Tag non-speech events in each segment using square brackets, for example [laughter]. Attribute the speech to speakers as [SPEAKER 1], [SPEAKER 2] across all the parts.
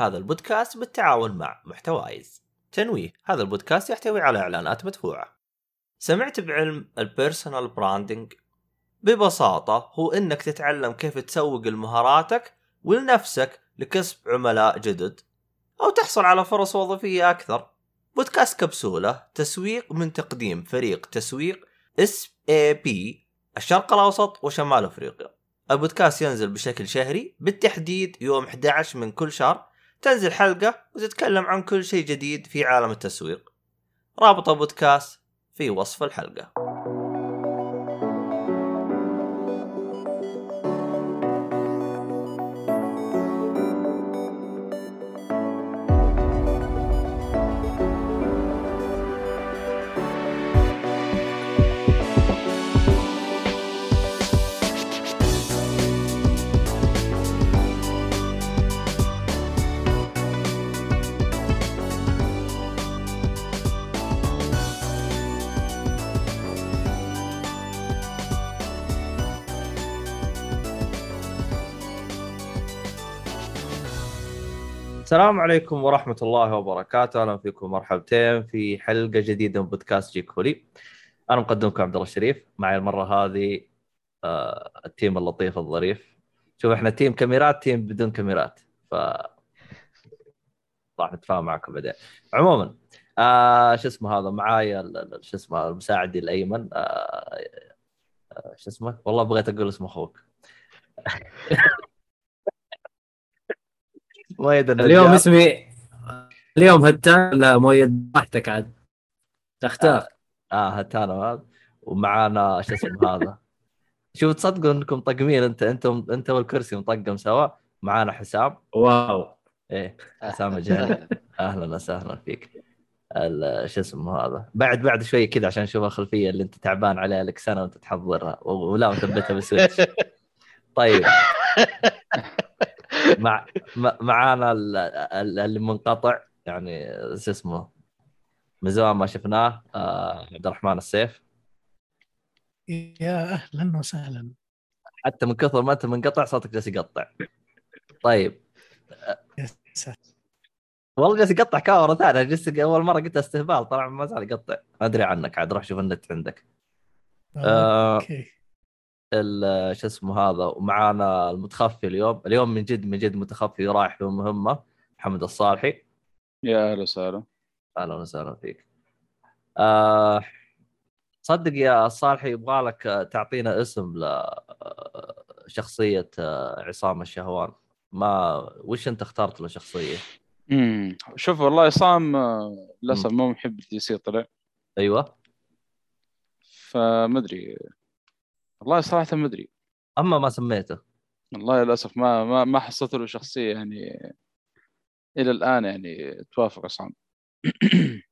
[SPEAKER 1] هذا البودكاست بالتعاون مع محتوايز. تنويه هذا البودكاست يحتوي على إعلانات مدفوعة. سمعت بعلم ال personal branding ببساطة هو إنك تتعلم كيف تسوق لمهاراتك ولنفسك لكسب عملاء جدد أو تحصل على فرص وظيفية أكثر. بودكاست كبسولة تسويق من تقديم فريق تسويق SAP الشرق الأوسط وشمال أفريقيا. البودكاست ينزل بشكل شهري بالتحديد يوم 11 من كل شهر تنزل حلقة وتتكلم عن كل شيء جديد في عالم التسويق. رابط البودكاست في وصف الحلقة. السلام عليكم ورحمة الله وبركاته، أهلا فيكم مرحبتين في حلقة جديدة من بودكاست جيك هولي. أنا مقدمكم عبد الله الشريف، معي المرة هذه آه ال team اللطيف الظريف. شوف إحنا team كاميرات team بدون كاميرات. ف راح نتفاهم معكم بعدين. عموما آه شو اسمه هذا؟ معايا شو اسمه المساعد الأيمن. آه آه شو اسمه؟ والله بغيت أقول اسم أخوك. [laughs] مؤيد
[SPEAKER 2] اليوم اسمي اليوم هتان لا مؤيد؟ راحتك عاد. تختار.
[SPEAKER 1] آه, آه هتان هذا ومعانا شو اسمه هذا؟ [laughs] شوف تصدقوا إنكم طقمين. انت أنتم انت والكرسي مطقم سوا. معانا حسام
[SPEAKER 2] واو.
[SPEAKER 1] إيه حسام الجهني [laughs] أهلا وسهلا فيك. شو اسمه هذا؟ بعد بعد شوي كذا عشان نشوف الخلفية اللي أنت تعبان عليها لك سنة وأنت تحضرها. ولا مثبتها بالسويتش. [laughs] طيب. مع معانا اللي منقطع يعني شو اسمه من زمان ما شفناه آه عبد الرحمن السيف.
[SPEAKER 3] يا أهلا وسهلا.
[SPEAKER 1] حتى من كثر ما أنت منقطع صوتك جالس يقطع. طيب. والله جالس يقطع كاميرا ثانية جالس أول مرة قلت استهبال طلع ما زال يقطع. أدري عنك عاد روح شوف النت عندك.
[SPEAKER 3] آه، okay.
[SPEAKER 1] شو اسمه هذا ومعانا المتخفي اليوم. اليوم من جد من جد متخفي رايح في مهمة. محمد الصالحي.
[SPEAKER 4] يا أهلا وسهلا.
[SPEAKER 1] أهلا وسهلا فيك. آه صدق يا الصالحي يبغى لك تعطينا اسم لشخصيه آه، عصام الشهوان. ما وش أنت اخترت له شخصية؟
[SPEAKER 4] امم شوف والله عصام آه، للأسف مو محب ال DC طلع.
[SPEAKER 1] أيوه.
[SPEAKER 4] فما أدري. والله صراحة ما أدري.
[SPEAKER 1] أما ما سميته.
[SPEAKER 4] والله للأسف ما ما ما حصلت له شخصية يعني إلى الآن يعني توافق عصام [clears throat]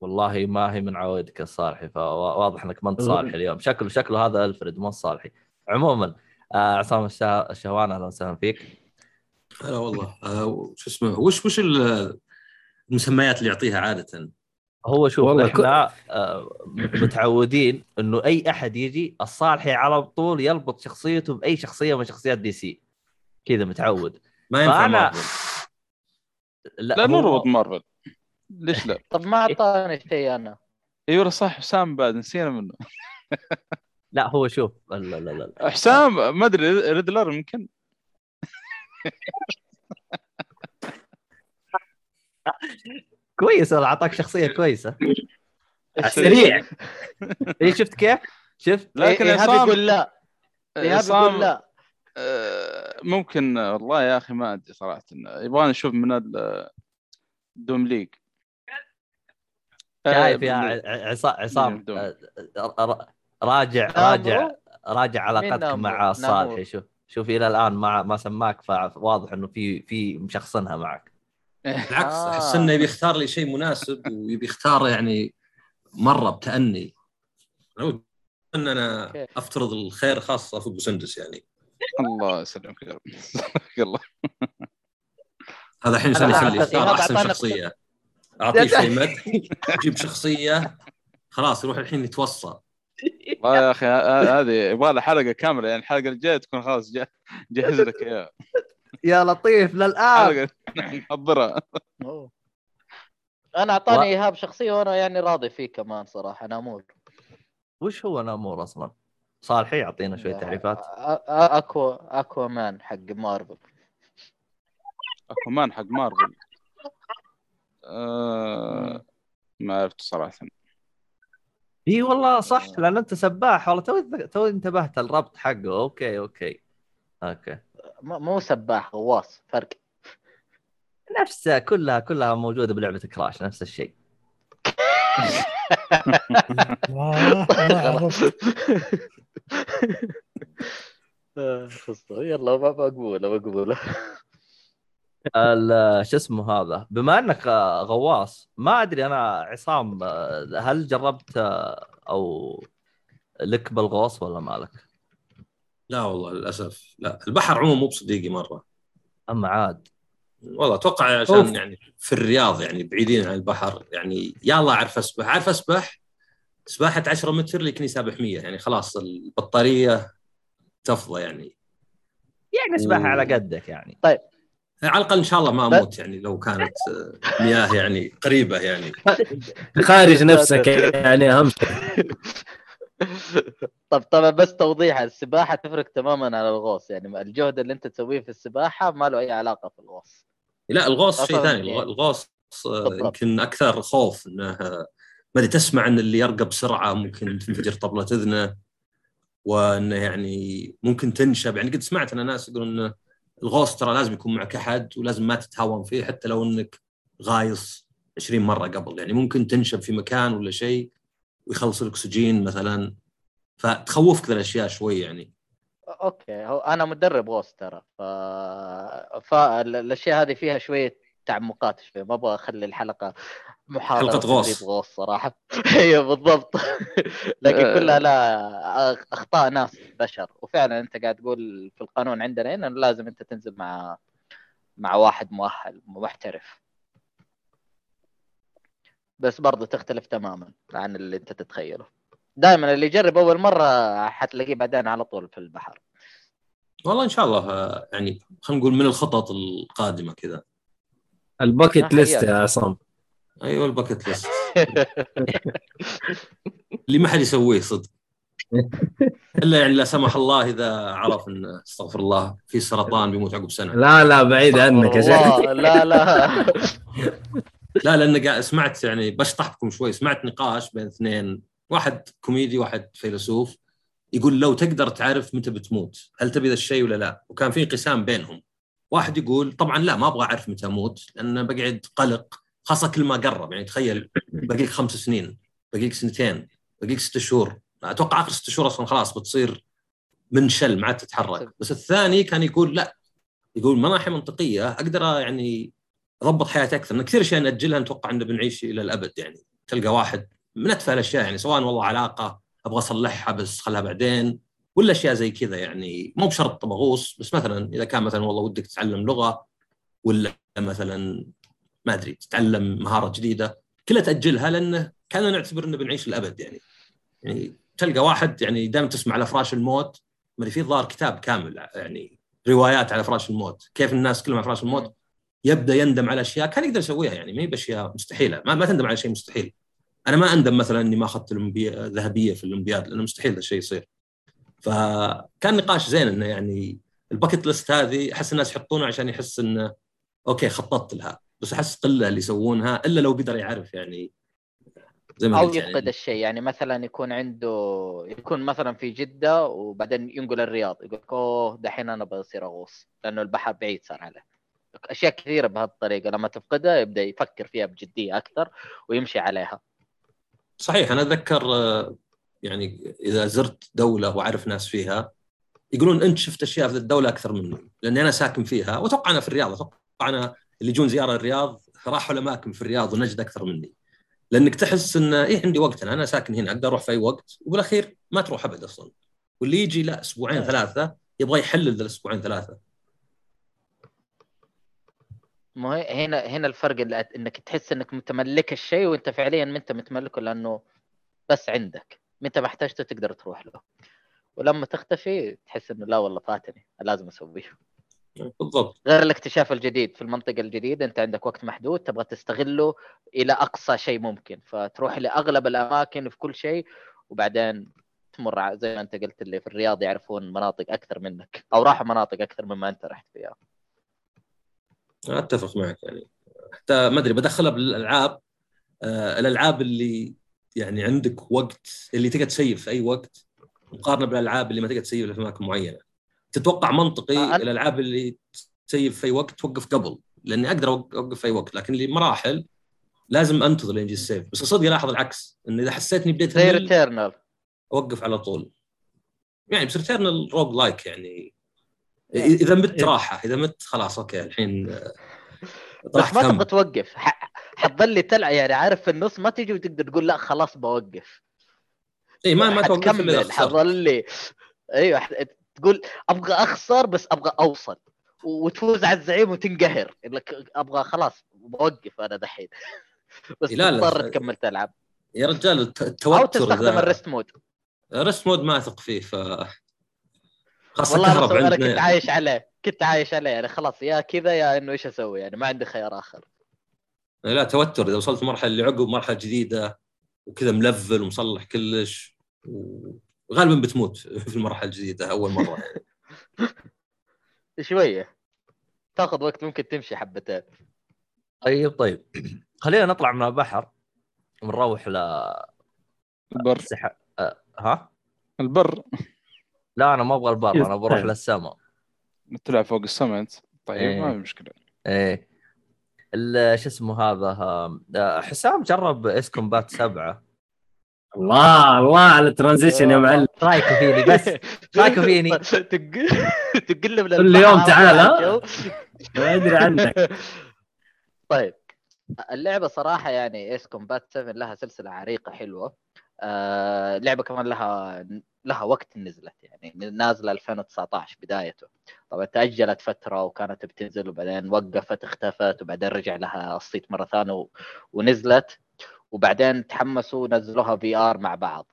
[SPEAKER 1] والله ما هي من عوائدك الصالحي فواضح إنك ما أنت صالحي اليوم. شكله شكله هذا ألفريد مو صالحي. عموما آه عصام الشهوان أهلا وسهلا فيك.
[SPEAKER 5] هلا والله. آه شو اسمه وش وش المسميات اللي يعطيها عادة؟
[SPEAKER 1] هو شوف والله إحنا آه، متعودين إنه أي أحد يجي الصالحي على طول يلبط شخصيته بأي شخصية من شخصيات DC. كذا متعود.
[SPEAKER 5] ما ينفع فأنا... مارفل.
[SPEAKER 4] لا, لا مو ربط مارفل. ليش لا؟
[SPEAKER 6] طب ما أعطاني شيء أنا.
[SPEAKER 4] أيوه صح حسام بعد نسينا منه. [laughs]
[SPEAKER 1] لا هو شوف لا لا لا.
[SPEAKER 4] حسام ما أدري Riddler يمكن؟ [laughs]
[SPEAKER 1] كويس والله أعطاك شخصية [laughs] كويسة.
[SPEAKER 2] سريع
[SPEAKER 1] اي شفت كيف؟ شفت؟
[SPEAKER 6] لكن إيه إيهاب يقول لا. إيهاب يقول لا.
[SPEAKER 4] آه، ممكن والله يا أخي ما أدري صراحة. يبغى نشوف من الدوم ليج.
[SPEAKER 1] شايف يا عصام آه، راجع راجع راجع علاقتك مع صالح شوف شوف إلى الآن ما ما سماك فواضح إنه في في مشخصنها معك.
[SPEAKER 5] بالعكس آه. احس إنه يبي يختار لي شيء مناسب ويبي يختار يعني مرة بتأني. لو أن أنا أفترض الخير خاصه في بوسندس يعني.
[SPEAKER 4] الله يسلمك يا رب. الله
[SPEAKER 5] هذا الحين انسان يخلي يختار أحسن شخصية. أعطيه شيء مد يجيب شخصية خلاص يروح الحين يتوصى.
[SPEAKER 4] والله يا أخي هذه يبغى لها حلقة كاملة يعني الحلقة الجاية تكون خلاص جهز لك إياها.
[SPEAKER 1] يا لطيف
[SPEAKER 4] للآن. نحضرها. [laughs]
[SPEAKER 6] أنا أعطاني إيهاب شخصية وأنا يعني راضي فيه كمان صراحة Namor.
[SPEAKER 1] وش هو Namor أصلا؟ صالحي يعطينا شوية تعريفات.
[SPEAKER 6] Aqua Aquaman حق Marvel.
[SPEAKER 4] Aquaman حق مارفل. آه ما عرفت صراحة.
[SPEAKER 1] إي والله صح لأن أنت سباح. والله تو تو انتبهت الربط حقه. okay okay.
[SPEAKER 6] أوكي. مو سباح غواص فرق
[SPEAKER 1] نفسها كلها كلها موجودة بلعبة كراش نفس الشيء. [laughs]
[SPEAKER 6] يلا ما مقبوله مقبوله
[SPEAKER 1] شو اسمه هذا بما انك غواص ما ادري أنا عصام هل جربت أو لك بالغوص ولا مالك؟
[SPEAKER 5] لا والله للأسف. لا البحر عموما مو بصديقي مرة.
[SPEAKER 1] أما عاد.
[SPEAKER 5] والله أتوقع عشان
[SPEAKER 2] أوف.
[SPEAKER 5] يعني في الرياض يعني بعيدين عن البحر يعني يا الله أعرف أسبح. عارف أسبح؟ سباحه 10 متر لكني سابح 100 يعني خلاص البطارية تفضى يعني.
[SPEAKER 1] يعني سباحه
[SPEAKER 5] و-
[SPEAKER 1] على قدك يعني.
[SPEAKER 5] على الأقل إن شاء الله ما أموت يعني لو كانت مياه يعني قريبة يعني. [laughs]
[SPEAKER 2] خارج نفسك يعني أهم شيء.
[SPEAKER 6] طب طبعا بس توضيح السباحة تفرق تماما عن الغوص يعني الجهد اللي أنت تسويه في السباحة ما له أي علاقة في الغوص.
[SPEAKER 5] لا الغوص شيء ثاني
[SPEAKER 6] يعني-
[SPEAKER 5] الغ- الغوص آه،. يمكن أكثر خوف إنه ما أدري تسمع إن اللي يرقى بسرعة ممكن تنفجر طبلة أذنه وإنه يعني ممكن تنشب. يعني قد سمعت أنا ناس يقولون انه الغوص ترى لازم يكون معك أحد ولازم ما تتهاون فيه حتى لو إنك غايص 20 مرة قبل. يعني ممكن تنشب في مكان ولا شيء ويخلص الاكسجين مثلا. فتخوفك ذا الأشياء شوي يعني.
[SPEAKER 6] okay. هو أنا مدرب غوص ترى. ف... فالاشياء هذه فيها شوية تعمقات شوي. ما أبغى أخلي الحلقة محاضرة
[SPEAKER 5] حلقة غوص.
[SPEAKER 6] غوص صراحة. [laughs] أيوه بالضبط. [laughs] لكن كلها لا أخطاء ناس بشر. وفعلا أنت قاعد تقول في القانون عندنا هنا إنه لازم أنت تنزل مع مع واحد مؤهل محترف. بس برضه تختلف تماما عن اللي أنت تتخيله. دائما اللي يجرب أول مرة حتلاقيه بعدين على طول في البحر.
[SPEAKER 5] والله إن شاء الله يعني خلينا نقول من الخطط القادمة كذا.
[SPEAKER 6] ال
[SPEAKER 2] bucket
[SPEAKER 6] list.
[SPEAKER 2] يا عصام.
[SPEAKER 5] أيوه ال bucket list. [laughs] اللي ما حد يسويه صدق. إلا يعني لا سمح الله إذا عرف إن استغفر الله في سرطان بيموت عقب سنة.
[SPEAKER 2] لا لا بعيد عنك يا شيخ.
[SPEAKER 6] لا لا. [laughs]
[SPEAKER 5] لا لأن قاعد سمعت يعني بشطح بكم شوي. سمعت نقاش بين اثنين واحد كوميدي واحد فيلسوف يقول لو تقدر تعرف متى بتموت هل تبي ذا الشيء ولا لا؟ وكان في انقسام بينهم. واحد يقول طبعا لا ما أبغى أعرف متى أموت لأن بقعد قلق خاصة كل ما قرب يعني تخيل باقي لك خمس سنين باقي لك سنتين باقي لك ست شهور. أتوقع آخر ست شهور أصلا خلاص بتصير منشل ما عاد تتحرك. بس الثاني كان يقول لا. يقول من ناحيه منطقية أقدر يعني اضبط حياتي أكثر. كثير أشياء نأجلها نتوقع إنه بنعيش إلى الأبد يعني. تلقى واحد من اتفه الاشياء يعني سواء والله علاقة أبغى أصلحها بس خلها بعدين ولا أشياء زي كذا يعني. مو بشرط مغوص بس مثلا إذا كان مثلا والله ودك تتعلم لغة ولا مثلا ما أدري تتعلم مهارة جديدة كلها تأجلها لأنه كان نعتبر إنه بنعيش الابد يعني. يعني تلقى واحد يعني دائما تسمع على فراش الموت ما في ظاهر كتاب كامل يعني روايات على فراش الموت. كيف الناس كلهم على فراش الموت؟ يبدأ يندم على أشياء كان يقدر يسويها يعني ما هي بأشياء مستحيلة. ما, ما تندم على شيء مستحيل. أنا ما أندم مثلا إني ما أخذت الأولمبي- ذهبيه في الأولمبياد لأنه مستحيل ذا الشيء يصير. فكان نقاش زين إنه يعني ال bucket list هذه أحس الناس يحطونها عشان يحس إنه okay خططت لها. بس أحس قلة اللي يسوونها إلا لو قدر يعرف يعني. زي ما
[SPEAKER 6] أو
[SPEAKER 5] قلت
[SPEAKER 6] يفقد
[SPEAKER 5] يعني
[SPEAKER 6] الشيء. يعني مثلا يكون عنده يكون مثلا في جدة وبعدين ينقل الرياض يقول أوه دحين أنا بصير أغوص لأنه البحر بعيد صار عليه. أشياء كثيرة بهالطريقة لما تفقدها يبدأ يفكر فيها بجدية أكثر ويمشي عليها.
[SPEAKER 5] صحيح أنا أتذكر آه، يعني إذا زرت دولة وأعرف ناس فيها يقولون أنت شفت أشياء في الدولة أكثر مني لأني أنا ساكن فيها. وأتوقع أنا في الرياض أتوقع أنا اللي يجون زيارة الرياض راحوا الأماكن في الرياض ونجد أكثر مني. لأنك تحس إن إيه عندي وقت أنا أنا ساكن هنا أقدر أروح في أي وقت وبالأخير ما تروح أبد أصلا. واللي يجي لا أسبوعين ثلاثة يبغى يحلل الأسبوعين ثلاثة.
[SPEAKER 6] مو هي- هنا هنا الفرق اللي إنك تحس إنك متملك الشيء وإنت فعليا ما أنت متملكه لأنه بس عندك. ما أنت محتاجته تقدر تروح له. ولما تختفي تحس إنه لا والله فاتني لازم أسويه.
[SPEAKER 5] بالضبط.
[SPEAKER 6] غير الاكتشاف الجديد. في المنطقة الجديدة أنت عندك وقت محدود تبغى تستغله إلى أقصى شيء ممكن. فتروح لأغلب الأماكن في كل شيء وبعدين تمر زي ما أنت قلت اللي في الرياض يعرفون مناطق أكثر منك أو راحوا مناطق أكثر مما أنت رحت فيها.
[SPEAKER 5] أتفق معك يعني. حتى ما أدري بدخلها بالألعاب آه الألعاب اللي يعني عندك وقت اللي تقدر تسيف في أي وقت مقارنة بالألعاب اللي ما تقدر تسيف في أماكن معينة. تتوقع منطقي
[SPEAKER 6] آه،
[SPEAKER 5] الألعاب اللي تسيف في أي وقت توقف قبل لأني أقدر أوقف في أي وقت لكن اللي مراحل لازم أنتظر لين يجي ال save. بس صدق ألاحظ العكس إن إذا حسيت إني بديت
[SPEAKER 6] زي Returnal
[SPEAKER 5] أوقف على طول. يعني بس Returnal roguelike يعني إذا مت راحة إذا مت خلاص okay الحين آه،
[SPEAKER 6] بس
[SPEAKER 5] طلعت
[SPEAKER 6] ما. تبغى توقف ح- حتظل تلعب يعني عارف في النص ما تجي وتقدر تقول لا خلاص بوقف.
[SPEAKER 5] اي ما ما توقف الا اذا
[SPEAKER 6] حتكمل
[SPEAKER 5] خسرت
[SPEAKER 6] حظل لي أيوه تقول أبغى أخسر بس أبغى أوصل وتفوز على الزعيم وتنقهر. يقول لك أبغى خلاص بوقف أنا دحين. [laughs] بس
[SPEAKER 5] لا، لا،
[SPEAKER 6] تضطر تكمل تلعب.
[SPEAKER 5] يا رجال الت-
[SPEAKER 6] أو
[SPEAKER 5] التوتر
[SPEAKER 6] تستخدم
[SPEAKER 5] ال
[SPEAKER 6] rest mode.
[SPEAKER 5] ال rest mode ما أثق فيه ف خاصه
[SPEAKER 6] والله
[SPEAKER 5] كهرب عندنا
[SPEAKER 6] كنت عايش عليه كنت عايش عليه يعني خلاص يا كذا يا إنه إيش أسوي؟ يعني ما عندي خيار آخر.
[SPEAKER 5] لا توتر. إذا وصلت المرحله اللي عقب مرحلة جديدة وكذا ملفل ومصلح كلش وغالبا بتموت في المرحلة الجديدة أول مرة. يعني. [laughs]
[SPEAKER 6] شوية. تاخذ وقت ممكن تمشي حبتين.
[SPEAKER 1] طيب طيب. خلينا نطلع من البحر ونروح ل
[SPEAKER 4] البر.
[SPEAKER 1] سح... أه ها؟
[SPEAKER 4] البر.
[SPEAKER 1] لا أنا ما أبغى البر أنا بروح
[SPEAKER 2] يستاهل.
[SPEAKER 1] للسماء
[SPEAKER 4] تلعب فوق السما أنت؟ طيب
[SPEAKER 1] إيه.
[SPEAKER 4] ما في مشكلة.
[SPEAKER 1] إيه. ال- شو اسمه هذا؟ آه، حسام جرب Ace Combat سبعة.
[SPEAKER 2] الله الله على ال transition يا معلم. [laughs]
[SPEAKER 1] إيش رايك فيني بس؟ رايك فيني؟ [laughs]
[SPEAKER 6] تق- تقلب
[SPEAKER 2] كل يوم تعال، ها؟ ما أدري عنك. [laughs]
[SPEAKER 6] طيب اللعبة صراحة يعني Ace Combat 7 لها سلسلة عريقة حلوة. آه لعبة كمان لها لها وقت نزلت يعني نازلة 2019 بدايته. طبعا تأجلت فترة وكانت بتنزل وبعدين وقفت اختفت وبعدين رجع لها الصيت مرة ثانية و- ونزلت. وبعدين تحمسوا ونزلوها VR مع بعض.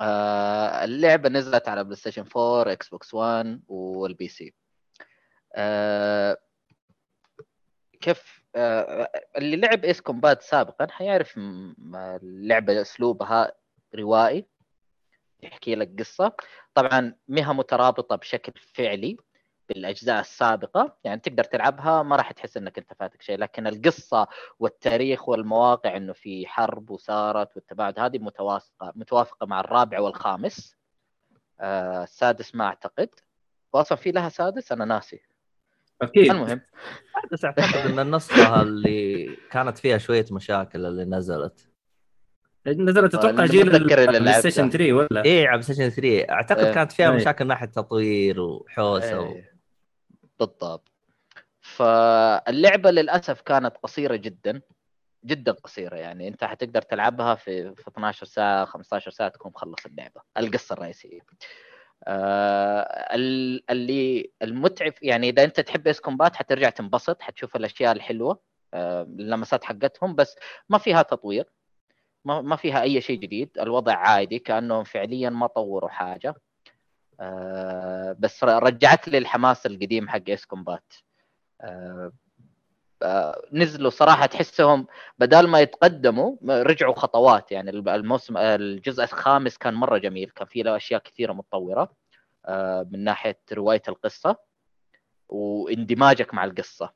[SPEAKER 6] آه اللعبة نزلت على PlayStation 4 Xbox 1 وال PC كيف؟ آه اللي لعب Ace Combat سابقا حيعرف اللعبة أسلوبها روائي. يحكي لك قصة. طبعا مها مترابطة بشكل فعلي بالأجزاء السابقة يعني تقدر تلعبها ما راح تحس إنك أنت فاتك شيء لكن القصة والتاريخ والمواقع إنه في حرب وصارت والتباعد هذه متوافقة متوافقة مع الرابع والخامس. آه السادس ما أعتقد. واصلا في لها سادس؟ أنا ناسي.
[SPEAKER 2] أكيد.
[SPEAKER 6] المهم.
[SPEAKER 1] بس أعتقد إن النسخة اللي كانت فيها شوية مشاكل اللي نزلت.
[SPEAKER 2] نزلت أتوقع
[SPEAKER 6] اللي
[SPEAKER 2] جيل ال PlayStation
[SPEAKER 6] لعبته.
[SPEAKER 2] 3 ولا
[SPEAKER 1] إيه على PlayStation 3 أعتقد
[SPEAKER 6] إيه.
[SPEAKER 1] كانت فيها
[SPEAKER 2] إيه.
[SPEAKER 1] مشاكل ناحية تطوير وحوسة و...
[SPEAKER 6] إيه. بالضبط فاللعبة للأسف كانت قصيرة جدا جدا قصيرة يعني أنت حتقدر تلعبها في في 12 ساعة 15 ساعة تكون مخلص اللعبة القصة الرئيسية آه ال- اللي المتعب يعني إذا أنت تحب Ace Combat حترجع تنبسط حتشوف الأشياء الحلوة آه اللمسات حقتهم بس ما فيها تطوير ما فيها أي شيء جديد الوضع عادي كأنهم فعليا ما طوروا حاجة. آه بس رجعت لي الحماس القديم حق اس كومبات آه آه نزلوا صراحة تحسهم بدال ما يتقدموا رجعوا خطوات. يعني الموسم الجزء الخامس كان مرة جميل كان فيه له أشياء كثيرة متطورة آه من ناحية رواية القصة واندماجك مع القصة.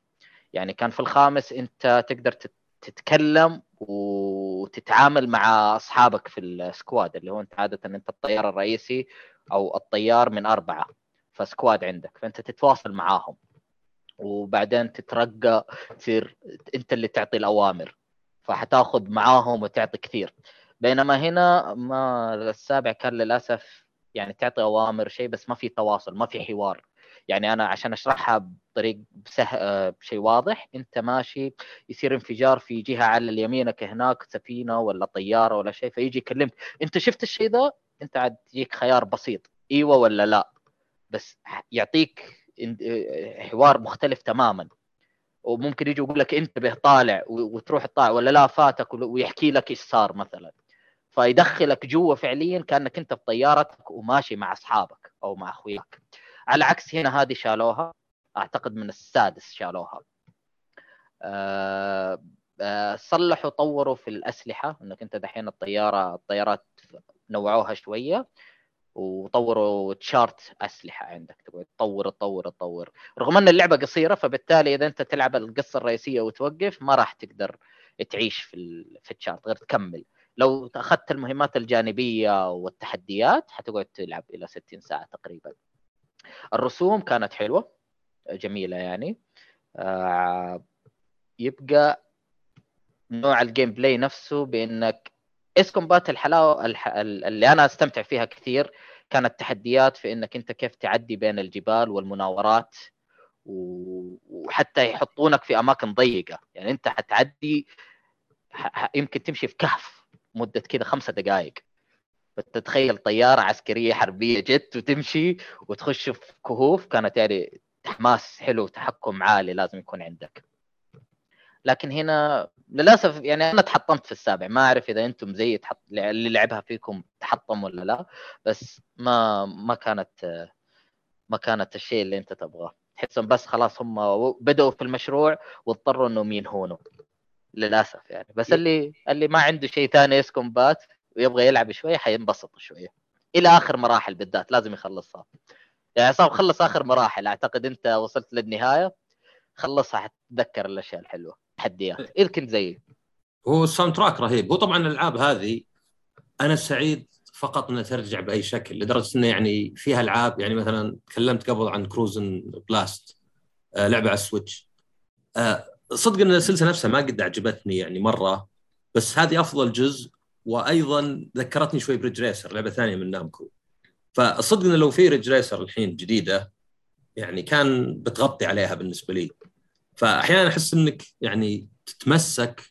[SPEAKER 6] يعني كان في الخامس أنت تقدر تت- تتكلم وتتعامل مع أصحابك في السكواد اللي هو أنت عادة أنت الطيار الرئيسي أو الطيار من أربعة فسكواد عندك فأنت تتواصل معاهم. وبعدين تترقى تصير أنت اللي تعطي الأوامر فحتاخذ معاهم وتعطي كثير. بينما هنا ما السابع كان للأسف يعني تعطي أوامر شيء بس ما في تواصل ما في حوار. يعني أنا عشان أشرحها بطريق بسه... آه، بشيء واضح أنت ماشي يصير انفجار في جهة على اليمينك هناك سفينة ولا طيارة ولا شيء فيجي يكلمك. أنت شفت الشيء ذا؟ أنت عاد يجيك خيار بسيط إيوه ولا لا؟ بس يعطيك آه، حوار مختلف تماما. وممكن يجي يقول لك انتبه طالع وتروح طالع ولا لا فاتك ويحكي لك إيش صار مثلا. فيدخلك جوا فعليا كأنك أنت في طيارتك وماشي مع أصحابك أو مع أخوياك. على عكس هنا هذه شالوها أعتقد من السادس شالوها. آه، آه، صلحوا طوروا في الأسلحة إنك أنت دحين الطيارة الطيارات نوعوها شوية وطوروا تشارت أسلحة عندك تقعد تطور تطور تطور. رغم أن اللعبة قصيرة فبالتالي إذا أنت تلعب القصة الرئيسية وتوقف ما راح تقدر تعيش في. في التشارت غير تكمل. لو أخذت المهمات الجانبية والتحديات حتقعد تلعب إلى 60 ساعة تقريبا. الرسوم كانت حلوة جميلة يعني آه يبقى نوع ال gameplay نفسه بإنك Ace Combat الحلاوة الح... اللي أنا أستمتع فيها كثير كانت تحديات في إنك أنت كيف تعدي بين الجبال والمناورات. وحتى يحطونك في أماكن ضيقة يعني أنت حتعدي. يمكن تمشي في كهف مدة كذا خمسة دقائق فتتخيل طيارة عسكرية حربية جت وتمشي وتخش في كهوف كانت يعني حماس حلو تحكم عالي لازم يكون عندك. لكن هنا للأسف يعني أنا تحطمت في السابع. ما أعرف إذا أنتم زي تحط اللي لعبها فيكم تحطم ولا لا بس ما ما كانت ما كانت الشيء اللي أنت تبغاه. تحسهم بس خلاص هم بدأوا في المشروع واضطروا إنهم ينهونه للأسف يعني. بس اللي اللي ما عنده شيء ثاني يسكن بات ويبغى يلعب شوية حينبسط شوية إلى آخر مراحل بالذات لازم يخلصها. يعني عصام خلص آخر مراحل أعتقد أنت وصلت للنهاية خلصها حتتذكر الأشياء الحلوة تحديات. إذا كنت زيي.
[SPEAKER 5] هو الساوند تراك رهيب. هو طبعا الألعاب هذه أنا سعيد فقط إنها ترجع بأي شكل لدرجة إنه يعني فيها ألعاب يعني مثلا تكلمت قبل عن Cruis'n Blast آه لعبة على ال Switch. آه صدق إن السلسلة نفسها ما قد عجبتني يعني مرة بس هذه أفضل جزء وأيضا ذكرتني شوي ب Ridge Racer لعبة ثانية من Namco. فالصدق انه لو في Ridge Racer الحين جديدة يعني كان بتغطي عليها بالنسبة لي. فاحيانا أحس إنك يعني تتمسك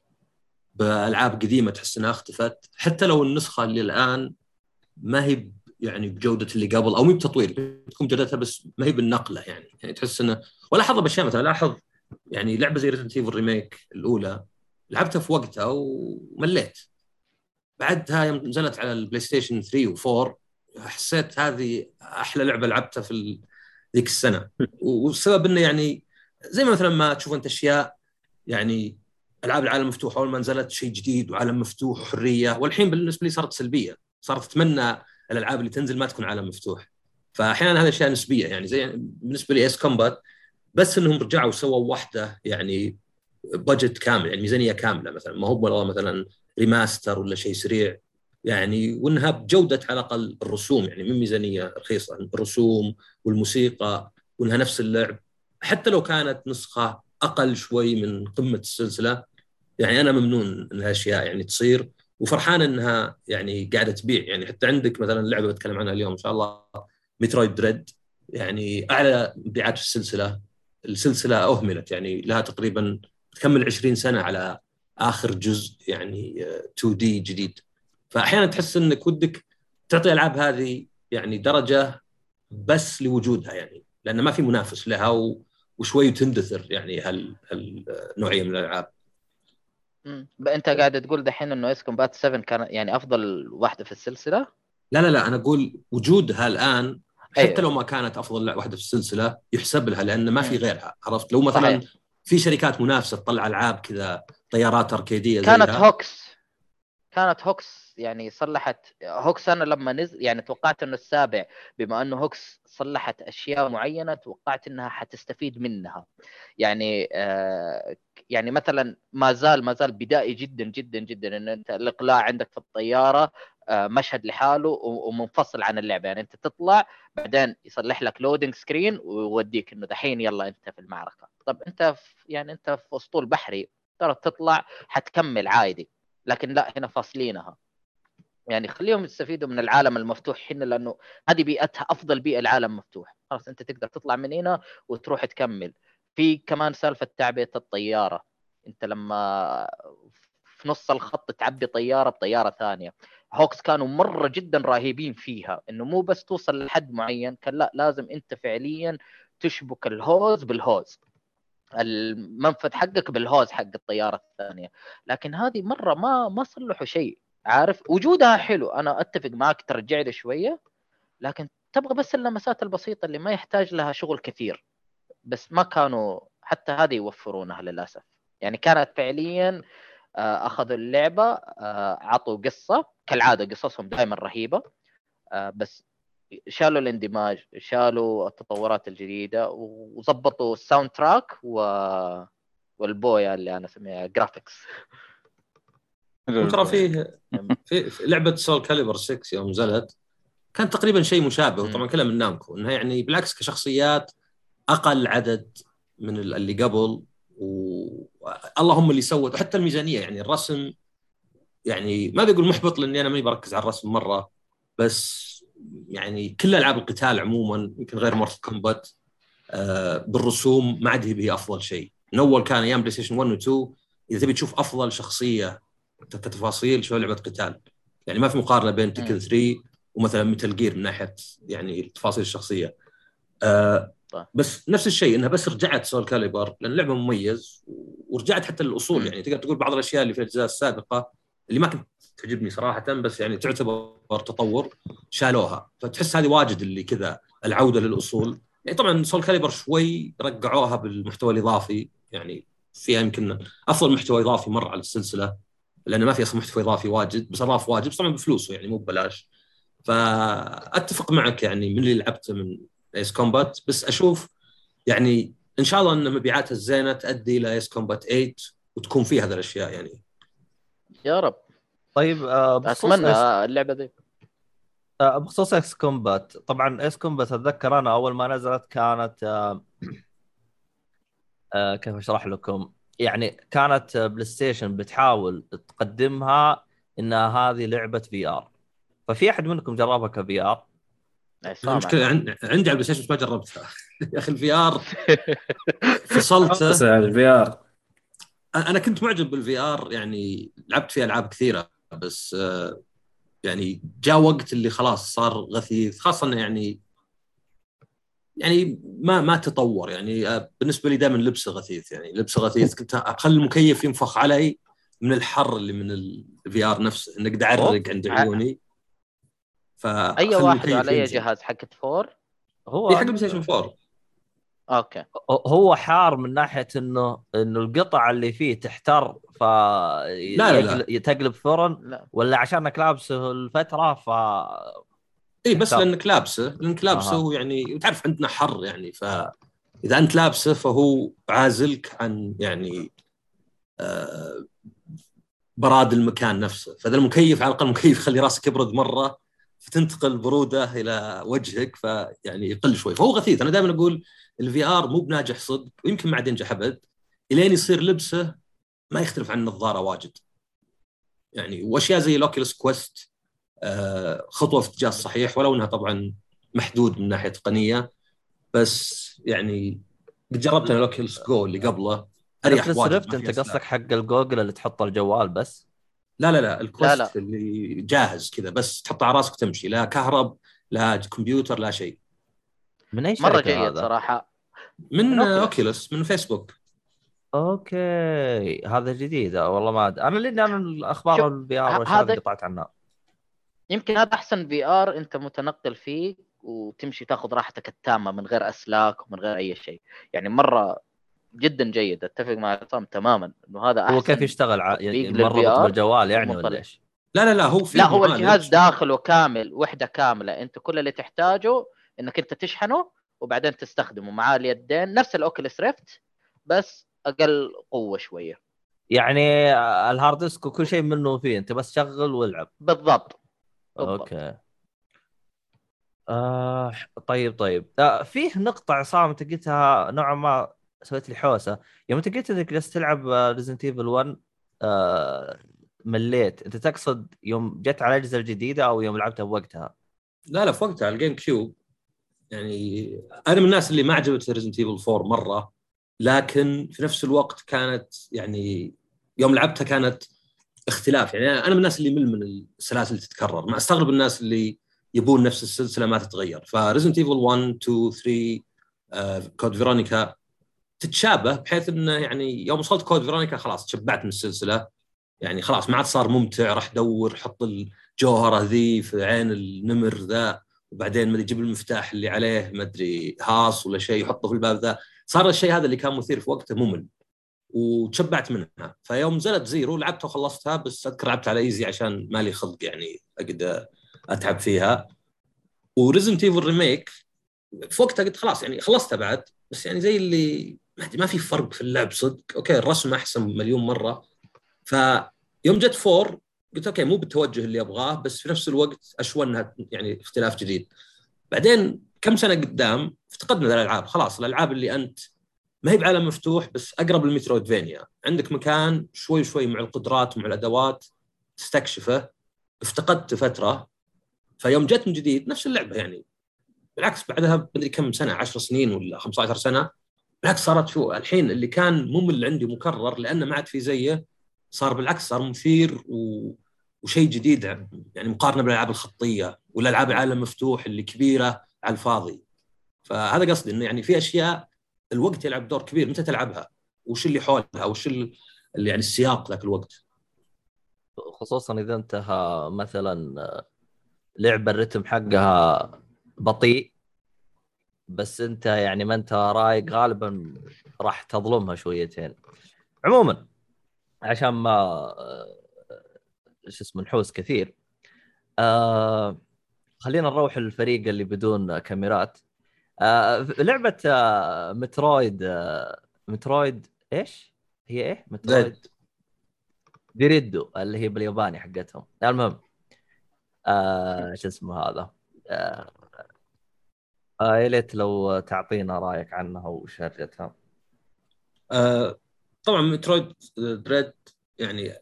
[SPEAKER 5] بألعاب قديمة تحس إنها اختفت. حتى لو النسخة اللي الآن ما هي يعني بجودة اللي قبل أو مو بتطوير تكون جودتها بس ما هي بالنقلة يعني. يعني تحس إنه ولاحظها باشياء مثلا لاحظ يعني لعبة زي Resident Evil remake الأولى لعبتها في وقتها ومليت. بعدها يوم نزلت على ال PlayStation 3 و4 حسيت هذه أحلى لعبة لعبتها في ذيك السنة. [laughs] والسبب إنه يعني زي ما مثلا ما تشوف أنت أشياء يعني ألعاب العالم المفتوح أول ما نزلت شيء جديد وعالم مفتوح وحرية والحين بالنسبة لي صارت سلبية. صارت اتمنى الألعاب اللي تنزل ما تكون عالم مفتوح. فاحيانا هذه أشياء نسبية يعني زي بالنسبة لي Ace Combat بس إنهم رجعوا سووا واحدة يعني budget كامل يعني ميزانية كاملة مثلا. ما هو والله مثلا remaster ولا شيء سريع. يعني وانها بجوده على الأقل الرسوم يعني من ميزانية رخيصة الرسوم والموسيقى وإنها نفس اللعب. حتى لو كانت نسخة أقل شوي من قمة السلسلة يعني أنا ممنون إن هالأشياء يعني تصير. وفرحان إنها يعني قاعدة تبيع. يعني حتى عندك مثلا لعبة بتكلم عنها اليوم إن شاء الله مترويد دريد يعني أعلى مبيعات في السلسلة. السلسلة أهملت. يعني لها تقريبا تكمل 20 سنة على آخر جزء يعني 2 دي جديد. فأحيانا تحس إنك ودك تعطي الالعاب هذه يعني درجة بس لوجودها يعني لأن ما في منافس لها و... وشوي تندثر يعني هال هالنوعية من الألعاب.
[SPEAKER 6] أنت قاعد تقول دحين إنه Ace Combat 7 كان يعني أفضل واحدة في السلسلة؟
[SPEAKER 5] لا لا لا أنا أقول وجودها الآن حتى أيوة. لو ما كانت أفضل واحدة في السلسلة يحسب لها لأن ما في غيرها عرفت؟ لو مثلا صحيح. في شركات منافسة تطلع ألعاب كذا طيارات أركيدية
[SPEAKER 6] كانت زيها. HAWX. كانت HAWX يعني صلحت HAWX أنا لما نزل يعني توقعت إنه السابع بما إنه HAWX صلحت أشياء معينة توقعت إنها حتستفيد منها. يعني آه يعني مثلا ما زال ما زال بدائي جدا جدا جدا إن أنت الإقلاع عندك في الطيارة آه مشهد لحاله ومنفصل عن اللعبة. يعني أنت تطلع بعدين يصلح لك loading screen ويوديك إنه دحين يلا أنت في المعركة. طب أنت يعني أنت في أسطول بحري. ترى تطلع حتكمل عادي. لكن لا هنا فاصلينها. يعني خليهم يستفيدوا من العالم المفتوح هنا لأنه هذه بيئتها أفضل بيئة العالم مفتوح. خلاص أنت تقدر تطلع من هنا وتروح تكمل. في كمان سالفة تعبئة الطيارة. أنت لما في نص الخط تعبي طيارة بطيارة ثانية. هوكس كانوا مرة جدا رهيبين فيها إنه مو بس توصل لحد معين كان لا لازم أنت فعليا تشبك ال hose بال hose. المنفذ حقك بال hose حق الطيارة الثانية. لكن هذه مرة ما ما صلحوا شيء عارف؟ وجودها حلو أنا أتفق معك ترجع لي شوية. لكن تبغى بس اللمسات البسيطة اللي ما يحتاج لها شغل كثير. بس ما كانوا حتى هذه يوفرونها للأسف. يعني كانت فعليا آه، أخذوا اللعبة آه، عطوا قصة كالعادة قصصهم دائما رهيبة آه، بس شالوا الاندماج شالوا التطورات الجديدة وظبطوا ال soundtrack و... والبويا اللي أنا أسميها graphics
[SPEAKER 5] ترى فيه في في لعبة Soulcalibur 6 يوم نزلت كان تقريبا شيء مشابه. وطبعا كلها من Namco إنها يعني بالعكس كشخصيات أقل عدد من ال- اللي قبل واللهم اللي سوت وحتى الميزانية يعني الرسم يعني ما بقول محبط لأني أنا ماني بركز على الرسم مرة بس يعني كل ألعاب القتال عموما يمكن غير Kombat آه بالرسوم ما عاد هي أفضل شيء من أول كان أيام PlayStation 1 و 2 إذا تبي تشوف أفضل شخصية كتفاصيل شو لعبة قتال يعني ما في مقارنة بين Tekken
[SPEAKER 6] مم.
[SPEAKER 5] 3 ومثلا متل جير من ناحية يعني التفاصيل الشخصية آه
[SPEAKER 6] طيب.
[SPEAKER 5] بس نفس الشيء إنها بس رجعت Soulcalibur لأن اللعبه مميز ورجعت حتى
[SPEAKER 6] للأصول.
[SPEAKER 5] يعني تقدر تقول بعض الأشياء اللي في الأجزاء السابقة اللي ما كنت تعجبني صراحة بس يعني تعتبر تطور شالوها. فتحس هذه واجد اللي كذا العودة للأصول. يعني طبعا Soulcalibur شوي رقعوها بالمحتوى الإضافي. يعني فيها يمكن أفضل محتوى إضافي مر على السلسلة لأنه ما في أصلا محتوى إضافي واجد بس أضاف واجد بس طبعا بفلوسه يعني مو ببلاش. فأتفق معك يعني من اللي لعبته من Ace Combat بس أشوف يعني إن شاء الله إن مبيعاتها الزينة تؤدي إلى Ace Combat 8 وتكون فيه هذه الأشياء يعني.
[SPEAKER 6] يا رب.
[SPEAKER 1] طيب آه بخصوص
[SPEAKER 6] أتمنى
[SPEAKER 1] Ace-
[SPEAKER 6] اللعبة دي
[SPEAKER 1] آه بخصوص Ace Combat. طبعا Ace Combat أتذكر أنا أول ما نزلت كانت آه آه كيف أشرح لكم؟ يعني كانت PlayStation بتحاول تقدمها إنها هذه لعبة VR ففي أحد منكم جربها ك VR
[SPEAKER 6] إيه،.
[SPEAKER 5] المشكلة عن- عندي على ال PlayStation بس ما جربتها. [laughs] يا أخي ال VR [laughs] فصلته.
[SPEAKER 2] بس ال VR
[SPEAKER 5] أنا كنت معجب بال VR يعني لعبت فيه ألعاب كثيرة. بس آه، يعني جاء وقت اللي خلاص صار غثيث خاصة يعني يعني ما ما تطور يعني آه، بالنسبة لي دائما لبسه غثيث يعني لبسه غثيث كنت اخلي المكيف ينفخ علي من الحر اللي من ال VR نفسه انه قاعد اعرق عند عيوني. ف
[SPEAKER 6] أي واحد على اي جهاز حقت four؟
[SPEAKER 1] هو
[SPEAKER 5] حق PlayStation 4
[SPEAKER 6] أوكي
[SPEAKER 1] هو حار من ناحية إنه إنه القطع اللي فيه تحتر ف
[SPEAKER 5] لا، لا.
[SPEAKER 1] يقل- تقلب فرن
[SPEAKER 6] لا
[SPEAKER 1] ولا عشانك لابسه الفترة ف
[SPEAKER 5] إي بس. لانك لابسه لانك لابسه
[SPEAKER 1] أها.
[SPEAKER 5] هو يعني تعرف عندنا حر يعني فاذا أنت لابسه فهو عازلك عن يعني آه براد المكان نفسه فإذا المكيف على الأقل مكيف يخلي رأسك يبرد مرة فتنتقل البروده إلى وجهك فيعني يقل شوي فهو غثيث أنا دائما أقول ال VR مو بناجح صدق ويمكن ما عاد ينجح أبد. إلين يصير لبسه ما يختلف عن النظارة واجد. يعني وأشياء زي ال Oculus Quest آه، خطوة في الاتجاه الصحيح ولو إنها طبعا محدود من ناحية تقنية. بس يعني قد جربت أنا ال Oculus Go اللي قبله
[SPEAKER 1] أريح
[SPEAKER 5] واجد
[SPEAKER 1] أنت قصدك. حق الجوجل اللي تحطه الجوال بس؟
[SPEAKER 5] لا لا لا ال Quest
[SPEAKER 6] لا، لا.
[SPEAKER 5] اللي جاهز كذا بس تحطه على راسك وتمشي لا كهرب لا كمبيوتر لا شيء.
[SPEAKER 1] من
[SPEAKER 6] أي
[SPEAKER 1] مرة
[SPEAKER 6] جيد
[SPEAKER 1] هذا؟
[SPEAKER 6] صراحة.
[SPEAKER 5] من. Oculus من Facebook
[SPEAKER 1] okay هذا جديد والله ما أدري. أنا لاني أنا الأخبار
[SPEAKER 6] ال
[SPEAKER 1] VR
[SPEAKER 6] هذا-
[SPEAKER 1] هذه قطعت عنها
[SPEAKER 6] يمكن هذا أحسن VR أنت متنقل فيه وتمشي تاخذ راحتك التامة من غير أسلاك ومن غير أي شيء يعني مرة جدا جيد أتفق مع عصام تماما إنه هذا أحسن
[SPEAKER 1] هو كيف يشتغل ع... لل
[SPEAKER 6] VR
[SPEAKER 1] بالجوال يعني
[SPEAKER 6] ومنطلق.
[SPEAKER 1] ولا إيش؟
[SPEAKER 5] لا لا لا هو في
[SPEAKER 6] لا هو. الجهاز داخله كامل وحدة كاملة أنت كل اللي تحتاجه إنك أنت تشحنه وبعدين تستخدمه معاه اليدين نفس ال Oculus Rift بس أقل قوة شوية.
[SPEAKER 1] يعني ال hard disk وكل شيء منه فيه أنت بس شغل والعب.
[SPEAKER 6] بالضبط. بالضبط.
[SPEAKER 1] okay. آه طيب طيب. آه فيه نقطة عصام أنت قلتها نوعا ما سويت لي حوسة. يوم أنت قلت إنك جالس تلعب Resident Evil 1 آه مليت أنت تقصد يوم جت على الاجهزة الجديدة أو يوم لعبتها بوقتها؟
[SPEAKER 5] لا لا في وقتها على ال GameCube يعني أنا من الناس اللي ما عجبت Resident Evil 4 مرة لكن في نفس الوقت كانت يعني يوم لعبتها كانت اختلاف. يعني أنا من الناس اللي مل من السلاسل اللي تتكرر. ما أستغرب الناس اللي يبون نفس السلسلة ما تتغير. ف Resident Evil 1 2 3 آه، Code Veronica تتشابه بحيث إنه يعني يوم وصلت Code Veronica خلاص تشبعت من السلسلة. يعني خلاص ما عاد صار ممتع راح دور حط الجوهرة ذي في عين النمر ذا. وبعدين ما يجيب المفتاح اللي عليه ما أدري هاص ولا شيء يحطه في الباب ذا. صار الشيء هذا اللي كان مثير في وقته ممل. وتشبعت منها. فيوم نزلت Zero لعبتها وخلصتها بس أذكر لعبت على easy عشان مالي خلق يعني اقعد أتعب فيها. و Resident Evil remake في وقتها قلت خلاص يعني خلصتها بعد بس يعني زي اللي ما في فرق في اللعب صدق. okay الرسم أحسن مليون مرة. فيوم جت four قلت okay مو بالتوجه اللي أبغاه بس في نفس الوقت اشوى إنها يعني اختلاف جديد. بعدين كم سنة قدام افتقدنا الألعاب. خلاص الألعاب اللي أنت ما هي بعالم مفتوح بس أقرب لل Metroidvania عندك مكان شوي شوي مع القدرات ومع الأدوات تستكشفه. افتقدت فترة فيوم جت من جديد نفس اللعبة يعني. بالعكس بعدها مدري كم سنة 10 سنين ولا 15 سنة بالعكس صارت شو الحين اللي كان ممل عندي مكرر لأنه ما عاد في زيه صار بالعكس صار مثير و... وشيء جديد يعني مقارنة بالألعاب الخطية والألعاب العالم مفتوح اللي كبيرة على الفاضي. فهذا قصدي إنه يعني في أشياء الوقت يلعب دور كبير متى تلعبها؟ وش اللي حولها؟ وش اللي يعني السياق ذاك الوقت؟
[SPEAKER 1] خصوصا إذا انتهى مثلا لعبة الرتم حقها بطيء بس أنت يعني ما أنت رايق غالبا راح تظلمها شويتين. عموما عشان ما شو اسمه نحوس كثير. آه خلينا نروح للفريق اللي بدون كاميرات. آه لعبة آه مترويد آه مترويد إيش؟ هي إيه؟ مترويد ديريدو اللي هي بالياباني حقتهم. المهم آه شو اسمه هذا؟ آه آه يا ليت لو تعطينا رأيك عنها وشرجتها
[SPEAKER 5] آه طبعا مترويد دريد يعني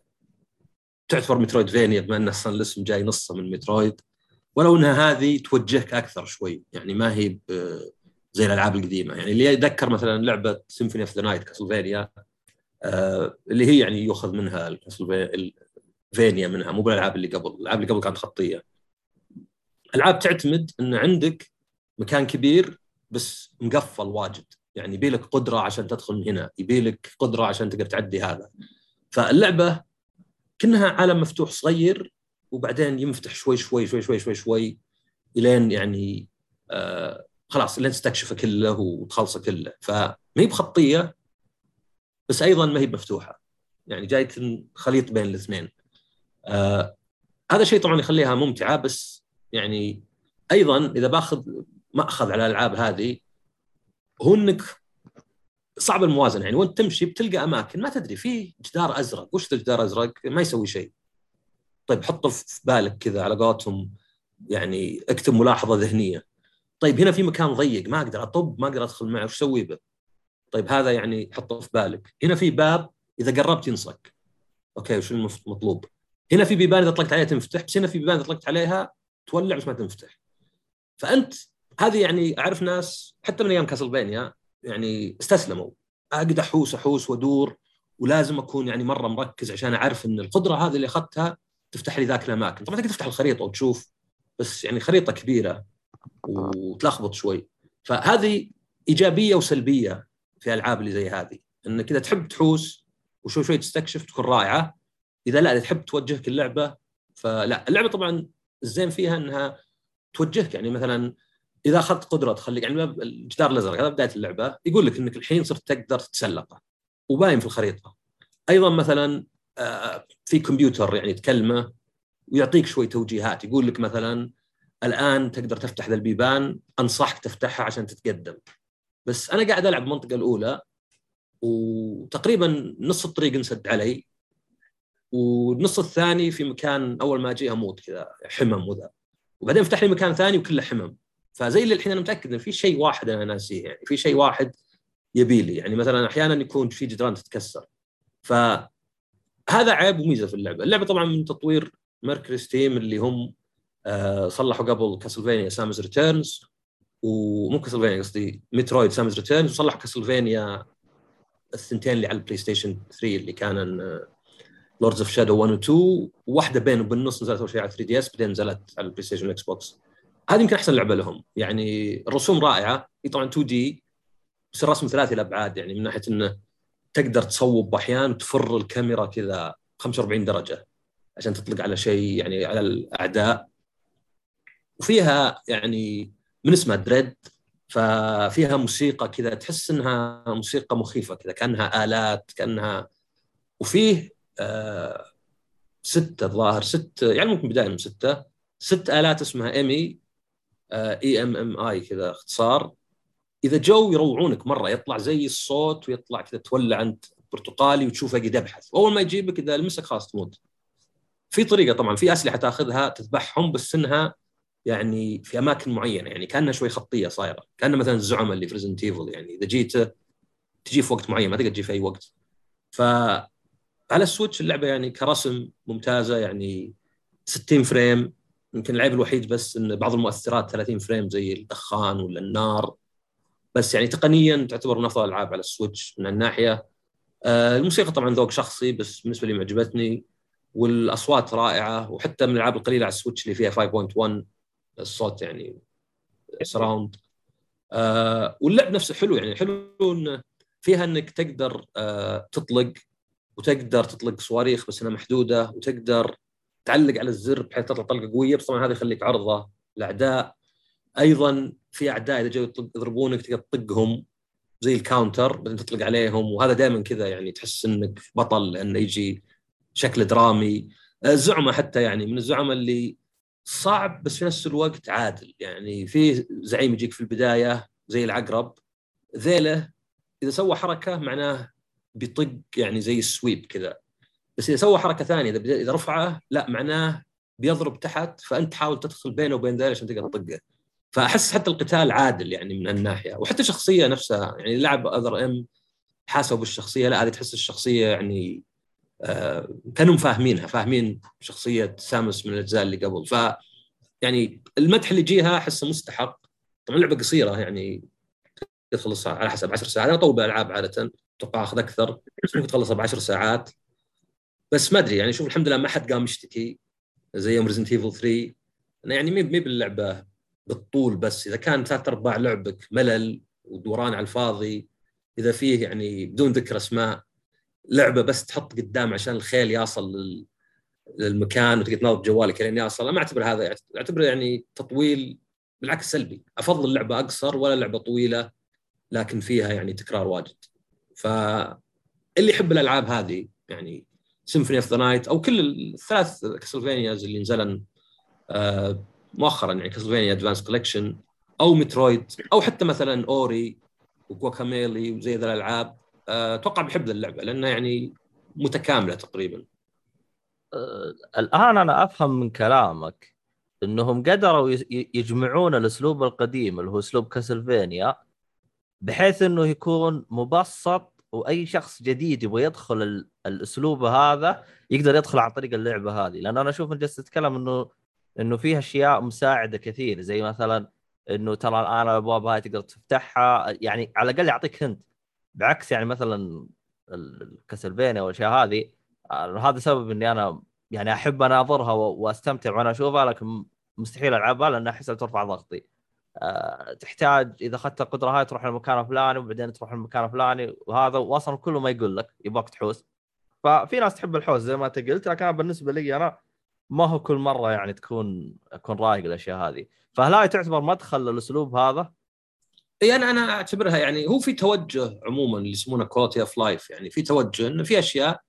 [SPEAKER 5] تعتبر مترويد فينيا بما إن أصلا الاسم جاي نصه من مترويد. ولو إنها هذه توجهك أكثر شوي يعني ما هي زي الألعاب القديمة. يعني اللي يتذكر مثلا لعبة Symphony of the Night Castlevania اللي هي يعني يؤخذ منها ال Castlevania منها مو بالألعاب اللي قبل. الألعاب اللي قبل كانت خطية. ألعاب تعتمد إن عندك مكان كبير بس مقفل واجد. يعني يبي لك قدرة عشان تدخل من هنا يبي لك قدرة عشان تقدر تعدي هذا. فاللعبة كأنها عالم مفتوح صغير وبعدين ينفتح شوي شوي شوي شوي شوي شوي إلين يعني آه خلاص لين تستكشفه كله وتخلصه كله. فما هي بخطية بس أيضا ما هي مفتوحه يعني جاية خليط بين الاثنين. آه هذا شيء طبعا يخليها ممتعة بس يعني أيضا إذا باخذ ماخذ على الألعاب هذه هو إنك صعب الموازنة يعني وأنت تمشي بتلقى أماكن ما تدري في جدار أزرق. وش الجدار ازرق ما يسوي شيء. طيب حطه في بالك كذا على قولتهم يعني اكتب ملاحظة ذهنية. طيب هنا في مكان ضيق ما أقدر أطب ما أقدر أدخل معه وش أسوي به؟ طيب هذا يعني حطه في بالك. هنا في باب إذا قربت ينصك. أوكي وش المطلوب هنا في بيبان إذا طلقت عليها تنفتح بس هنا في بيبان إذا طلقت عليها تولع بس ما تنفتح. فأنت هذه يعني أعرف ناس حتى من أيام كاسلفينيا يعني استسلموا. اقعد أحوس أحوس وأدور ولازم أكون يعني مرة مركز عشان أعرف إن القدرة هذه اللي أخذتها تفتح لي ذاك الأماكن. طبعا تقدر تفتح الخريطة وتشوف بس يعني خريطة كبيرة وتلخبط شوي. فهذه إيجابية وسلبية في الالعاب اللي زي هذه انك اذا تحب تحوس وشوي شوي تستكشف تكون رائعة. إذا لا إذا تحب توجهك اللعبة فلا. اللعبة طبعا الزين فيها إنها توجهك يعني مثلا إذا أخذت قدرة تخليك يعني الجدار الأزرق هذا بداية اللعبة يقول لك إنك الحين صرت تقدر تتسلقه وباين في الخريطة. أيضا مثلا آه، في كمبيوتر يعني تكلمه ويعطيك شوي توجيهات يقول لك مثلا الآن تقدر تفتح ذا البيبان أنصحك تفتحها عشان تتقدم. بس أنا قاعد ألعب المنطقة الأولى وتقريبا نص الطريق انسد علي والنص الثاني في مكان أول ما أجي أموت كذا حمم وذا. وبعدين فتح لي مكان ثاني وكله حمم. فزي اللي الحين أنا متأكد إن في شيء واحد أنا ناسيه يعني في شيء واحد يبي لي يعني مثلا أحيانا يكون في جدران تتكسر. فهذا عيب وميزة في اللعبة، اللعبة طبعا من تطوير MercurySteam اللي هم آه صلحوا قبل Castlevania Samus Returns ومو Castlevania قصدي Metroid Samus Returns وصلحوا Castlevania الثنتين اللي على ال PlayStation 3 اللي كان Lords of Shadow 1 و 2 وواحده بين وبالنص نزلت أول شيء على 3DS بعدين نزلت على ال PlayStation وال Xbox هذه يمكن أحسن لعبة لهم. يعني الرسوم رائعة. هي طبعا 2D بس الرسم ثلاثي الأبعاد. يعني من ناحية إنه تقدر تصوب أحيانا وتفر الكاميرا كذا 45 درجة عشان تطلق على شيء يعني على الأعداء. وفيها يعني من اسمها Dread ففيها موسيقى كذا تحس إنها موسيقى مخيفة كذا كأنها آلات كأنها وفيه آه ستة الظاهر ست يعني ممكن بداية من ستة ست آلات اسمها ايمي إي إم إم آي كذا اختصار. إذا جو يروعونك مرة يطلع زي الصوت ويطلع كذا تولع انت برتقالي وتشوفه قاعد يبحث أول ما يجيبك إذا لمسك خلاص تموت. في طريقة طبعا في أسلحة تأخذها تذبحهم بس إنها يعني في أماكن معينة يعني كأنها شوي خطية صايرة. كأنها مثلا الزعماء اللي في Resident Evil يعني إذا جيت تجي في وقت معين ما تقدر تجي في أي وقت. ف على ال Switch اللعبة يعني كرسم ممتازة يعني 60 frame يمكن العيب الوحيد بس إن بعض المؤثرات 30 frame زي الدخان ولا النار بس يعني تقنيا تعتبر من أفضل الألعاب على ال Switch من الناحية. آه، الموسيقى طبعا ذوق شخصي بس بالنسبة لي معجبتني. والأصوات رائعة وحتى من الألعاب القليلة على ال Switch اللي فيها 5.1 الصوت يعني surround آه واللعب نفسه حلو يعني حلو انه فيها إنك تقدر آه تطلق وتقدر تطلق صواريخ بس إنها محدودة وتقدر تعلق على الزر بحيث تطلع طلقة قوية بس طبعا هذا يخليك عرضة الاعداء أيضا في أعداء إذا جاوا يضربونك تقدر تطقهم زي ال counter بعدين تطلق عليهم وهذا دائما كذا يعني تحس إنك بطل لأنه يجي شكل درامي. الزعماء حتى يعني من الزعماء اللي صعب بس في نفس الوقت عادل. يعني في زعيم يجيك في البداية زي العقرب ذيله إذا سوى حركة معناه بيطق يعني زي السويب كذا. بس إذا سوى حركة ثانية إذا إذا رفعه لا معناه بيضرب تحت فأنت تحاول تدخل بينه وبين ذلك عشان تقدر تطقه. فأحس حتى القتال عادل يعني من الناحيه وحتى الشخصية نفسها يعني لعب أذر أم حاسوا بالشخصية لا هذه تحس الشخصية يعني آه كانوا فاهمينها فاهمين شخصية Samus من الأجزاء اللي قبل. ف يعني المدح اللي يجيها أحسه مستحق. طبعا لعبة قصيرة يعني تخلصها على حسب 10 ساعات. أنا أطول بالالعاب عادة أتوقع أخذ أكثر ممكن تخلصها ب 10 ساعات. بس ما أدري يعني شوف الحمد لله ما حد قام يشتكي زي يوم Resident Evil 3 أنا يعني مي باللعبة بالطول بس إذا كان ثلاث أرباع لعبك ملل ودوران على الفاضي إذا فيه يعني بدون ذكر أسماء لعبة بس تحط قدام عشان الخيل يصل للمكان وتقعد تناظر جوالك لين يصل. ما أعتبر هذا أعتبره يعني تطويل بالعكس سلبي. أفضل لعبة أقصر ولا لعبة طويلة لكن فيها يعني تكرار واجد. فاللي يحب الألعاب هذه يعني Symphony of the Night أو كل الثلاث Castlevanias اللي نزلن آه مؤخرا يعني Castlevania Advance Collection أو Metroid أو حتى مثلا Ori و Guacamelee وزي ذا الألعاب. أتوقع آه بيحب اللعبة لأنها يعني متكاملة تقريبا.
[SPEAKER 1] آه الآن أنا أفهم من كلامك إنهم قدروا يجمعون الأسلوب القديم اللي هو أسلوب Castlevania بحيث إنه يكون مبسط وأي شخص جديد يبغى يدخل الأسلوب هذا يقدر يدخل عن طريق اللعبة هذه. لأن أنا أشوف إن جالس تتكلم إنه إنه فيها أشياء مساعدة كثير زي مثلا إنه ترى الآن الأبواب هاي تقدر تفتحها. يعني على الأقل يعطيك هنت بعكس يعني مثلا الكاسلفينيا والأشياء هذه هذا سبب إني أنا يعني أحب أناظرها وأستمتع وأنا أشوفها لكن مستحيل ألعبها لأن أحسها ترفع ضغطي. تحتاج إذا أخذت القدرة هاي تروح للمكان الفلاني وبعدين تروح للمكان الفلاني وهذا واصلا كله ما يقول لك يبغاك تحوس ففي ناس تحب الحوس زي ما أنت قلت لكن بالنسبة لي أنا ما هو كل مرة يعني تكون أكون رايق الأشياء هذه فهل هاي تعتبر مدخل للأسلوب هذا؟
[SPEAKER 5] إي أنا أنا أعتبرها يعني هو في توجه عموما اللي يسمونه quality of life يعني في توجه إنه في أشياء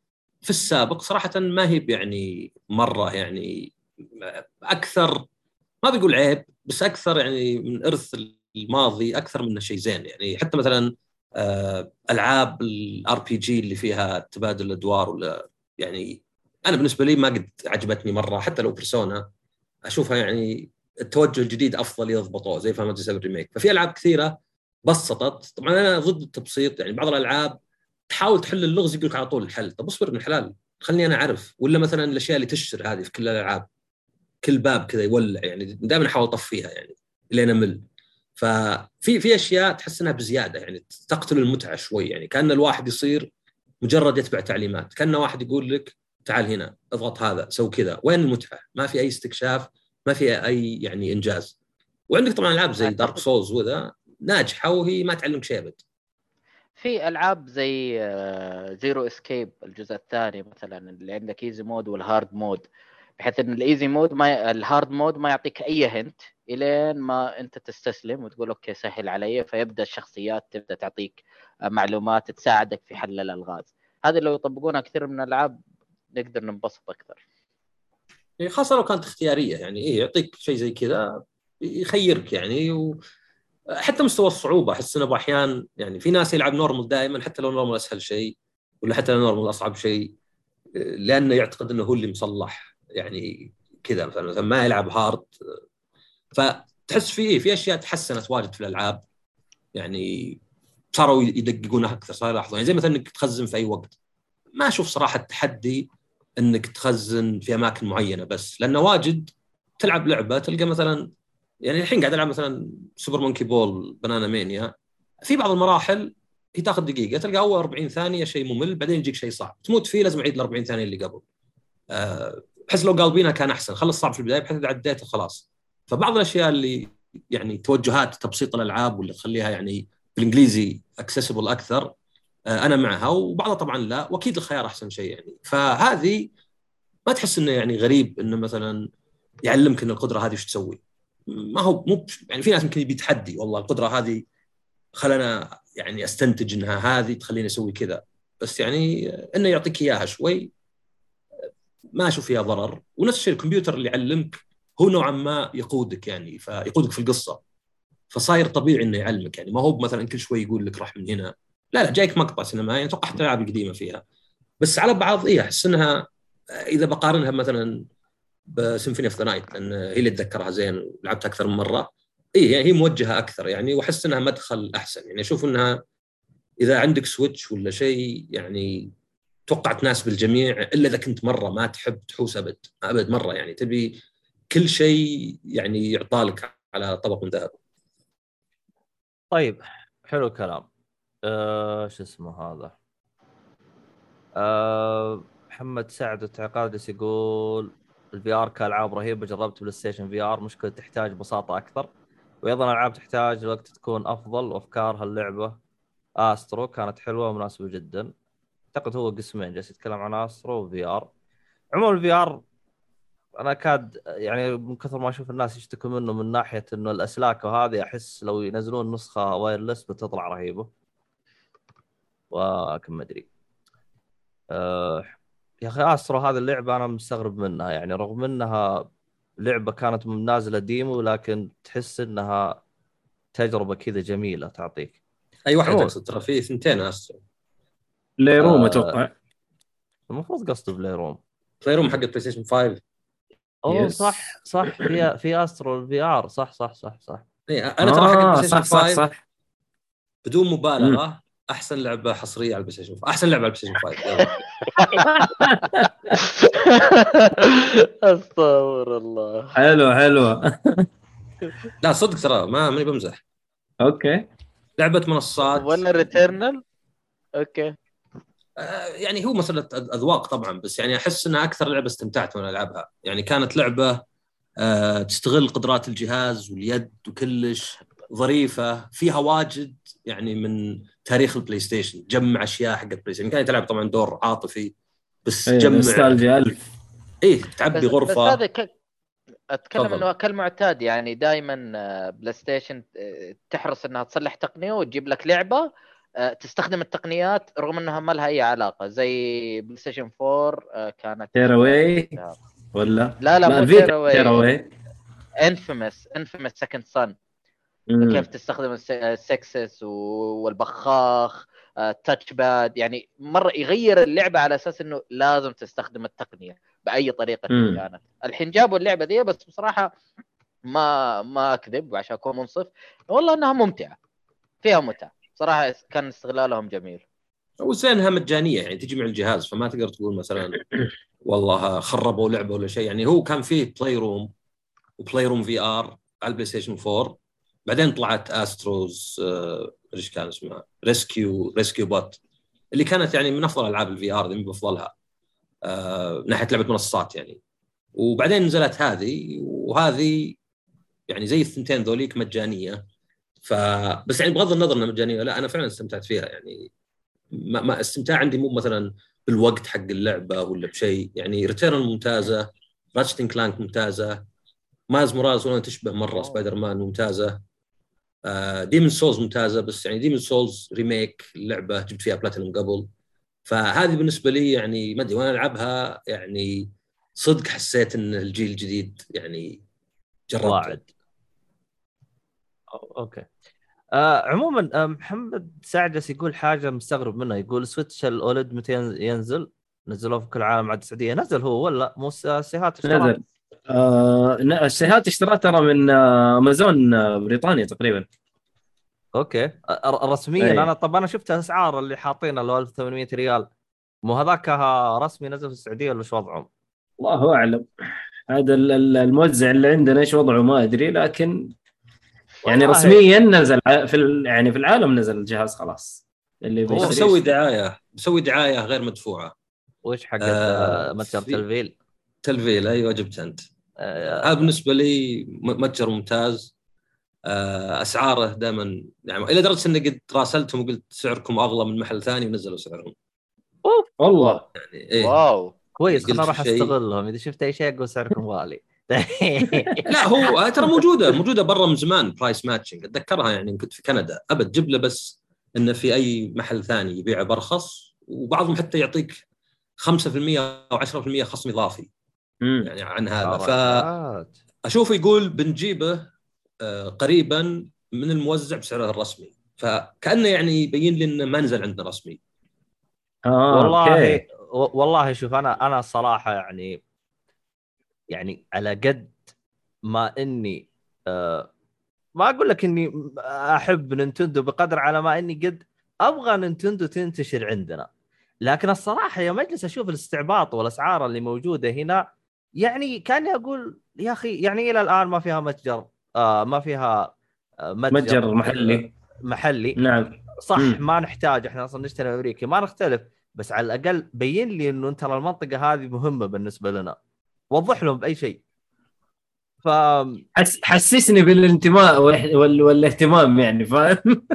[SPEAKER 5] في السابق صراحة ما هي يعني مرة يعني أكثر ما بيقول عيب بس أكثر يعني من إرث الماضي أكثر منه شيء زين. يعني حتى مثلا آه، ألعاب ال RPG اللي فيها تبادل الادوار ولا يعني أنا بالنسبة لي ما قد عجبتني مرة حتى لو Persona أشوفها يعني التوجه الجديد أفضل يضبطوه زي Final 7 Remake ففي ألعاب كثيرة بسطت. طبعا أنا ضد التبسيط يعني بعض الألعاب تحاول تحل اللغز يقول لك على طول الحل. طب اصبر من الحلال خلني أنا أعرف. ولا مثلا الأشياء اللي تشتر هذه في كل الألعاب. كل باب كذا يولع يعني دائما أحاول أطفيها يعني لين أمل. ففي في أشياء تحس إنها بزيادة يعني تقتل المتعة شوي يعني كأن الواحد يصير مجرد يتبع تعليمات كأن واحد يقول لك تعال هنا اضغط هذا سوي كذا. وين المتعة؟ ما في أي استكشاف ما في أي يعني إنجاز. وعندك طبعا ألعاب زي Dark Souls وذا ناجحة وهي ما تعلمك شيء أبد.
[SPEAKER 6] في ألعاب زي Zero Escape الجزء الثاني مثلا اللي عندك easy mode وال hard mode بحيث إن ال easy mode ما. ال hard mode ما يعطيك أي hint إلين ما أنت تستسلم وتقول okay سهل علي. فيبدأ الشخصيات تبدأ تعطيك معلومات تساعدك في حل الألغاز. هذه لو يطبقونها كثير من الألعاب نقدر ننبسط أكثر.
[SPEAKER 5] يعني خاصة لو كانت اختيارية يعني إيه يعطيك شيء زي كذا يخيرك يعني و... حتى مستوى الصعوبة. أحس إنه بأحيان يعني في ناس يلعب normal دائما حتى لو normal أسهل شيء ولا حتى لو normal أصعب شيء لأنه يعتقد إنه هو اللي مصلح. يعني كذا مثلا ما يلعب hard. فتحس في في أشياء تحسنت واجد في الألعاب. يعني صاروا يدققونها أكثر صاروا يلاحظون. يعني زي مثلا إنك تخزن في أي وقت. ما أشوف صراحة التحدي إنك تخزن في أماكن معينة بس لأنه واجد تلعب لعبة تلقى مثلا يعني الحين قاعد ألعب مثلا Super Monkey Ball Banana Mania في بعض المراحل هي تاخذ دقيقة تلقى أول 40 ثانية شيء ممل بعدين يجيك شيء صعب. تموت فيه لازم اعيد ال 40 ثانية اللي قبل. أه بحس لو قالبينها كان أحسن. خلص صعب في البداية بحيث اذا عديته خلاص فبعض الأشياء اللي يعني توجهات تبسيط الألعاب ولا تخليها يعني بالإنجليزي اكسسبل أكثر آه، أنا معها وبعضها طبعا لا وأكيد الخيار أحسن شيء يعني. فهذه ما تحس إنه يعني غريب إنه مثلا يعلمك ان القدرة هذه إيش تسوي. ما هو مو يعني في ناس يمكن يبي تحدي والله القدرة هذه خلنا يعني أستنتج إنها هذه تخليني أسوي كذا. بس يعني إنه يعطيك إياها شوي ما أشوف فيها ضرر. ونفس الشيء الكمبيوتر اللي يعلمك هو نوعا ما يقودك يعني فيقودك في القصة. فصاير طبيعي إنه يعلمك يعني. ما هو مثلا كل شوي يقول لك راح من هنا. لا لا جايك مقطع سينما. يعني أتوقع حتى الألعاب القديمة فيها. بس على بعض اي أحس إنها إذا بقارنها مثلا ب Symphony of the Night لأن هي اللي اتذكرها زين ولعبتها أكثر من مرة. اي يعني هي موجهة أكثر يعني. وأحس إنها مدخل أحسن يعني. أشوف إنها إذا عندك Switch ولا شيء يعني توقع تناسب الجميع إلا إذا كنت مرة ما تحب تحوس أبد أبد مرة يعني تبي كل شيء يعني يعطالك على طبق من ذهب.
[SPEAKER 1] طيب حلو الكلام. آه شو اسمه هذا؟ آه محمد سعد التعقادس يقول ال VR كألعاب رهيبة جربت PlayStation VR مشكلة تحتاج بساطة أكثر. وأيضا ألعاب تحتاج وقت تكون أفضل وأفكار هاللعبة Astro كانت حلوة ومناسبة جدا. أعتقد هو قسمين جالس يتكلم عن Astro و VR عموما ال VR أنا كاد يعني من كثر ما أشوف الناس يشتكوا منه من ناحية إنه الأسلاك وهذه أحس لو ينزلون نسخة wireless بتطلع رهيبة. ولكن ما أدري. أه يا أخي Astro هذه اللعبة أنا مستغرب منها يعني رغم إنها لعبة كانت نازلة demo لكن تحس إنها تجربة كذا جميلة تعطيك.
[SPEAKER 5] أي واحد. تقصد ترى في ثنتين Astro
[SPEAKER 2] Playroom
[SPEAKER 1] آه.
[SPEAKER 2] أتوقع.
[SPEAKER 1] المفروض قصده بلاي
[SPEAKER 5] room. Playroom حق ال PlayStation 5
[SPEAKER 1] أوه
[SPEAKER 2] Yes.
[SPEAKER 1] صح صح. في [coughs] في Astro ال VR صح صح صح صح.
[SPEAKER 5] إيه، أنا ترى حق
[SPEAKER 2] آه
[SPEAKER 5] البلاي ستيشن
[SPEAKER 2] صح صح
[SPEAKER 5] 5
[SPEAKER 2] صح.
[SPEAKER 5] بدون مبالغة أحسن لعبة حصرية على ال PlayStation 5 أحسن لعبة على ال PlayStation 5 يلا. [laughs]
[SPEAKER 6] أستغفر الله.
[SPEAKER 2] حلو حلو. [laughs]
[SPEAKER 5] لا صدق ترى ما ماني بمزح.
[SPEAKER 2] okay.
[SPEAKER 5] لعبة منصات.
[SPEAKER 6] ولا Returnal
[SPEAKER 5] okay. يعني هو مسألة أذواق طبعا بس يعني أحس إنها أكثر لعبة استمتعت وأنا ألعبها. يعني كانت لعبة آه، تستغل قدرات الجهاز واليد وكلش ظريفة فيها واجد يعني من تاريخ ال PlayStation جمع أشياء حق ال PlayStation كانت تلعب طبعا دور عاطفي بس
[SPEAKER 2] إيه
[SPEAKER 5] جمع
[SPEAKER 2] نوستالجيا
[SPEAKER 5] ألف.
[SPEAKER 6] بس,
[SPEAKER 5] تعبي
[SPEAKER 6] بس
[SPEAKER 5] غرفة.
[SPEAKER 6] هذا ك...
[SPEAKER 5] أتكلم.
[SPEAKER 6] إنه كالمعتاد يعني دائما PlayStation آه، تحرص إنها تصلح تقنية وتجيب لك لعبة آه، تستخدم التقنيات رغم إنها ما لها أي علاقة زي PlayStation 4 آه، كانت
[SPEAKER 2] Tearaway ولا؟
[SPEAKER 6] لا لا مو ال
[SPEAKER 2] Vita Tearaway.
[SPEAKER 6] Tearaway Infamous Infamous Second
[SPEAKER 2] Son.
[SPEAKER 6] كيف تستخدم الس- السكسس والبخاخ ال touch pad يعني مرة يغير اللعبة على أساس إنه لازم تستخدم التقنية بأي
[SPEAKER 2] طريقة.
[SPEAKER 6] كانت. الحين جابوا اللعبه دي بس بصراحة ما ما أكذب عشان أكون منصف والله إنها ممتعة فيها متعة. صراحة كان استغلالهم جميل.
[SPEAKER 5] وزينها مجانيه يعني تجي مع الجهاز فما تقدر تقول مثلا [laughs] والله خربوا لعبة ولا شيء. يعني هو كان فيه Playroom و Playroom VR على ال PlayStation 4 بعدين طلعت Astro's آه، إيش كان اسمها؟ Rescue Rescue Bot اللي كانت يعني من أفضل ألعاب ال VR اللي بفضلها آه، من ناحية لعبة منصات يعني. وبعدين نزلت هذه وهذه يعني زي الثنتين ذوليك مجانية. ف بس يعني بغض النظر إنها مجانية لا أنا فعلا استمتعت فيها يعني ما, ما استمتاع عندي مو مثلا بالوقت حق اللعبة ولا بشيء يعني Returnal ممتازة Ratchet and Clank ممتازة Miles Morales ولا تشبه
[SPEAKER 6] مرة.
[SPEAKER 5] سبايدر مان ممتازة. Demon's Souls ممتازة بس يعني Demon's Souls remake لعبة جبت فيها بلاتينوم قبل. فهذه بالنسبة لي يعني ما أدري وأنا ألعبها يعني صدق حسيت إن الجيل الجديد يعني جربته.
[SPEAKER 1] واعد. Okay. آه عموما آه محمد سعدس يقول حاجة مستغرب منها يقول Switch ال OLED متى ين- ينزل؟ نزلوه في كل العالم عاد السعودية نزل هو ولا مو س- سيهات اشتراه؟
[SPEAKER 2] نزل آه السيهات اشتراها ترى من آه، أمازون آه، بريطانيا تقريبا
[SPEAKER 1] okay رسميا
[SPEAKER 2] أي.
[SPEAKER 1] أنا طب أنا شفت الأسعار اللي حاطينها اللي هو 1800 ريال مو هذاك رسمي نزل في السعودية ولا شو وضعهم؟
[SPEAKER 2] الله أعلم هذا ال- ال- الموزع اللي عندنا إيش وضعه ما أدري لكن يعني. رسميا نزل في ال- يعني في العالم نزل الجهاز خلاص اللي
[SPEAKER 5] هو
[SPEAKER 2] يشتري.
[SPEAKER 5] دعاية بسوي دعاية غير مدفوعة
[SPEAKER 1] وش حقت
[SPEAKER 5] آه،
[SPEAKER 1] متجر
[SPEAKER 5] في-
[SPEAKER 1] تلفيل؟
[SPEAKER 5] تلفيل أيوه جبت أنت
[SPEAKER 1] آه
[SPEAKER 5] هذا بالنسبة لي متجر ممتاز آه، أسعاره دائما يعني إلى درجة إني قد راسلتهم وقلت سعركم أغلى من محل ثاني ونزلوا سعرهم
[SPEAKER 2] والله
[SPEAKER 5] يعني إيه.
[SPEAKER 6] Wow
[SPEAKER 1] كويس نروح
[SPEAKER 5] شيء.
[SPEAKER 1] أستغلهم إذا شفت أي شيء أقول سعركم غالي
[SPEAKER 5] لا هو ترى موجودة موجودة برا من زمان price matching أتذكرها يعني كنت في كندا. أبد جيب له بس إنه في أي محل ثاني يبيعه برخص وبعضهم حتى يعطيك 5% أو 10% خصم
[SPEAKER 2] إضافي.
[SPEAKER 5] يعني عن هذا.
[SPEAKER 1] حركات.
[SPEAKER 5] فأشوفه يقول بنجيبه آه، قريبا من الموزع بسعره الرسمي. فكأنه يعني يبين لي إنه ما نزل عندنا رسمي.
[SPEAKER 2] آه
[SPEAKER 1] والله okay. والله شوف أنا أنا الصراحة يعني يعني على قد ما إني آه ما أقول لك إني أحب Nintendo بقدر على ما إني قد أبغى Nintendo تنتشر عندنا. لكن الصراحة يا مجلس أشوف الاستعباط والأسعار اللي موجودة هنا يعني أقول يا أخي يعني إلى الآن ما فيها متجر آه ما فيها آه متجر,
[SPEAKER 2] متجر محلي.
[SPEAKER 1] محلي.
[SPEAKER 2] نعم.
[SPEAKER 1] صح
[SPEAKER 2] مم.
[SPEAKER 1] ما نحتاج إحنا أصلا نشتري أمريكي ما نختلف. بس على الأقل بين لي إنه ترى المنطقة هذه مهمة بالنسبة لنا. وضح لهم بأي شيء. ف
[SPEAKER 2] حس حسسني بالانتماء وال- وال- والاهتمام يعني فاهم [laughs]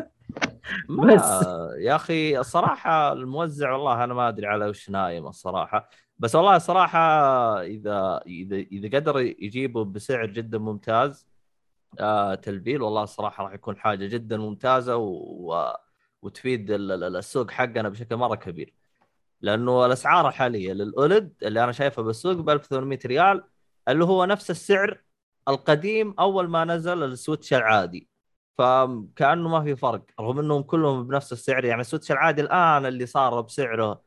[SPEAKER 2] بس.
[SPEAKER 1] يا أخي الصراحة الموزع والله أنا ما أدري على وش نايم الصراحة. بس والله الصراحة اذا اذا إذا قدر يجيبوا بسعر جدا ممتاز آه تلفيل والله الصراحة راح يكون حاجة جدا ممتازة و... وتفيد ال- ال- السوق حقنا بشكل مرة كبير. لأنه الأسعار الحاليه لل OLED اللي أنا شايفها بالسوق ب 1800 ريال اللي هو نفس السعر القديم أول ما نزل ال Switch العادي. فكأنه ما في فرق رغم إنهم كلهم بنفس السعر يعني ال Switch العادي الآن اللي صار بسعره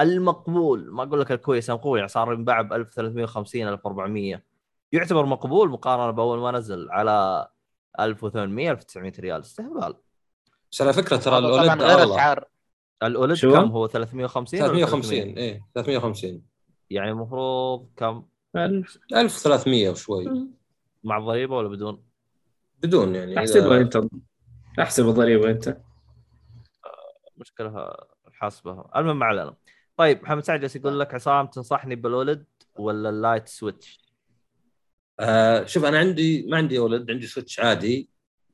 [SPEAKER 1] المقبول ما أقول لك الكويس المقبول يعني صار ينباع ب 1350 1400 يعتبر مقبول مقارنة بأول ما نزل على 1800 1900 ريال. استهبال.
[SPEAKER 5] بس على فكرة ترى الأولد
[SPEAKER 6] طبعا غير اسعار
[SPEAKER 1] الأولد
[SPEAKER 2] شو؟
[SPEAKER 1] كم هو؟ 350 ولا
[SPEAKER 5] 350
[SPEAKER 1] 300
[SPEAKER 5] إيه 350
[SPEAKER 1] يعني المفروض كم؟
[SPEAKER 5] 1300 وشوي.
[SPEAKER 1] مع الضريبه ولا بدون؟
[SPEAKER 5] بدون يعني إذا-
[SPEAKER 2] أحسبها أنت. أحسب الضريبه أنت.
[SPEAKER 1] مشكلة حاسبها. المهم ما علينا. طيب محمد سعد جالس يقول لك عصام تنصحني بال OLED ولا ال Lite Switch؟
[SPEAKER 5] آه شوف أنا عندي ما عندي OLED عندي Switch عادي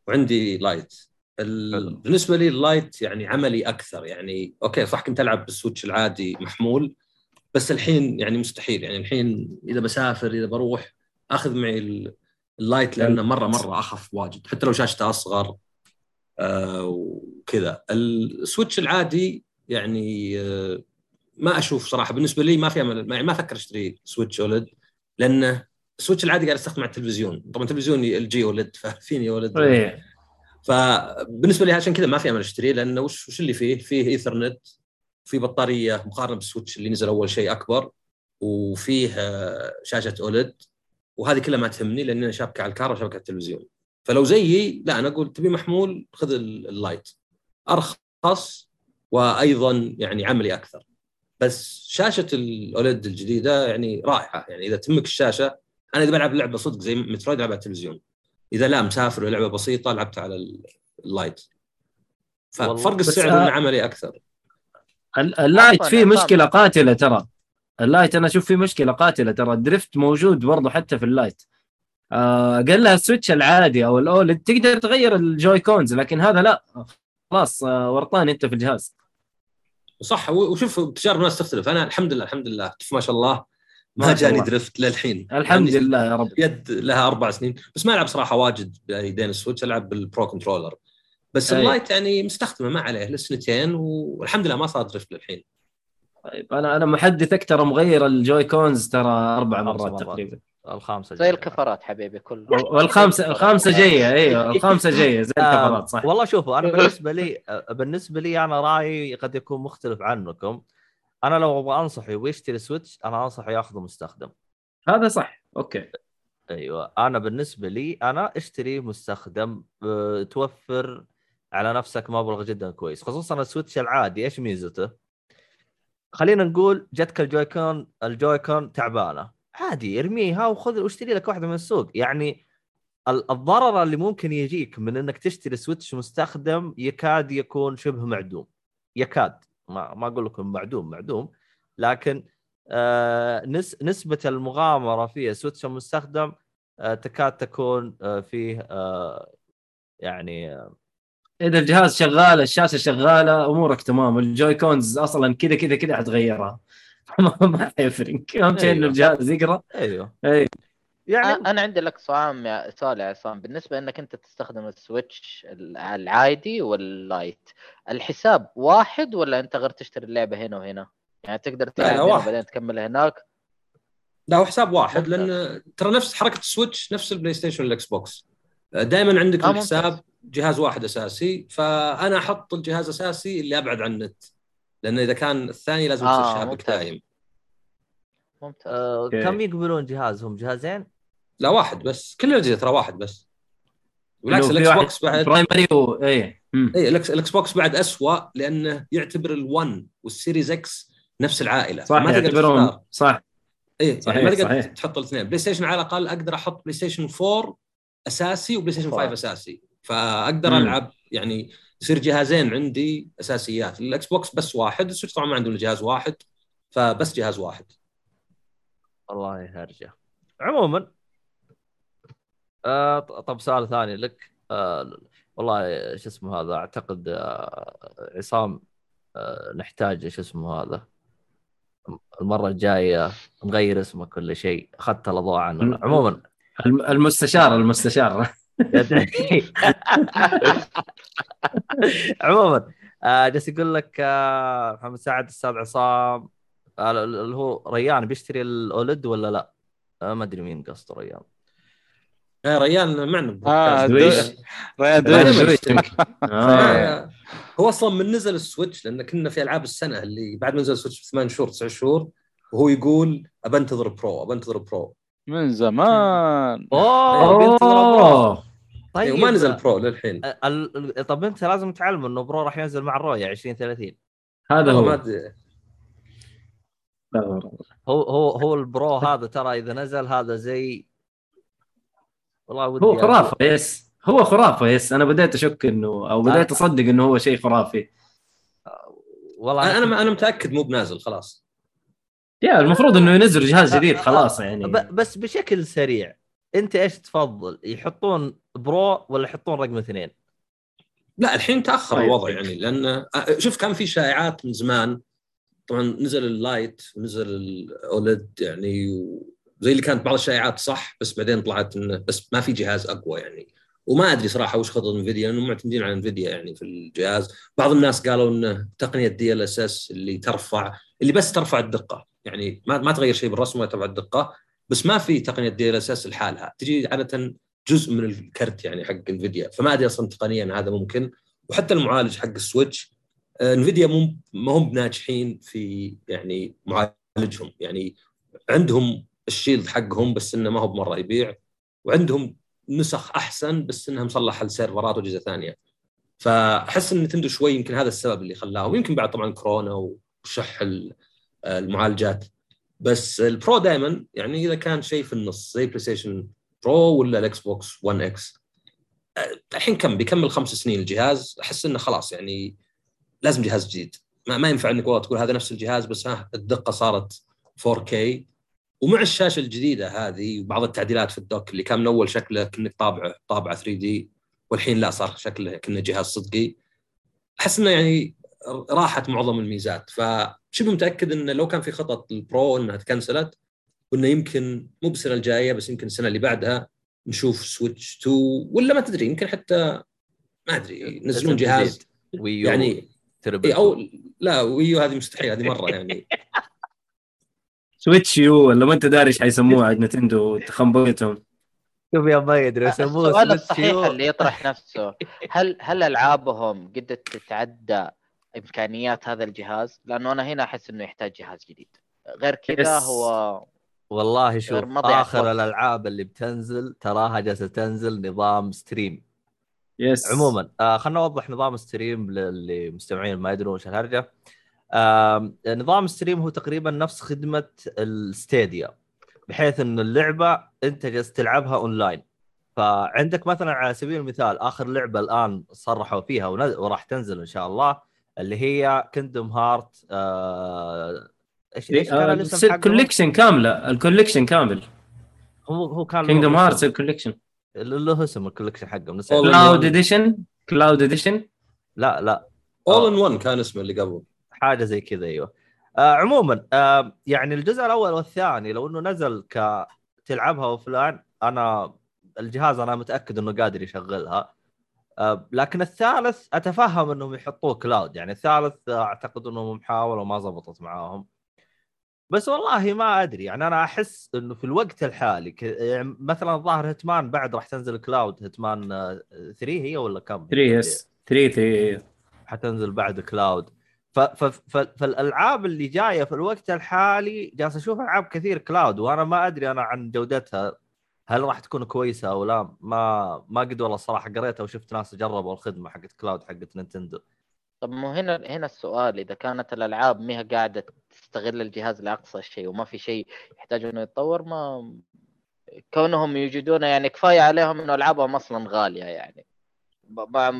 [SPEAKER 5] وعندي Lite. ال... بالنسبة لي ال Lite يعني عملي أكثر. يعني أوكي صح كنت ألعب بال Switch العادي محمول بس الحين يعني مستحيل. يعني الحين إذا بسافر إذا بروح أخذ معي ال- ال Lite لأنه مرة مرة أخف واجد. حتى لو شاشته أصغر آه وكذا. ال Switch العادي يعني آه ما أشوف صراحة. بالنسبة لي ما في أمل ما ما أفكر أشتري Switch OLED لأنه ال Switch العادي قاعد استخدم على التلفزيون. طبعا تلفزيوني LG OLED ففيني OLED.
[SPEAKER 2] إيه.
[SPEAKER 5] فبالنسبة لي عشان كذا ما في أمل أشتريه لأنه وش وش اللي فيه؟ فيه إيثرنت في بطارية مقارنة بال Switch اللي نزل أول شيء أكبر وفيه آه، شاشة OLED وهذه كلها ما تهمني لأن أنا شابكه على الكار وشابكه على التلفزيون. فلو زيي لا أنا أقول تبي محمول خذ ال- ال Lite. أرخص وأيضا يعني عملي أكثر. بس شاشة ال OLED الجديدة يعني رائعة. يعني إذا تهمك الشاشة أنا إذا بلعب لعبة صدق زي Metroid العبها على التلفزيون. إذا لا مسافر ولعبه بسيطة لعبت على ال- ال
[SPEAKER 1] Lite.
[SPEAKER 5] ففرق السعر انه عملي أكثر.
[SPEAKER 2] ال- ال
[SPEAKER 6] Lite
[SPEAKER 2] فيه. مشكلة قاتلة ترى. ال Lite أنا أشوف فيه مشكلة قاتلة ترى. ال drift موجود برضه حتى في ال Lite. آه قال لها ال Switch العادي أو ال OLED تقدر تغير ال Joy-Cons لكن هذا لا. خلاص آه ورطان أنت في الجهاز.
[SPEAKER 5] صح وشوف تجارب الناس تختلف. أنا الحمد لله الحمد لله ما شاء الله. ما جاني
[SPEAKER 2] الله.
[SPEAKER 5] drift للحين.
[SPEAKER 2] الحمد
[SPEAKER 5] يعني
[SPEAKER 2] لله يا رب.
[SPEAKER 5] يد لها أربع سنين. بس ما ألعب صراحة واجد بايدين ال Switch ألعب بال Pro Controller بس
[SPEAKER 2] أي.
[SPEAKER 5] ال Lite يعني مستخدمة ما عليه لسنتين والحمد لله ما صار drift للحين.
[SPEAKER 2] طيب أنا أنا محدثك ترى مغير ال Joy-Cons ترى
[SPEAKER 1] أربع
[SPEAKER 2] مرات. تقريبا.
[SPEAKER 1] الخامسة
[SPEAKER 6] زي. الكفرات حبيبي كله
[SPEAKER 2] والخامسه [laughs] الخامسة جاية أيوه الخامسة جاية زي الكفرات صح.
[SPEAKER 1] آه والله شوفوا أنا بالنسبة لي آه، بالنسبة لي أنا رأيي قد يكون مختلف عنكم. أنا لو أبغى أنصحه يبغى يشتري سويتش أنا أنصحه ياخذه مستخدم.
[SPEAKER 2] هذا صح. أوكي.
[SPEAKER 1] أيوه. أنا بالنسبة لي أنا أشتري مستخدم آه، توفر على نفسك مبلغ جدا كويس. خصوصا ال Switch العادي. إيش ميزته؟ خلينا نقول جتك ال Joy-Con ال Joy-Con تعبانة. عادي ارميها وخذ واشتري لك واحدة من السوق. يعني ال- الضرر اللي ممكن يجيك من إنك تشتري Switch مستخدم يكاد يكون شبه معدوم. يكاد. ما ما أقول لكم معدوم معدوم. لكن آه نس نسبة المغامرة في Switch المستخدم آه تكاد تكون آه فيه يعني
[SPEAKER 2] إذا الجهاز شغال الشاشة شغالة أمورك تمام ال Joy-Cons أصلا كذا كذا كذا حتغيرها. [laughs] ما حيفرق أهم شيء إنه
[SPEAKER 1] أيوة.
[SPEAKER 2] الجهاز يقرأ.
[SPEAKER 1] أيوه.
[SPEAKER 2] اي
[SPEAKER 1] يعني
[SPEAKER 6] أنا عندي لك سؤال يا سؤال يا عصام بالنسبة إنك أنت تستخدم ال Switch ال- العادي وال Lite الحساب واحد ولا أنت غير تشتري اللعبة هنا وهنا يعني تقدر تلعب. وبعدين تكمل هناك
[SPEAKER 5] لا هو حساب واحد. لأن ترى نفس حركة ال Switch نفس ال PlayStation وال Xbox دائما عندك
[SPEAKER 6] آه،
[SPEAKER 5] الحساب. جهاز واحد أساسي فأنا أحط الجهاز الاساسي اللي أبعد عن النت لأن إذا كان الثاني لازم
[SPEAKER 6] آه،
[SPEAKER 5] تصير شابك
[SPEAKER 6] ممتاز.
[SPEAKER 5] دايم
[SPEAKER 6] ممتاز
[SPEAKER 1] آه. كم يقبلون جهازهم جهازين؟
[SPEAKER 5] لا واحد بس كل الاجهزه ترى واحد بس بالعكس
[SPEAKER 2] إنه في ال
[SPEAKER 5] Xbox بعد
[SPEAKER 2] primary و... اي.
[SPEAKER 5] اي ال X ال Xbox بعد اسوء لأنه يعتبر ال One وال Series X نفس العائلة
[SPEAKER 2] صح
[SPEAKER 5] ما تقدر
[SPEAKER 2] يعتبرهم
[SPEAKER 5] تختار.
[SPEAKER 2] صح
[SPEAKER 5] اي
[SPEAKER 2] صحيح،
[SPEAKER 5] يعني ما تقدر
[SPEAKER 2] صحيح.
[SPEAKER 5] تحط الاثنين PlayStation على الأقل أقدر أحط PlayStation 4 أساسي و PlayStation 5
[SPEAKER 6] فور.
[SPEAKER 5] أساسي فأقدر
[SPEAKER 2] مم.
[SPEAKER 5] ألعب يعني يصير جهازين عندي أساسيات ال Xbox بس واحد ال Switch طبعا ما عنده إلا جهاز واحد فبس جهاز واحد
[SPEAKER 1] والله هرجه عموما آه طب سؤال ثاني لك. آه والله شو اسمه هذا أعتقد آه عصام آه نحتاج شو اسمه هذا. المرة الجاية نغير اسمه كل شيء. أخذت الأضواء عنه. عموما.
[SPEAKER 2] الم- المستشار المستشار. [laughs]
[SPEAKER 1] عموما آه جالس يقول لك آه محمد سعد أستاذ عصام. اللي هو ريان بيشتري الأولد ولا لا؟ آه ما أدري مين قصده ريان.
[SPEAKER 5] يا ريال معنا
[SPEAKER 4] آه،
[SPEAKER 5] بالبودكاست.
[SPEAKER 4] دويش. ريان
[SPEAKER 5] دايماً
[SPEAKER 4] دويش.
[SPEAKER 2] آه.
[SPEAKER 5] ف- [laughs] هو أصلا من نزل ال Switch لأن كنا في ألعاب السنة اللي بعد ما نزل السويتش بثمان شهور تسع شهور وهو يقول أبى أنتظر Pro أبى أنتظر Pro
[SPEAKER 4] من زمان
[SPEAKER 2] أوه
[SPEAKER 5] طيب وما نزل Pro للحين
[SPEAKER 1] طب أنت لازم تعلم إنه Pro راح ينزل مع الرؤيا 2030
[SPEAKER 2] هذا هو.
[SPEAKER 1] هو هو هو ال Pro هذا ترى إذا نزل هذا زي والله ودي
[SPEAKER 2] هو
[SPEAKER 1] أقول-
[SPEAKER 2] خرافة yes. هو خرافة yes. أنا بديت أشك إنه أو بديت أصدق إنه هو شيء خرافي.
[SPEAKER 1] والله
[SPEAKER 5] أنا أنا متأكد مو بنازل خلاص.
[SPEAKER 2] يا المفروض إنه ينزل جهاز جديد خلاص يعني.
[SPEAKER 1] ب- بس بشكل سريع أنت إيش تفضل؟ يحطون Pro ولا يحطون رقم اثنين؟
[SPEAKER 5] لا الحين تأخر
[SPEAKER 2] طيب.
[SPEAKER 5] الوضع يعني لأن آه، شوف كان في شائعات من زمان. طبعا نزل ال Lite ونزل ال OLED يعني وزي اللي كانت بعض الشائعات صح بس بعدين طلعت انه بس ما في جهاز أقوى يعني. وما أدري صراحة وش خطط إنفيديا لأنهم معتمدين على إنفيديا يعني في الجهاز. بعض الناس قالوا انه تقنية DLSS اللي ترفع اللي بس ترفع الدقة. يعني ما ما تغير شيء بالرسم ولا ترفع الدقة بس ما في تقنية DLSS لحالها. تجي عادة جزء من الكرت يعني حق إنفيديا. فما أدري أصلا تقنيا هذا ممكن. وحتى المعالج حق ال Switch آه، إنفيديا مو ما هم بناجحين في يعني معالجهم. يعني عندهم ال Shield حقهم بس إنه ما هو بمرة يبيع وعندهم نسخ أحسن بس إنها مصلحة ل servers واجهزه ثانية. فأحس إن نتندو شوي يمكن هذا السبب اللي خلاهم يمكن بعد طبعا كورونا وشح ال- المعالجات. بس ال Pro دائما يعني إذا كان شيء في النص زي PlayStation Pro ولا ال Xbox One X الحين كم؟ بيكمل خمس سنين الجهاز. أحس إنه خلاص يعني لازم جهاز جديد. ما, ما ينفع إنك والله تقول هذا نفس الجهاز بس ها الدقة صارت 4K ومع الشاشة الجديدة هذه وبعض التعديلات في ال dock اللي كان من أول شكله كانك طابعه طابعه 3D والحين لا صار شكله كأنه جهاز صدقي أحس إنه يعني راحت معظم الميزات فشبه متأكد إنه لو كان في خطط ال Pro إنها تكنسلت وإنه يمكن مو بالسنة الجاية بس يمكن السنة اللي بعدها نشوف Switch 2 ولا ما تدري يمكن حتى ما أدري ينزلون جهاز.
[SPEAKER 1] ويو
[SPEAKER 5] يعني إيه أو لا ويو هذه مستحيل هذه مرة يعني [laughs]
[SPEAKER 2] سويتش يو ولا ما أنت داري إيش حيسموها عند نتندو تخنبقتهم
[SPEAKER 1] شوف يا ما يدري [laughs] يسموه
[SPEAKER 6] السؤال
[SPEAKER 1] سويتش
[SPEAKER 6] الصحيح
[SPEAKER 1] يو.
[SPEAKER 6] اللي يطرح نفسه هل هل ألعابهم قدرت تتعدى إمكانيات هذا الجهاز؟ لأنه أنا هنا أحس إنه يحتاج جهاز جديد غير كذا. هو
[SPEAKER 1] والله شوف آخر
[SPEAKER 6] وقت.
[SPEAKER 1] الألعاب اللي بتنزل تراها جالسة تنزل نظام ستريم
[SPEAKER 2] yes
[SPEAKER 1] عموما آه خلينا نوضح نظام stream للي مستمعين ما يدرون وش الهرجه آه نظام stream هو تقريبا نفس خدمة ال Stadia بحيث إنه اللعبة أنت جالس تلعبها أونلاين. فعندك مثلا على سبيل المثال آخر لعبة الآن صرحوا فيها ونز- وراح تنزل إن شاء الله اللي هي Kingdom Hearts آه إيش إيش كان الاسم حقه؟
[SPEAKER 2] ال collection كاملة ال collection كامل.
[SPEAKER 1] هو هو كان اسم.
[SPEAKER 2] هارتس الكوليكشن
[SPEAKER 1] له اسم الكوليكشن حقه
[SPEAKER 2] كلاود. اديشن كلاود اديشن
[SPEAKER 1] لا لا.
[SPEAKER 5] اول ان 1 كان اسمه اللي قبل
[SPEAKER 1] حاجة زي كذا أيوه آه عموما آه يعني الجزء الأول والثاني لو إنه نزل ك تلعبها أوفلاين أنا الجهاز أنا متأكد إنه قادر يشغلها آه لكن الثالث أتفهم إنهم يحطوه كلاود يعني الثالث أعتقد انهم حاولوا وما زبطت معاهم بس والله ما أدري يعني أنا أحس إنه في الوقت الحالي. يعني مثلا الظاهر Hitman بعد راح تنزل cloud Hitman 3 هي ولا كم؟
[SPEAKER 2] 3 yes 3 3
[SPEAKER 1] حتنزل بعد cloud فالألعاب اللي جاية في الوقت الحالي جالس أشوف ألعاب كثير cloud وأنا ما أدري أنا عن جودتها هل راح تكون كويسة أو لا؟ ما ما قد والله الصراحه قريتها وشفت ناس جربوا الخدمة حقت cloud حقت نينتندو.
[SPEAKER 6] طب مو هنا هنا السؤال إذا كانت الألعاب ما قاعدة تستغل الجهاز لأقصى شيء وما في شيء يحتاج إنه يتطور ما كونهم يوجدون يعني كفاية عليهم إنه ألعابهم أصلا غالية يعني. ما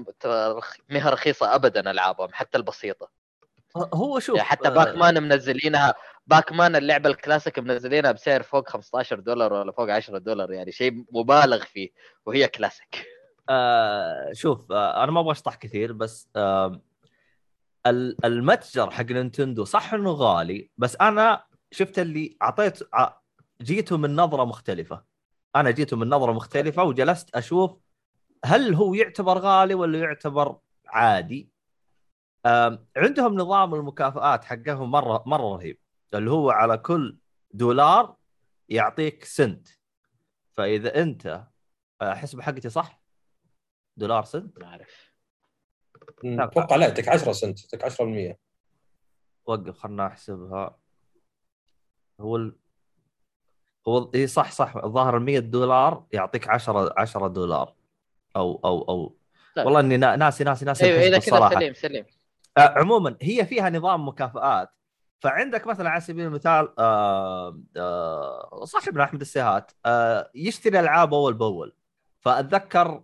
[SPEAKER 6] ما هي رخيصة ابدا ألعابهم حتى البسيطة.
[SPEAKER 1] هو شوف
[SPEAKER 6] حتى
[SPEAKER 1] آه،
[SPEAKER 6] Pac-Man منزلينها Pac-Man اللعبة الكلاسيك منزلينها بسعر فوق 15 دولار ولا فوق 10 دولار يعني شيء مبالغ فيه وهي كلاسيك.
[SPEAKER 1] آه شوف آه أنا ما أبغى أشطح كثير بس آه ال- المتجر حق نينتندو صح إنه غالي بس أنا شفت اللي أعطيت جيته من نظرة مختلفة. أنا جيته من نظرة مختلفة وجلست أشوف هل هو يعتبر غالي ولا يعتبر عادي. عندهم نظام المكافآت حقهم مره مرة رهيب اللي هو على كل دولار يعطيك سنت. فإذا أنت أحسب حقتي صح؟ دولار سنت؟
[SPEAKER 6] ما أعرف.
[SPEAKER 5] أتوقع لا يعطيك 10 سنت يعطيك 10%
[SPEAKER 1] وقف خلنا أحسبها. هو ال... هو إي صح صح. الظاهر ال 100 دولار يعطيك 10 10 دولار. أو أو أو.
[SPEAKER 6] لا.
[SPEAKER 1] والله إني نا- ناسي ناسي ناسي أيوه
[SPEAKER 6] إذا كذا. سليم سليم.
[SPEAKER 1] عموما هي فيها نظام مكافآت. فعندك مثلا على سبيل المثال آه آه صاحبنا احمد السيهات آه يشتري ألعاب أول بأول. فأتذكر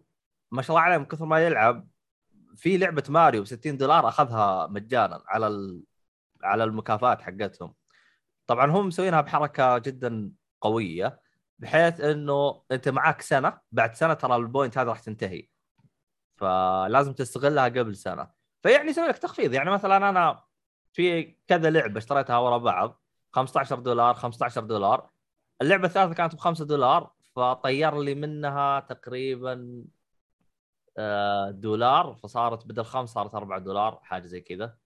[SPEAKER 1] ما شاء الله عليه من كثر ما يلعب في لعبة ماريو ب 60 دولار أخذها مجانا على. على المكافآت حقتهم. طبعا هم مسوينها بحركة جدا قوية بحيث إنه أنت معاك سنة بعد سنة ترى البوينت هذا راح تنتهي. فلازم تستغلها قبل سنة. فيعني يسوي لك تخفيض. يعني مثلا أنا في كذا لعبة اشتريتها ورا بعض 15 دولار 15 دولار. اللعبة الثالثة كانت ب 5 دولار فطير لي منها تقريبا آه، دولار فصارت بدل خمس صارت 4 دولار حاجة زي كذا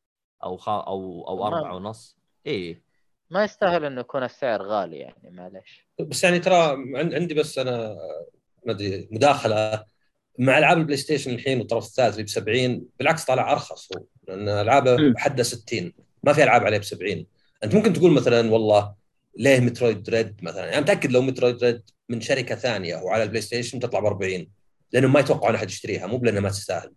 [SPEAKER 1] أو خ... أو أو
[SPEAKER 6] تمام.
[SPEAKER 1] أربعة ونص. اي
[SPEAKER 6] ما يستاهل إنه يكون السعر غالي يعني معلش
[SPEAKER 5] بس يعني ترى عن- عندي بس أنا ما أدري مداخلة. مع ألعاب البلاي ستيشن الحين والطرف الثالث اللي ب 70 بالعكس طالع أرخص هو لأن
[SPEAKER 2] ألعابه.
[SPEAKER 5] حدها 60 ما في ألعاب عليه ب 70 أنت ممكن تقول مثلا والله ليه Metroid Dread مثلا؟ يعني متأكد لو Metroid Dread من شركة ثانية وعلى البلاي ستيشن تطلع ب 40 لانهم ما يتوقعون أحد يشتريها مو لانها ما تستاهل.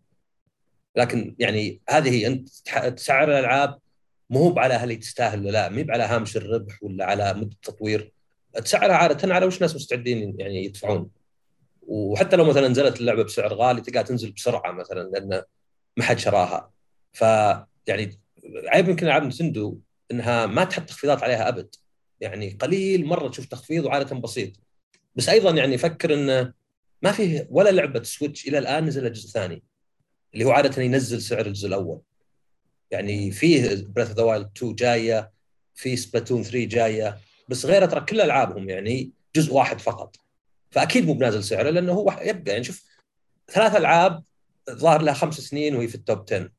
[SPEAKER 5] لكن يعني هذه هي أنت تسعر الألعاب مو هو على هل تستاهل ولا لا مو على هامش الربح ولا على مدة التطوير. تسعرها عادة على وش الناس مستعدين يعني يدفعون. وحتى لو مثلا نزلت اللعبة بسعر غالي تلقاها تنزل بسرعة مثلا لأن ما حد شراها. ف يعني عيب يمكن العاب نتندو إنها ما تحط تخفيضات عليها أبد. يعني قليل مرة تشوف تخفيض وعادة بسيط. بس أيضا يعني فكر انه ما فيه ولا لعبة سويتش إلى الآن نزل جزء ثاني اللي هو عادة ينزل سعر الجزء الأول. يعني فيه Breath of the Wild 2 جاية في Splatoon 3 جاية بس غيره ترى كل ألعابهم يعني جزء واحد فقط. فأكيد مو بنازل سعره لأنه هو يبقى يعني شوف ثلاث ألعاب ظاهر لها خمس سنين وهي في ال top 10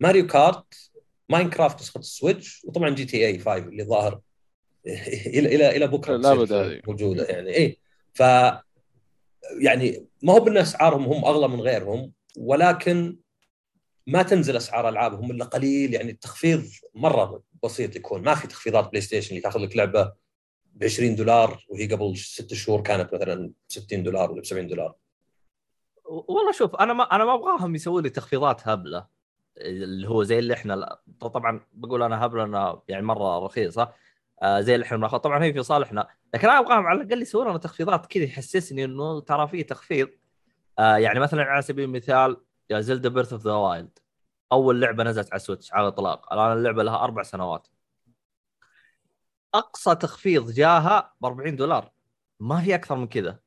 [SPEAKER 5] Mario Kart Minecraft نسخة ال Switch وطبعا GTA 5 اللي ظاهر [laughs] إلى إلى إلى بكرة
[SPEAKER 4] لا.
[SPEAKER 5] موجودة يعني. اي ف يعني ما هو بأن أسعارهم هم أغلى من غيرهم ولكن ما تنزل أسعار ألعابهم إلا قليل يعني التخفيض مرة بسيط يكون. ما في تخفيضات بلاي ستيشن اللي تأخذ لك لعبة ب 20 دولار وهي قبل ست شهور كانت مثلا ب 60 دولار ولا ب 70 دولار.
[SPEAKER 1] والله شوف أنا ما أنا ما أبغاهم يسووا لي تخفيضات هبلة. اللي هو زي اللي إحنا طبعا بقول أنا هبلة انها يعني مرة رخيصة آه زي اللي إحنا طبعا هي في صالحنا لكن أنا أبغاهم على الأقل يسوون لنا تخفيضات كذا يحسسني إنه ترى في تخفيض. آه يعني مثلا على سبيل المثال يا Zelda Breath of the Wild أول لعبة نزلت على السويتش على الإطلاق. الآن اللعبة لها أربع سنوات. أقصى تخفيض جاها ب 40 دولار. ما في أكثر من كذا.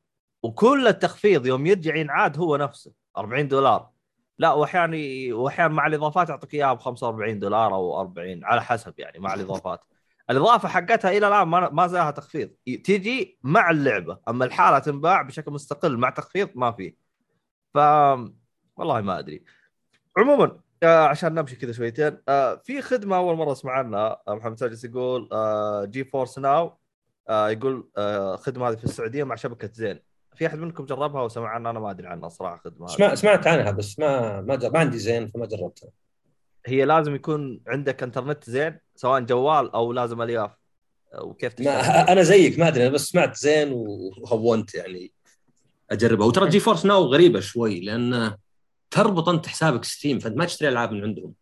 [SPEAKER 1] وكل التخفيض يوم يرجع ينعاد هو نفسه 40 دولار. لا واحيانا واحيانا مع الإضافات يعطيك إياها ب 45 دولار أو 40 على حسب يعني مع [laughs] الإضافات. الإضافة حقتها إلى الآن ما ما زالها تخفيض. تيجي مع اللعبة أما الحالة تنباع بشكل مستقل مع تخفيض ما في. ف والله ما أدري. عموما عشان نمشي كذا شويتين. آه في خدمة أول مرة اسمع عنها آه محمد ساجس يقول آه GeForce Now آه يقول آه خدمة هذه في السعودية مع شبكة زين. في أحد منكم جربها وسمع عنها أنا ما أدري عنها صراحة خدمة.
[SPEAKER 5] سمع سمعت عنها بس ما ما, جر... ما عندي زين فما جربتها.
[SPEAKER 1] هي لازم يكون عندك انترنت زين سواء جوال أو لازم ألياف. وكيف
[SPEAKER 5] ما أنا زيك ما أدري أنا بس سمعت زين وهونت يعني. أجربها. وترى GeForce Now غريبة شوي لأن تربط أنت حسابك ستيم فأنت ما تشتري ألعاب من عندهم.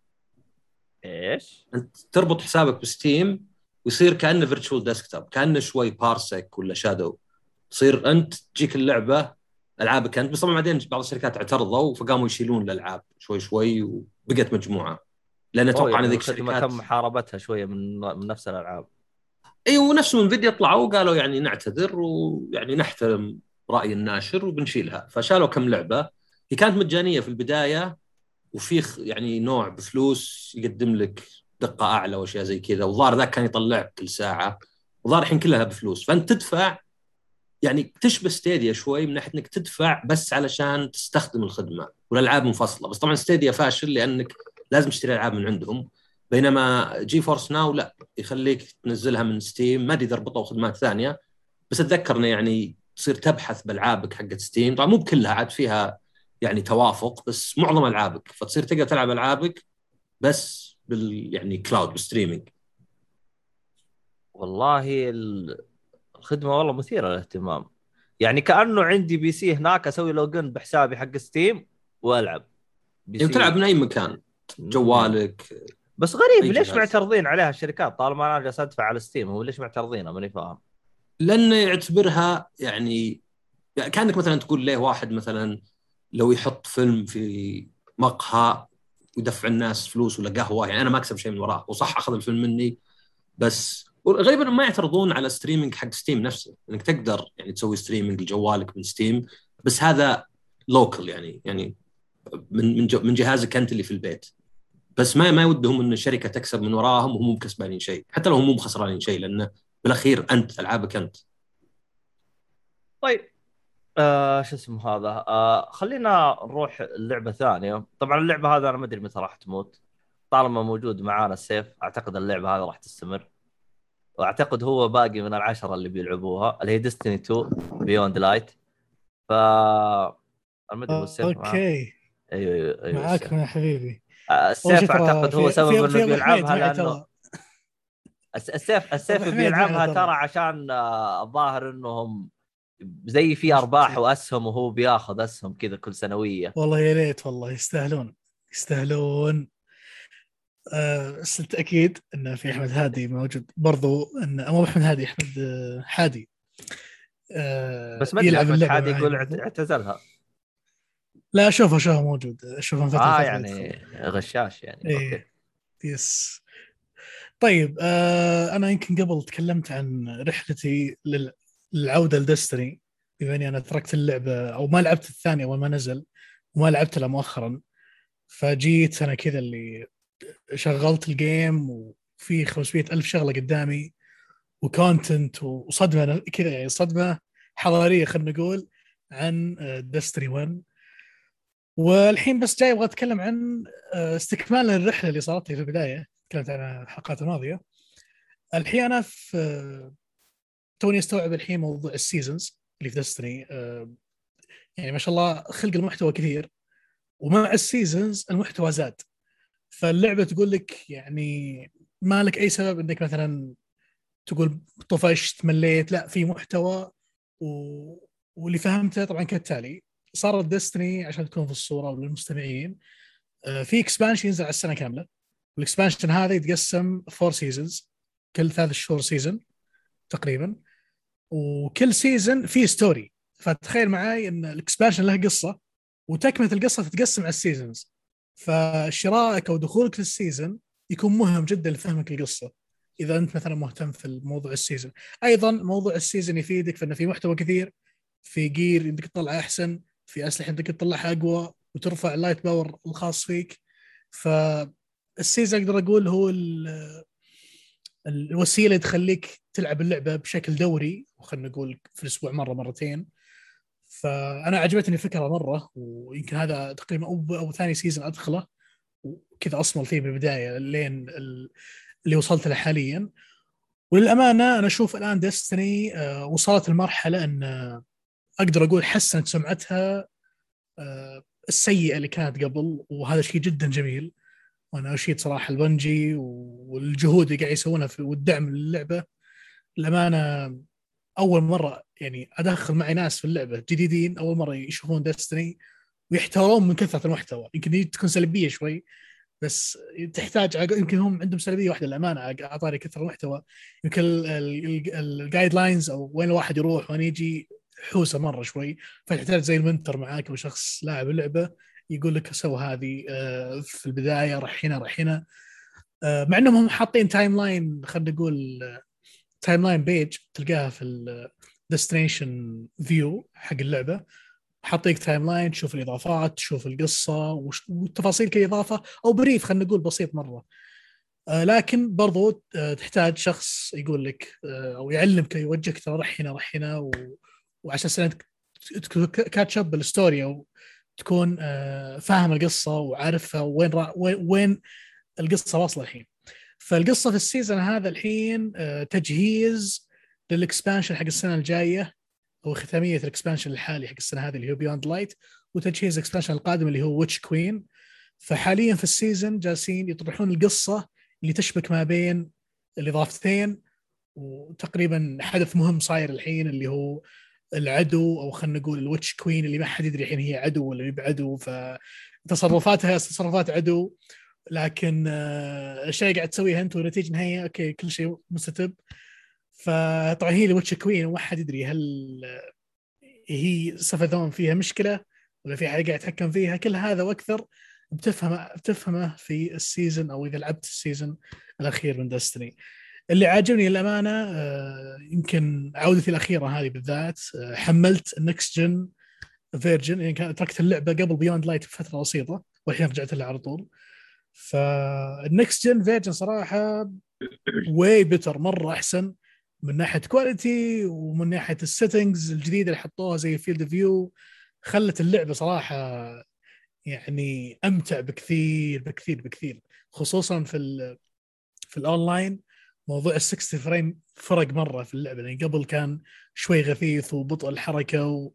[SPEAKER 1] إيش؟
[SPEAKER 5] أنت تربط حسابك بستيم ويصير كأنه virtual desktop كأنه شوي Parsec ولا Shadow تصير أنت تجيك اللعبة ألعابك انت بس طبعا بعدين بعض الشركات اعترضوا فقاموا يشيلون الألعاب شوي شوي وبقت مجموعة. لأن أتوقع ان
[SPEAKER 1] يعني
[SPEAKER 5] ذيك
[SPEAKER 1] الخدمه
[SPEAKER 5] الشركات
[SPEAKER 1] تم محاربتها شوية من من نفس الألعاب.
[SPEAKER 5] اي ونفس من فيديو طلعوا وقالوا يعني نعتذر ويعني نحترم رأي الناشر وبنشيلها. فشالوا كم لعبة هي كانت مجانية في البداية وفي يعني نوع بفلوس يقدم لك دقة أعلى وأشياء زي كذا والظاهر ذاك كان يطلعك كل ساعة. والظاهر الحين كلها بفلوس. فأنت تدفع يعني تشبه ستيديا شوي من ناحية إنك تدفع بس علشان تستخدم الخدمة. والألعاب منفصلة. بس طبعا ستيديا فاشل لأنك لازم تشتري ألعاب من عندهم. بينما GeForce Now لا. يخليك تنزلها من ستيم ما أدري إذا ربطوا خدمات ثانية. بس أتذكر يعني تصير تبحث بألعابك حقت ستيم طبعا مو بكلها عاد فيها يعني توافق بس معظم ألعابك. فتصير تقدر تلعب ألعابك بس بال يعني cloud بال streaming
[SPEAKER 1] والله ال- الخدمة والله مثيرة للاهتمام. يعني كأنه عندي PC هناك أسوي login بحسابي حق ستيم وألعب. بي
[SPEAKER 5] يعني تلعب من أي مكان؟ جوالك؟
[SPEAKER 1] بس غريب ليش. معترضين عليها الشركات؟ طالما أنا جالس أدفع على ستيم هو ليش معترضينها؟ ماني فاهم.
[SPEAKER 5] لأنه يعتبرها يعني يعني كأنك مثلا تقول ليه واحد مثلا لو يحط فيلم في مقهى ويدفع الناس فلوس ولا قهوة يعني أنا ما أكسب شيء من وراه وصح أخذ الفيلم مني بس غالبا ما يعترضون على streaming حق ستيم نفسه إنك تقدر يعني تسوي streaming لجوالك من ستيم بس هذا local يعني يعني من من من جهازك أنت اللي في البيت. بس ما ما يودهم إن الشركة تكسب من وراهم وهم مو كسبانين شيء حتى لو هم مو خسرانين شيء لأنه بالأخير أنت ألعابك أنت.
[SPEAKER 1] طيب آه شو اسمه هذا؟ آه خلينا نروح اللعبه ثانية. طبعا اللعبة هذا أنا ما أدري متى راح تموت. طالما موجود معانا السيف أعتقد اللعبة هذه راح تستمر. وأعتقد هو باقي من العشرة اللي بيلعبوها اللي هي Destiny 2 Beyond Light ف ما أدري هو السيف.
[SPEAKER 3] أوكي.
[SPEAKER 1] أيوه أيوه أيوه
[SPEAKER 3] معاك. يا حبيبي.
[SPEAKER 1] آه، السيف أعتقد هو سبب
[SPEAKER 3] إنه
[SPEAKER 1] بيلعبها لأنه السيف السيف بيلعبها.
[SPEAKER 3] ترى
[SPEAKER 1] عشان آه، الظاهر إنهم زي في أرباح وأسهم وهو بياخذ أسهم كذا كل سنوية.
[SPEAKER 3] والله يا ريت والله يستاهلون يستاهلون. آه، بس التأكيد إن في أحمد هادي موجود. برضو إن مو احمد هادي أحمد آه، حادي. آه،
[SPEAKER 1] بس ما أدري
[SPEAKER 3] يلعب أحمد
[SPEAKER 1] حادي يقول اعتزلها.
[SPEAKER 3] لا أشوفه أشوفه موجود. أشوفه من
[SPEAKER 1] فترة
[SPEAKER 3] آه
[SPEAKER 1] يعني
[SPEAKER 3] يدخل.
[SPEAKER 1] غشاش يعني.
[SPEAKER 3] إيه.
[SPEAKER 1] أوكي.
[SPEAKER 3] yes. طيب آه أنا يمكن قبل تكلمت عن رحلتي لل- للعودة ل Destiny بما إني أنا تركت اللعبه أو ما لعبت الثانية أول ما نزل وما لعبت له مؤخرا. فجيت أنا كذا اللي شغلت ال game وفي 500 ألف شغلة قدامي و content وصدمة كذا يعني صدمة حضارية خلينا نقول عن Destiny 1 والحين بس جاي أبغى أتكلم عن آه، استكمال الرحلة اللي صارت لي في البداية. تكلمت عنها الحلقات الماضية. الحين أنا في آه، توني استوعب الحين موضوع ال seasons اللي في Destiny يعني ما شاء الله خلق المحتوى كثير ومع ال seasons المحتوى زاد. فاللعبة تقول لك يعني ما لك أي سبب إنك مثلا تقول طفشت مليت لا في محتوى و... واللي فهمته طبعا كالتالي. صارت Destiny عشان تكون في الصورة للمستمعين آه، في expansion ينزل على السنة كاملة. وال expansion هذا يتقسم four seasons كل ثلاث شهور season تقريبا. وكل season فيه story فتخيل معي إن ال expansion له قصة وتكملة القصة تتقسم على ال seasons فشرائك أو دخولك لل season يكون مهم جدا لفهمك القصة. إذا أنت مثلا مهتم في الموضوع ال season أيضا موضوع ال season يفيدك فانه في محتوى كثير في gear يمديك تطلع أحسن في أسلحة يمديك تطلعها أقوى وترفع ال light power الخاص فيك. فال season أقدر أقول هو الوسيلة تخليك تلعب اللعبة بشكل دوري وخلنا نقول في الأسبوع مرة مرتين. فأنا عجبتني الفكرة مرة ويمكن هذا تقريبا أو, أو ثاني سيزون أدخله. وكذا أصمل فيه بالبداية لين اللي وصلت له حاليا. وللأمانة أنا أشوف الآن ديستني آه، وصلت لمرحلة إن آه، أقدر أقول حسنت سمعتها آه، السيئة اللي كانت قبل. وهذا شيء جدا جميل. وأنا أشيد صراحة البنجي والجهود اللي قاعد يسوونها والدعم للعبة. الامانه أول مرة يعني أدخل معي ناس في اللعبة جديدين أول مرة يشوفون Destiny ويحتارون من كثرة المحتوى. يمكن تكون سلبية شوي بس تحتاج يمكن هم عندهم سلبية واحدة للأمانة اعطاني كثر المحتوى. يمكن ال guidelines أو وين الواحد يروح وين يجي حوسه مرة شوي. فتحتاج زي ال mentor معاك أو شخص لاعب اللعبة يقول لك سوي هذه آه، في البداية رح هنا رح هنا. آه، مع إنهم هم حاطين timeline خلينا نقول timeline page تلقاها في ال destination view حق اللعبة حاطيك timeline تشوف الإضافات تشوف القصة والتفاصيل كإضافة أو brief خلينا نقول بسيط مرة آه لكن برضو آه تحتاج شخص يقول لك آه أو يعلمك يوجهك ترى رح هنا رح هنا. وعشان catch up بال story أو تكون فاهم القصة وعارفها. وين وين القصة واصلة الحين فالقصة في ال season هذا الحين آه تجهيز لل expansion حق السنة الجاية أو ختامية ال expansion الحالي حق السنة هذه اللي هو Beyond Light وتجهيز ال expansion القادم اللي هو Witch Queen فحاليا في ال season جالسين يطرحون القصة اللي تشبك ما بين الإضافتين وتقريبا حدث مهم صاير الحين اللي هو العدو أو خلينا نقول ال Witch Queen اللي ما حد يدري الحين هي عدو ولا بعدو فتصرفاتها تصرفات عدو. لكن آه، الاشياء اللي قاعد تسويها انت والنتيجه النهائيه okay كل شيء مستتب. فطبعا هي ال Witch Queen وما حد يدري هل هي Savathûn فيها مشكلة ولا في حاجة قاعد يتحكم فيها. كل هذا وأكثر بتفهمه بتفهمه في ال season أو إذا لعبت ال season الأخير من Destiny اللي عاجبني للأمانة آه، يمكن عودتي الأخيرة هذه بالذات آه، حملت ال next gen version يعني تركت اللعبة قبل Beyond Light بفترة بسيطة والحين رجعت لها على طول. فال next gen version صراحة way better مرة أحسن من ناحية quality ومن ناحية ال settings الجديدة اللي حطوها زي field view خلت اللعبة صراحة يعني أمتع بكثير بكثير بكثير خصوصا في ال في الاونلاين موضوع ال 60 frame فرق مرة في اللعبة يعني قبل كان شوي غثيث وبطء الحركة و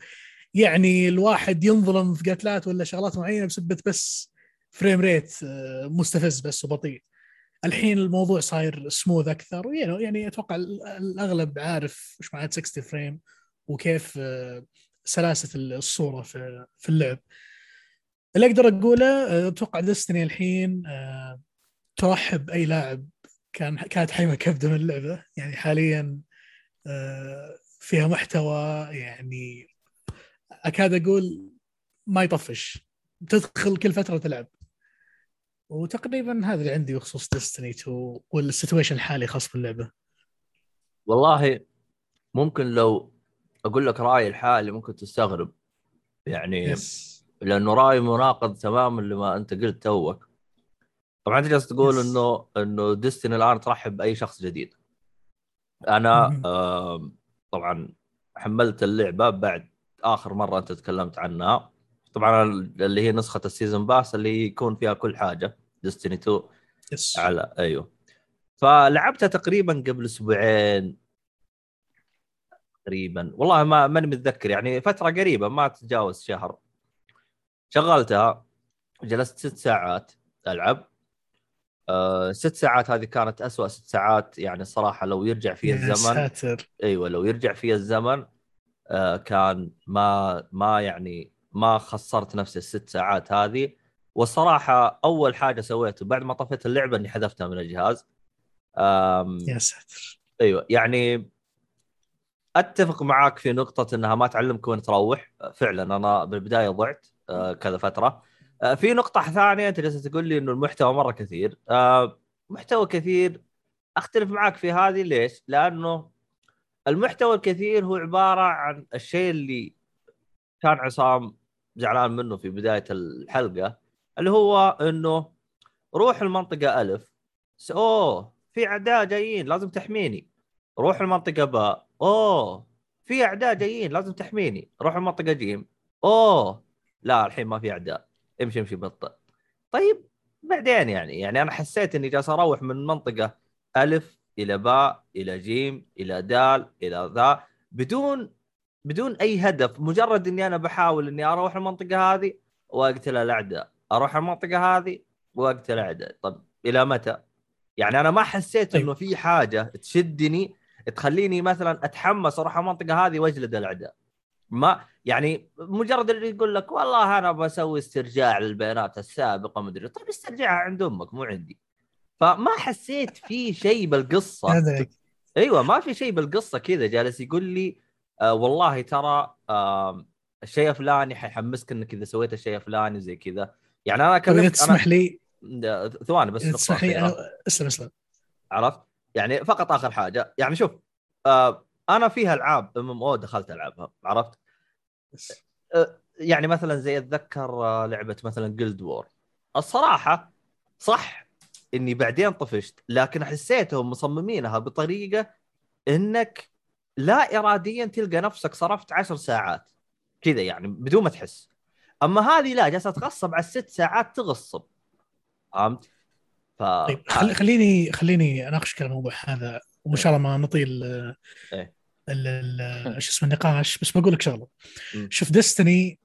[SPEAKER 3] يعني الواحد ينظلم في قتلات ولا شغلات معينة بسبه بس frame rate آه، مستفز بس وبطيء. الحين الموضوع صاير سموث أكثر. يعني أتوقع الأغلب عارف إيش معنى 60 frame وكيف آه، سلاسة الصورة في في اللعب. اللي أقدر أقوله آه، أتوقع Destiny الحين ترحب اي لاعب كان كانت حايمة كبده من اللعبة. يعني حاليا فيها محتوى يعني أكاد أقول ما يطفش. تدخل كل فترة تلعب. وتقريبا هذا اللي عندي بخصوص Destiny 2 وال situation الحالي خاص باللعبة
[SPEAKER 1] والله ممكن لو أقول لك رأيي الحالي ممكن تستغرب يعني yes. لأنه رايي مناقض تماما لما أنت قلت توك طبعا أنت جالس تقول yes. انه إنه Destiny الآن ترحب بأي شخص جديد
[SPEAKER 3] أنا.
[SPEAKER 1] آم، طبعا حملت اللعبة بعد آخر مرة أنت تكلمت عنها طبعا اللي هي نسخة ال season pass اللي يكون فيها كل حاجة Destiny 2
[SPEAKER 3] yes
[SPEAKER 1] على أيوه. فلعبتها تقريبا قبل أسبوعين. تقريبا. والله ما ماني متذكر. يعني فترة قريبة ما تتجاوز شهر. شغلتها جلست ست ساعات ألعب. أه ست ساعات هذه كانت أسوأ ست ساعات. يعني الصراحه لو يرجع في
[SPEAKER 3] يا
[SPEAKER 1] الزمن
[SPEAKER 3] ساتر.
[SPEAKER 1] أيوه لو يرجع في الزمن آه كان ما ما يعني ما خسرت نفسي الست ساعات هذه. والصراحة أول حاجة سويته بعد ما طفيت اللعبة إني حذفتها من الجهاز. آم
[SPEAKER 3] يا ساتر.
[SPEAKER 1] أيوه يعني أتفق معاك في نقطة إنها ما تعلمك وين تروح. فعلا أنا بالبداية ضعت آه كذا فترة. آه في نقطة ثانية أنت جالس تقول لي إنه المحتوى مرة كثير. آه محتوى كثير أختلف معاك في هذه ليش؟ لأنه المحتوى الكثير هو عبارة عن الشيء اللي كان عصام زعلان منه في بداية الحلقة. اللي هو إنه روح المنطقة ألف. أوه في أعداء جايين لازم تحميني. روح المنطقة باء. أوه في أعداء جايين لازم تحميني. روح المنطقة جيم. أوه لا الحين ما في أعداء. امشي امشي بطء طيب بعدين يعني يعني أنا حسيت إني جالس أروح من منطقة ألف إلى باء إلى جيم إلى دال إلى ذا. بدون بدون أي هدف مجرد إني أنا بحاول إني أروح المنطقة هذه وأقتل الأعداء. أروح المنطقة هذه وأقتل الاعداء طب إلى متى؟ يعني أنا ما حسيت
[SPEAKER 3] طيب.
[SPEAKER 1] إنه في حاجة تشدني تخليني مثلا أتحمس أروح المنطقة هذه وأجلد الأعداء. ما يعني مجرد اللي يقول لك والله أنا بسوي استرجاع للبيانات السابقة مدري طيب استرجعها عند أمك مو عندي. فما حسيت في شيء
[SPEAKER 3] بالقصة.
[SPEAKER 1] أيوه ما في شيء بالقصة كذا. جالس يقول لي آه والله ترى آه الشيء الفلاني حيحمسك إنك إذا سويت الشيء الفلاني زي كذا. يعني أنا
[SPEAKER 3] طيب إذا
[SPEAKER 1] كلمت
[SPEAKER 3] تسمح لي
[SPEAKER 1] ثواني بس
[SPEAKER 3] تسمح لي. أنا... اسلم اسلم
[SPEAKER 1] عرفت؟ يعني فقط آخر حاجة يعني شوف آه أنا فيها ألعاب MMO دخلت ألعبها عرفت؟ آه يعني مثلا زي أتذكر آه لعبة مثلا Guild Wars الصراحة صح إني بعدين طفشت لكن حسيتهم مصممينها بطريقة إنك لا اراديا تلقى نفسك صرفت عشر ساعات كذا يعني بدون ما تحس أما هذه لا جالسة تغصب على الست ساعات تغصب. فهمت؟ ف
[SPEAKER 3] طيب خل... خليني خليني اناقشك على الموضوع هذا وإن شاء الله ما نطيل
[SPEAKER 1] إيه.
[SPEAKER 3] ال- ال- شو اسمه النقاش بس بقول لك
[SPEAKER 1] شغلة.
[SPEAKER 3] شوف ديستني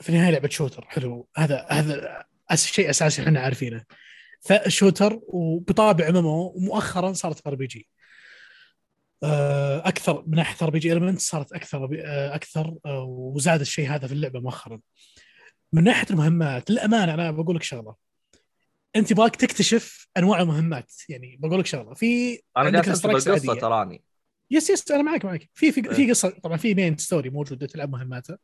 [SPEAKER 3] في النهاية لعبة شوتر. حلو. هذا هذا شيء أساسي إحنا عارفينه. ف shooter وبطابع MMO ومؤخرا صارت RPG أكثر من ناحيه RPG element صارت أكثر آه، أكثر آه، وزاد الشيء هذا في اللعبة مؤخرا. من ناحية المهمات للأمانة أنا بقول لك شغلة. أنت يبغاك تكتشف أنواع المهمات يعني بقول لك شغلة. في أنا
[SPEAKER 1] بالقصة
[SPEAKER 3] عادية.
[SPEAKER 1] تراني.
[SPEAKER 3] yes yes أنا معك معك في في
[SPEAKER 1] إيه.
[SPEAKER 3] في قصة طبعا في main story موجودة تلعب مهماتها.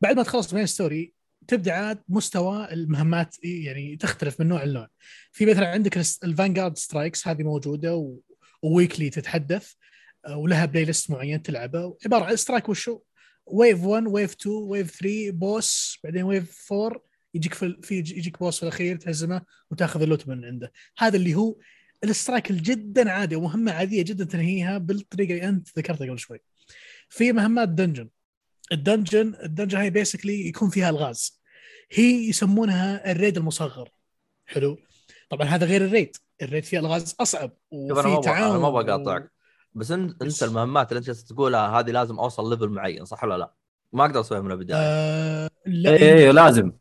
[SPEAKER 3] بعد ما تخلص main story تبدأ عاد مستوى المهمات يعني تختلف من نوع لنوع. في مثلا عندك ال Vanguard strikes هذه موجودة و... و weekly تتحدث ولها playlist معين تلعبه عبارة عن strike وشو؟ wave 1 wave 2 wave 3 boss بعدين wave 4 يجيك في, في يجيك boss في الأخير تهزمه وتاخذ ال loot من عنده. هذا اللي هو ال strike الجدا عادي ومهمه عادية جدا تنهيها بالطريقة اللي أنت ذكرتها قبل شوي. في مهمات dungeon ال dungeon ال dungeon هاي basically يكون فيها الغاز. هي يسمونها ال raid المصغر. حلو؟ طبعا هذا غير ال raid. ال raid
[SPEAKER 1] فيها الغاز أصعب
[SPEAKER 3] وفي
[SPEAKER 1] أبغى أنا
[SPEAKER 3] تعاون
[SPEAKER 1] ما أبغى اقاطعك بس انت
[SPEAKER 3] بس-
[SPEAKER 1] انت المهمات اللي أنت تقولها هذه لازم أوصل level معين صح ولا لا؟ ما أقدر أسويها من البداية
[SPEAKER 3] آه لا
[SPEAKER 2] اي اي لازم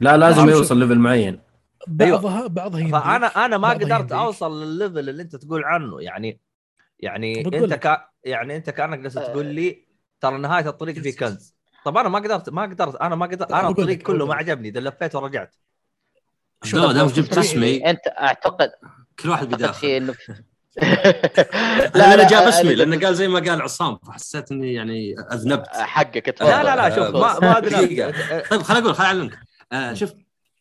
[SPEAKER 2] لا لازم يوصل level معين
[SPEAKER 3] بعضها بعضها يمديك.
[SPEAKER 1] فانا أنا ما قدرت
[SPEAKER 3] يمديك.
[SPEAKER 1] أوصل للل level اللي أنت تقول عنه يعني يعني
[SPEAKER 3] أنت.
[SPEAKER 1] كا يعني أنت كأنك جالس تقول لي ترى نهاية الطريق في كنز طب أنا ما قدرت ما قدرت أنا ما قدرت
[SPEAKER 3] أنا
[SPEAKER 1] الطريق
[SPEAKER 3] لك-
[SPEAKER 1] كله ما. عجبني ده لفيت ورجعت
[SPEAKER 3] شوف،
[SPEAKER 5] لا دام جبت. اسمي
[SPEAKER 6] أنت أعتقد
[SPEAKER 5] كل واحد بداخل
[SPEAKER 6] إنه [laughs]
[SPEAKER 5] لا لا جاب اسمي لأنه قال زي ما قال عصام فحسيت إني يعني أذنبت.
[SPEAKER 6] حقك
[SPEAKER 1] لا لا لا شوف ما ما [laughs] أدري.
[SPEAKER 5] دقيقة. طيب خليني أقول خليني اعلمك آه شوف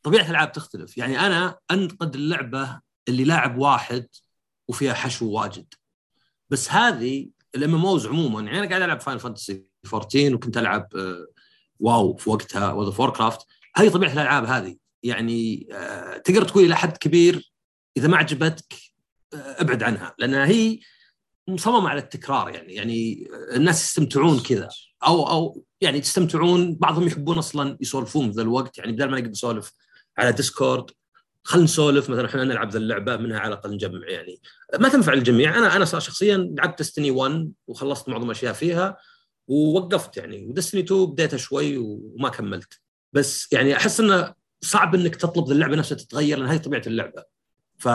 [SPEAKER 5] طبيعة الألعاب تختلف. يعني أنا انتقد اللعبة اللي لاعب واحد وفيها حشو واجد. بس هذه ال MMOs عموما يعني أنا قاعد ألعب Final Fantasy 14 وكنت ألعب آه WoW في وقتها World of Warcraft هذه طبيعة الألعاب هذه. يعني آه تقدر تقول إلى حد كبير إذا ما عجبتك أبعد عنها لانها هي مصممة على التكرار يعني يعني الناس يستمتعون كذا. أو أو يعني يستمتعون بعضهم يحبون أصلا يسولفون ذا الوقت يعني بدل ما نقعد نسولف على Discord خلينا نسولف مثلا إحنا نلعب ذا اللعبة منها على الأقل نجمع يعني. ما تنفع الجميع. أنا أنا شخصيا لعبت Destiny 1 وخلصت معظم الاشياء فيها ووقفت يعني. و Destiny 2 بديتها شوي وما كملت. بس يعني أحس إنه صعب إنك تطلب ذا اللعبة نفسها تتغير لأن هذه طبيعة اللعبة. ف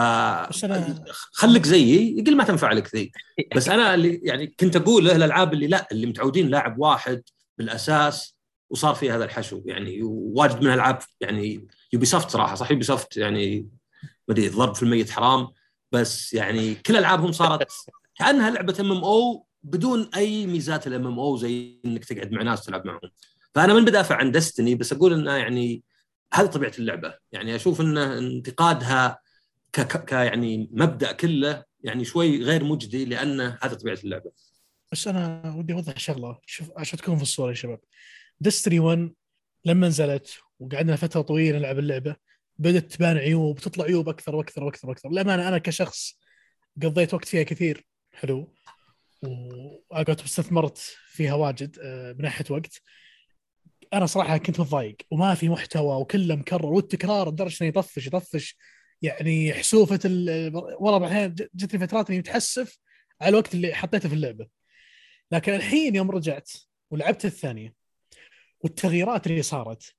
[SPEAKER 5] خليك زيي يقل ما تنفع لك ذي [laughs] بس أنا اللي يعني كنت أقول الألعاب اللي لا اللي متعودين لاعب واحد بالأساس وصار في هذا الحشو. يعني واجد من الألعاب يعني يوبي سوفت صراحة صح؟ Ubisoft يعني ما أدري ضرب في الميت حرام. بس يعني كل ألعابهم صارت كأنها لعبة MMO بدون أي ميزات ال MMO زي إنك تقعد مع ناس تلعب معهم. فأنا من بدافع عن Destiny بس أقول إنه يعني هذه طبيعة اللعبة. يعني أشوف انه إنتقادها ك, يعني مبدأ كله يعني شوي غير مجدي لأن هذه طبيعة اللعبة.
[SPEAKER 3] بس أنا ودي أوضح شغلة. شوف عشان تكون في الصورة يا شباب. دستري 1 لما نزلت وقعدنا فترة طويلة نلعب اللعبة بدأت تبان عيوب تطلع عيوب أكثر وأكثر وأكثر وأكثر. للأمانة أنا كشخص قضيت وقت فيها كثير. حلو. وقعدت استثمرت فيها واجد آه، من ناحية وقت. أنا صراحة كنت متضايق وما في محتوى وكله مكرر والتكرار لدرجة إنه يطفش يطفش. يعني حسوفة ال- والله بعدين جتني فترات إني متحسف على الوقت اللي حطيته في اللعبة. لكن الحين يوم رجعت ولعبت الثانية والتغييرات اللي صارت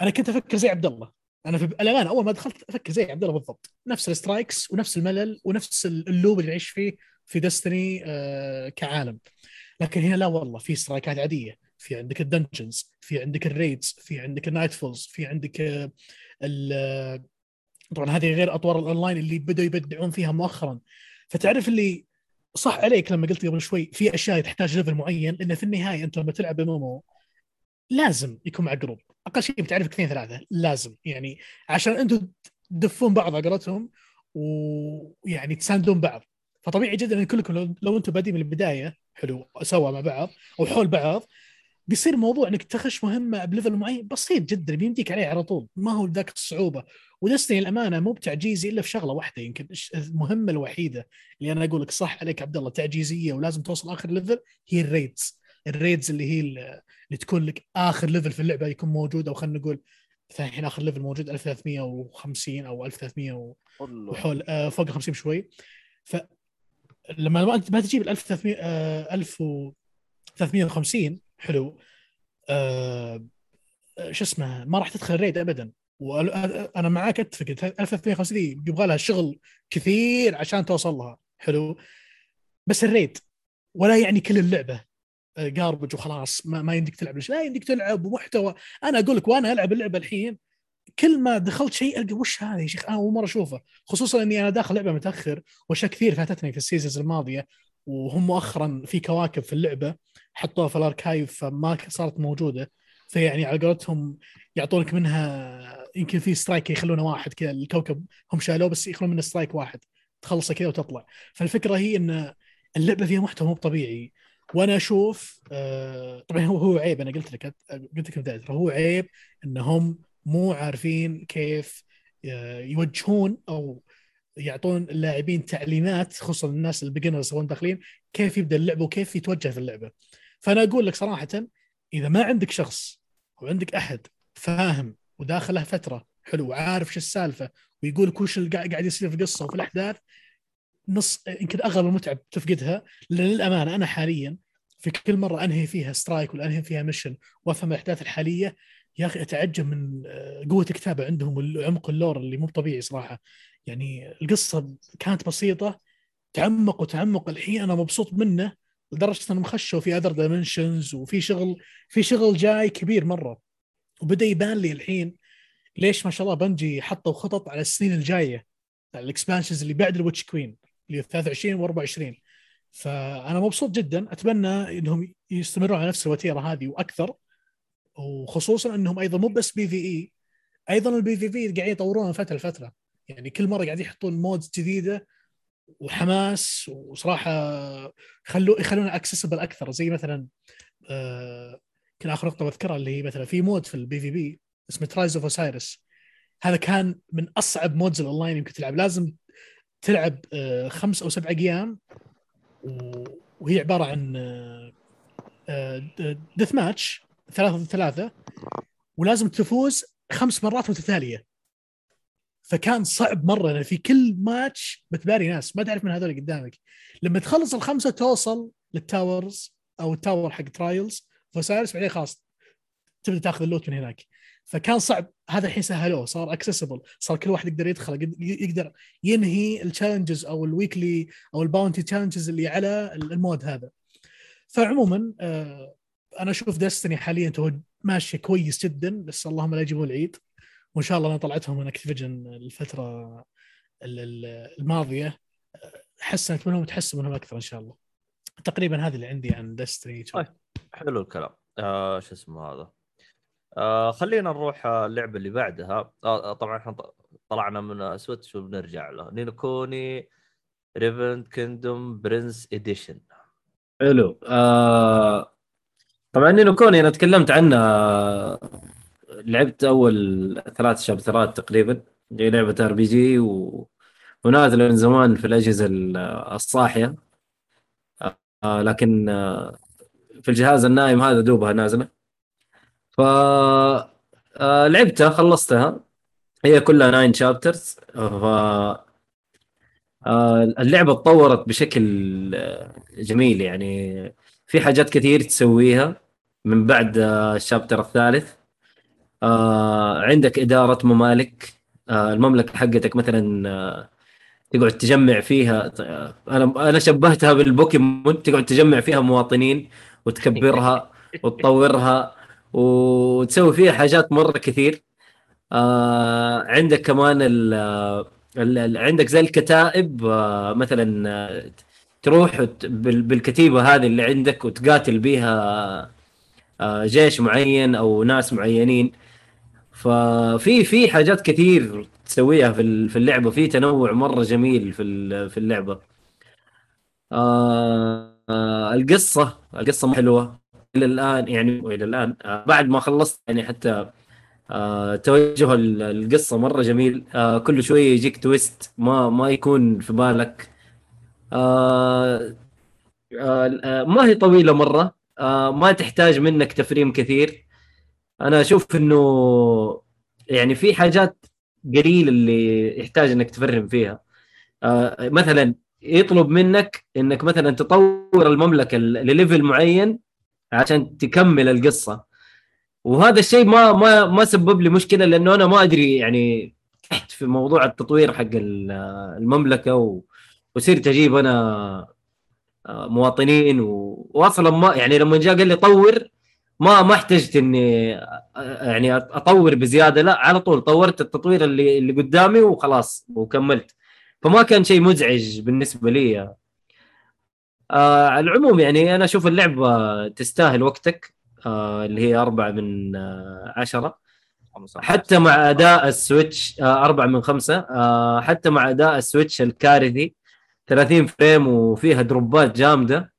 [SPEAKER 3] أنا كنت أفكر زي عبد الله. أنا في الأمانة أول ما دخلت أفكر زي عبد الله بالضبط. نفس ال strikes ونفس الملل ونفس ال loop اللي نعيش فيه في Destiny آه كعالم. لكن هنا لا والله في strike ات عادية. في عندك ال dungeons في عندك ال raids في عندك ال nightfalls في عندك آه آه، طبعا هذه غير أطوار الأونلاين اللي بدأوا يبدعون فيها مؤخرا. فتعرف اللي صح عليك لما قلت قبل شوي في أشياء تحتاج level معين لأن في النهاية أنت لما تلعب MMO لازم يكون مع group أقل شيء بتعرفك اثنين ثلاثة لازم. يعني عشان أنتم تدفون بعض على قولتهم ويعني تساندون بعض. فطبيعي جدا إن كلكم لو, لو أنتم بادين من البداية حلو سوا مع بعض أو حول بعض بيصير موضوع إنك تخش مهمة ب level معين بسيط جدا بيمديك عليه على طول. ما هو ذاك الصعوبة. و Destiny الامانه مو بتعجيزي إلا في شغلة واحدة يمكن المهمة الوحيدة اللي أنا أقول لك صح عليك عبد الله تعجيزية ولازم توصل آخر level هي ال raids. ال raids اللي هي ال- اللي تكون لك آخر level في اللعبة يكون موجود أو خلينا نقول الحين آخر level موجود 1350 أو 1300 و- وحول آه، فوق ال 50 بشوي. فلما ما ما تجيب ال 1300 آه، 1350 حلو. آه، آه، شو اسمه ما راح تدخل ال raid ابدا. وأنا معاك أتفق. 1350 دي يبغى لها شغل كثير عشان توصل لها. حلو. بس ال raid ولا يعني كل اللعبة. garbage وخلاص. ما, ما يمديك تلعب. لا يمديك تلعب ومحتوى. أنا أقول لك وأنا ألعب اللعبة الحين كل ما دخلت شيء ألقى وش هذا يا شيخ؟ أنا أول مرة اشوفه خصوصا إني أنا داخل لعبة متأخر وأشياء كثير فاتتني في ال seasons الماضية. وهم مؤخرا في كواكب في اللعبة حطوها في ال archive فما صارت موجودة. فيعني على قولتهم يعطونك منها يمكن في strike يخلونه واحد كذا الكوكب هم شالوه بس يخلون منه strike واحد. تخلصه كذا وتطلع. فالفكرة هي إن اللعبة فيها محتوى مو طبيعي. وأنا أشوف آه طبعا هو هو عيب أنا قلت لك قلت لك هو عيب إنهم مو عارفين كيف آه، يوجهون أو يعطون اللاعبين تعليمات خصوصا الناس ال beginners وين داخلين كيف يبدأ اللعبه وكيف يتوجه في اللعبة. فأنا أقول لك صراحة إذا ما عندك شخص وعندك أحد فاهم وداخل له فترة حلو وعارف شو السالفة ويقول وش اللي قاعد يصير في القصة وفي الأحداث نص يمكن أغلب المتعه بتفقدها لأن للأمانة أنا حاليا في كل مرة أنهي فيها strike ولا أنهي فيها mission وأفهم الأحداث الحالية يا أخي أتعجب من آه، قوة الكتابة عندهم وعمق ال lore اللي مو طبيعي صراحة. يعني القصة كانت بسيطة تعمق وتعمق الحين أنا مبسوط منه لدرجة إنهم خشوا في other dimensions وفي شغل في شغل جاي كبير مرة. وبدأ يبان لي الحين ليش ما شاء الله Bungie حطوا خطط على السنين الجاية على ال expansions اللي بعد ال Witch Queen اللي 23 و24 فأنا مبسوط جدا أتمنى إنهم يستمروا على نفس الوتيرة هذه وأكثر وخصوصا إنهم أيضا مو بس PvE أيضا ال PvP قاعدين يطورون من فترة لفترة. يعني كل مرة قاعدين يحطون modes جديدة وحماس وصراحة يخلوا يخلونها accessible أكثر. زي مثلا آه كان آخر نقطة بذكرها اللي هي مثلا في mode في ال PvP اسمه Trials of Osiris هذا كان من أصعب modes ال online يمكن تلعب. لازم تلعب آه خمس أو سبع أيام وهي عبارة عن deathmatch ثلاثة ضد ثلاثة ولازم تفوز خمس مرات متتالية. فكان صعب لأن في كل ماتش بتباري ناس ما تعرف من هذول قدامك. لما تخلص الخمسة توصل لل towers أو ال tower حق Trials of Osiris بعدين خلاص تبدأ تاخذ ال loot من هناك. فكان صعب هذا الحين سهلوه صار accessible صار كل واحد يقدر يدخل يقد- يقدر ينهي ال challenges أو ال weekly أو ال bounty challenges اللي على ال mode هذا. فعموما آه، أنا أشوف Destiny حاليا ماشية كويس جدا بس اللهم لا يجيبون العيد. وإن شاء الله أنا طلعتهم من Activision الفترة ال- ال- الماضية. حسنت منهم وتحسن منهم أكثر إن شاء الله. تقريبا هذا اللي عندي عن Destiny
[SPEAKER 1] طيب. حلو الكلام. آه شو اسمه هذا؟ آه خلينا نروح آه، اللعبة اللي بعدها. آه آه، طبعا إحنا طلعنا من Switch وبنرجع له. Ni no Kuni Revenant Kingdom Prince's Edition
[SPEAKER 2] حلو. آه طبعا Ni no Kuni أنا تكلمت عنه آه، لعبت أول ثلاث شابترات تقريبا هي لعبة RPG و... ونازلة من زمان في الأجهزة ال- الصاحية. آه لكن آه في الجهاز النايم هذا دوبها نازلة. ف آه لعبتها خلصتها. هي كلها 9 شابترز ف آه، اللعبة تطورت بشكل آه، جميل يعني. في حاجات كثير تسويها من بعد آه، الشابتر الثالث. آه، عندك إدارة ممالك. آه، المملكة حقتك مثلا آه، تقعد تجمع فيها أنا أنا شبهتها بالبوكيمون تقعد تجمع فيها مواطنين وتكبرها وتطورها وتسوي فيها حاجات مرة كثير. عندك كمان ال ال- ال- عندك زي الكتائب مثلا تروح وت- بال- بالكتيبة هذه اللي عندك وتقاتل بيها جيش معين أو ناس معينين. ففي في حاجات كثير تسويها في ال- في اللعبة. في تنوع مرة جميل في في اللعبة. آه آه القصة القصة حلوة إلى الآن يعني والى الآن آه بعد ما خلصت يعني حتى آه توجه ال- القصة مرة جميل. آه كل شوية يجيك تويست ما ما يكون في بالك. آه آه آه، ما هي طويلة مرة. آه ما تحتاج منك تفريم كثير. أنا أشوف إنه يعني في حاجات قليل اللي يحتاج إنك تفرم فيها. آه مثلا يطلب منك إنك مثلا تطور المملكة لليفل معين عشان تكمل القصة. وهذا الشيء ما ما ما سبب لي مشكلة لأنه أنا ما أدري يعني تحت في موضوع التطوير حق ال- المملكة و... وصرت أجيب أنا آه، مواطنين و... واصلا ما يعني لما جاء قال لي طور ما ما احتجت إني يعني أطور بزيادة لا على طول طورت التطوير اللي اللي قدامي وخلاص وكملت. فما كان شيء مزعج بالنسبة لي. آه على العموم يعني أنا أشوف اللعبة تستاهل وقتك آه اللي هي أربعة من آه عشرة. حتى مع أداء ال Switch آه أربعة من خمسة. آه حتى مع أداء ال Switch الكارثي 30 frame وفيها دروبات جامدة.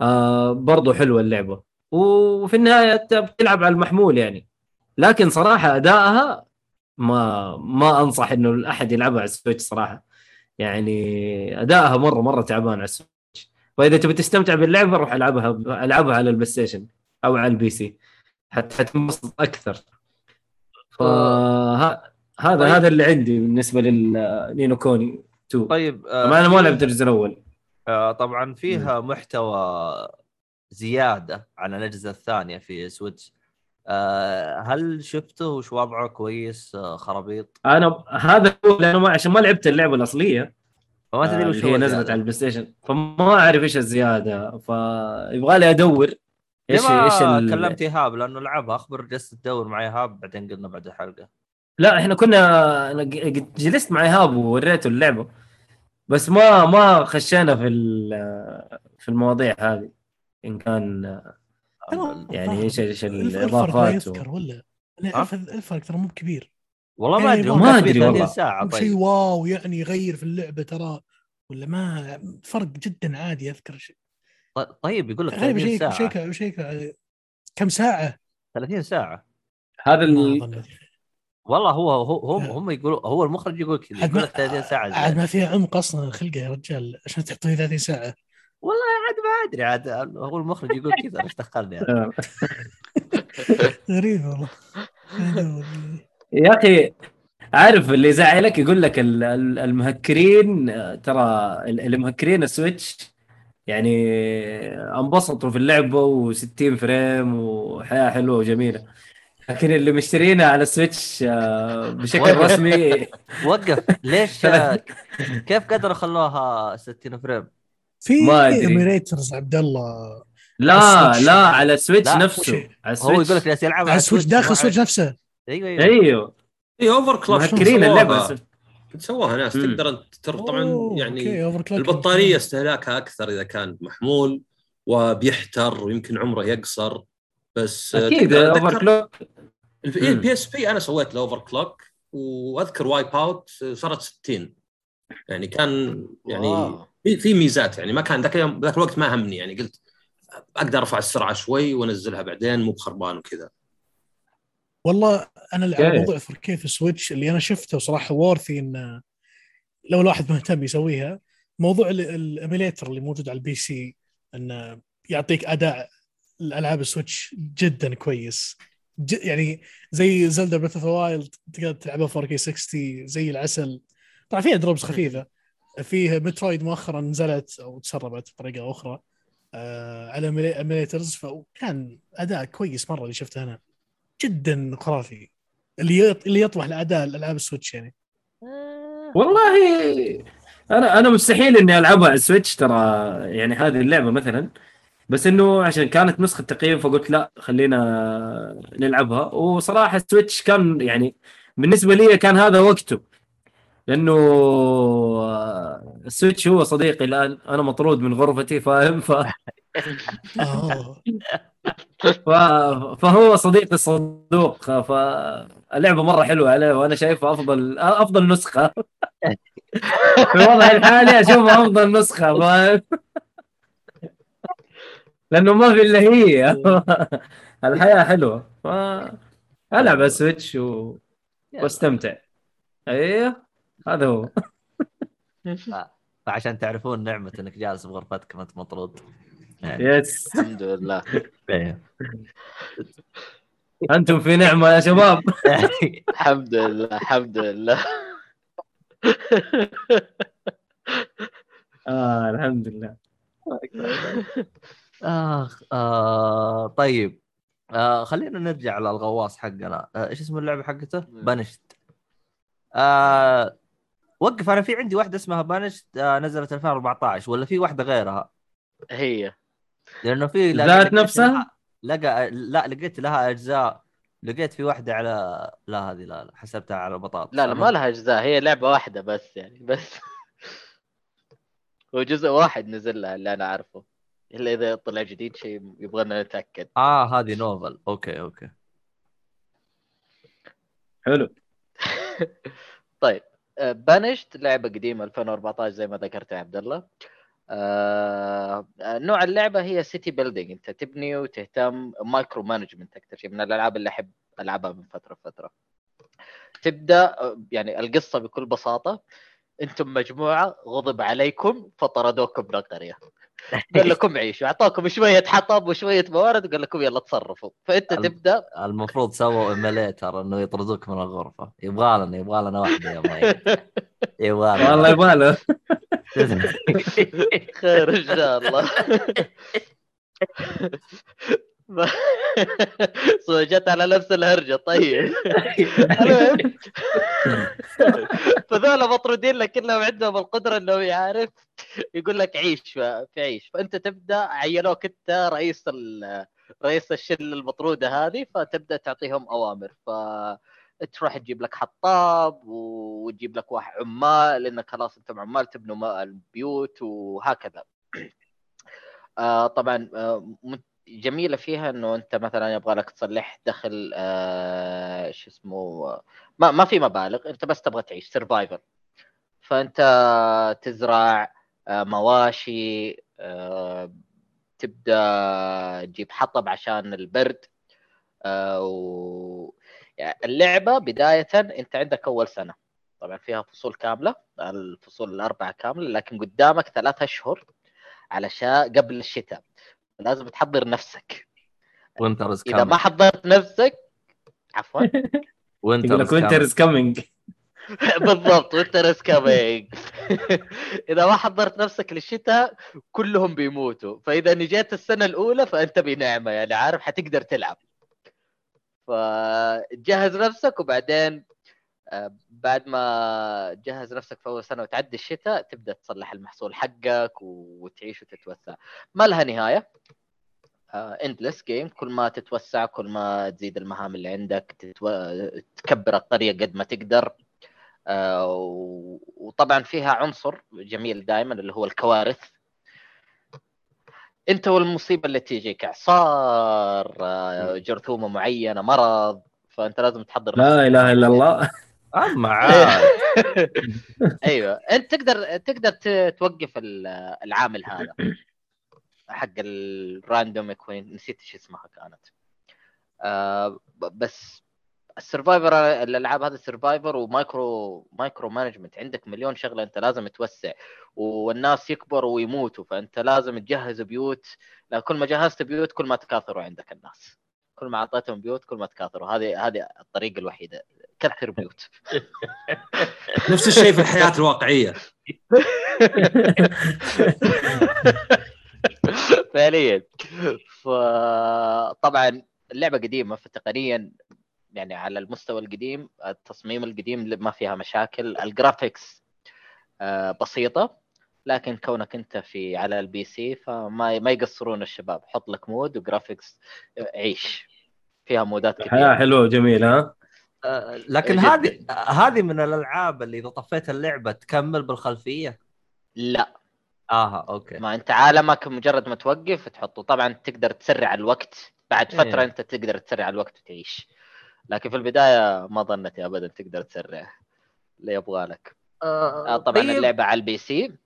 [SPEAKER 2] آه برضو حلوة اللعبة. وفي النهاية انت بتلعب على المحمول يعني. لكن صراحة أدائها ما ما أنصح إنه احد يلعبها على ال Switch صراحة. يعني أدائها مرة مرة تعبان على ال Switch. فاذا تبي تستمتع باللعبه روح ألعبها ألعبها على ال PlayStation أو على ال PC. حت- حتنبسط أكثر. فهذا
[SPEAKER 1] طيب.
[SPEAKER 2] هذا اللي عندي بالنسبة لل Ni no Kuni 2
[SPEAKER 1] طيب آه
[SPEAKER 2] أنا ما لعبت الجزء الأول
[SPEAKER 1] آه طبعا فيها محتوى زيادة عن الأجهزة الثانية في Switch. آه هل شفته وش وضعه كويس آه خرابيط؟
[SPEAKER 2] أنا هذا هو لأنه ما عشان ما لعبت اللعبة الأصلية.
[SPEAKER 1] فما تدري
[SPEAKER 2] آه،
[SPEAKER 1] وش هو
[SPEAKER 2] هي نزلت. على ال PlayStation. فما أعرف إيش الزيادة. فيبغى لي
[SPEAKER 1] أدور إيش
[SPEAKER 2] إيش ال-
[SPEAKER 1] كلمت إيهاب لأنه لعبها. أخبر جلست تدور مع إيهاب بعدين قلنا بعد الحلقة.
[SPEAKER 2] لا إحنا كنا أنا جلست مع إيهاب ووريته اللعبة. بس ما ما خشينا في في المواضيع هذه. إن كان يعني
[SPEAKER 3] إيش إيش
[SPEAKER 2] الإضافات و...
[SPEAKER 3] يذكر ولا؟ الفرق ترى مو كبير.
[SPEAKER 1] والله ما
[SPEAKER 3] يعني
[SPEAKER 2] أدري
[SPEAKER 1] ما 30
[SPEAKER 2] والله.
[SPEAKER 1] ساعة
[SPEAKER 3] مو شيء
[SPEAKER 1] طيب.
[SPEAKER 3] واو يعني يغير في اللعبة ترى ولا ما فرق جدا عادي أذكر شيء.
[SPEAKER 1] ط- طيب يقول لك
[SPEAKER 3] غالبا
[SPEAKER 1] 30
[SPEAKER 3] شيء
[SPEAKER 1] ساعة.
[SPEAKER 3] شيء شيء كم ساعة؟
[SPEAKER 1] 30 ساعة.
[SPEAKER 2] هذا ال...
[SPEAKER 1] والله هو هو هم. هم يقولوا هو المخرج يقول كذا
[SPEAKER 3] عاد
[SPEAKER 1] يقول
[SPEAKER 3] ما
[SPEAKER 1] لك 30 ساعة
[SPEAKER 3] عاد. ما فيها عمق أصلا الخلقه يا رجال عشان تعطيه 30 ساعة.
[SPEAKER 1] والله عاد ما أدري عاد هو المخرج يقول كذا إيش دخلني يعني.
[SPEAKER 2] آه. [laughs]
[SPEAKER 3] غريب والله.
[SPEAKER 2] يا أخي عارف اللي يزعلك يقول لك ال- ال- المهكرين ترى ال- اللي مهكرين ال Switch يعني انبسطوا في اللعبة و60 frame وحياة حلوة وجميلة لكن اللي مشترينها على ال Switch آه، بشكل. رسمي [laughs]
[SPEAKER 1] وقف ليش [laughs] كيف قدروا خلوها 60 frame؟
[SPEAKER 3] في
[SPEAKER 2] ما.
[SPEAKER 3] emulators عبد الله.
[SPEAKER 2] لا. لا على ال Switch
[SPEAKER 1] لا،
[SPEAKER 2] نفسه. على
[SPEAKER 1] هو يقول لك جالس يلعب
[SPEAKER 3] على ال Switch داخل
[SPEAKER 1] مو
[SPEAKER 3] ال Switch نفسه.
[SPEAKER 1] أيوه أيوه.
[SPEAKER 2] أيوه.
[SPEAKER 5] اي overclock
[SPEAKER 2] مهكرين اللعبة.
[SPEAKER 5] سووها ناس
[SPEAKER 2] مم.
[SPEAKER 5] تقدر ترى طبعا يعني. البطارية استهلاكها أكثر إذا كان محمول وبيحتر ويمكن عمره يقصر. بس
[SPEAKER 2] أكيد
[SPEAKER 5] overclock. ال PSP أنا سويت له overclock وأذكر Wipeout صارت 60 يعني كان يعني
[SPEAKER 6] wow.
[SPEAKER 5] في في ميزات يعني ما كان ذاك اليوم ذاك الوقت ما همني يعني قلت أقدر أرفع السرعة شوي وأنزلها بعدين مو بخربان وكذا.
[SPEAKER 3] والله أنا على. موضوع 4K في ال Switch اللي أنا شفته صراحة و worth it إن لو الواحد مهتم يسويها موضوع ال- ال emulator اللي موجود على ال PC انه يعطيك أداء الألعاب ال Switch جدا كويس. ج يعني زي Zelda Breath of Wild تقدر تلعبها 4K 60 زي العسل. طبعا فيها drops خفيفة. فيه Metroid مؤخرا نزلت أو تسربت بطريقة أخرى آه على emulators فكان أداء كويس مرة اللي شفته أنا. جدا خرافي. اللي. اللي يطمح لأداء الألعاب ال Switch يعني.
[SPEAKER 2] والله أنا أنا مستحيل إني ألعبها على ال Switch ترى يعني هذه اللعبة مثلا. بس إنه عشان كانت نسخة تقييم فقلت لا خلينا نلعبها. وصراحة ال Switch كان يعني بالنسبة لي كان هذا وقته. لأنه آه، ال Switch هو صديقي الآن. أنا مطرود من غرفتي فاهم؟ ف...
[SPEAKER 3] آه.
[SPEAKER 2] ف... فهو صديقي الصدوق فاللعبه مرة حلوة عليه وأنا شايفها أفضل أفضل نسخة. [laughs] في الوضع الحالي أشوفها أفضل نسخة فاهم؟ لأنه ما في إلا هي. [laughs] الحياة حلوة. ف ألعب على السويتش و... واستمتع. أيوه. هذا هو.
[SPEAKER 1] فعشان تعرفون نعمة إنك جالس بغرفتك ما أنت مطرود. يعني.
[SPEAKER 2] يس
[SPEAKER 6] الحمد لله.
[SPEAKER 1] إيه.
[SPEAKER 2] أنتم في نعمة يا شباب.
[SPEAKER 6] الحمد لله الحمد لله.
[SPEAKER 2] آه الحمد لله.
[SPEAKER 1] آخ آه طيب. آه خلينا نرجع للغواص حقنا. آه إيش اسم اللعبة حقته؟ بانشت آه وقف أنا في عندي واحدة اسمها بانشت آه نزلت 2014 ولا في واحدة غيرها؟
[SPEAKER 6] هي.
[SPEAKER 1] لأنه في
[SPEAKER 2] ذات نفسها؟
[SPEAKER 1] لقى لا لقيت لها أجزاء لقيت في واحدة على لا هذه لا لا حسبتها على بطاطس.
[SPEAKER 6] لا لا ما لها أجزاء هي لعبة واحدة بس يعني بس. [laughs] هو جزء واحد نزل لها اللي أنا أعرفه. إلا إذا طلع جديد شيء يبغانا نتأكد.
[SPEAKER 1] آه هذه نوفل. okay okay.
[SPEAKER 2] حلو. [laughs]
[SPEAKER 6] طيب. Banished لعبة قديمة 2014 زي ما ذكرت يا عبد الله. آه نوع اللعبة هي city building انت تبني وتهتم micromanagement أكثر شيء من الألعاب اللي أحب ألعبها من فترة لفترة. تبدأ آه، يعني القصة بكل بساطة. أنتم مجموعة غضب عليكم فطردوكم من القرية. قال [laughs] لكم عيشوا أعطاكم شوية حطب وشوية موارد وقال لكم يلا تصرفوا. فأنت
[SPEAKER 1] الم-
[SPEAKER 6] تبدأ.
[SPEAKER 1] المفروض سووا emulator إنه يطردوك من الغرفة. يبغى لنا يبغى لنا واحدة يا ماي يبغى لنا.
[SPEAKER 2] والله يباله [laughs]
[SPEAKER 6] خير إن شاء الله. [laughs] [laughs] جت على نفس الهرجة طيب. [laughs] فذولا مطرودين لكنهم عندهم القدرة إنه يعرف يقول لك عيش في عيش. فأنت تبدأ عينوك أنت رئيس رئيس الشلة المطرودة هذه فتبدأ تعطيهم أوامر. ف تروح تجيب لك حطاب وتجيب لك واحد عمال لانك خلاص أنتم عمال تبنوا البيوت وهكذا. آه طبعا آه جميلة فيها إنه أنت مثلا يبغى لك تصلح دخل آه شو اسمه ما ما في مبالغ أنت بس تبغى تعيش سرفايفر فأنت تزرع آه مواشي آه تبدأ تجيب حطب عشان البرد آه و... يعني اللعبة بداية أنت عندك أول سنة. طبعا فيها فصول كاملة الفصول الأربعة كاملة لكن قدامك ثلاثة أشهر علشان قبل الشتاء. لازم تحضر نفسك.
[SPEAKER 1] winter is
[SPEAKER 6] إذا ما حضرت نفسك عفوا. [laughs]
[SPEAKER 2] يقول لك winter is coming
[SPEAKER 6] بالضبط winter is coming إذا ما حضرت نفسك للشتاء كلهم بيموتوا. فإذا نجيت السنة الأولى فأنت بنعمة يعني عارف حتقدر تلعب. فجهز نفسك وبعدين بعد ما تجهز نفسك في أول سنة وتعدي الشتاء تبدأ تصلح المحصول حقك وتعيش وتتوسع. ما لها نهاية. اندلس جيم كل ما تتوسع كل ما تزيد المهام اللي عندك تتو... تكبر الطريق قد ما تقدر. آه، و- وطبعا فيها عنصر جميل دائما اللي هو الكوارث. أنت والمصيبة اللي تيجيك اعصار آه، جرثومة معينة مرض فأنت لازم تحضر
[SPEAKER 2] لا إله إلا الله.
[SPEAKER 1] أما [laughs] عاد.
[SPEAKER 6] أيوه. أنت تقدر تقدر توقف ال- العامل هذا حق ال random queen نسيت إيش اسمها كانت. آه بس ال survival الألعاب هذه survival و micro micro management. عندك مليون شغلة أنت لازم توسع. والناس يكبروا ويموتوا فأنت لازم تجهز بيوت. لا كل ما جهزت بيوت كل ما تكاثروا عندك الناس. كل ما أعطيتهم بيوت كل ما تكاثروا. هذه هذه الطريقة الوحيدة كثر بيوت [laughs]
[SPEAKER 5] نفس الشيء في الحياة الواقعية. [laughs]
[SPEAKER 6] فعليا. فطبعا اللعبة قديمة فتقنيا يعني على المستوى القديم التصميم القديم ما فيها مشاكل. ال graphics آه، بسيطة لكن كونك أنت في على ال PC فما ما يقصرون الشباب. حط لك mod و graphics عيش. فيها مودات
[SPEAKER 2] حياه
[SPEAKER 6] كثيرة.
[SPEAKER 2] حلوة وجميله ها؟
[SPEAKER 1] لكن
[SPEAKER 6] جداً.
[SPEAKER 1] هذه هذه من الألعاب اللي إذا طفيت اللعبة تكمل بالخلفية؟
[SPEAKER 6] لا.
[SPEAKER 1] آها أوكي.
[SPEAKER 6] ما أنت عالمك مجرد ما توقف تحطه. طبعا تقدر تسرع الوقت. بعد فترة
[SPEAKER 1] إيه.
[SPEAKER 6] أنت تقدر تسرع الوقت وتعيش. لكن في البداية ما ظنتي ابدا تقدر تسرع. اللي يبغى لك. آه، طبعا
[SPEAKER 1] طيب،
[SPEAKER 6] اللعبة على ال
[SPEAKER 1] PC.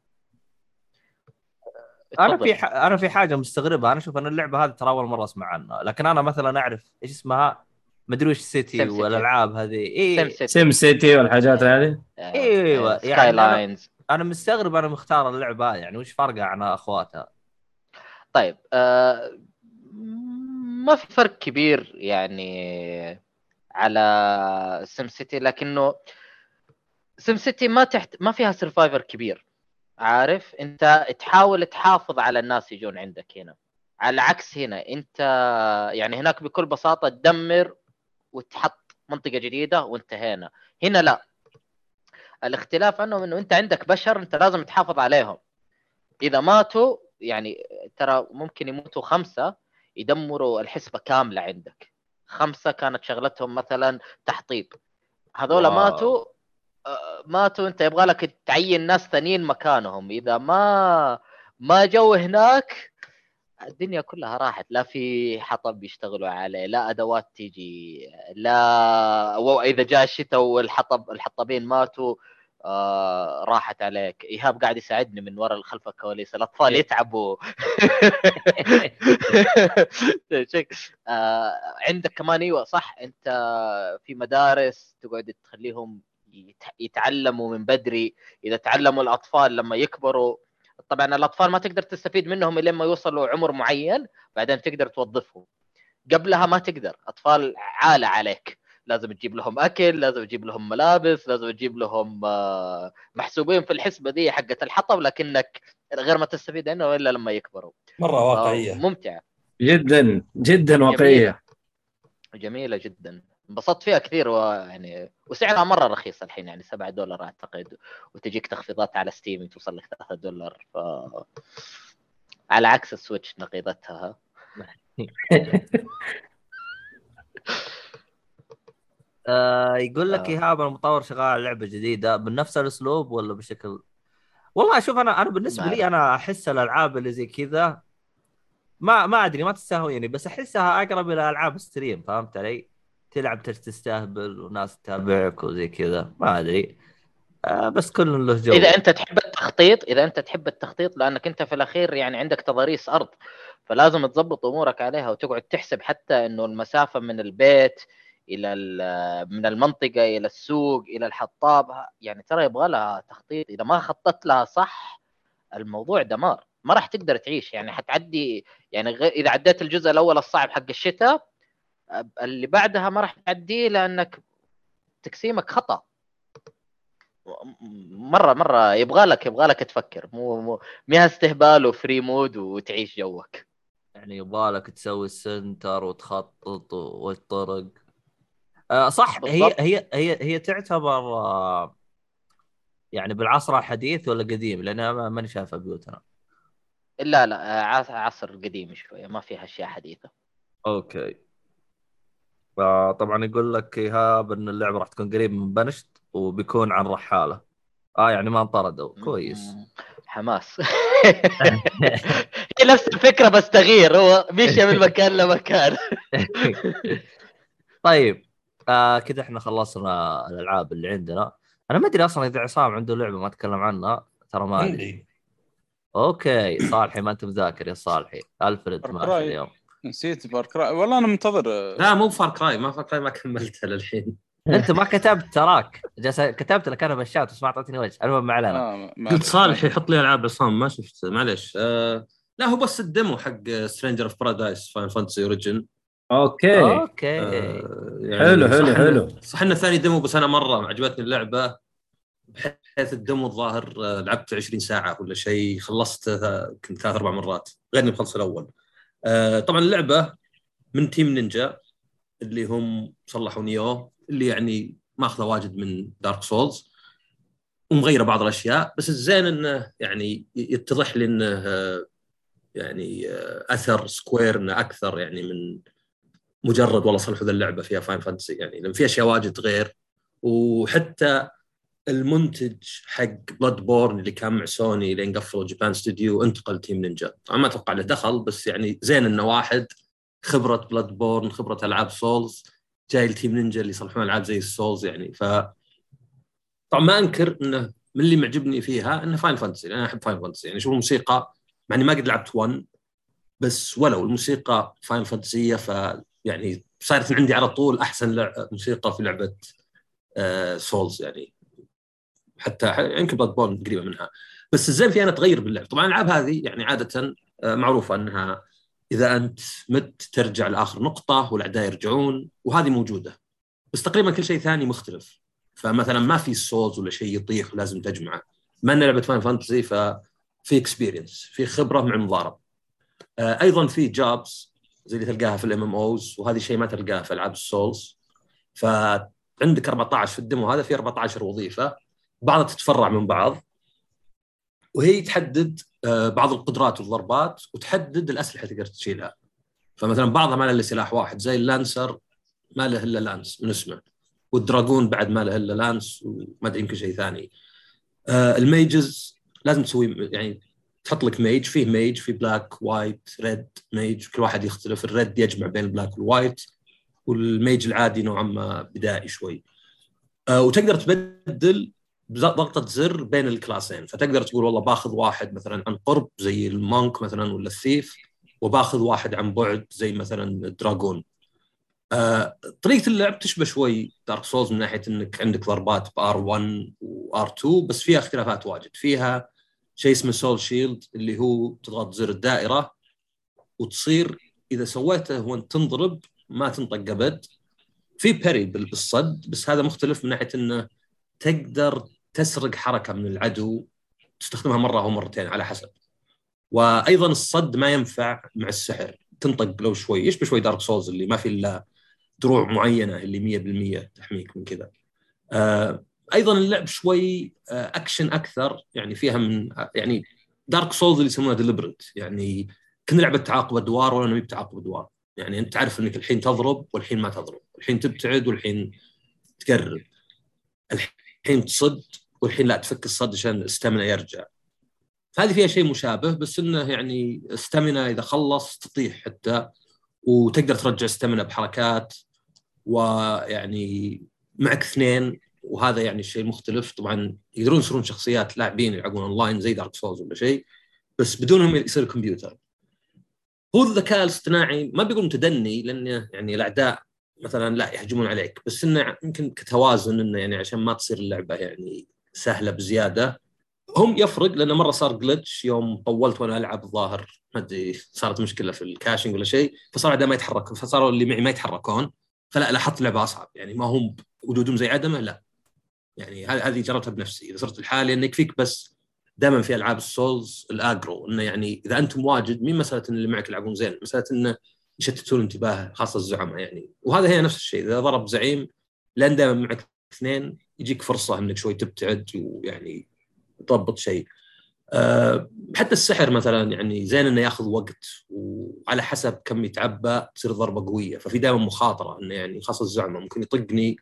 [SPEAKER 6] أنا.
[SPEAKER 1] في ح... أنا في حاجة مستغربها أنا أشوف ان اللعبة هذه ترى أول مرة أسمع عنها. لكن أنا مثلا أعرف إيش اسمها؟ مدري وش
[SPEAKER 6] city.
[SPEAKER 1] والألعاب هذه. اي
[SPEAKER 6] Sim City
[SPEAKER 2] Sim City والحاجات هذه؟
[SPEAKER 1] أيوة،
[SPEAKER 6] Sky
[SPEAKER 1] يعني أنا-
[SPEAKER 6] lines
[SPEAKER 1] أنا مستغرب أنا مختار اللعبة هذه يعني وش فرقها عن أخواتها.
[SPEAKER 6] طيب آه ما في فرق كبير يعني على Sim City لكنه Sim City ما تحت ما فيها survival كبير. عارف؟ أنت تحاول تحافظ على الناس يجون عندك هنا. على العكس هنا أنت يعني هناك بكل بساطة تدمر وتحط منطقة جديدة وانتهينا. هنا لا. الاختلاف عنهم إنه أنت عندك بشر أنت لازم تحافظ عليهم. إذا ماتوا يعني ترى ممكن يموتوا خمسة يدمروا الحسبة كاملة عندك. خمسة كانت شغلتهم مثلا تحطيب. هذول
[SPEAKER 1] واو.
[SPEAKER 6] ماتوا آه، ماتوا أنت يبغى لك تعين ناس ثانيين مكانهم. إذا ما ما جو هناك الدنيا كلها راحت لا في حطب يشتغلوا عليه لا أدوات تيجي لا واذا جاء الشتاء والحطب الحطابين ماتوا آه راحت عليك. إيهاب قاعد يساعدني من وراء خلف الكواليس الأطفال يتعبوا. [laughs] شك- آه عندك كمان إيوه صح؟ أنت في مدارس تقعد تخليهم يت- يتعلموا من بدري إذا تعلموا الأطفال لما يكبروا طبعا الأطفال ما تقدر تستفيد منهم الا لما يوصلوا عمر معين بعدين تقدر توظفهم. قبلها ما تقدر أطفال عالة عليك. لازم تجيب لهم أكل لازم تجيب لهم ملابس لازم تجيب لهم آه، محسوبين في الحسبة دي حقة الحطب لكنك غير ما تستفيد منه إلا لما يكبروا.
[SPEAKER 5] مرة واقعية.
[SPEAKER 6] ممتعة.
[SPEAKER 2] جدا جدا واقعية.
[SPEAKER 6] جميلة جدا. انبسطت فيها كثير ويعني وسعرها مرة رخيص الحين يعني 7 دولار أعتقد وتجيك تخفيضات على Steam توصل لك 3 دولار ف على عكس ال Switch نقيضتها [laughs]
[SPEAKER 1] آه يقول لك
[SPEAKER 6] آه.
[SPEAKER 1] إيهاب المطور شغال على لعبة جديدة بنفس الأسلوب ولا بشكل والله شوف أنا أنا
[SPEAKER 6] بالنسبة
[SPEAKER 1] لي أنا أحس الألعاب اللي زي كذا ما ما أدري ما تستهويني بس أحسها أقرب إلى ألعاب stream فهمت علي؟ تلعب تستهبل وناس تتابعك وزي كذا ما أدري. آه بس كل له جو.
[SPEAKER 6] إذا أنت تحب التخطيط إذا أنت تحب التخطيط لأنك أنت في الأخير يعني عندك تضاريس أرض فلازم تضبط أمورك عليها وتقعد تحسب حتى إنه المسافة من البيت إلى ال- من المنطقة إلى السوق إلى الحطاب يعني ترى يبغى لها تخطيط. إذا ما خططت لها صح الموضوع دمار. ما راح تقدر تعيش. يعني حتعدي يعني. إذا عديت الجزء الأول الصعب حق الشتاء اللي بعدها ما راح تعديه لأنك تقسيمك خطأ. مره مرة يبغى لك يبغى لك تفكر. مو مو ما استهبال و free mode وتعيش جوك.
[SPEAKER 1] يعني يبغالك تسوي ال center وتخطط والطرق آه صح هي
[SPEAKER 6] بالضبط.
[SPEAKER 1] هي هي هي تعتبر آه يعني بالعصر الحديث ولا قديم؟ لأن ماني شايفها بيوتنا.
[SPEAKER 6] لا لا آه، عص- عصر قديم شوية ما فيها أشياء حديثة.
[SPEAKER 1] أوكي. آه طبعا يقول لك إيهاب إن اللعبة راح تكون قريب من بنشت وبيكون عن رحالة. آه يعني ما انطردوا. كويس.
[SPEAKER 6] حماس. [laughs] هي نفس الفكرة بس تغيير. هو مشي من مكان لمكان. [laughs]
[SPEAKER 1] طيب آه كذا إحنا خلصنا الألعاب اللي عندنا. أنا ما أدري أصلا إذا عصام عنده لعبة ما تكلم عنها ترى ما
[SPEAKER 7] أدري.
[SPEAKER 1] أوكي صالحي ما أنت مذاكر يا صالحي. الفريد ماشي
[SPEAKER 4] Cry.
[SPEAKER 1] اليوم.
[SPEAKER 4] نسيت فار كراي والله أنا منتظر
[SPEAKER 5] لا مو فار كراي ما فار كراي ما كملتها للحين. [laughs]
[SPEAKER 1] أنت ما كتبت تراك. جالس كتبت لك أنا بالشات بس ما اعطيتني وجه. المهم ما علينا.
[SPEAKER 4] آه ما-
[SPEAKER 5] قلت صالح يحط لي ألعاب عصام ما شفت. معليش. آه لا هو بس ال demo حق Stranger of Paradise Final Fantasy Origin
[SPEAKER 2] okay.
[SPEAKER 1] okay.
[SPEAKER 5] آه، يعني
[SPEAKER 2] حلو، حلو، حلو.
[SPEAKER 5] صح إنه ثاني demo بس أنا مرة عجبتني اللعبة. بحيث ال demo الظاهر آه، لعبت 20 ساعة ولا شيء خلصت يمكن ثلاث أربع مرات غير إني مخلص الأول. آه، طبعا اللعبة من Team Ninja اللي هم صلحوا Nioh اللي يعني ماخذة واجد من Dark Souls ومغيرة بعض الأشياء بس الزين إنه يعني يتضح لي إنه آه، يعني آه، أثر Square إنه أكثر يعني من مجرد والله صلحوا ذا اللعبة فيها Final Fantasy يعني لأن في أشياء واجد غير وحتى المنتج حق Bloodborne اللي كان مع سوني لين قفلوا Japan Studio انتقل Team Ninja طبعا ما أتوقع له دخل بس يعني زين إنه واحد خبرة Bloodborne خبرة ألعاب Souls جاي ل Team Ninja اللي يصلحون ألعاب زي ال Souls يعني. ف طبعا ما أنكر إنه من اللي معجبني فيها إنه Final Fantasy أنا أحب Final Fantasy يعني شوف الموسيقى مع إني ما قد لعبت 1 بس ولو الموسيقى Final Fantasy ية ف يعني صارت عندي على طول أحسن موسيقى في لعبة آه Souls يعني. حتى يمكن Bloodborne قريبة منها. بس الزين فيها أنها تغير باللعب. طبعا الألعاب هذه يعني عادة آه معروفة أنها إذا أنت مت ترجع لآخر نقطة والأعداء يرجعون وهذه موجودة. بس تقريبا كل شيء ثاني مختلف. فمثلا ما في Souls ولا شيء يطيح ولازم تجمعه. بما انها لعبة Final Fantasy ففي experience في خبرة مع المضارب. آه أيضا في jobs زي اللي تلقاها في ال MMOs وهذه شيء ما تلقاه في ألعاب ال Souls فعندك 14 في ال demo هذا في 14 وظيفة. بعضها تتفرع من بعض وهي تحدد آه، بعض القدرات والضربات وتحدد الأسلحة تقدر تشيلها. فمثلا بعضها ما له إلا سلاح واحد زي ال Lancer ما له إلا lance من اسمه وال Dragoon بعد ما له إلا lance وما أدري يمكن شيء ثاني. آه، ال mages لازم تسوي يعني تحط لك mage فيه mage في black white red mage كل واحد يختلف. ال red يجمع بين ال black وال white وال mage العادي نوعا ما بدائي شوي. آه، وتقدر تبدل بضغطة زر بين ال class ين. فتقدر تقول والله باخذ واحد مثلا عن قرب زي ال Monk مثلا ولا ال Thief وباخذ واحد عن بعد زي مثلا ال Dragoon آه، طريقة اللعب تشبه شوي Dark Souls من ناحية إنك عندك ضربات ب R 1 و R 2 بس فيها اختلافات واجد. فيها شيء اسمه Soul Shield اللي هو تضغط زر الدائرة وتصير إذا سويته وأنت تنضرب ما تنطق ابد في بال- بالصد بس هذا مختلف من ناحية إنه تقدر تسرق حركة من العدو تستخدمها مرة أو مرتين على حسب. وأيضا الصد ما ينفع مع السحر. تنطق لو شوي يشبه شوي Dark Souls اللي ما في إلا دروع معينة اللي 100% تحميك من كذا. آه أيضا اللعب شوي آه اكشن أكثر يعني فيها من يعني Dark Souls اللي يسمونها deliberate يعني كنها لعبة تعاقب أدوار ولا هي بتعاقب أدوار. يعني أنت تعرف إنك الحين تضرب والحين ما تضرب. الحين تبتعد والحين تقرب. الحين تصد والحين لا تفك الصد عشان ال stamina يرجع. هذه فيها شيء مشابه بس إنه يعني stamina إذا خلص تطيح حتى وتقدر ترجع stamina بحركات ويعني معك اثنين وهذا يعني الشيء المختلف طبعا يقدرون يصيرون شخصيات لاعبين يلعبون أونلاين زي Dark Souls ولا شيء بس بدونهم يصير كمبيوتر. هو الذكاء الاصطناعي ما بيقول متدني لأن يعني الأعداء مثلا لا يهجمون عليك بس إنه يمكن كتوازن إنه يعني عشان ما تصير اللعبة يعني سهلة بزيادة. هم يفرق لأنه مرة صار جلتش يوم طولت وأنا ألعب الظاهر. ما أدري صارت مشكلة في الكاشنج ولا شيء فصار عدم ما يتحرك فصاروا اللي معي ما يتحركون. فلا لاحظت لعبة أصعب. يعني ما هم وجودهم زي عدمه لا. يعني هذه جربتها بنفسي. إذا صرت لحالي انه يكفيك بس دائما في ألعاب السولز الاجرو انه يعني إذا أنتم واجد مين مسألة إن اللي معك يلعبون زين؟ مسألة انه يشتتون انتباه خاصة الزعماء يعني. وهذا هي نفس الشيء. إذا ضرب زعيم لأن دائما معك اثنين يجيك فرصة إنك شوي تبتعد ويعني تضبط شيء. أه حتى السحر مثلا يعني زين إنه ياخذ وقت وعلى حسب كم يتعبى تصير ضربة قوية. ففي دائما مخاطرة إنه يعني خاصة الزعماء ممكن يطقني.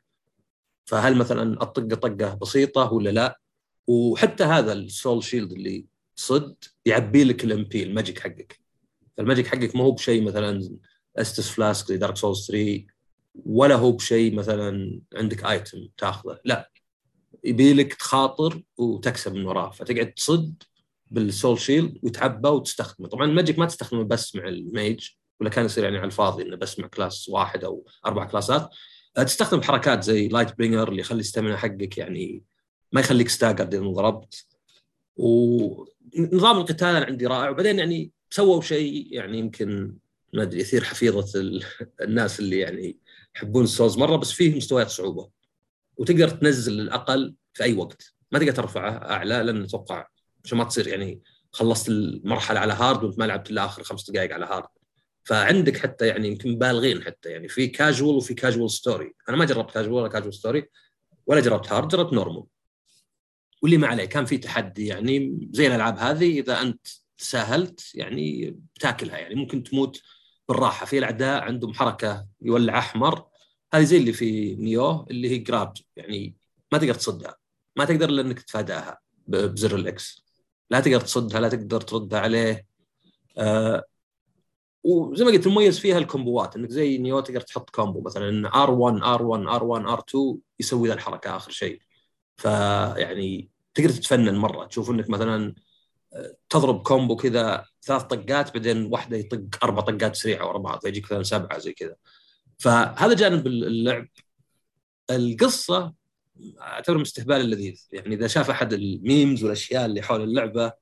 [SPEAKER 5] فهل مثلا أطقه طقة بسيطة ولا لا؟ وحتى هذا ال Soul Shield اللي صد يعبي لك ال MP ال magic حقك. فال magic حقك ما هو بشيء مثلا Estus Flask زي Dark Souls 3 ولا هو بشيء مثلا عندك item تاخذه. لا يبي لك تخاطر وتكسب من وراه فتقعد تصد بال Soul Shield ويتعبى وتستخدمه. طبعا ال magic ما تستخدمه بس مع ال mage ولا كان يصير يعني على الفاضي إنه بس مع class واحد أو أربع class ات. أه، تستخدم حركات زي Lightbringer اللي يخلي ال stamina حقك يعني ما يخليك stagger اذا انضربت ونظام القتال عندي رائع. وبعدين يعني سووا شيء يعني يمكن ما أدري يثير حفيظة ال- الناس اللي يعني يحبون ال Souls مرة بس فيه مستويات صعوبة. وتقدر تنزل الأقل في أي وقت. ما تقدر ترفعه أعلى لأن أتوقع عشان ما تصير يعني خلصت المرحلة على hard وأنت ما لعبت إلا آخر خمس دقائق على hard. فعندك حتى يعني يمكن مبالغين حتى يعني في كاجوال وفي casual story أنا ما جربت كاجوال ولا casual story ولا جربت hard جربت normal واللي ما عليه كان في تحدي يعني زي الألعاب هذه إذا أنت تساهلت يعني بتاكلها يعني. ممكن تموت بالراحة. في الأعداء عندهم حركة يولع أحمر هذه زي اللي في Nioh اللي هي grab يعني ما تقدر تصدها. ما تقدر إلا إنك تتفاداها بزر ال X لا تقدر تصدها لا تقدر تردها عليه. آه وزي ما قلت المميز فيها ال combo ات إنك زي Nioh تقدر تحط combo مثلا إن R1 R1 R1 R2 يسوي ذا الحركة آخر شيء. فيعني تقدر تتفنن مرة. تشوف إنك مثلا آه، تضرب combo كذا ثلاث طقات بعدين واحدة يطق أربع طقات سريعة ورا بعض فيجيك مثلا سبعة زي كذا. فهذا جانب اللعب. القصة اعتبر استهبال اللذيذ يعني إذا شاف أحد ال memes والأشياء اللي حول اللعبة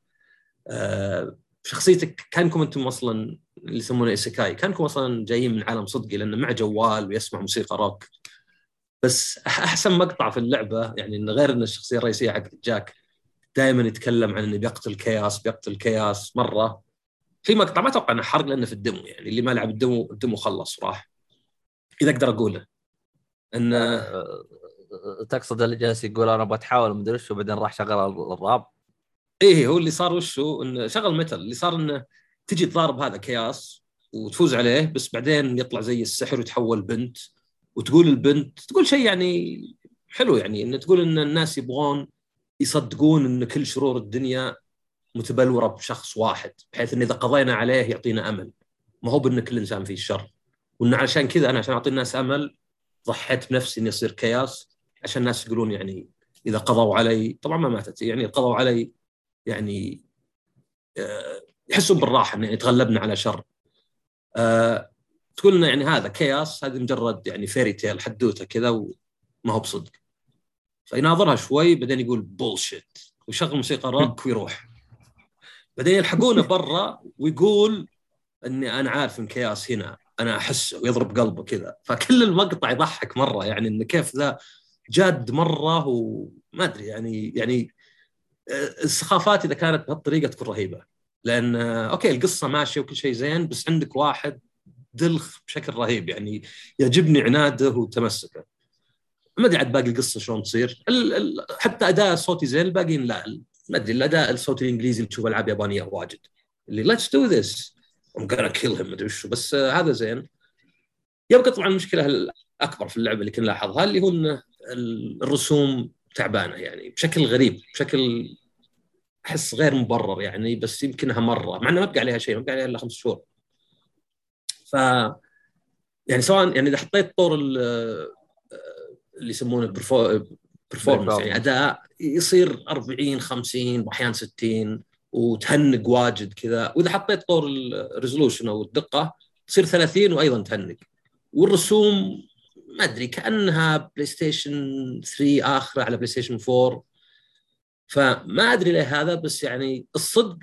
[SPEAKER 5] آه، شخصيتك كانكم أنتم أصلا اللي يسمونه isekai كانكم أصلا جايين من عالم صدقي لأنه مع جوال ويسمع موسيقى روك. بس أحسن مقطع في اللعبة يعني انه غير إن الشخصية الرئيسية حقت جاك دائما يتكلم عن إنه بيقتل Chaos بيقتل Chaos مرة. في مقطع ما أتوقع إنه حرق لأنه في ال demo يعني اللي ما لعب ال demo ال demo خلص وراح اذا أقدر أقوله. انه
[SPEAKER 1] آه، تقصد اللي جالس يقول أنا بتحاول مدري وش وبعدين راح شغل الراب؟
[SPEAKER 5] إيه هو اللي صار وشو انه شغل متل اللي صار إنه تجي تضارب هذا كياس وتفوز عليه بس بعدين يطلع زي السحر ويتحول بنت. وتقول البنت تقول شيء يعني حلو يعني انه تقول إن الناس يبغون يصدقون إن كل شرور الدنيا متبلورة بشخص واحد بحيث إن إذا قضينا عليه يعطينا أمل. ما هو بان كل انسان فيه الشر وانه عشان كذا أنا عشان أعطي الناس أمل ضحيت بنفسي اني اصير Chaos عشان الناس يقولون يعني إذا قضوا علي طبعا ما ماتت يعني قضوا علي يعني آه، يحسون بالراحة إنه يعني تغلبنا على شر. آه، تقول لنا يعني هذا Chaos هذه مجرد يعني fairy tale حدوتة كذا وما هو بصدق. فيناظرها شوي بعدين يقول bullshit ويشغل موسيقى روك [laughs] ويروح. بعدين يلحقونه برا ويقول إني أنا عارف إن Chaos هنا أنا احسه ويضرب قلبه كذا. فكل المقطع يضحك مرة يعني انه كيف ذا جاد مرة وما أدري يعني يعني السخافات إذا كانت بهالطريقة تكون رهيبة. لأن okay القصة ماشية وكل شيء زين بس عندك واحد دلخ بشكل رهيب يعني يعجبني عناده وتمسكه. ما أدري عاد باقي القصة شلون تصير. ال ال حتى أداء الصوتي زين الباقيين لا ما أدري الأداء الصوتي الإنجليزي اللي تشوف ألعاب يابانية واجد. اللي let's do this gonna kill him ما ادري وشو. بس آه هذا زين. يبقى طبعا المشكلة الأكبر في اللعبة اللي كنا نلاحظها اللي هو إن الرسوم تعبانة يعني بشكل غريب بشكل أحس غير مبرر يعني بس يمكنها مرة مع إنه ما بقى عليها شيء ما بقى عليها إلا خمس شهور. ف يعني سواء يعني إذا حطيت طور اللي يسمونه performance يعني أداء يصير 40 50 واحيانا 60 وتهنق واجد كذا. وإذا حطيت طور ال resolution أو الدقة تصير 30 وأيضا تهنق. والرسوم ما أدري كأنها بلاي ستيشن 3 آخره على بلاي ستيشن 4 فما أدري ليه هذا بس يعني الصدق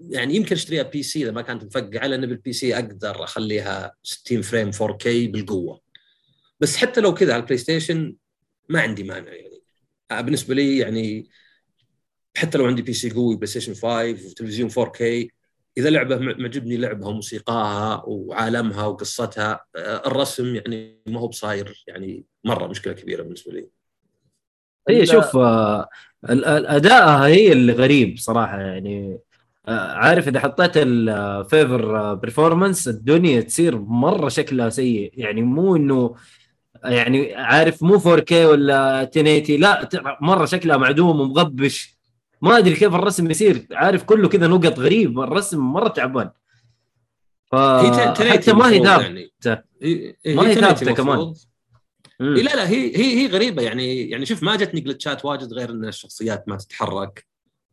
[SPEAKER 5] يعني يمكن أشتريها PC إذا ما كانت مفقعة لأن بال PC أقدر أخليها 60 frame 4K بالقوة. بس حتى لو كذا على البلاي ستيشن ما عندي مانع يعني. آه، بالنسبة لي يعني حتى لو عندي PC قوي بلاي ستيشن 5 وتلفزيون 4K إذا لعبة م- معجبني لعبها وموسيقاها وعالمها وقصتها آه، الرسم يعني ما هو بصاير يعني مرة مشكلة كبيرة بالنسبة لي.
[SPEAKER 2] هي شوف آه، أدائها هي اللي غريب صراحة يعني آه، عارف إذا حطيت ال favor performance الدنيا تصير مرة شكلها سيء. يعني مو إنه يعني عارف مو 4K ولا 1080 لا مرة شكلها معدوم ومغبش. ما أدري كيف الرسم يصير. عارف كله كذا نقط غريب. الرسم مرة تعبان. ف
[SPEAKER 5] هي ت- 1080
[SPEAKER 2] حتى ما هي ثابتة.
[SPEAKER 5] يعني.
[SPEAKER 2] هي ما هي
[SPEAKER 5] 1080
[SPEAKER 2] ثابتة كمان.
[SPEAKER 5] إيه لا لا هي هي هي غريبة يعني. يعني شوف ما جتني glitchات واجد غير إن الشخصيات ما تتحرك.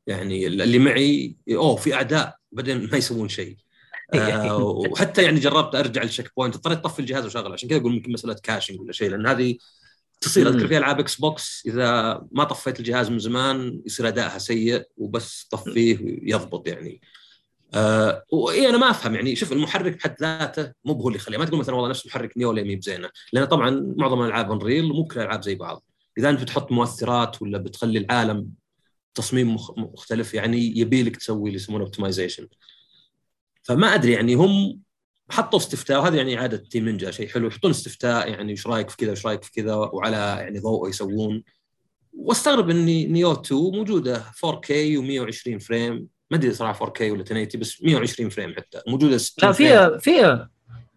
[SPEAKER 5] يعني اللي معي أوه في أعداء بعدين ما يسوون شيء. [laughs] آه وحتى يعني جربت أرجع لل checkpoint اضطريت أطفي الجهاز وشغله عشان كذا أقول يمكن مسألة caching ولا شيء لأن هذه تصير
[SPEAKER 2] أذكر.
[SPEAKER 5] في ألعاب إكس بوكس إذا ما طفيت الجهاز من زمان يصير أدائها سيء وبس طفيه يضبط يعني. آه واي أنا ما أفهم يعني شوف المحرك بحد ذاته مو هو اللي يخليه. ما تقول مثلا والله نفس محرك نيو مي بزينة لأن طبعا معظم الألعاب انريل مو كل الألعاب زي بعض. إذا أنت بتحط مؤثرات ولا بتخلي العالم تصميم مخ- مختلف يعني يبي لك تسوي اللي يسمونه اوبتمايزيشن فما أدري يعني هم حطوا استفتاء وهذا يعني عاده تيم نينجا شيء حلو. يحطون استفتاء يعني إيش رأيك في كذا إيش رأيك في كذا وعلى يعني ضوء يسوون. واستغرب إن نيو 2 موجودة 4K و120 frame. ما أدري صراحة 4K ولا 1080 بس 120 frame حتى. موجودة 60
[SPEAKER 2] لا. فيها فيها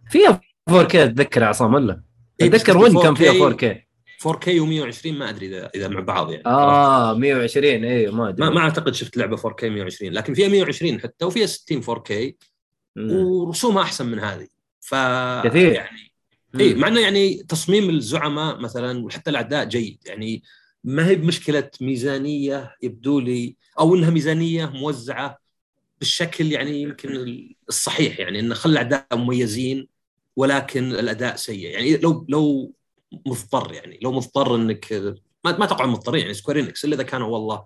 [SPEAKER 2] فيها 4K أتذكر عصام ولا؟
[SPEAKER 5] إيه، أتذكر
[SPEAKER 2] وين كان
[SPEAKER 5] 4K
[SPEAKER 2] فيها 4K
[SPEAKER 5] 4K و120 ما أدري إذا إذا مع بعض يعني.
[SPEAKER 2] آه 120 أيوه ما أدري.
[SPEAKER 5] ما ما أعتقد شفت لعبة 4K 120 لكن فيها 120 حتى وفيها 60 4K
[SPEAKER 2] مم.
[SPEAKER 5] ورسومها أحسن من هذه. ف
[SPEAKER 2] كثير.
[SPEAKER 5] يعني. اي مع إنه يعني تصميم الزعماء مثلا وحتى الأعداء جيد. يعني ما هي بمشكلة ميزانية يبدو لي أو إنها ميزانية موزعة بالشكل يعني يمكن الصحيح. يعني انه خلى الأعداء مميزين ولكن الأداء سيء. يعني لو لو مضطر يعني لو مضطر إنك ما ما مضطرين يعني سكوير إنكس إلا إذا كانوا والله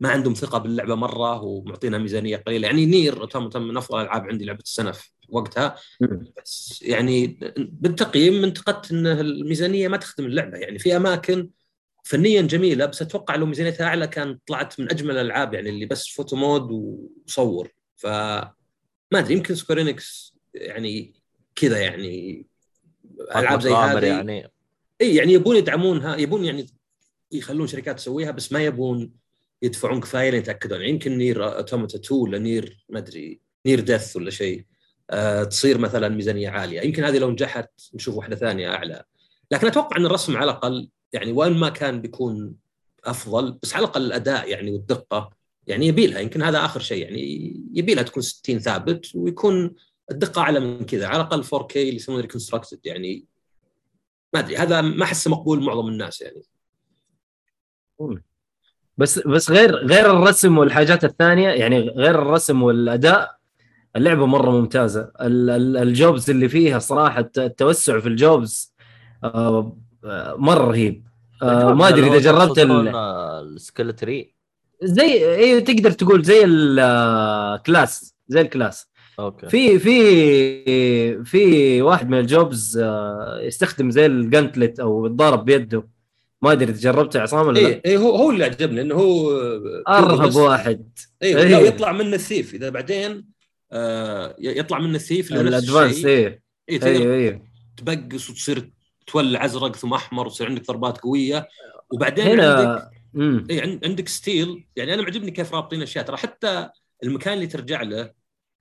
[SPEAKER 5] ما عندهم ثقة باللعبة مرة ومعطينها ميزانية قليلة. يعني نير اوتوماتا تم من افضل الالعاب عندي لعبة السنة في وقتها. بس يعني بالتقييم انتقدت إن الميزانية ما تخدم اللعبة. يعني في أماكن فنيا جميلة بس أتوقع لو ميزانيتها أعلى كان طلعت من أجمل الألعاب يعني اللي بس photo mode وصور. ف ما أدري يمكن سكوير إنكس يعني كذا يعني ألعاب زي هذه.
[SPEAKER 1] يعني.
[SPEAKER 5] إي يعني يبون يدعمونها يبون يعني يخلون شركات تسويها بس ما يبون يدفعون كفاية ليتأكدون. يعني يمكن نير اوتوماتا 2 ولا نير ما أدري نير ديث ولا شيء آه تصير مثلا ميزانية عالية. يمكن هذه لو نجحت نشوف واحدة ثانية أعلى. لكن أتوقع إن الرسم على الأقل يعني وإن ما كان بيكون أفضل بس على الأقل الأداء يعني والدقة يعني يبي لها يمكن هذا آخر شيء يعني يبي لها تكون 60 ثابت ويكون الدقة أعلى من كذا. على الأقل 4K اللي يسمونه reconstructed يعني ما أدري. هذا ما أحسه مقبول معظم الناس يعني.
[SPEAKER 2] بس بس غير غير الرسم والحاجات الثانية يعني غير الرسم والأداء اللعبة مرة ممتازة. ال- ال- ال jobs اللي فيها صراحة الت- التوسع في ال jobs آه، آه، مرة رهيب. آه، ما أدري إذا جربت ال-
[SPEAKER 1] ال skill tree
[SPEAKER 2] زي أيوه تقدر تقول زي ال class زي ال
[SPEAKER 1] class. okay.
[SPEAKER 2] في في في واحد من ال jobs آه، يستخدم زي ال gauntlet أو يتضارب بيده. ما أدري جربته عصام ولا
[SPEAKER 5] اي
[SPEAKER 2] لا.
[SPEAKER 5] اي هو هو اللي عجبني إنه هو
[SPEAKER 2] أرهب واحد.
[SPEAKER 5] اي
[SPEAKER 2] إيه.
[SPEAKER 5] لا يطلع منه الثيف إذا بعدين آه يطلع منه الثيف
[SPEAKER 2] الأدفانس
[SPEAKER 5] اي
[SPEAKER 2] أيوه
[SPEAKER 5] تبقس وتصير تولع أزرق ثم أحمر وتصير عندك ضربات قوية. وبعدين عندك
[SPEAKER 2] هنا امم
[SPEAKER 5] اي عن- عندك ستيل. يعني أنا معجبني كيف رابطين أشياء. ترى حتى المكان اللي ترجع له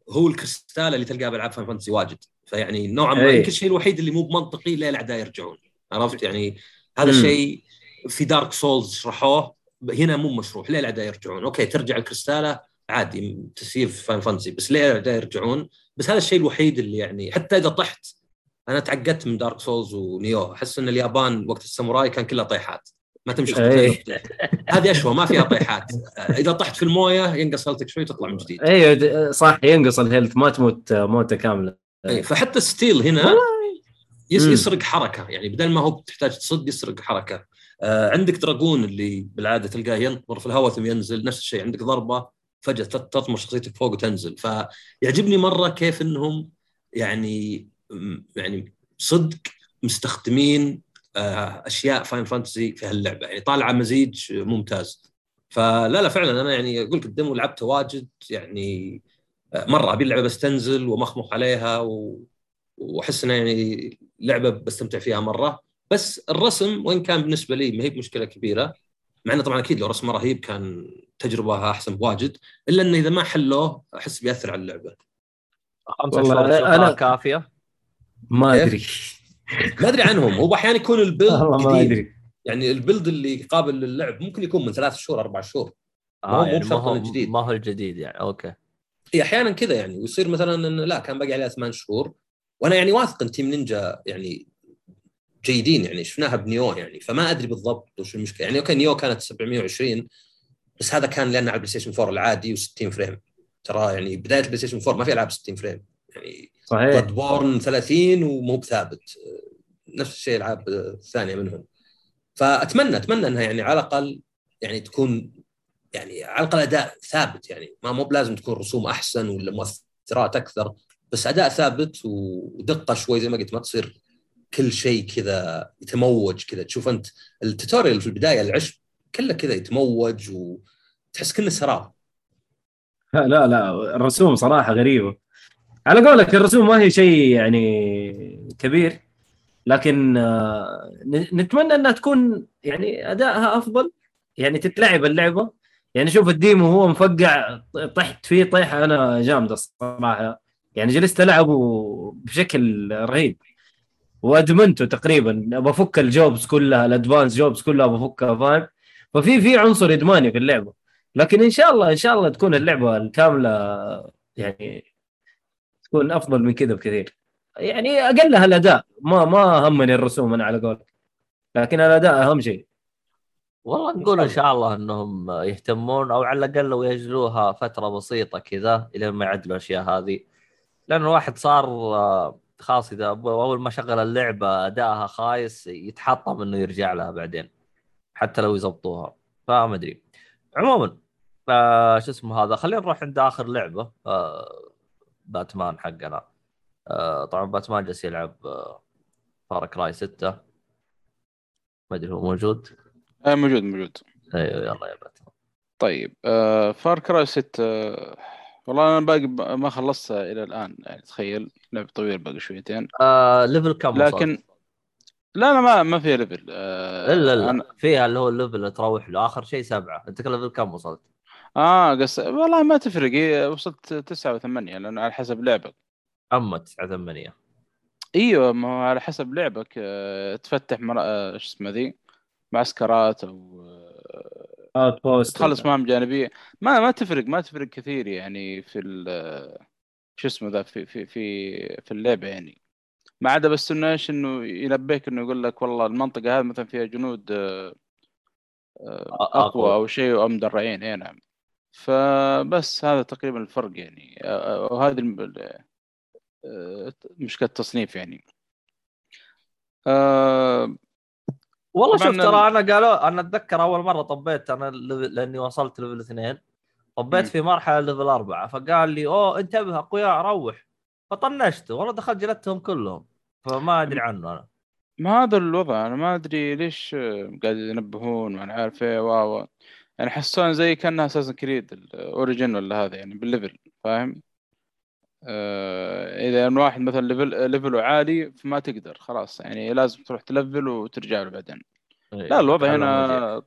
[SPEAKER 5] هو الكريستال اللي تلقاه بالعاب فان فانتسي واجد. فيعني نوعا ما
[SPEAKER 2] إي.
[SPEAKER 5] يمكن الشيء الوحيد اللي مو بمنطقي ليه الأعداء يرجعون. عرفت؟ يعني هذا
[SPEAKER 2] مم.
[SPEAKER 5] الشيء في دارك سولز شرحوه هنا مو مشروح ليه الاعداء يرجعون؟ okay ترجع الكريستالة عادي تسيف فاينل فانتسي بس ليه الاعداء يرجعون؟ بس هذا الشيء الوحيد اللي يعني حتى إذا طحت أنا تعقدت من دارك سولز ونيو أحس إن اليابان وقت الساموراي كان كلها طيحات. ما تمشي
[SPEAKER 2] إيه.
[SPEAKER 5] هذه اشوى ما فيها طيحات. إذا طحت في الموية ينقص health ك شوي تطلع من جديد.
[SPEAKER 2] أيوه صح ينقص ال health ما تموت موتة كاملة.
[SPEAKER 5] أي، فحتى steal هنا. يسرق حركة يعني بدل ما هو تحتاج تصد يسرق حركة. عندك dragon اللي بالعادة تلقاه ينطر في الهواء ثم ينزل نفس الشيء عندك ضربة فجأة تط- تطمر شخصيتك فوق وتنزل. فيعجبني مرة كيف إنهم يعني يعني صدق مستخدمين آه، أشياء Final Fantasy في هاللعبة. يعني طالعة مزيج ممتاز. فلا لا فعلا أنا يعني أقول لك ال demo لعبته واجد يعني آه، مرة أبي اللعبة بس تنزل ومخمخ عليها. وأحس إنها يعني لعبة بستمتع فيها مرة. بس الرسم وإن كان بالنسبة لي ما هي بمشكلة كبيرة مع إنه طبعا أكيد لو رسم رهيب كان تجربة أحسن بواجد إلا إنه إذا ما حلوة أحس بيأثر على
[SPEAKER 1] اللعبة.
[SPEAKER 2] والله أنا-
[SPEAKER 1] كافية؟
[SPEAKER 2] ما؟ أدري. [laughs]
[SPEAKER 5] ما أدري عنهم. هو أحيانا يكون ال build
[SPEAKER 2] والله ما أدري.
[SPEAKER 5] يعني ال build اللي قابل للعب ممكن يكون من ثلاث شهور أربع شهور. ما هو-
[SPEAKER 1] آه
[SPEAKER 5] مو
[SPEAKER 1] يعني ما
[SPEAKER 5] بشرط
[SPEAKER 1] هو
[SPEAKER 5] إنه جديد.
[SPEAKER 1] ما هو الجديد يعني. okay.
[SPEAKER 5] إي أحيانا كذا يعني. ويصير مثلا انه لا كان باقي عليها ثمان شهور. وأنا يعني واثق إن Team Ninja يعني جيدين يعني شفناها ب Nioh يعني فما أدري بالضبط وش المشكلة. يعني okay Nioh كانت 720 بس هذا كان لأنه على البلاي ستيشن 4 العادي و60 frame. ترى يعني بداية البلاي ستيشن 4 ما في ألعاب 60 frame. يعني
[SPEAKER 2] صحيح.
[SPEAKER 5] Bloodborne 30 ومو بثابت. نفس الشيء العاب الثانية منهم. فأتمنى أتمنى إنها يعني على الأقل يعني تكون يعني على الأقل أداء ثابت يعني. ما مو بلازم تكون رسوم أحسن ولا مؤثرات أكثر بس أداء ثابت ودقة شوي زي ما قلت ما تصير كل شيء كذا يتموج كذا. تشوف أنت التوتوريال في البداية العشب كله كذا يتموج وتحس كأنه سراب.
[SPEAKER 2] لا لا الرسوم صراحة غريبة. على قولك الرسوم ما هي شيء يعني كبير لكن آه، نتمنى إنها تكون يعني أدائها أفضل يعني تتلعب اللعبة. يعني شوف الديمو هو مفقع طحت فيه طيحة أنا جامدة الصراحة. يعني جلست ألعبه بشكل رهيب. وادمنته تقريبا. بفك الجوبز كلها الأدفانس جوبز كلها بفكها فاهم؟ ففي في عنصر إدماني في اللعبة. لكن إن شاء الله إن شاء الله تكون اللعبة الكاملة يعني تكون أفضل من كذا بكثير. يعني أقلها الأداء. ما ما همني الرسوم أنا على قولك. لكن الأداء أهم شيء.
[SPEAKER 1] والله نقول إن شاء الله إنهم يهتمون أو على الأقل لو ياجلوها فترة بسيطة كذا إلى ما يعدلوا الأشياء هذه. لأن الواحد صار آه، خلاص إذا أول ما شغل اللعبة ادائها خايس يتحطم إنه يرجع لها بعدين حتى لو يزبطوها. فما أدري. عموما آه شو اسمه هذا خلينا نروح عند آخر لعبة آه باتمان حقنا. آه طبعا باتمان جالس يلعب آه Far Cry 6 ما أدري هو موجود؟
[SPEAKER 4] آه موجود موجود.
[SPEAKER 1] أيوه يلا يا باتمان.
[SPEAKER 4] طيب آه Far Cry 6 آه والله أنا باقي ما خلصتها إلى الآن يعني تخيل لعب طويل باقي شويتين.
[SPEAKER 1] آه level كم؟
[SPEAKER 4] لكن لا لا ما ما في level آه
[SPEAKER 1] الا لا
[SPEAKER 4] أنا...
[SPEAKER 1] فيها اللي هو ال level اللي تروح له. آخر شيء سبعة. أنت level كم وصلت؟
[SPEAKER 4] آه قص والله ما تفرق. إيه، وصلت تسعة وثمانية لأنه على حسب لعبك.
[SPEAKER 1] أما 9 8
[SPEAKER 4] إيوه ما هو على حسب لعبك. آه تفتح مر... آه شو اسمه ذي؟ معسكرات
[SPEAKER 2] أو outpost
[SPEAKER 4] تخلص مهام جانبية. ما ما تفرق ما تفرق كثير يعني في ال- شو اسمه ذا في في في في اللعبة يعني. ما عدا بس إنه إيش إنه ينبهك إنه يقول لك والله المنطقة هذه مثلا فيها جنود آه، آه،
[SPEAKER 1] أقوى.
[SPEAKER 4] أقوى أو شيء أو مدرعين اي نعم فبس هذا تقريبا الفرق يعني. آه، آه، وهذه آه، مشكلة التصنيف يعني. آه،
[SPEAKER 1] والله شوف ترى أنا قالوا أنا أتذكر أول مرة طبيت أنا لأني وصلت level اثنين. طبيت
[SPEAKER 4] مم.
[SPEAKER 1] في مرحلة level أربعة. فقال لي أوه انتبه اقوياء روح. فطنشت. والله دخلت جلدتهم كلهم. فما أدري عنه أنا.
[SPEAKER 4] ما هذا الوضع. أنا ما أدري ليش قاعد ينبهون وأنا عارف إيه واو واو. يعني حسون زي كأنها أساسا Creed ال Origins ولا هذا يعني بال level فاهم؟ آه إذا واحد مثلا level level ه عالي فما تقدر خلاص يعني لازم تروح تلفل وترجع له بعدين. لا الوضع هنا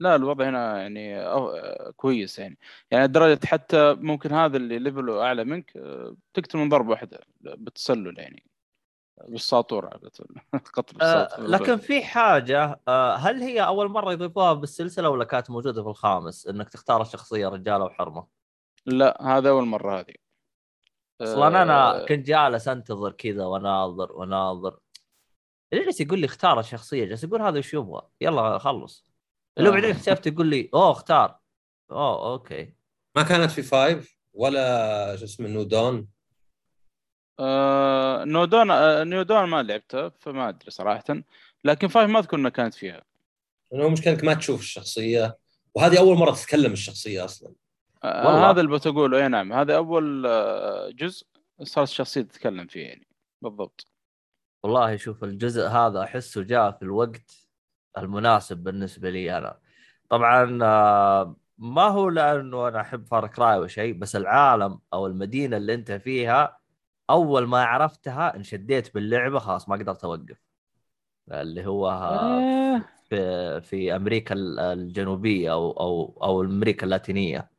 [SPEAKER 4] لا الوضع هنا يعني أو- كويس يعني. يعني لدرجة حتى ممكن هذا اللي level ه أعلى منك آه، تقتل من ضربة واحدة بالتسلل يعني بالساطور على قتل [laughs] قتل
[SPEAKER 1] آه لكن في حاجة آه هل هي أول مرة يضيفوها بالسلسلة ولا كانت موجودة في الخامس إنك تختار الشخصيه رجالة وحرمة؟
[SPEAKER 4] لا هذا أول مرة هذه.
[SPEAKER 1] أصلا أنا
[SPEAKER 4] آه،
[SPEAKER 1] كنت جالس أنتظر كذا وأناظر وأناظر. اللي جالس يقول لي اختار الشخصية جالس يقول هذا وش يبغى؟ يلا خلص. اللي
[SPEAKER 4] آه.
[SPEAKER 1] بعدين اكتشفت يقول لي أوه اختار. أوه okay.
[SPEAKER 5] ما كانت في Five ولا شو اسمه New Dawn
[SPEAKER 4] آه New Dawn آه New Dawn ما لعبته فما أدري صراحة. لكن Five ما أذكر أنها كانت فيها.
[SPEAKER 5] لأنه مشكلة إنك ما تشوف الشخصية. وهذه أول مرة تتكلم الشخصية أصلا.
[SPEAKER 4] آه،
[SPEAKER 1] والله.
[SPEAKER 4] هذا اللي بتقوله. اي نعم هذا أول آه، جزء صارت الشخصية تتكلم فيه يعني. بالضبط.
[SPEAKER 1] والله شوف الجزء هذا أحسه جاء في الوقت المناسب بالنسبة لي أنا. طبعا آه، ما هو لأنه أنا أحب Far Cry أو شيء بس العالم أو المدينة اللي أنت فيها أول ما عرفتها انشديت باللعبة خلاص ما قدرت أوقف. اللي هو
[SPEAKER 4] آه،
[SPEAKER 1] في في أمريكا الجنوبية أو أو أو أمريكا اللاتينية.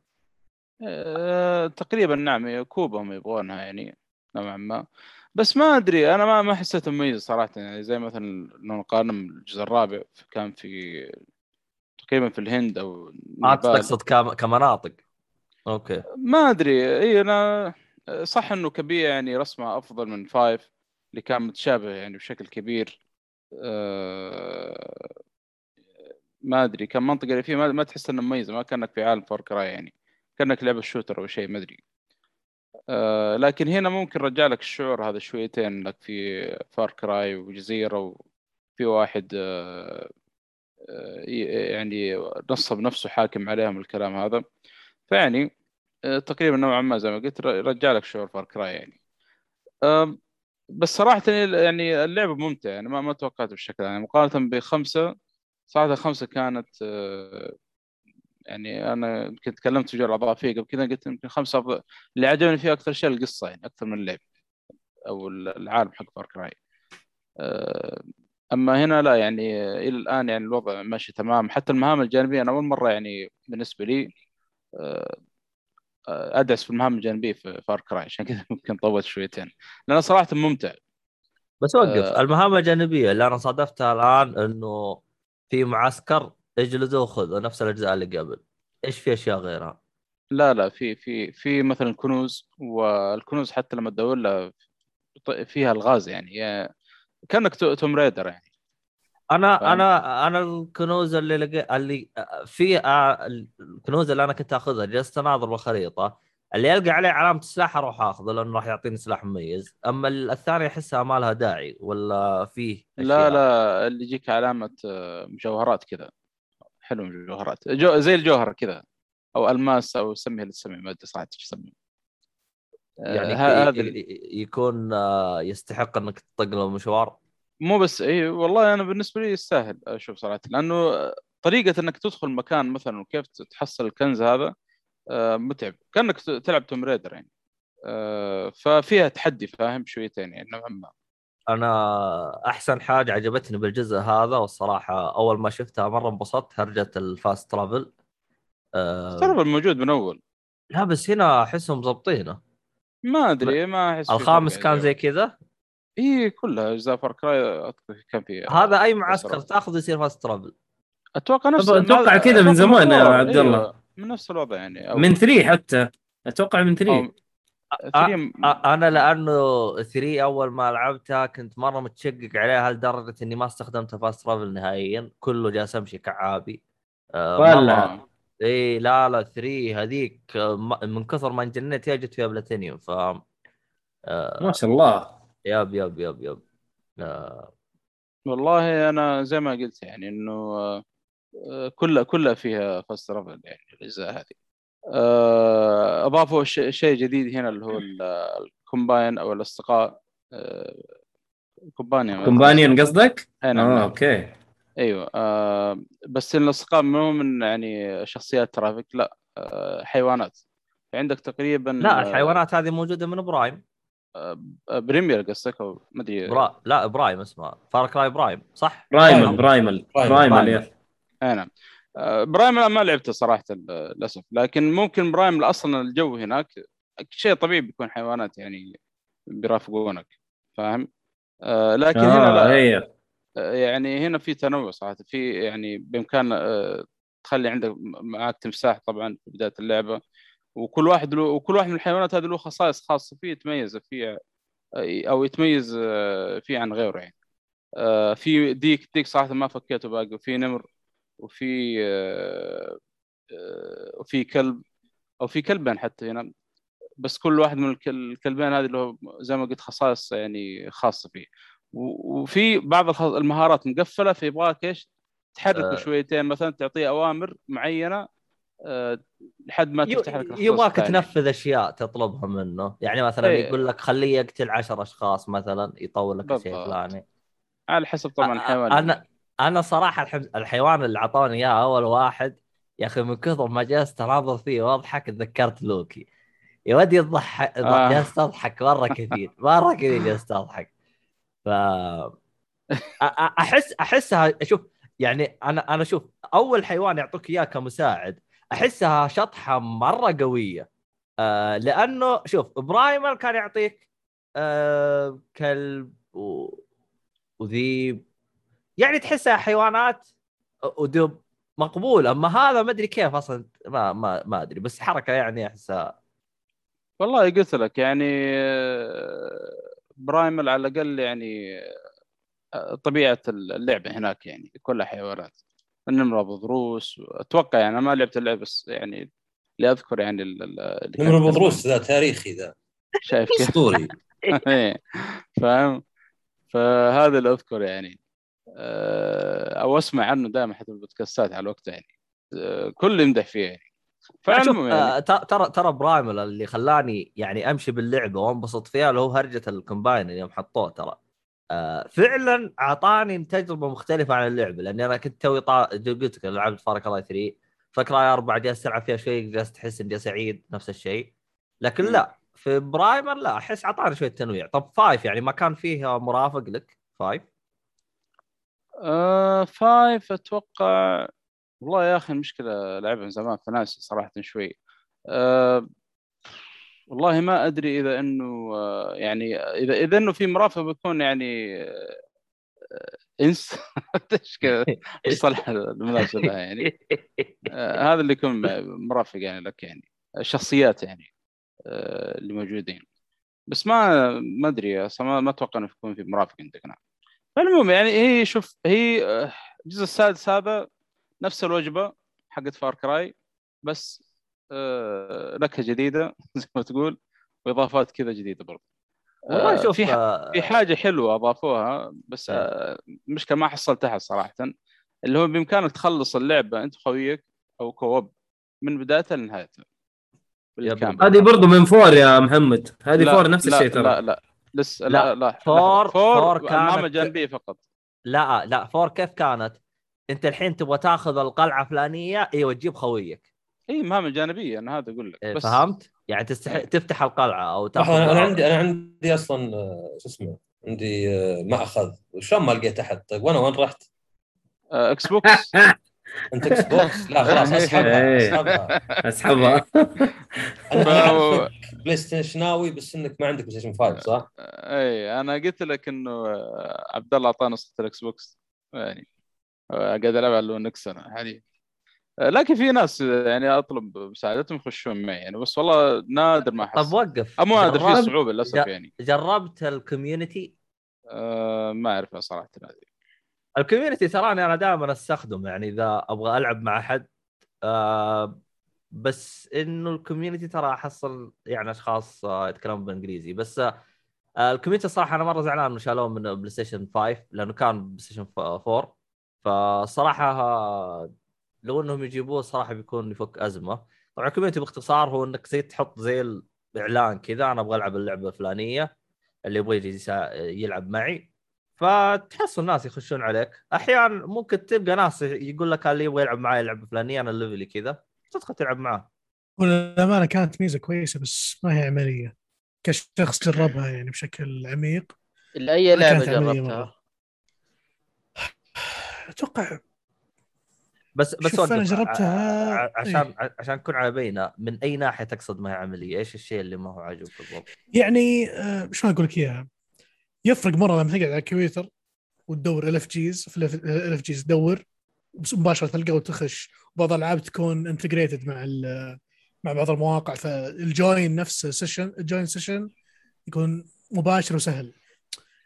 [SPEAKER 4] آه، تقريبا نعم كوبا هم يبغونها يعني نوعا ما. بس ما أدري أنا ما ما حسيت مميز صراحة يعني زي مثلا لو نقارن الجزء الرابع كان في تقريبا في الهند أو
[SPEAKER 1] ما. تقصد كم- كمناطق. okay.
[SPEAKER 4] ما أدري إي أنا صح إنه كبير يعني رسمه أفضل من Five اللي كان متشابه يعني بشكل كبير. أه ما أدري كان منطقة اللي فيه ما, ما تحس إنه مميزه ما كانك في عالم Far Cry يعني. كأنك لعبة shooter أو شيء ما أدري. أه لكن هنا ممكن رجع لك الشعور هذا شويتين إنك في Far Cry وجزيرة وفي واحد أه آه، يعني نصب نفسه حاكم عليهم الكلام هذا. فيعني آه، تقريبا نوعا ما زي ما قلت رجع لك شعور فار كراي يعني. بس صراحة يعني اللعبة ممتعة يعني ما ما بالشكل يعني مقارنة بخمسة صراحة خمسة كانت آه، يعني أنا يمكن تكلمت في جوال أعضاء فيه قبل كذا قلت يمكن أفضل اللي عجبني فيها أكثر شيء القصة يعني أكثر من اللعب أو العالم حق فار كراي. آه، أما هنا لا يعني إلى الآن يعني الوضع ماشي تمام. حتى المهام الجانبية أنا أول مرة يعني بالنسبة لي آه، آه، ادعس في المهام الجانبية في فار كراي. عشان كذا [laughs] ممكن طولت شويتين. لأنه صراحة ممتع.
[SPEAKER 1] بس وقف.
[SPEAKER 4] آه.
[SPEAKER 1] المهام الجانبية اللي أنا صادفتها الآن إنه في معسكر اجلده وخذه نفس الأجزاء اللي قبل إيش في أشياء غيرها؟
[SPEAKER 4] لا لا في في في مثلا كنوز والكنوز حتى لما تدور لها فيها الغاز يعني كأنك تو- Tomb Raider يعني أنا؟
[SPEAKER 1] أنا أنا الكنوز اللي لقي اللي في الكنوز اللي أنا كنت آخذها جلست أناظر بالخريطة اللي يلقى عليه علامة سلاح أروح آخذه لأنه راح يعطيني سلاح مميز أما الثانية أحسها ما لها داعي ولا فيه
[SPEAKER 4] لا. لا اللي يجيك علامة آه، مجوهرات كذا حلو مجوهرات جو زي الجوهره كذا. أو ألماس أو سميها اللي تسميه ما أدري صراحة إيش تسميه آه،
[SPEAKER 1] يعني
[SPEAKER 4] هذا
[SPEAKER 1] يكون آه، يستحق إنك تطق له مشوار؟
[SPEAKER 4] مو بس إي والله أنا بالنسبة لي يستاهل أشوف صراحة. لأنه طريقة إنك تدخل مكان مثلا وكيف تحصل الكنز هذا آه، متعب. كأنك تلعب Tomb Raider يعني. آه، ففيها تحدي فاهم؟ شويتين يعني نوعا ما.
[SPEAKER 1] أنا أحسن حاجة عجبتني بالجزء هذا والصراحة أول ما شفتها مرة انبسطت هرجة ال fast travel أه
[SPEAKER 4] ترى الموجود من أول.
[SPEAKER 1] لا بس هنا أحسهم مضبطينه
[SPEAKER 4] ما أدري ما أحس
[SPEAKER 1] الخامس
[SPEAKER 4] فرق
[SPEAKER 1] كان
[SPEAKER 4] يعني.
[SPEAKER 1] زي كذا؟
[SPEAKER 4] إي كلها أجزاء Far Cry كان في
[SPEAKER 1] هذا أي معسكر
[SPEAKER 4] travel.
[SPEAKER 1] تاخذه يصير fast travel
[SPEAKER 4] أتوقع نفس
[SPEAKER 2] أتوقع كذا من زمان يا. عبد الله.
[SPEAKER 4] أيوة، من نفس الوضع يعني. أو-
[SPEAKER 2] من 3 حتى. أتوقع من 3
[SPEAKER 4] أو- three-
[SPEAKER 1] أ- أنا لأنه 3 أول ما لعبتها كنت مرة متشقق عليها لدرجة إني ما استخدمت fast travel نهائيا. كله جالس أمشي كعابي.
[SPEAKER 2] ولا.
[SPEAKER 1] مرة إي لا لا 3 هذيك آه، من كثر ما انجنيت فيها جت فيها بلاتينيوم ف آه،
[SPEAKER 2] ما شاء الله.
[SPEAKER 1] yep yep yep yep. آه،
[SPEAKER 4] والله أنا زي ما قلت يعني إنه آه، آه، كلها كلها فيها fast travel يعني الأجزاء هذه. آه، أضافوا ش- شيء جديد هنا اللي هو ال- ال companion أو الأصدقاء آه، companion
[SPEAKER 2] companion قصدك؟
[SPEAKER 4] أي نعم
[SPEAKER 2] آه
[SPEAKER 4] نعم.
[SPEAKER 2] okay
[SPEAKER 4] أيوه آه، بس الأصدقاء مو من يعني شخصيات ترافيك لا آه، حيوانات عندك تقريبا
[SPEAKER 1] لا الحيوانات هذه موجودة من برايم
[SPEAKER 4] آه، بريمير قصدك أو ما أدري
[SPEAKER 1] برا... لا Primal اسمها Far Cry Primal صح؟
[SPEAKER 2] Primal
[SPEAKER 5] Primal.
[SPEAKER 2] Primal
[SPEAKER 5] Primal.
[SPEAKER 2] Primal
[SPEAKER 1] Primal.
[SPEAKER 2] يا
[SPEAKER 4] أي نعم آه، Primal ما لعبته صراحة للأسف. لكن ممكن Primal أصلا الجو هناك شيء طبيعي بيكون حيوانات يعني بيرافقونك فاهم؟ آه لكن هنا
[SPEAKER 2] آه
[SPEAKER 4] لا.
[SPEAKER 2] هي.
[SPEAKER 4] آه، يعني هنا في تنوع صراحة. في يعني بإمكان آه تخلي عندك معك تمساح طبعا في بداية اللعبة. وكل واحد له وكل واحد من الحيوانات هذه له خصائص خاصة فيه يتميز فيه أو يتميز آه، فيه عن غيره يعني. آه، في ديك ديك صراحة ما فكيته باقي. وفي نمر وفي آه، آه، وفي كلب أو في كلبين حتى هنا بس كل واحد من الك- الكلبين هذه له زي ما قلت خصائص يعني خاصة فيه وفي بعض المهارات مقفلة فيبغاك إيش تحركه
[SPEAKER 1] آه.
[SPEAKER 4] شويتين مثلا تعطيه أوامر معينة لحد ما تفتح لك
[SPEAKER 1] يبغاك. تنفذ أشياء تطلبها منه يعني مثلا
[SPEAKER 4] إيه.
[SPEAKER 1] يقول لك خليه يقتل عشر أشخاص مثلا يطول لك الشيء. الفلاني
[SPEAKER 4] على حسب طبعا الحيوان
[SPEAKER 1] أنا أنا صراحة. الحيوان اللي أعطوني إياه أول واحد يا أخي من كثر ما جلست أناظر فيه وأضحك تذكرت لوكي يا ودي يضحك
[SPEAKER 4] آه.
[SPEAKER 1] جلست أضحك مرة كثير مرة كثير جلست أضحك ف أحس أحسها شوف يعني أنا أنا شوف أول حيوان يعطوك إياه كمساعد أحسها شطحة مرة قوية آه لأنه شوف Primal كان يعطيك آه كلب و... وذيب يعني تحسها حيوانات ودب مقبول. أما هذا ما أدري كيف أصلا ما ما ما أدري بس حركة يعني أحسها.
[SPEAKER 4] والله قلت لك يعني برايمل على الأقل يعني طبيعة اللعبة هناك يعني كلها حيوانات. النمره بضروس أتوقع يعني أنا ما لعبت اللعبة بس يعني اللي أذكر يعني ال- ال- اللي كان
[SPEAKER 5] نمر
[SPEAKER 4] يتكلم.
[SPEAKER 5] بضروس ذا تاريخي ذا.
[SPEAKER 4] شايف كيف؟
[SPEAKER 5] أسطوري. [laughs]
[SPEAKER 4] إيه. فاهم؟ فهذا اللي أذكر يعني. أو أسمع عنه دائما حتى بالبودكاستات على وقته يعني. آه، كل يمدح فيه يعني. فالمهم يعني.
[SPEAKER 1] آه، ترى ترى Primal اللي خلاني يعني أمشي باللعبة وانبسط فيها اللي هو هرجة ال companion اللي يوم حطوه ترى. آه، فعلا أعطاني تجربة مختلفة عن اللعبة لأني أنا كنت توي طا... قلت لك لعبت Far Cry 3 ف Far Cry 4 جالس العب فيها شوي جالس تحس إني سعيد نفس الشيء. لكن. لا في برايمر لا أحس أعطاني شوية تنويع. طب فايف يعني ما كان فيه مرافق لك؟ فايف
[SPEAKER 4] آه فايف أتوقع. والله يا أخي المشكلة لعبها من زمان فناسي صراحة شوي. آه والله ما أدري إذا إنه آه يعني إذا إذا إنه في مرافق بيكون يعني آه إنس. [laughs] إيش كذا؟ الصلاح المناسب لها يعني؟ آه هذا اللي يكون مرافق يعني لك يعني الشخصيات يعني آه اللي موجودين. بس ما ما أدري أصلاً ما, ما أتوقع إنه يكون في مرافق عندك نعم. فالمهم يعني هي شوف هي آه، الجزء السادس هذا نفس الوجبة حقت فار كراي بس آه نكهة جديدة [laughs] زي ما تقول وإضافات كذا جديدة برضه
[SPEAKER 1] والله
[SPEAKER 4] آه،
[SPEAKER 1] شوف
[SPEAKER 4] في في حاجة حلوة أضافوها بس
[SPEAKER 1] إيه.
[SPEAKER 4] المشكلة ما حصلتها صراحة اللي هو بإمكانك تخلص اللعبة أنت وخويك أو co-op من بدايتها لنهايتها.
[SPEAKER 2] هذه برضو من four يا محمد. هذه four نفس الشيء ترى.
[SPEAKER 4] لا لا. لسه
[SPEAKER 1] لا،
[SPEAKER 4] لا لا four-.
[SPEAKER 1] four, [laughs]
[SPEAKER 4] four
[SPEAKER 1] كانت-
[SPEAKER 4] جانبيه فقط
[SPEAKER 1] لا لا four كيف كانت؟ انت الحين تبغى تاخذ القلعة فلانيه أيوه تجيب خويك
[SPEAKER 4] إي مهمه جانبيه أنا هذا أقول لك
[SPEAKER 1] إيه،
[SPEAKER 4] بس
[SPEAKER 1] فهمت؟ يعني تستح...
[SPEAKER 4] إيه.
[SPEAKER 1] تفتح القلعة أو تاخذ
[SPEAKER 5] أنا أنا عندي أنا عندي أصلا آه، شو اسمه عندي آه، مأخذ وشلون ما لقيت أحد طيب وأنا وين رحت؟
[SPEAKER 4] آه، Xbox [laughs]
[SPEAKER 5] انت Xbox لا خلاص أسحبها [laughs]
[SPEAKER 2] إيه.
[SPEAKER 5] أسحبها.
[SPEAKER 2] اسحبها
[SPEAKER 5] اعرفك بلاي ستيشناوي بس إنك ما عندك PlayStation 5 صح؟ [laughs]
[SPEAKER 4] اي أنا قلت لك إنه آه، عبد الله أعطانا نسخه ال Xbox يعني آه، قاعد ألعب على لونكس أنا حاليا. آه، لكن في ناس يعني أطلب مساعدتهم يخشون معي يعني بس والله نادر ما
[SPEAKER 1] طب
[SPEAKER 4] احصل
[SPEAKER 1] وقف.
[SPEAKER 4] مو نادر في صعوبة
[SPEAKER 1] للأسف
[SPEAKER 4] يعني.
[SPEAKER 1] جربت ال community
[SPEAKER 4] آه، ما اعرفها صراحة. هذه
[SPEAKER 1] ال community تراني أنا دائما أستخدمه يعني إذا أبغى ألعب مع احد آه بس إنه ال community ترى أحصل يعني أشخاص آه يتكلمون بالانجليزي بس آه ال community الصراحه أنا مرة زعلان إنه شالوه من PlayStation 5 لأنه كان PlayStation 4 فصراحة آه، لو إنهم يجيبوه صراحة بيكون يفك أزمة. طبعا ال community باختصار هو إنك زي تحط زي الإعلان كذا أنا أبغى ألعب اللعبة الفلانية اللي يبغى يجي يلعب معي. فتحصل ناس يخشون عليك أحيانا ممكن تلقى ناس يقول لك اللي يبغى يلعب معي لعبة فلانية أنا level ي كذا تدخل تلعب معاه
[SPEAKER 3] والأمانة كانت ميزة كويسة بس ما هي عملية كشخص جربها يعني بشكل عميق
[SPEAKER 6] إلا أي
[SPEAKER 3] ما لعبة
[SPEAKER 6] جربتها.
[SPEAKER 3] أتوقع
[SPEAKER 1] بس بس
[SPEAKER 3] شوف
[SPEAKER 1] وقف.
[SPEAKER 3] جربتها-
[SPEAKER 1] عشان عشان نكون على بينه من أي ناحية تقصد ما هي عملية؟ إيش الشيء اللي ما هو عاجبك بالضبط؟
[SPEAKER 3] يعني آه، شلون أقول لك إياها؟ يفرق مرة لما تقعد على الكمبيوتر وتدور ال اف جيز في ال اف جيز تدور مباشرة تلقى وتخش. وبعض الألعاب تكون integrated مع مع بعض المواقع. فال join نفسه session ال join session يكون مباشر وسهل.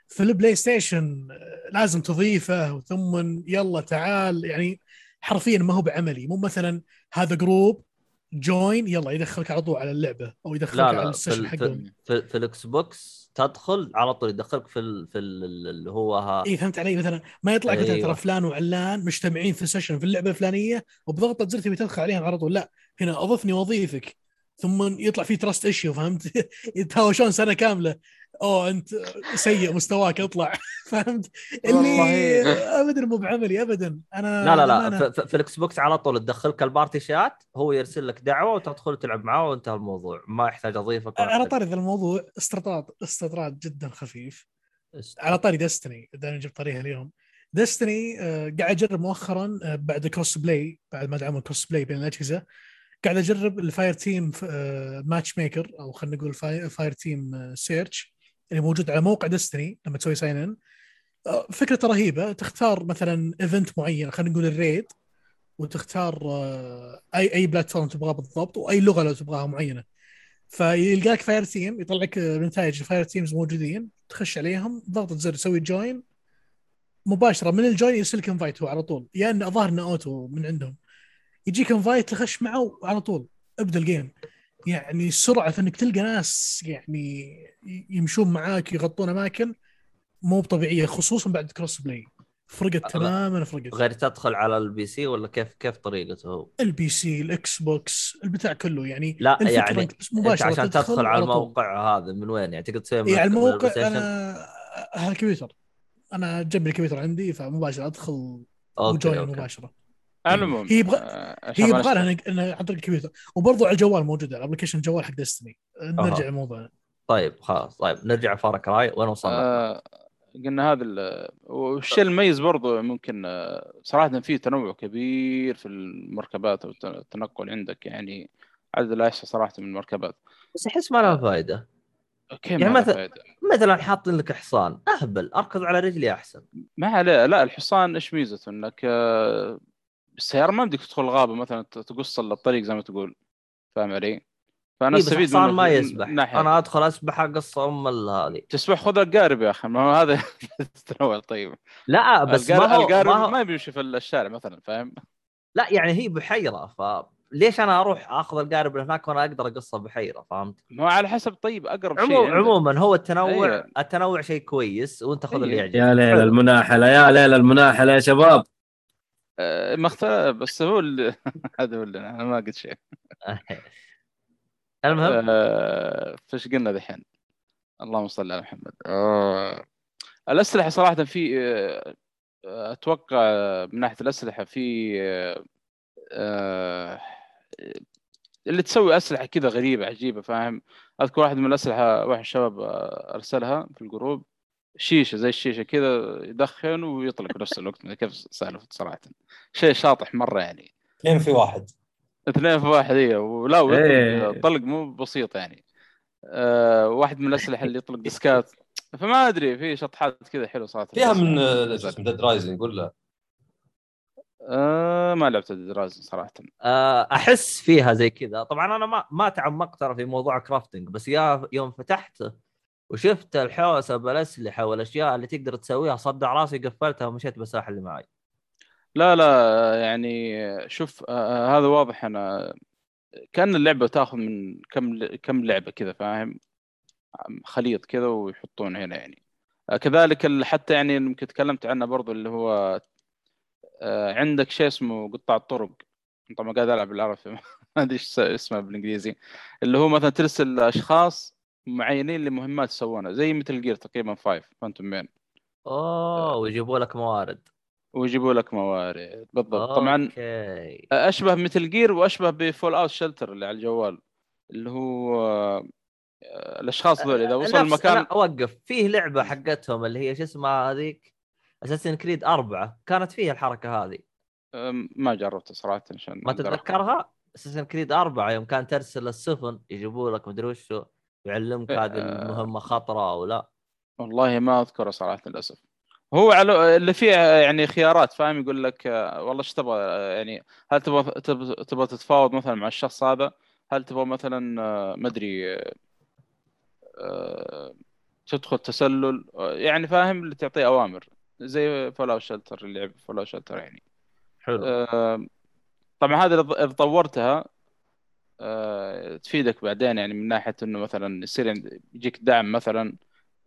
[SPEAKER 3] في ال PlayStation آه، لازم تضيفه ثم يلا تعال. يعني حرفيا ما هو بعملي. مو مثلا هذا group join يلا يدخلك على طول على اللعبة أو يدخلك
[SPEAKER 1] لا
[SPEAKER 3] على
[SPEAKER 1] لا في,
[SPEAKER 3] ال session
[SPEAKER 1] ال-
[SPEAKER 3] حقهم.
[SPEAKER 1] في, في ال Xbox تدخل على طول يدخلك في ال... في ال... اللي هو ها...
[SPEAKER 3] إي فهمت علي؟ مثلا ما يطلع مثلا
[SPEAKER 1] أيوة.
[SPEAKER 3] ترى فلان وعلان مجتمعين في session في اللعبة الفلانية وبضغطه زر تبي تدخل عليهم على طول. لا هنا أضفني واضيفك ثم يطلع في trust issue فهمت؟ [laughs] يتهاوشون سنة كاملة. أوه أنت سيء مستواك اطلع. [laughs] فهمت؟ اللي
[SPEAKER 4] والله.
[SPEAKER 3] ابدا مو بعملي ابدا. أنا
[SPEAKER 1] لا لا لا.
[SPEAKER 3] للأمانة.
[SPEAKER 1] في, ال Xbox على طول تدخلك ال party chat هو يرسل لك دعوة وتدخل تلعب معاه وانتهى الموضوع. ما يحتاج أضيفك
[SPEAKER 3] على طاري ذا الموضوع استطراد استطراد جدا خفيف. على طاري Destiny دائما جبت طاريها اليوم. Destiny آه قاعد أجرب مؤخرا آه بعد cross play بعد ما دعموا cross play بين الأجهزة قاعد أجرب ال fireteam matchmaker أو خلينا نقول fire, fireteam search اللي موجود على موقع Destiny لما تسوي sign in آه فكرته رهيبة. تختار مثلا event معين خلينا نقول ال raid وتختار آه اي أي platform تبغاه بالضبط وأي لغة لو تبغاها معينة. فيلقاك fireteam يطلع لك آه، نتائج ال fireteams موجودين تخش عليهم ضغطة زر تسوي join مباشرة من ال join يرسلك invite هو على طول. يا إنه الظاهر إنه auto من عندهم. يجيك invite تخش معه على طول. ابدأ ال game يعني سرعة إنك تلقى ناس يعني يمشون معاك يغطون أماكن مو طبيعية خصوصا بعد cross play فرقت تماما فرقت.
[SPEAKER 1] غير تدخل على ال PC ولا كيف كيف طريقته هو؟
[SPEAKER 3] ال PC ال Xbox البتاع كله. يعني
[SPEAKER 1] لا يعني انت
[SPEAKER 3] مباشرة
[SPEAKER 1] عشان تدخل على
[SPEAKER 3] طول.
[SPEAKER 1] الموقع هذا من وين؟ يعني تقدر تسوي
[SPEAKER 3] اي على الموقع؟ أنا على الكمبيوتر أنا جنب الكمبيوتر عندي فمباشرة أدخل
[SPEAKER 1] okay
[SPEAKER 3] و
[SPEAKER 1] join
[SPEAKER 3] مباشرة.
[SPEAKER 4] على العموم
[SPEAKER 3] هي يبغى-
[SPEAKER 4] آه،
[SPEAKER 3] هي يبغى لها عن طريق الكمبيوتر. وبرضو على الجوال موجوده ال application الجوال حق Destiny نرجع
[SPEAKER 1] أها.
[SPEAKER 3] لموضوعنا.
[SPEAKER 1] طيب خلاص. طيب نرجع Far Cry. وين وصلنا؟
[SPEAKER 4] آه، قلنا هذا ال- والشيء المميز برضو ممكن آه، صراحة في تنوع كبير في المركبات أو الت- التنقل عندك. يعني عدد لا يحصى صراحة من المركبات.
[SPEAKER 1] بس أحس ما لها فائده
[SPEAKER 4] كيف
[SPEAKER 1] يعني
[SPEAKER 4] ما لها
[SPEAKER 1] مثلا-
[SPEAKER 4] فائدة؟
[SPEAKER 1] مثلا حاطين لك حصان أهبل أركض على رجلي أحسن.
[SPEAKER 4] ما عليه. لا الحصان إيش ميزته؟ إنك بالسياره ما بدك تدخل غابة مثلا ت- تقص الطريق زي ما تقول فاهم علي؟ فأنا
[SPEAKER 1] إيه أستفيد
[SPEAKER 4] منه
[SPEAKER 1] ما يسبح
[SPEAKER 4] الناحية
[SPEAKER 1] أنا أدخل أسبح قصه أم هذه
[SPEAKER 4] تسبح خذ القارب يا أخي ما هذا [laughs] التنوع طيب
[SPEAKER 1] لا بس ما
[SPEAKER 4] القارب,
[SPEAKER 1] هو,
[SPEAKER 4] القارب
[SPEAKER 1] ما,
[SPEAKER 4] ما,
[SPEAKER 1] هو
[SPEAKER 4] بيمشي في الشارع مثلا فاهم؟
[SPEAKER 1] لا يعني هي بحيرة فليش أنا أروح أخذ القارب هناك وأنا أقدر اقصه بحيرة فهمت؟
[SPEAKER 4] ما هو على حسب طيب أقرب شيء
[SPEAKER 1] عموما هو التنوع
[SPEAKER 4] أيوة.
[SPEAKER 1] التنوع شيء كويس وأنت خذ اللي
[SPEAKER 4] أيوة.
[SPEAKER 1] يعجبك
[SPEAKER 2] يا ليل. المناحلة يا ليل المناحلة يا شباب
[SPEAKER 4] آه، ما اختلف بس هو اللي [laughs] هذا هو اللي أنا ما قلت شيء [laughs]
[SPEAKER 1] المهم
[SPEAKER 4] آه، فايش قلنا دحين؟ اللهم صل على محمد آه، الأسلحة صراحة في أتوقع من ناحية الأسلحة في اللي تسوي أسلحة كذا غريبة عجيبة فاهم؟ أذكر واحد من الأسلحة واحد الشباب أرسلها في ال group شيشة زي الشيشة كذا يدخن ويطلق بنفس الوقت كيف سالفه صراحة. شيء شاطح مرة يعني.
[SPEAKER 5] اثنين في واحد.
[SPEAKER 4] اثنين في واحد أيوه ولا. ويطلق طلق مو بسيط يعني. آه واحد من الأسلحة اللي يطلق [laughs] disk ات. فما أدري في شطحات كذا حلوة صراحة.
[SPEAKER 5] فيها من ديد رايزنج ولا
[SPEAKER 4] آه ما لعبت ال Dead Rising صراحة.
[SPEAKER 1] آه، أحس فيها زي كذا. طبعا أنا ما ما تعمقت ترى في موضوع crafting بس يا يوم فتحته وشفت الحوسة بالاسلحه والأشياء اللي تقدر تسويها صدع راسي قفلتها ومشيت بالساحه اللي معي.
[SPEAKER 4] لا لا يعني شوف آه هذا واضح. أنا كأن اللعبة تأخذ من كم كم لعبة كذا فاهم؟ خليط كذا ويحطون هنا يعني. آه كذلك حتى يعني يمكن تكلمت عنه برضو اللي هو آه عندك شيء اسمه قطاع الطرق. طبعا قاعد ألعب بالعربي [laughs] ما أدري إيش اسمه بالإنجليزي. اللي هو مثلا ترسل أشخاص معينين لمهمات يسوونها زي Metal Gear تقريبا 5 Phantom Pain
[SPEAKER 1] اوه ويجيبوا لك موارد.
[SPEAKER 4] ويجيبوا لك موارد بالضبط. طبعا
[SPEAKER 1] okay.
[SPEAKER 4] أشبه Metal Gear وأشبه ب Fallout Shelter اللي على الجوال اللي هو آه، الأشخاص ذول إذا وصل
[SPEAKER 1] نفس-
[SPEAKER 4] المكان.
[SPEAKER 1] أوقف. فيه لعبة حقتهم اللي هي شو اسمها هذيك؟ Assassin's Creed أربعة. كانت فيها الحركة هذه.
[SPEAKER 4] ما جربته صراحة عشان
[SPEAKER 1] ما. تتذكرها؟ اساسن كريد أربعة يوم كان ترسل السفن يجيبوا لك مدري وشو. يعلمك
[SPEAKER 4] إيه،
[SPEAKER 1] هذه
[SPEAKER 4] آه.
[SPEAKER 1] المهمة خطرة أو لا.
[SPEAKER 4] والله ما أذكره صراحة للأسف. هو على اللي فيه يعني خيارات فاهم؟ يقول لك آه، والله إيش تبغى؟ آه، يعني هل تبغى تبغى تتفاوض مثلا مع الشخص هذا؟ هل تبغى مثلا ما أدري تدخل تسلل؟ يعني فاهم؟ اللي تعطيه أوامر. زي فولاو شلتر اللي لعب فولاو شلتر يعني.
[SPEAKER 1] حلو.
[SPEAKER 4] طبعا هذا إذا طورتها تفيدك بعدين يعني من ناحية إنه مثلا يصير يجيك دعم مثلا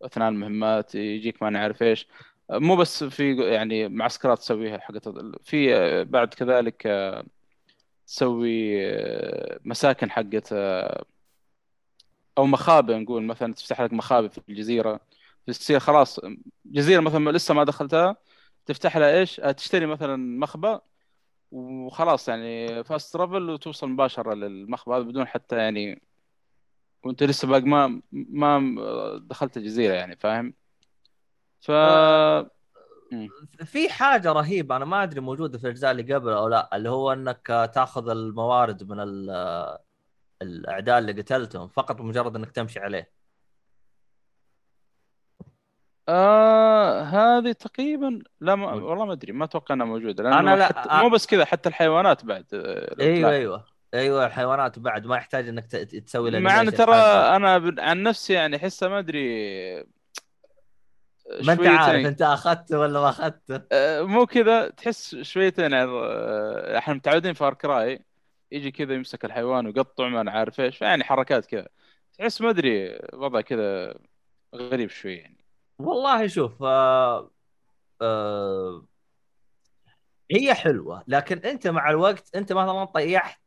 [SPEAKER 4] أثناء المهمات يجيك ما نعرف إيش. مو بس في يعني معسكرات تسويها حقت في بعد كذلك تسوي مساكن حقت أو مخابئ نقول. مثلا تفتح لك مخابئ في الجزيرة تصير خلاص جزيرة مثلا لسه ما دخلتها تفتح لها إيش؟ تشتري مثلا مخبأ وخلاص يعني فاست ترافل وتوصل مباشرة للمخبأ. هذا بدون حتى يعني وانت لسه باقي ما ما دخلت الجزيرة يعني فاهم؟ ف
[SPEAKER 1] في حاجة رهيبة أنا ما أدري موجودة في الأجزاء اللي قبل أو لا اللي هو إنك تاخذ الموارد من الأعداء اللي قتلتهم فقط بمجرد إنك تمشي عليه.
[SPEAKER 4] آه هذه تقريبا لا ما والله ما أدري ما أتوقع إنها موجودة لأنه أنا لا حتى مو بس كذا حتى الحيوانات بعد
[SPEAKER 1] آه، أيوه أيوه. أيوه الحيوانات بعد ما يحتاج إنك تسوي
[SPEAKER 4] مع ان ترى أنا عن نفسي يعني احسها ما أدري
[SPEAKER 1] ما أنت عارف أنت اخذته ولا ما اخذته
[SPEAKER 4] آه، مو كذا تحس شويتين يعني آه، إحنا متعودين في اركراي يجي كذا يمسك الحيوان ويقطع ما أنا عارف إيش يعني حركات كذا. تحس ما أدري وضع كذا غريب شوي يعني.
[SPEAKER 1] والله شوف آه آه هي حلوة لكن أنت مع الوقت أنت مثلا طيحت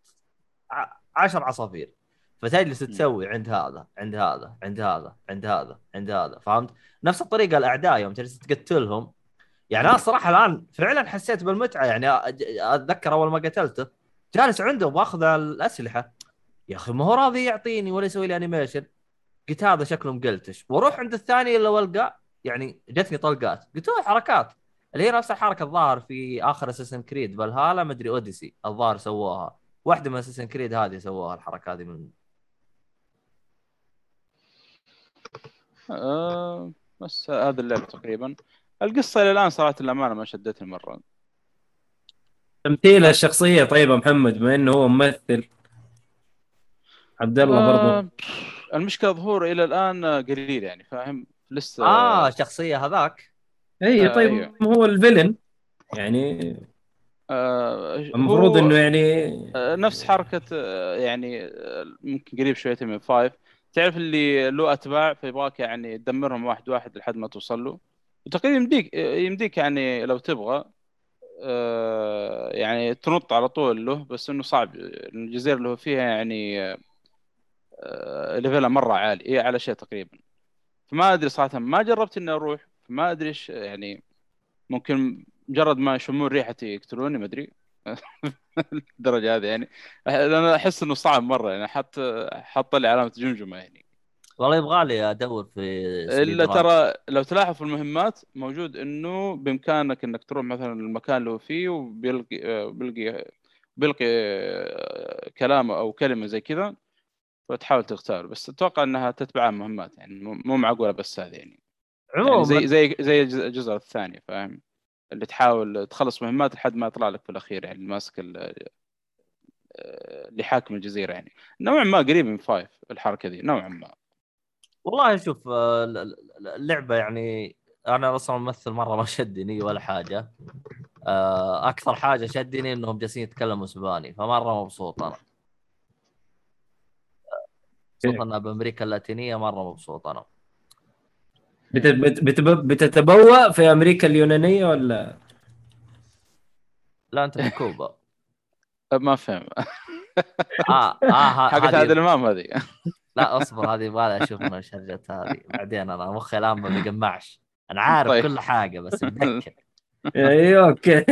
[SPEAKER 1] عشر عصافير. فتجلس تسوي عند هذا عند هذا عند هذا عند هذا عند هذا فهمت؟ نفس الطريقة الأعداء يوم تجلس تقتلهم. يعني أنا الصراحه الآن فعلا حسيت بالمتعة يعني أتذكر أول ما قتلته جالس عنده باخذ الأسلحة. يا أخي ما هو راضي يعطيني ولا يسوي لي animation قلت هذا شكله ما glitch وأروح عند الثاني اللي القى يعني جتني طلقات. قلت له حركات. اللي هي نفس الحركه الظاهر في آخر Assassin's Creed Valhalla مدري Odyssey الظاهر سووها. واحدة من Assassin's Creed هذه سووها الحركة هذه من
[SPEAKER 4] آه بس هذا اللعب تقريبا. القصة إلى الآن صراحة الأمانة ما شدتني مرة.
[SPEAKER 2] تمثيل الشخصية طيبة محمد بما إنه هو ممثل. عبد الله آه برضو.
[SPEAKER 4] المشكلة ظهوره إلى الآن قليل يعني فاهم؟ لسه
[SPEAKER 1] آه شخصية هذاك.
[SPEAKER 2] اي آه طيب أيوه. هو الفيلن؟ يعني آه المفروض إنه يعني
[SPEAKER 4] آه نفس حركة آه يعني ممكن قريب شويتين من فايف. تعرف اللي له أتباع فيبغاك يعني تدمرهم واحد واحد لحد ما توصل له. وتقريبا يمديك يمديك يعني لو تبغى آه يعني تنط على طول له بس إنه صعب. الجزيرة اللي هو فيها يعني آه ليفلها مره عالي. هي على شيء تقريبا. فما أدري صراحة ما جربت إني أروح ما أدري إيش يعني ممكن مجرد ما يشمون ريحتي يقتلوني ما أدري. [laughs] الدرجة هذه يعني. أنا أحس إنه صعب مرة يعني حط حط لي علامة جمجمة يعني.
[SPEAKER 1] والله يبغى لي أدور في
[SPEAKER 4] إلا ترى لو تلاحظ في المهمات موجود إنه بإمكانك إنك تروح مثلا المكان اللي هو فيه وبيلقي بيلقي بيلقي كلام أو كلمة زي كذا. فتحاول تختار بس أتوقع إنها تتبع مهمات يعني مو معقولة بس هذه يعني. عموما. يعني زي زي زي الجزء الثاني فاهم؟ اللي تحاول تخلص مهمات لحد ما يطلع لك في الأخير يعني ماسك اللي حاكم الجزيرة يعني. نوعا ما قريب من فايف الحركة دي نوعا ما.
[SPEAKER 1] والله شوف آه، اللعبه يعني أنا أصلا ممثل مرة ما شدني ولا حاجة. آه، أكثر حاجة شدني إنهم جالسين يتكلموا إسباني فمرة مبسوط أنا. خصوصا انها بامريكا اللاتينية مرة مبسوط أنا.
[SPEAKER 2] بتتبوأ في أمريكا اليونانية ولا؟
[SPEAKER 1] لا أنت في كوبا. [laughs]
[SPEAKER 4] ما فهم.
[SPEAKER 1] آه آه [laughs]
[SPEAKER 4] حقت عادل امام هذه. [laughs]
[SPEAKER 1] لا أصبر هذه يبغى أشوف من شرجت هذه. بعدين أنا مخي الآن ما بيجمعش أنا عارف طيب. كل حاجة بس متذكر.
[SPEAKER 2] أيوه أوكي.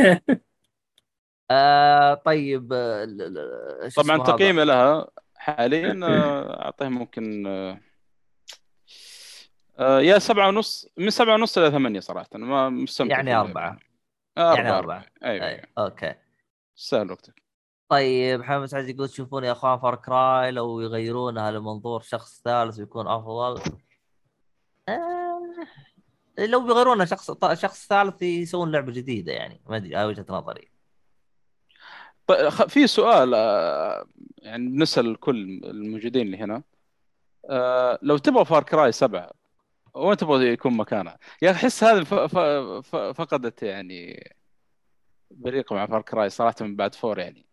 [SPEAKER 1] آه طيب
[SPEAKER 4] طبعا تقييمي لها. حاليا [laughs] آه، أعطيه ممكن آه، آه، يا سبعة ونص من سبعة ونص إلى ثمانية صراحة ما مستمتع
[SPEAKER 1] يعني أربعة.
[SPEAKER 4] أربعة يعني أربعة. أيوة, أيوة.
[SPEAKER 1] okay.
[SPEAKER 4] سهل وقتك.
[SPEAKER 1] طيب محمد سعد يقول تشوفون يا أخوان Far Cry لو يغيرونها لمنظور شخص ثالث بيكون أفضل. آه... لو بيغيرونها شخص شخص ثالث يسوون لعبة جديدة يعني ما أدري هاي وجهة نظري.
[SPEAKER 4] في سؤال آه، يعني بنسال كل الموجودين اللي هنا آه، لو تبغى Far Cry سبعة وين تبغى يكون مكانها؟ يا أخي أحس هذه فقدت يعني بريقه مع Far Cry صراحة من بعد four يعني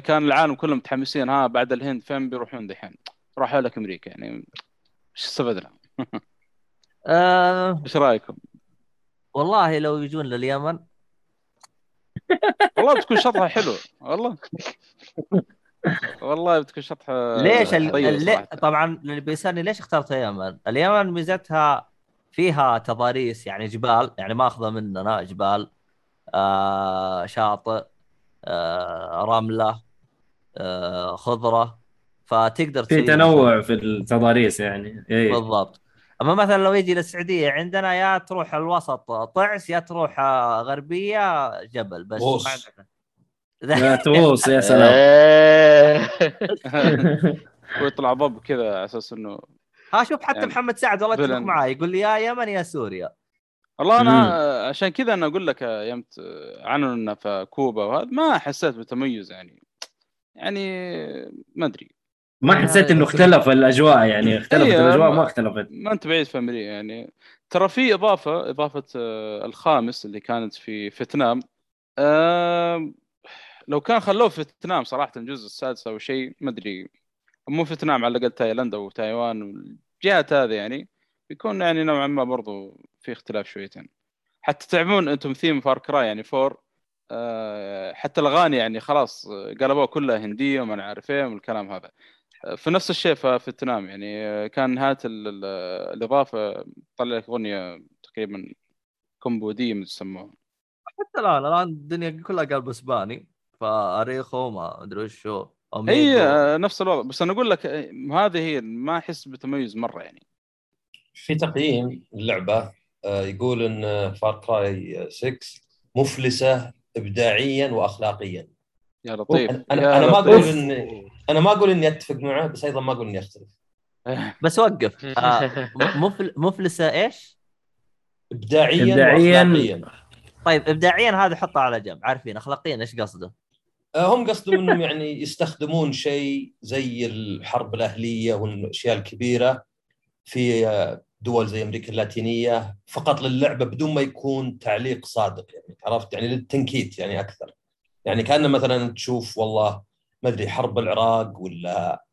[SPEAKER 4] كان العالم كلهم متحمسين ها بعد الهند فين بيروحون دحين؟ راحوا لك أمريكا يعني إيش استفدنا؟
[SPEAKER 1] آه
[SPEAKER 4] إيش رأيكم؟
[SPEAKER 1] والله لو يجون لليمن
[SPEAKER 4] والله بتكون شطحة حلوة والله. والله بتكون شطحة
[SPEAKER 1] ليش ال...
[SPEAKER 4] طيبة
[SPEAKER 1] اللي... طبعا اللي بيسالني ليش اخترت اليمن؟ اليمن ميزتها فيها تضاريس يعني جبال يعني ماخذة مننا جبال آه شاطئ آه رملة آه خضرة فتقدر
[SPEAKER 2] في تنوع في التضاريس يعني. اي
[SPEAKER 1] بالضبط. أما مثلا لو يجي للسعودية عندنا يا تروح الوسط طعس يا تروح آه، غربية جبل بس عندك
[SPEAKER 2] لا [laughs] تغوص يا سلام.
[SPEAKER 6] إيه. [laughs]
[SPEAKER 4] ويطلع ضب كذا على أساس إنه
[SPEAKER 1] ها شوف حتى
[SPEAKER 4] يعني
[SPEAKER 1] محمد سعد والله يتفق. معي يقول لي يا يمن يا سوريا.
[SPEAKER 4] والله أنا عشان كذا أنا أقول لك يوم عنوا إنه في كوبا وهذا ما حسيت بتميز يعني. يعني ما أدري.
[SPEAKER 2] ما حسيت إنه اختلف الأجواء يعني اختلفت
[SPEAKER 4] إيه،
[SPEAKER 2] الأجواء
[SPEAKER 4] ما-
[SPEAKER 2] اختلفت.
[SPEAKER 4] ما أنت بعيد في أمريكا يعني ترى في إضافة إضافة آه، الخامس اللي كانت في فيتنام آه، لو كان خلوه في فيتنام صراحة الجزء السادس أو شيء ما أدري مو فيتنام على الأقل تايلاند أو تايوان والجهات هذه يعني بيكون يعني نوعا ما برضو في اختلاف شويتين. حتى تعرفون أنتم theme Far Cry يعني four آه، حتى الأغاني يعني خلاص آه، قلبوها كلها هندية وما عارف إيه والكلام هذا. آه، في نفس الشيء في فيتنام يعني كان نهاية ال- ال- الإضافة طلع لك أغنية تقريبا كمبوديه من يسموها
[SPEAKER 1] حتى الآن الآن الدنيا كلها قلب اسباني فأريخو ما أدري وش هو
[SPEAKER 4] هي. آه، نفس الوضع بس أنا أقول لك آه، هذه هي ما أحس بتميز مرة يعني
[SPEAKER 5] في تقييم اللعبه آه، يقول إن فار كراي 6 مفلسة ابداعيا واخلاقيا
[SPEAKER 4] يا لطيف
[SPEAKER 5] أنا أنا,
[SPEAKER 4] يا
[SPEAKER 5] أنا ما
[SPEAKER 4] لطيف.
[SPEAKER 5] أقول اني أنا ما أقول إني أتفق معه بس أيضا ما أقول إني أختلف. [laughs]
[SPEAKER 1] بس وقف. آه مفل... مفلسة إيش؟
[SPEAKER 5] ابداعيا
[SPEAKER 2] إبداعياً.
[SPEAKER 5] واخلاقيا.
[SPEAKER 1] طيب ابداعيا هذا حطه على جنب. عارفين اخلاقيا إيش قصده؟
[SPEAKER 5] آه، هم قصدهم إنهم يعني يستخدمون شيء زي الحرب الأهلية والأشياء الكبيرة في آه، دول زي أمريكا اللاتينية فقط للعبة بدون ما يكون تعليق صادق يعني عرفت؟ يعني للتنكيت يعني أكثر. يعني كان مثلا تشوف والله ما أدري حرب العراق ولا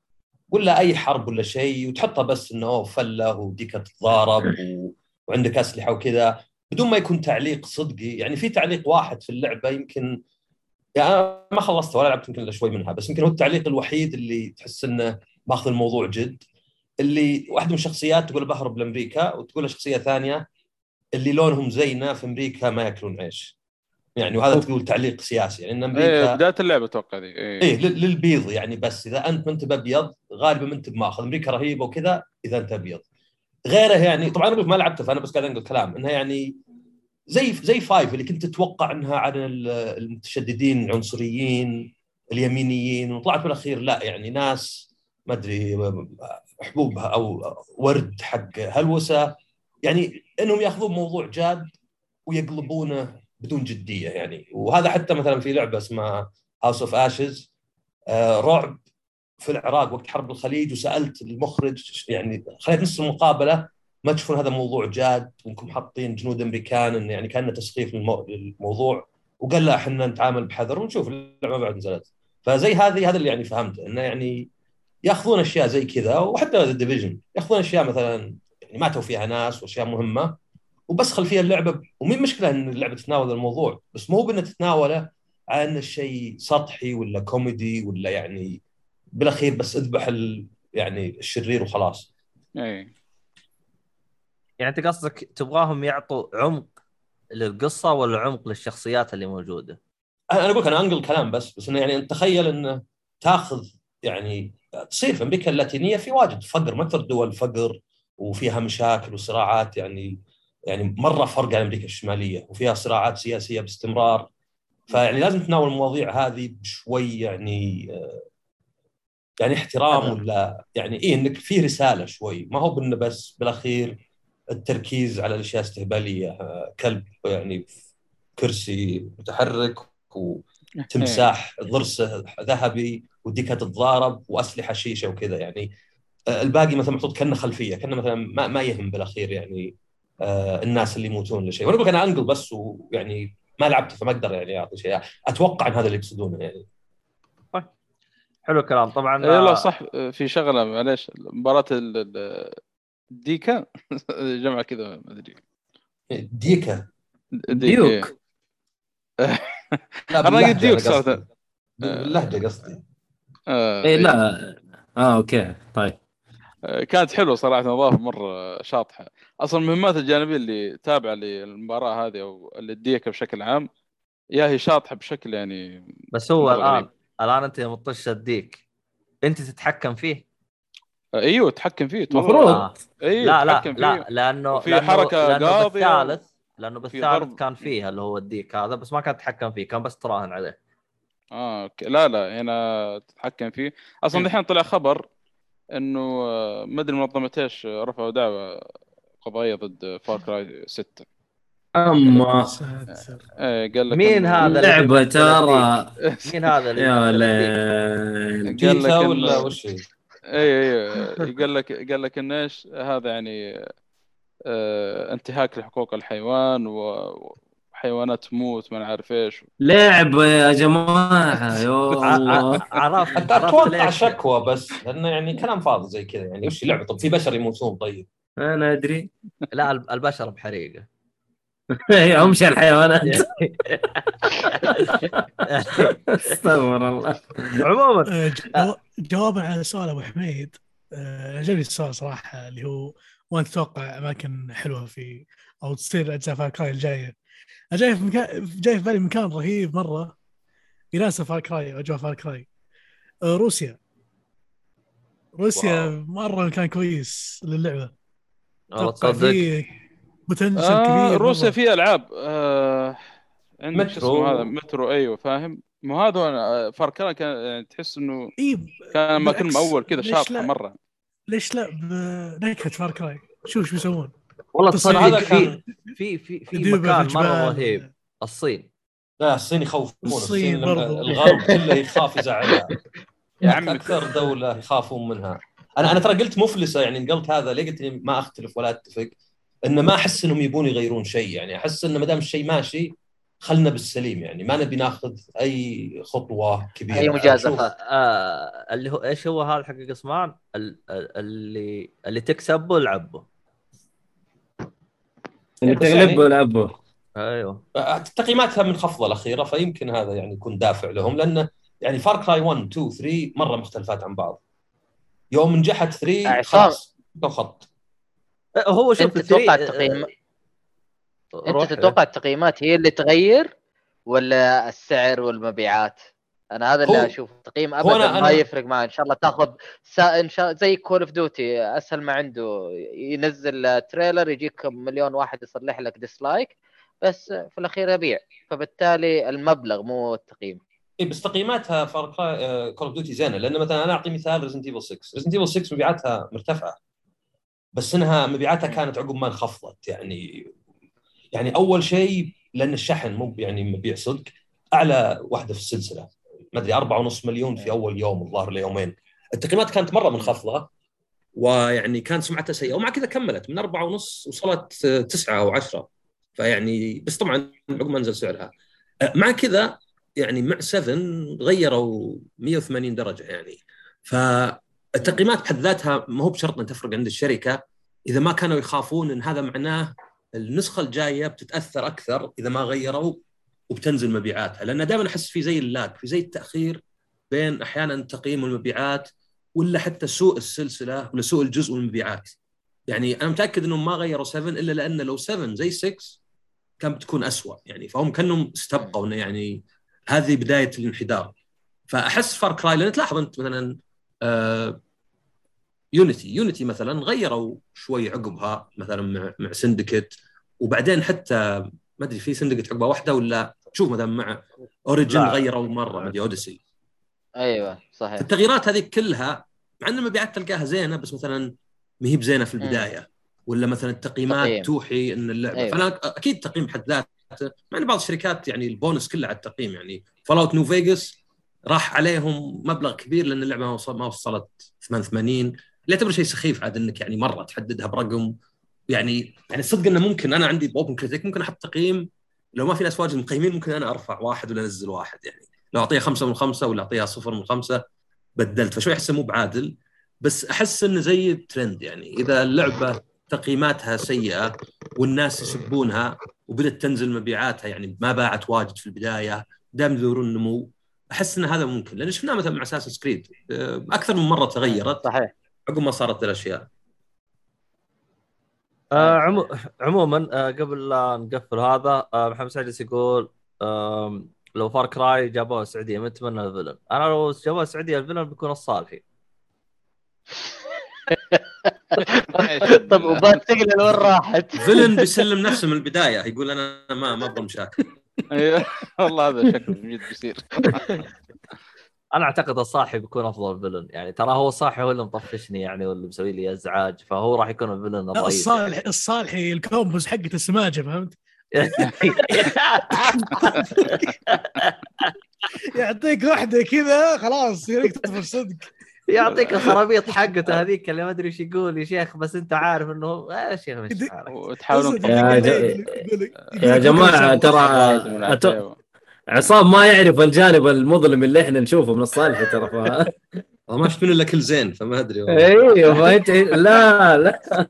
[SPEAKER 5] ولا أي حرب ولا شيء وتحطها بس إنه فلة وديك تتضارب و... وعندك أسلحة وكذا بدون ما يكون تعليق صدقي. يعني في تعليق واحد في اللعبة يمكن يعني أنا ما خلصت ولا لعبت يمكن إلا شوي منها بس يمكن هو التعليق الوحيد اللي تحس إنه ماخذ الموضوع جد. اللي واحدة من الشخصيات تقول بهرب لأمريكا وتقول شخصية ثانية اللي لونهم زينا في أمريكا ما يأكلون عيش. يعني وهذا تقول تعليق سياسي. يعني إن
[SPEAKER 4] إيه
[SPEAKER 5] أمريكا
[SPEAKER 4] بداية اللعبة أتوقع ذي. إيه.
[SPEAKER 5] إيه لل- للبيض يعني بس إذا أنت ما أنت بأبيض غالبا ما أنت بمأخذ. أمريكا رهيبة وكذا إذا أنت أبيض. غيره يعني طبعا أنا ما لعبته فأنا بس قاعد أنقل كلام. إنها يعني زي زي five اللي كنت تتوقع إنها عن ال- المتشددين العنصريين اليمينيين وطلعت بالأخير لا يعني ناس ما أدري حبوب أو ورد حق هلوسة. يعني إنهم يأخذون موضوع جاد ويقلبونه بدون جدية يعني. وهذا حتى مثلا في لعبة اسمها House of Ashes رعب في العراق وقت حرب الخليج وسألت المخرج يعني خليت نص المقابلة ما تشوفون هذا موضوع جاد؟ وانكم حاطين جنود أمريكان انه يعني كأنه تسخيف للمو- للموضوع. وقال لا إحنا نتعامل بحذر ونشوف اللعبة بعد نزلت. فزي هذه هذا اللي يعني فهمته إنه يعني يأخذون أشياء زي كذا وحتى The Division يأخذون أشياء مثلا يعني ماتوا فيها ناس وأشياء مهمة. وبس خلفيه اللعبة. ومين مشكلة إن اللعبة تتناول الموضوع؟ بس مو بإنها تتناوله على انه شيء سطحي ولا كوميدي ولا يعني بالأخير بس أذبح ال يعني الشرير وخلاص.
[SPEAKER 4] إيه.
[SPEAKER 1] يعني أنت قصدك تبغاهم يعطوا عمق للقصة ولا عمق للشخصيات اللي موجودة؟
[SPEAKER 5] أنا أنا أقول لك أنا أنقل كلام بس بس إنه يعني تخيل انه تاخذ يعني تصير في أمريكا اللاتينية في واجد فقر ما أكثر دول فقر وفيها مشاكل وصراعات يعني يعني مرة فرق عن أمريكا الشمالية وفيها صراعات سياسية باستمرار. فيعني لازم تناول المواضيع هذه بشوي يعني آه، يعني احترام ولا يعني إيه إنك في رسالة شوي. ما هو بأنه بس بالأخير التركيز على الأشياء استهبالية آه، كلب يعني كرسي متحرك وتمساح ضرسه ذهبي وديكها تتضارب وأسلحة شيشة وكذا يعني. آه، الباقي مثلا محطوط كأنه خلفية كأنه مثلا ما, ما يهم بالأخير يعني. الناس اللي يموتون ولا شيء وأنا أقول لك أنا أنقل بس ويعني ما لعبت فما أقدر يعني أعطي شيء. أتوقع إن هذا اللي يقصدونه يعني.
[SPEAKER 1] حلو الكلام. طبعا
[SPEAKER 4] يلا
[SPEAKER 1] آه،
[SPEAKER 4] صح في شغلة معليش. مباراة ال- ال- ديكا؟ [laughs] جمع كذا ما أدري.
[SPEAKER 5] ديكا.
[SPEAKER 2] ديوك. [laughs]
[SPEAKER 5] لا
[SPEAKER 4] أنا
[SPEAKER 5] باللهجة
[SPEAKER 4] قلت ديوك
[SPEAKER 5] قصدي.
[SPEAKER 4] صراحة
[SPEAKER 5] باللهجة قصدي.
[SPEAKER 4] آه،
[SPEAKER 2] اي لا. آه okay. طيب.
[SPEAKER 4] آه، كانت حلوة صراحة نظافة مرة شاطحة أصلا المهمات الجانبية اللي تابعة للمباراة هذه أو اللي الديكا بشكل عام يا هي شاطحة بشكل يعني
[SPEAKER 1] بس هو الآن
[SPEAKER 4] غريب.
[SPEAKER 1] الآن أنت يوم تطش الديك أنت تتحكم فيه
[SPEAKER 4] أيوه تحكم فيه.
[SPEAKER 2] المفروض.
[SPEAKER 1] آه.
[SPEAKER 4] أيوه
[SPEAKER 1] لا لا
[SPEAKER 4] تحكم
[SPEAKER 1] لا
[SPEAKER 4] فيه
[SPEAKER 1] لأنه
[SPEAKER 4] وفي
[SPEAKER 1] لأنه
[SPEAKER 4] حركة
[SPEAKER 1] لأنه
[SPEAKER 4] قاضية
[SPEAKER 1] بالثالث لأنه
[SPEAKER 4] في
[SPEAKER 1] بالثالث. كان فيه اللي هو الديك هذا بس ما كان تتحكم فيه كان بس تراهن عليه
[SPEAKER 4] آه okay. لا لا هنا تتحكم فيه
[SPEAKER 1] أصلا.
[SPEAKER 4] الحين طلع خبر إنه آه، ما أدري منظمة إيش آه، رفعوا دعوة قضائية ضد Far Cry 6
[SPEAKER 3] أما.
[SPEAKER 4] إيه قال لك
[SPEAKER 1] مين هذا بيمثل
[SPEAKER 2] ترى [laughs]
[SPEAKER 1] مين هذا
[SPEAKER 2] يا؟ ليل
[SPEAKER 4] قال لك
[SPEAKER 5] ولا وش هي؟
[SPEAKER 4] اي اي قال لك قال لك إن إيش هذا يعني آه انتهاك لحقوق الحيوان و- وحيوانات تموت ما نعرف إيش.
[SPEAKER 2] لعبه يا جماعة [laughs] يا الله
[SPEAKER 1] عرفت
[SPEAKER 5] حتى
[SPEAKER 1] عرفت أتوقع
[SPEAKER 5] شكوى بس لأنه يعني كلام فاضي زي كذا. يعني وش لعبه طب في بشر يموتون؟ طيب.
[SPEAKER 2] أنا أدري.
[SPEAKER 1] لا الب- البشر بحريقة. [laughs]
[SPEAKER 2] امشي الحيوانات [laughs] استغفر الله.
[SPEAKER 1] عموما.
[SPEAKER 3] آه، جو- جوابا على سؤال أبو حميد. آه، عجبني السؤال صراحة اللي هو وين تتوقع أماكن حلوة في أو تصير اجزاء Far Cry الجاية. أنا جاي في مكان جاي في بالي مكان رهيب مرة. يناسب Far Cry واجواء Far Cry. آه، روسيا. روسيا
[SPEAKER 1] واو.
[SPEAKER 3] مرة مكان كويس للعبة.
[SPEAKER 1] والله تصدق
[SPEAKER 3] فيه potential
[SPEAKER 4] آه
[SPEAKER 3] كبير
[SPEAKER 4] روسيا. في ألعاب. آه عندك
[SPEAKER 5] مترو.
[SPEAKER 4] اسمه هذا؟ مترو أيوه فاهم؟ مو هذا آه، Far Cry كان يعني تحس إنه
[SPEAKER 3] إي
[SPEAKER 4] كان ما اول كذا شاطحه؟ مرة.
[SPEAKER 3] ليش لا؟ بنكهه فار كراي. شوف شو بيسوون
[SPEAKER 2] والله
[SPEAKER 3] تصدق
[SPEAKER 2] تصدق
[SPEAKER 5] هذا كان
[SPEAKER 1] في في في
[SPEAKER 3] ديوبة
[SPEAKER 1] مكان
[SPEAKER 3] في مرة.
[SPEAKER 1] رهيب. الصين.
[SPEAKER 5] لا الصين يخوفون.
[SPEAKER 3] الصين.
[SPEAKER 5] الغرب [laughs] كله يخاف يزعلها.
[SPEAKER 4] يا عمي.
[SPEAKER 5] أكثر دولة يخافون منها. أنا أنا ترى قلت مفلسة يعني قلت هذا ليه قلت ما أختلف ولا أتفق؟ انه ما أحس إنهم يبون يغيرون شيء. يعني أحس انه ما دام الشيء ماشي خلنا بالسليم يعني. ما نبي ناخذ أي خطوة كبيرة.
[SPEAKER 6] أي مجازفات
[SPEAKER 1] آه اللي هو إيش هو هذا حق قسمان؟ ال- ال- اللي اللي تكسبه العبه
[SPEAKER 2] اللي
[SPEAKER 5] يعني-
[SPEAKER 2] تغلبه لعبه
[SPEAKER 1] أيوه
[SPEAKER 5] تقييماتها منخفضه الأخيرة فيمكن هذا يعني يكون دافع لهم لأنه يعني فار كراي 1 2 3 مرة مختلفات عن بعض يوم نجحت 3
[SPEAKER 6] عصام.
[SPEAKER 5] خلاص خط
[SPEAKER 1] آه، هو شوف
[SPEAKER 6] أنت تتوقع التقييم
[SPEAKER 1] آه، روح.
[SPEAKER 6] انت تتوقع التقييمات هي اللي تغير ولا السعر والمبيعات؟ أنا هذا اللي
[SPEAKER 5] هو-
[SPEAKER 6] أشوف التقييم
[SPEAKER 5] هو
[SPEAKER 6] ابدا
[SPEAKER 5] أنا-
[SPEAKER 6] ما
[SPEAKER 5] أنا-
[SPEAKER 6] يفرق معه. إن شاء الله تاخذ سا... إن شاء زي Call of Duty أسهل ما عنده. ينزل trailer يجيك مليون واحد يصلح لك dislike بس في الأخير يبيع. فبالتالي المبلغ مو التقييم.
[SPEAKER 5] اي بس تقييماتها Cry Call of Duty زينة. لأن مثلا أنا أعطي مثال Resident Evil 6 Resident Evil 6 مبيعاتها مرتفعة. بس إنها مبيعاتها كانت عقب ما انخفضت. يعني يعني أول شيء لأن الشحن مو يعني مبيع صدق أعلى واحدة في السلسلة. ما أدري 4.5 مليون في أول يوم الظاهر ليومين. التقييمات كانت مرة منخفضة ويعني كانت سمعتها سيئة ومع كذا كملت. من 4.5 وصلت 9 أو 10 فيعني بس طبعا عقب ما نزل سعرها. مع كذا يعني مع 7 غيروا 180 درجة يعني. فالتقييمات بحد ذاتها ما هو بشرط إن تفرق عند الشركة. إذا ما كانوا يخافون إن هذا معناه النسخة الجاية بتتأثر أكثر إذا ما غيروا وبتنزل مبيعاتها لأن دائما أحس في زي اللاج في زي التأخير بين أحيانا تقييم المبيعات ولا حتى سوء السلسلة ولا سوء الجزء والمبيعات. يعني أنا متأكد إنهم ما غيروا 7 إلا لأن لو 7 زي 6 كانت بتكون أسوأ يعني فهم كأنهم استبقوا انه يعني هذه بداية الانحدار. فأحس Far Cry لأن تلاحظ أنت مثلا آه Unity Unity مثلا غيروا شوي عقبها مثلا مع مع Syndicate وبعدين حتى ما أدري في Syndicate عقبها واحدة ولا شوف مثلا مع
[SPEAKER 1] Origins.
[SPEAKER 5] غيروا مرة ما أدري Odyssey
[SPEAKER 6] أيوه صحيح.
[SPEAKER 5] التغييرات هذه كلها مع ان المبيعات تلقاها زينة بس مثلا ما هي بزينة في البداية. ولا مثلا التقييمات
[SPEAKER 6] تقييم.
[SPEAKER 5] توحي إن اللعبة.
[SPEAKER 6] أيوة.
[SPEAKER 5] فأنا أكيد التقييم حد ذاته مع إن بعض الشركات يعني البونس كله على التقييم يعني Fallout New Vegas راح عليهم مبلغ كبير لأن اللعبة ما وصل- ما وصلت 88 اللي يعتبر شيء سخيف عاد إنك يعني مرة تحددها برقم. يعني يعني الصدق إنه ممكن أنا عندي ب OpenCritic ممكن أحط تقييم لو ما في ناس واجد مقيمين ممكن أنا أرفع واحد ولا أنزل واحد يعني. لو اعطيها خمسة من خمسة ولا أعطيها صفر من خمسة بدلت. فشوي أحسه مو بعادل بس أحس إنه زي الترند يعني. إذا اللعبة تقييماتها سيئة والناس يسبونها وبدات تنزل مبيعاتها يعني ما باعت واجد في البداية دام يدورون نمو أحس إن هذا ممكن. لأن شفناه مثلا مع Assassin's Creed أكثر من مرة تغيرت.
[SPEAKER 6] صحيح.
[SPEAKER 5] عقب ما صارت الأشياء.
[SPEAKER 1] آه عمو... [laughs] عموما آه قبل لا نقفل هذا آه محمد سعيد يقول آه لو Far Cry جابوها السعوديه من تمنى ال villain؟ أنا لو جابوها السعوديه ال villain بيكون الصالحي [laughs]
[SPEAKER 6] طب وبات تقلل وين راحت؟ [laughs]
[SPEAKER 5] villain بيسلم نفسه من البداية يقول أنا ما ما أبغى مشاكل.
[SPEAKER 4] أيوه والله هذا شكله من جد بيصير.
[SPEAKER 1] أنا أعتقد الصاحي بيكون أفضل فيلن يعني ترى هو الصاحي هو اللي مطفشني يعني واللي مسوي لي إزعاج فهو راح يكون الفيلن الرئيسي
[SPEAKER 3] الصالح الصالحي الكومبوز حقته سماجه فهمت؟ [laughs] يعطيك واحدة كذا خلاص يخليك تطفش صدق
[SPEAKER 1] يعطيك الخرابيط حقته هذيك اللي ما أدري إيش يقول يا شيخ بس أنت عارف إنه يا شيخ مش عارف.
[SPEAKER 4] وتحاولون
[SPEAKER 2] يا جماعة ترى. عصام ما يعرف الجانب المظلم اللي إحنا نشوفه من الصالح ترى ف... [laughs]
[SPEAKER 5] والله ما شفت منه إلا كل زين فما أدري والله.
[SPEAKER 2] أيوه فانت لا لا. [laughs]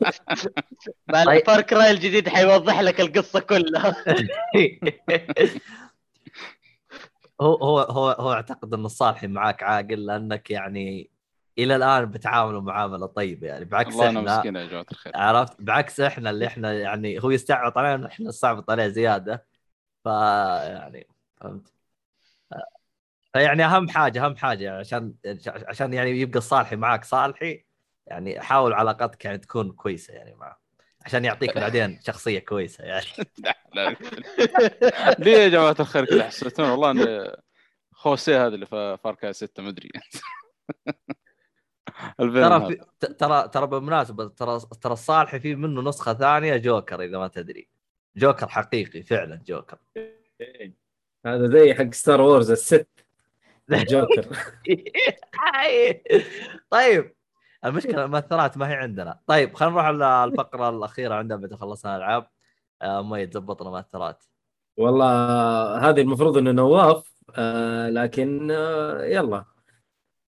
[SPEAKER 6] مع
[SPEAKER 1] طيب.
[SPEAKER 6] الفار كراي الجديد حيوضح لك القصة كلها. [laughs]
[SPEAKER 1] هو هو هو هو أعتقد إن الصالحي معاك عاقل لأنك يعني إلى الآن بتعاملوا معاملة طيبة يعني بعكس
[SPEAKER 4] الله
[SPEAKER 1] إحنا
[SPEAKER 4] مسكين يا جماعة الخير.
[SPEAKER 1] عرفت؟ بعكس إحنا اللي إحنا يعني هو يستعبط علينا إحنا نستعبط عليه زيادة. ف يعني فهمت؟ فيعني أهم حاجة أهم حاجة عشان عشان يعني يبقى الصالحي معاك صالحي يعني حاول علاقتك يعني تكون كويسة يعني معه. عشان يعطيك بعدين شخصية كويسة يعني. [laughs]
[SPEAKER 4] لا. ليه يا جماعة الخير كذا؟ حسيتون والله ان خوسيه هذا اللي في فاركا 6 مدري [laughs] الفيلم
[SPEAKER 1] ترى ترى ترى بالمناسبة ترى ترى الصالحي في منه نسخة ثانية جوكر إذا ما تدري. جوكر حقيقي فعلا جوكر.
[SPEAKER 2] هذا زي حق Star Wars الست الجوكر. [laughs]
[SPEAKER 1] طيب المشكلة المؤثرات ما هي عندنا. طيب خلينا نروح على الفقرة الأخيرة عندما تخلصنا الألعاب. آه، مؤيد ظبطنا مؤثرات
[SPEAKER 2] والله هذه المفروض إنه نواف آه لكن آه يلا.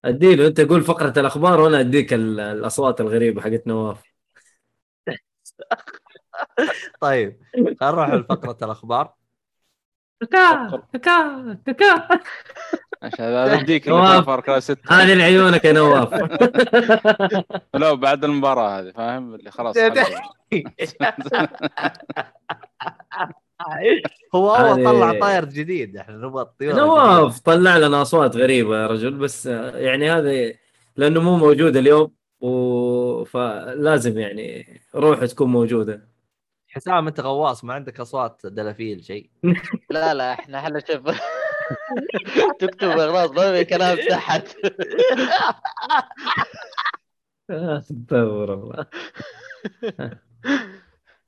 [SPEAKER 2] أديله أنت قول فقرة الأخبار وأنا أديك ال- الأصوات الغريبة حقت نواف. [laughs]
[SPEAKER 1] طيب خلينا نروح لفقره الأخبار.
[SPEAKER 2] كاكا كاكا كاكا
[SPEAKER 4] عشان
[SPEAKER 2] نواف.
[SPEAKER 4] في فاركا 6
[SPEAKER 2] هذه لعيونك يا نواف. [laughs]
[SPEAKER 4] لا بعد المباراة هذه فاهم؟ اللي خلاص [laughs]
[SPEAKER 1] هو
[SPEAKER 2] هذه-
[SPEAKER 1] اول طلع طاير جديد إحنا نبغى الطيور.
[SPEAKER 2] نواف طلع لنا أصوات غريبة يا رجل بس يعني هذا لأنه مو موجود اليوم و... فلازم يعني روح تكون موجودة.
[SPEAKER 1] حسام أنت غواص ما عندك أصوات دلافيل شيء.
[SPEAKER 6] لا لا إحنا إحنا شوف. تكتب خلاص ما في كلام تحت
[SPEAKER 2] استغفر الله.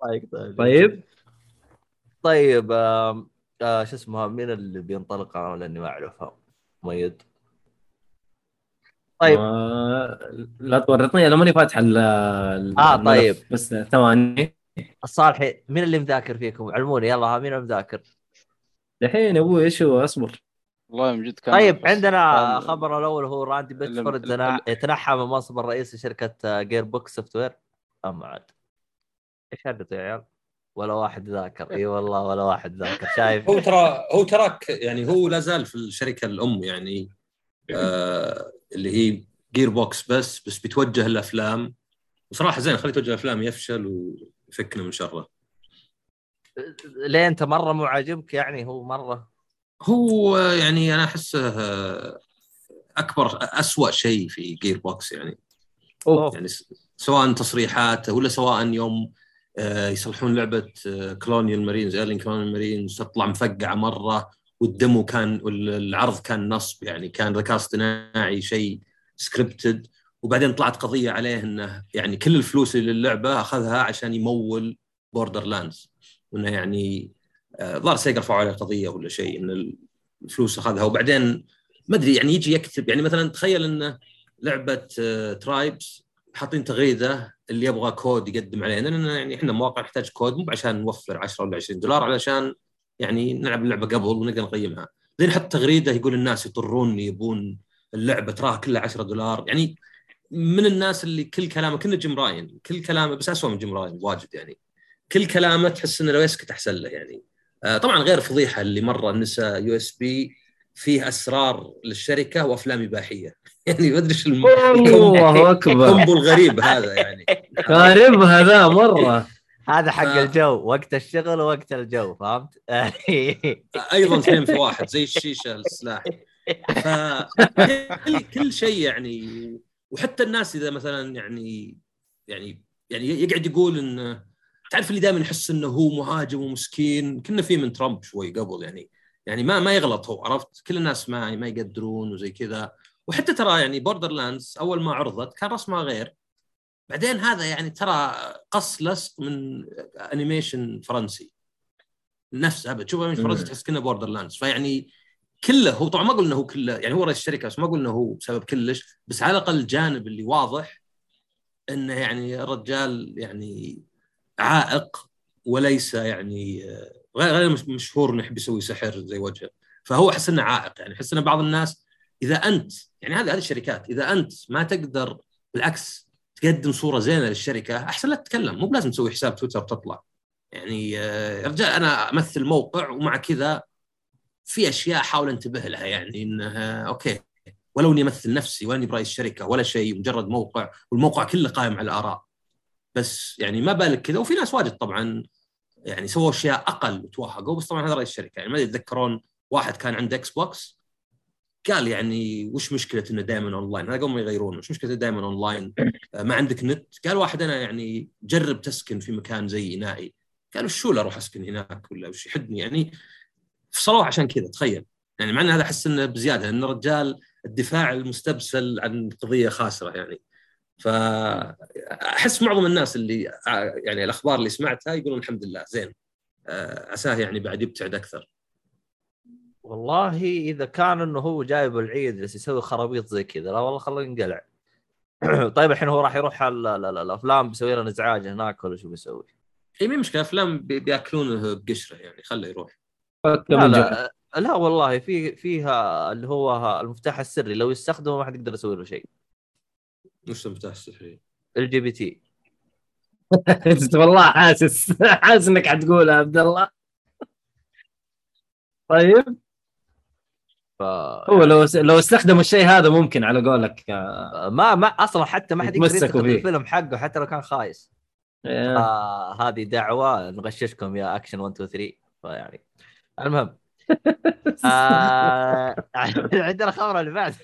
[SPEAKER 1] طيب طيب.
[SPEAKER 2] طيب.
[SPEAKER 1] طيب آه شو اسمه مين اللي بينطلق أنا لاني ما اعرفها مؤيد. طيب.
[SPEAKER 2] لا تورطني أنا ماني فاتح ال الملف.
[SPEAKER 1] طيب.
[SPEAKER 2] بس ثواني.
[SPEAKER 1] الصالحي مين اللي مذاكر فيكم؟ علموني يلا ها مين المذاكر
[SPEAKER 2] دحين يا أبوي إيش هو؟ اصبر.
[SPEAKER 4] والله من جد كان
[SPEAKER 1] طيب عندنا خبر الأول هو Randy Pitchford
[SPEAKER 4] ال- ال-
[SPEAKER 1] تنا- تنحى من منصب الرئيس لشركة Gearbox Software اما عاد. إيش هدته يا عيال؟ ولا واحد ذاكر. إي والله ولا واحد ذاكر. شايف؟
[SPEAKER 5] هو ترى هو تراه يعني هو لا زال في الشركة الأم يعني آه اللي هي Gearbox بس بس بيتوجه الأفلام. وصراحة زين خليه يتوجه الأفلام يفشل ويفكنا من شره.
[SPEAKER 1] ليه انت مره مو عاجبك يعني هو مره؟
[SPEAKER 5] هو يعني أنا احسه اكبر اسوء شيء في Gearbox يعني.
[SPEAKER 1] أوف.
[SPEAKER 5] يعني سواء تصريحات ولا سواء يوم آه، يصلحون لعبة Colonial Marines Aliens Colonial Marines تطلع مفقعة مرة وال demo كان والعرض كان نصب يعني كان ذكاء اصطناعي شيء scripted وبعدين طلعت قضية عليه إنه يعني كل الفلوس اللي للعبه أخذها عشان يمول Borderlands وانه يعني آه، ظهر Sega رفعوا عليه قضيه ولا شيء إن الفلوس أخذها. وبعدين ما أدري يعني يجي يكتب يعني مثلا تخيل انه لعبة Tribes حاطين تغريدة اللي يبغى كود يقدم علينا لأن يعني إحنا مواقع نحتاج كود مو عشان نوفر 10 ولا 20 دولار علشان يعني نلعب اللعبة قبل ونقدر نقيمها. زين نحط تغريدة يقول الناس يضطرون يبون اللعبة تراها كلها 10 دولار. يعني من الناس اللي كل كلامه كنا Jim Ryan كل كلامه بس اسوء من Jim Ryan واجد يعني. كل كلامه تحس إنه لو يسكت أحسن له يعني. آه، طبعا غير فضيحة اللي مرة نسى USB فيه أسرار للشركة وأفلام إباحية. [laughs] يعني ما أدري إيش الم-
[SPEAKER 2] الله [laughs] أكبر.
[SPEAKER 5] ال combo الغريب هذا يعني.
[SPEAKER 2] خاربها ذا مرة.
[SPEAKER 1] هذا حق الجو وقت الشغل ووقت الجو فهمت؟ [laughs]
[SPEAKER 5] أيضا اثنين في واحد زي الشيشة السلاح. فكل كل شيء يعني وحتى الناس إذا مثلا يعني يعني يعني يقعد يقول انه تعرف اللي دائما يحس إنه هو مهاجم ومسكين؟ كنا فيه من ترامب شوي قبل يعني يعني ما ما يغلط هو عرفت؟ كل الناس ما ما يقدرون وزي كذا. وحتى ترى يعني بوردر لاندز أول ما عرضت كان رسمها غير. بعدين هذا يعني ترى قص لصق من animation فرنسي. نفس ابد شوف animation فرنسي. تحس كنا بوردر لاندز فيعني كله هو طبعا ما أقول انه هو كله يعني هو رئيس الشركة بس ما أقول انه هو بسبب كلش بس على الأقل الجانب اللي واضح إنه يعني الرجال يعني عائق وليس يعني آه، غير غير مش- مشهور إنه يحب يسوي سحر زي وجهه. فهو أحس إنه عائق يعني أحس ان بعض الناس إذا أنت يعني هذه هذه الشركات إذا أنت ما تقدر بالعكس تقدم صورة زينة للشركة أحسن لا تتكلم مو بلازم تسوي حساب تويتر تطلع. يعني آه، رجال أنا أمثل موقع ومع كذا في أشياء احاول انتبه لها يعني إنها okay. ولو إني أمثل نفسي ولا إني برايس الشركة ولا شيء مجرد موقع والموقع كله قائم على الآراء. بس يعني ما بالك كذا. وفي ناس واجد طبعا يعني سووا أشياء أقل وتوهقوا بس طبعا هذا رئيس الشركة يعني ما يتذكرون واحد كان عنده إكس بوكس قال يعني وش مشكلة إنه دائما أونلاين؟ هذا ما يغيرون وش مشكلة دائما أونلاين؟ آه، ما عندك نت. قال واحد أنا يعني جرب تسكن في مكان زي نائي. قالوا شو لا أروح أسكن هناك ولا وش يحدني يعني فصلوه عشان كذا تخيل. يعني مع إن هذا أحس إنه بزيادة لأن الرجال الدفاع المستبسل عن قضية خاسرة يعني. فاحس معظم الناس اللي يعني الأخبار اللي سمعتها يقولون الحمد لله زين. آه، عساه يعني بعد يبتعد أكثر.
[SPEAKER 1] والله إذا كان إنه هو جايب العيد بس يسوي خرابيط زي كذا لا والله خليه ينقلع. [clears throat] طيب الحين هو راح يروح ال- ال- ال- الأفلام بيسوي لنا إزعاج هناك ولا شو بيسوي؟
[SPEAKER 5] اي مشكلة؟ أفلام بي- بيأكلونه بقشرة يعني خله يروح.
[SPEAKER 1] لا لا لا والله في فيها اللي هو المفتاح السري لو يستخدمه ما حد يقدر يسوي له شيء.
[SPEAKER 5] وش المفتاح السحري؟
[SPEAKER 1] ال جي بي تي. [laughs]
[SPEAKER 2] والله حاسس حاسس إنك حتقولها عبد الله. طيب.
[SPEAKER 1] ف...
[SPEAKER 2] هو لو لو استخدموا الشيء هذا ممكن على قولك.
[SPEAKER 1] ما ما أصلا حتى ما حد يقدر
[SPEAKER 2] فيه.
[SPEAKER 1] الفيلم حقه حتى لو كان خايس.
[SPEAKER 2] آه
[SPEAKER 1] هذه دعوة نغششكم يا اكشن 1 2 3 فيعني المهم. [laughs] آه [laughs] عندنا خبر اللي بعد.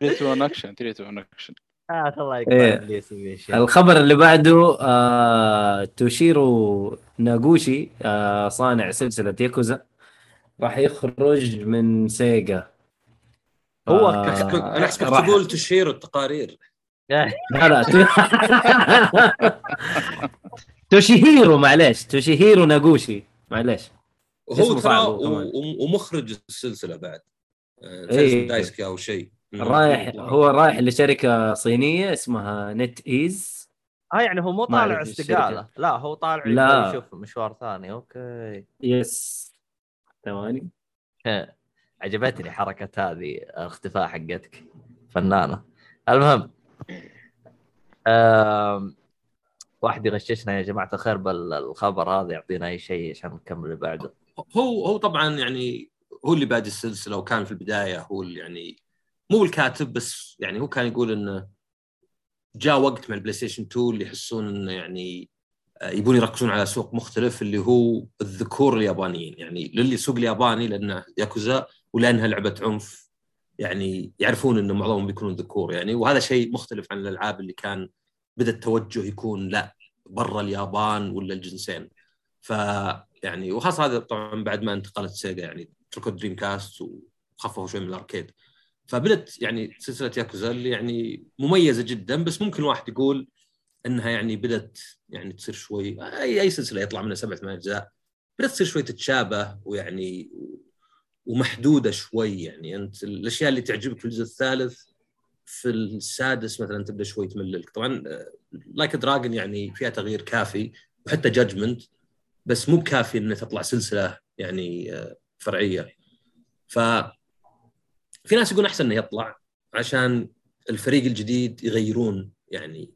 [SPEAKER 4] 3 تو اكشن 3 تو اكشن
[SPEAKER 1] آه الله
[SPEAKER 2] إيه.
[SPEAKER 1] يسوي شيء
[SPEAKER 2] الخبر اللي بعده آه توشيرو ناغوشي آه صانع سلسلة ياكوزا راح يخرج من سيجا.
[SPEAKER 1] هو
[SPEAKER 2] آه،
[SPEAKER 5] أنا احسبك
[SPEAKER 2] راح-
[SPEAKER 5] تقول تشير التقارير. [laughs]
[SPEAKER 2] لا لا. توشيهيرو معليش. توشيهيرو ناغوشي معليش.
[SPEAKER 5] ترى
[SPEAKER 2] هو.
[SPEAKER 5] و- ومخرج السلسلة بعد. آه،
[SPEAKER 2] إيه.
[SPEAKER 5] سلسلة دايسكي أو شيء.
[SPEAKER 2] رايح هو رايح لشركة صينية اسمها نت إيز.
[SPEAKER 1] آه يعني هو مو طالع استقالة. لا هو طالع
[SPEAKER 2] لا.
[SPEAKER 1] يشوف مشوار ثاني. Okay.
[SPEAKER 2] Yes. ثواني.
[SPEAKER 1] ها. عجبتني حركة هذه الاختفاء حقتك فنانة. المهم آم... واحد يغششنا يا جماعة الخير بالخبر هذا يعطينا أي شيء عشان نكمل اللي بعده.
[SPEAKER 5] هو هو طبعا يعني هو اللي بادي السلسلة وكان في البداية هو اللي يعني مو الكاتب بس يعني هو كان يقول إنه جاء وقت مع البلاي ستيشن 2 اللي يحسون إنه يعني آه، يبون يركزون على سوق مختلف اللي هو الذكور اليابانيين. يعني للي سوق الياباني لأنه ياكوزا ولأنها لعبة عنف يعني يعرفون انه معظمهم بيكونون ذكور يعني. وهذا شيء مختلف عن الألعاب اللي كان بدأ التوجه يكون لا برا اليابان ولا الجنسين. ف يعني وخاصه هذا طبعا بعد ما انتقلت سيجا يعني تركوا دريم كاست وخففوا شوي من الأركيد. فبدت يعني سلسلة ياكوزا اللي يعني مميزة جدا بس ممكن واحد يقول إنها يعني بدت يعني تصير شوي أي أي سلسلة يطلع منها سبع ثمان أجزاء بدأت تصير شوي تتشابه ويعني ومحدودة شوي يعني. أنت الأشياء اللي تعجبك في الجزء الثالث في السادس مثلا تبدأ شوي تمللك. طبعا لايك دراجون يعني فيها تغيير كافي وحتى جادجمنت بس مو بكافي إنه تطلع سلسلة يعني آه، فرعية. ف في ناس يقولون أحسن إنه يطلع عشان الفريق الجديد يغيرون يعني.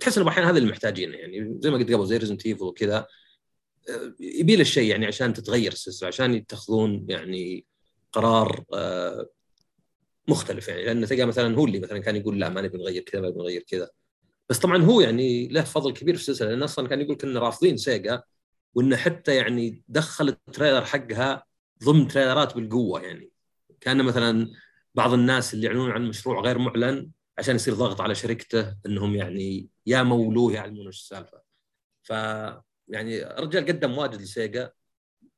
[SPEAKER 5] تحس إنه أحيانا هذا اللي محتاجينه يعني. زي ما قلت قبل زي ريزنت ايفل وكذا آه، يبي له الشيء يعني عشان تتغير السلسلة عشان يتخذون يعني قرار آه، مختلف يعني. لأن تلقى مثلا هو اللي مثلا كان يقول لا ما نبي نغير كذا ما نبي نغير كذا. بس طبعا هو يعني له فضل كبير في السلسلة لأنه أصلا كان يقول كنا رافضين سيجا وإنه حتى يعني دخل ال trailer حقها ضمن trailer ات بالقوة يعني كان مثلا بعض الناس اللي يعلنون عن مشروع غير معلن عشان يصير ضغط على شركته إنهم يعني يا مولوه يعلمون إيش السالفة. ف يعني الرجال قدم واجد لسيجا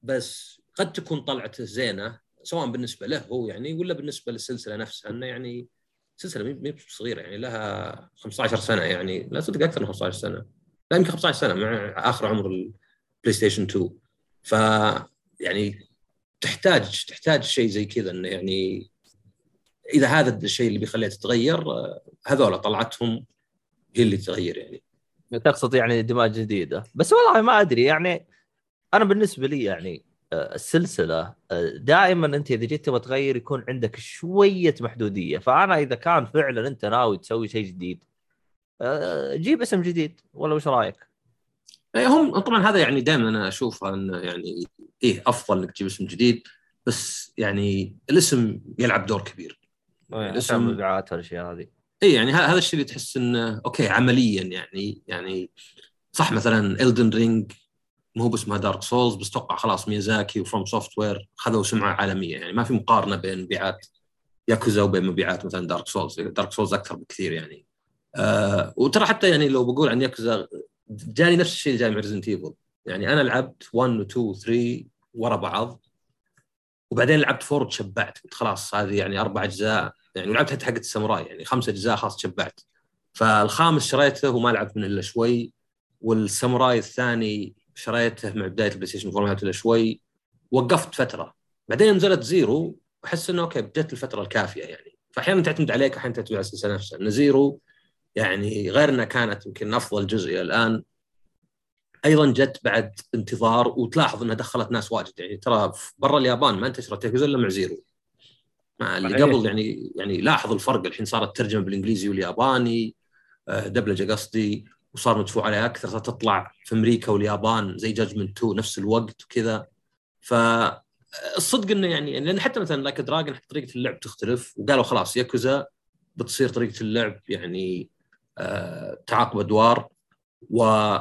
[SPEAKER 5] بس قد تكون طلعته زينة سواء بالنسبة له هو يعني ولا بالنسبة للسلسلة نفسها إنه يعني سلسلة مي صغيرة يعني لها 15 سنة يعني لا صدق أكثر من 15 سنة لا يمكن 15 سنة مع آخر عمر البلاي ستيشن 2 ف يعني تحتاج تحتاج شيء زي كذا إنه يعني إذا هذا الشيء اللي بيخليها تتغير هذول طلعتهم هي اللي تغير يعني.
[SPEAKER 1] تقصد يعني دماء جديدة. بس والله ما أدري يعني أنا بالنسبة لي يعني آه، السلسلة آه، دائما أنت إذا جيت تبغى تغير يكون عندك شوية محدودية. فأنا إذا كان فعلا أنت ناوي تسوي شيء جديد آه، جيب اسم جديد. ولا وش رأيك؟
[SPEAKER 5] إيه، هم طبعا هذا يعني دائما أنا أشوف إنه يعني إيه أفضل إنك تجيب اسم جديد بس يعني الاسم يلعب دور كبير.
[SPEAKER 1] إيه، الاسم مبيعات والاشياء هذه.
[SPEAKER 5] اي يعني هذا الشيء اللي تحس إنه okay عمليا يعني يعني صح مثلا Elden Ring مو باسمها Dark Souls بس توقع خلاص ميازاكي و FromSoftware خذوا سمعة عالمية. يعني ما في مقارنة بين مبيعات ياكوزا وبين مبيعات مثلا Dark Souls Dark Souls أكثر بكثير يعني. آه وترى حتى يعني لو بقول عن ياكوزا جاني نفس الشيء اللي جاي مع Resident Evil يعني أنا لعبت 1 و 2 و 3 ورا بعض وبعدين لعبت 4 وتشبعت. قلت خلاص هذه يعني أربع أجزاء. يعني ولعبت حتى حقت الساموراي يعني خمس أجزاء خلاص تشبعت. فالخامس شريته وما لعبت منه إلا شوي. والساموراي الثاني شريته مع بداية ال PlayStation 4 إلا شوي. وقفت فترة. بعدين نزلت زيرو. أحس إنه okay جت الفترة الكافية يعني. فأحيانا تعتمد عليك أحيانا تعتمد على السلسلة نفسها. إن زيرو يعني غير انها كانت يمكن أفضل جزء إلى الآن. أيضا جت بعد انتظار وتلاحظ إنها دخلت ناس واجد. يعني ترى برا اليابان ما انتشرت ياكوزا إلا مع زيرو مع اللي قبل يعني يعني لاحظ الفرق. الحين صارت ترجمة بالإنجليزي والياباني آه، دبلجة قصدي وصار مدفوع عليها أكثر. صارت تطلع في أمريكا واليابان زي Judgment 2 نفس الوقت وكذا. ف الصدق إنه يعني لأن حتى مثلا Like a Dragon طريقة اللعب تختلف. وقالوا خلاص ياكوزا بتصير طريقة اللعب يعني آه تعاقب أدوار و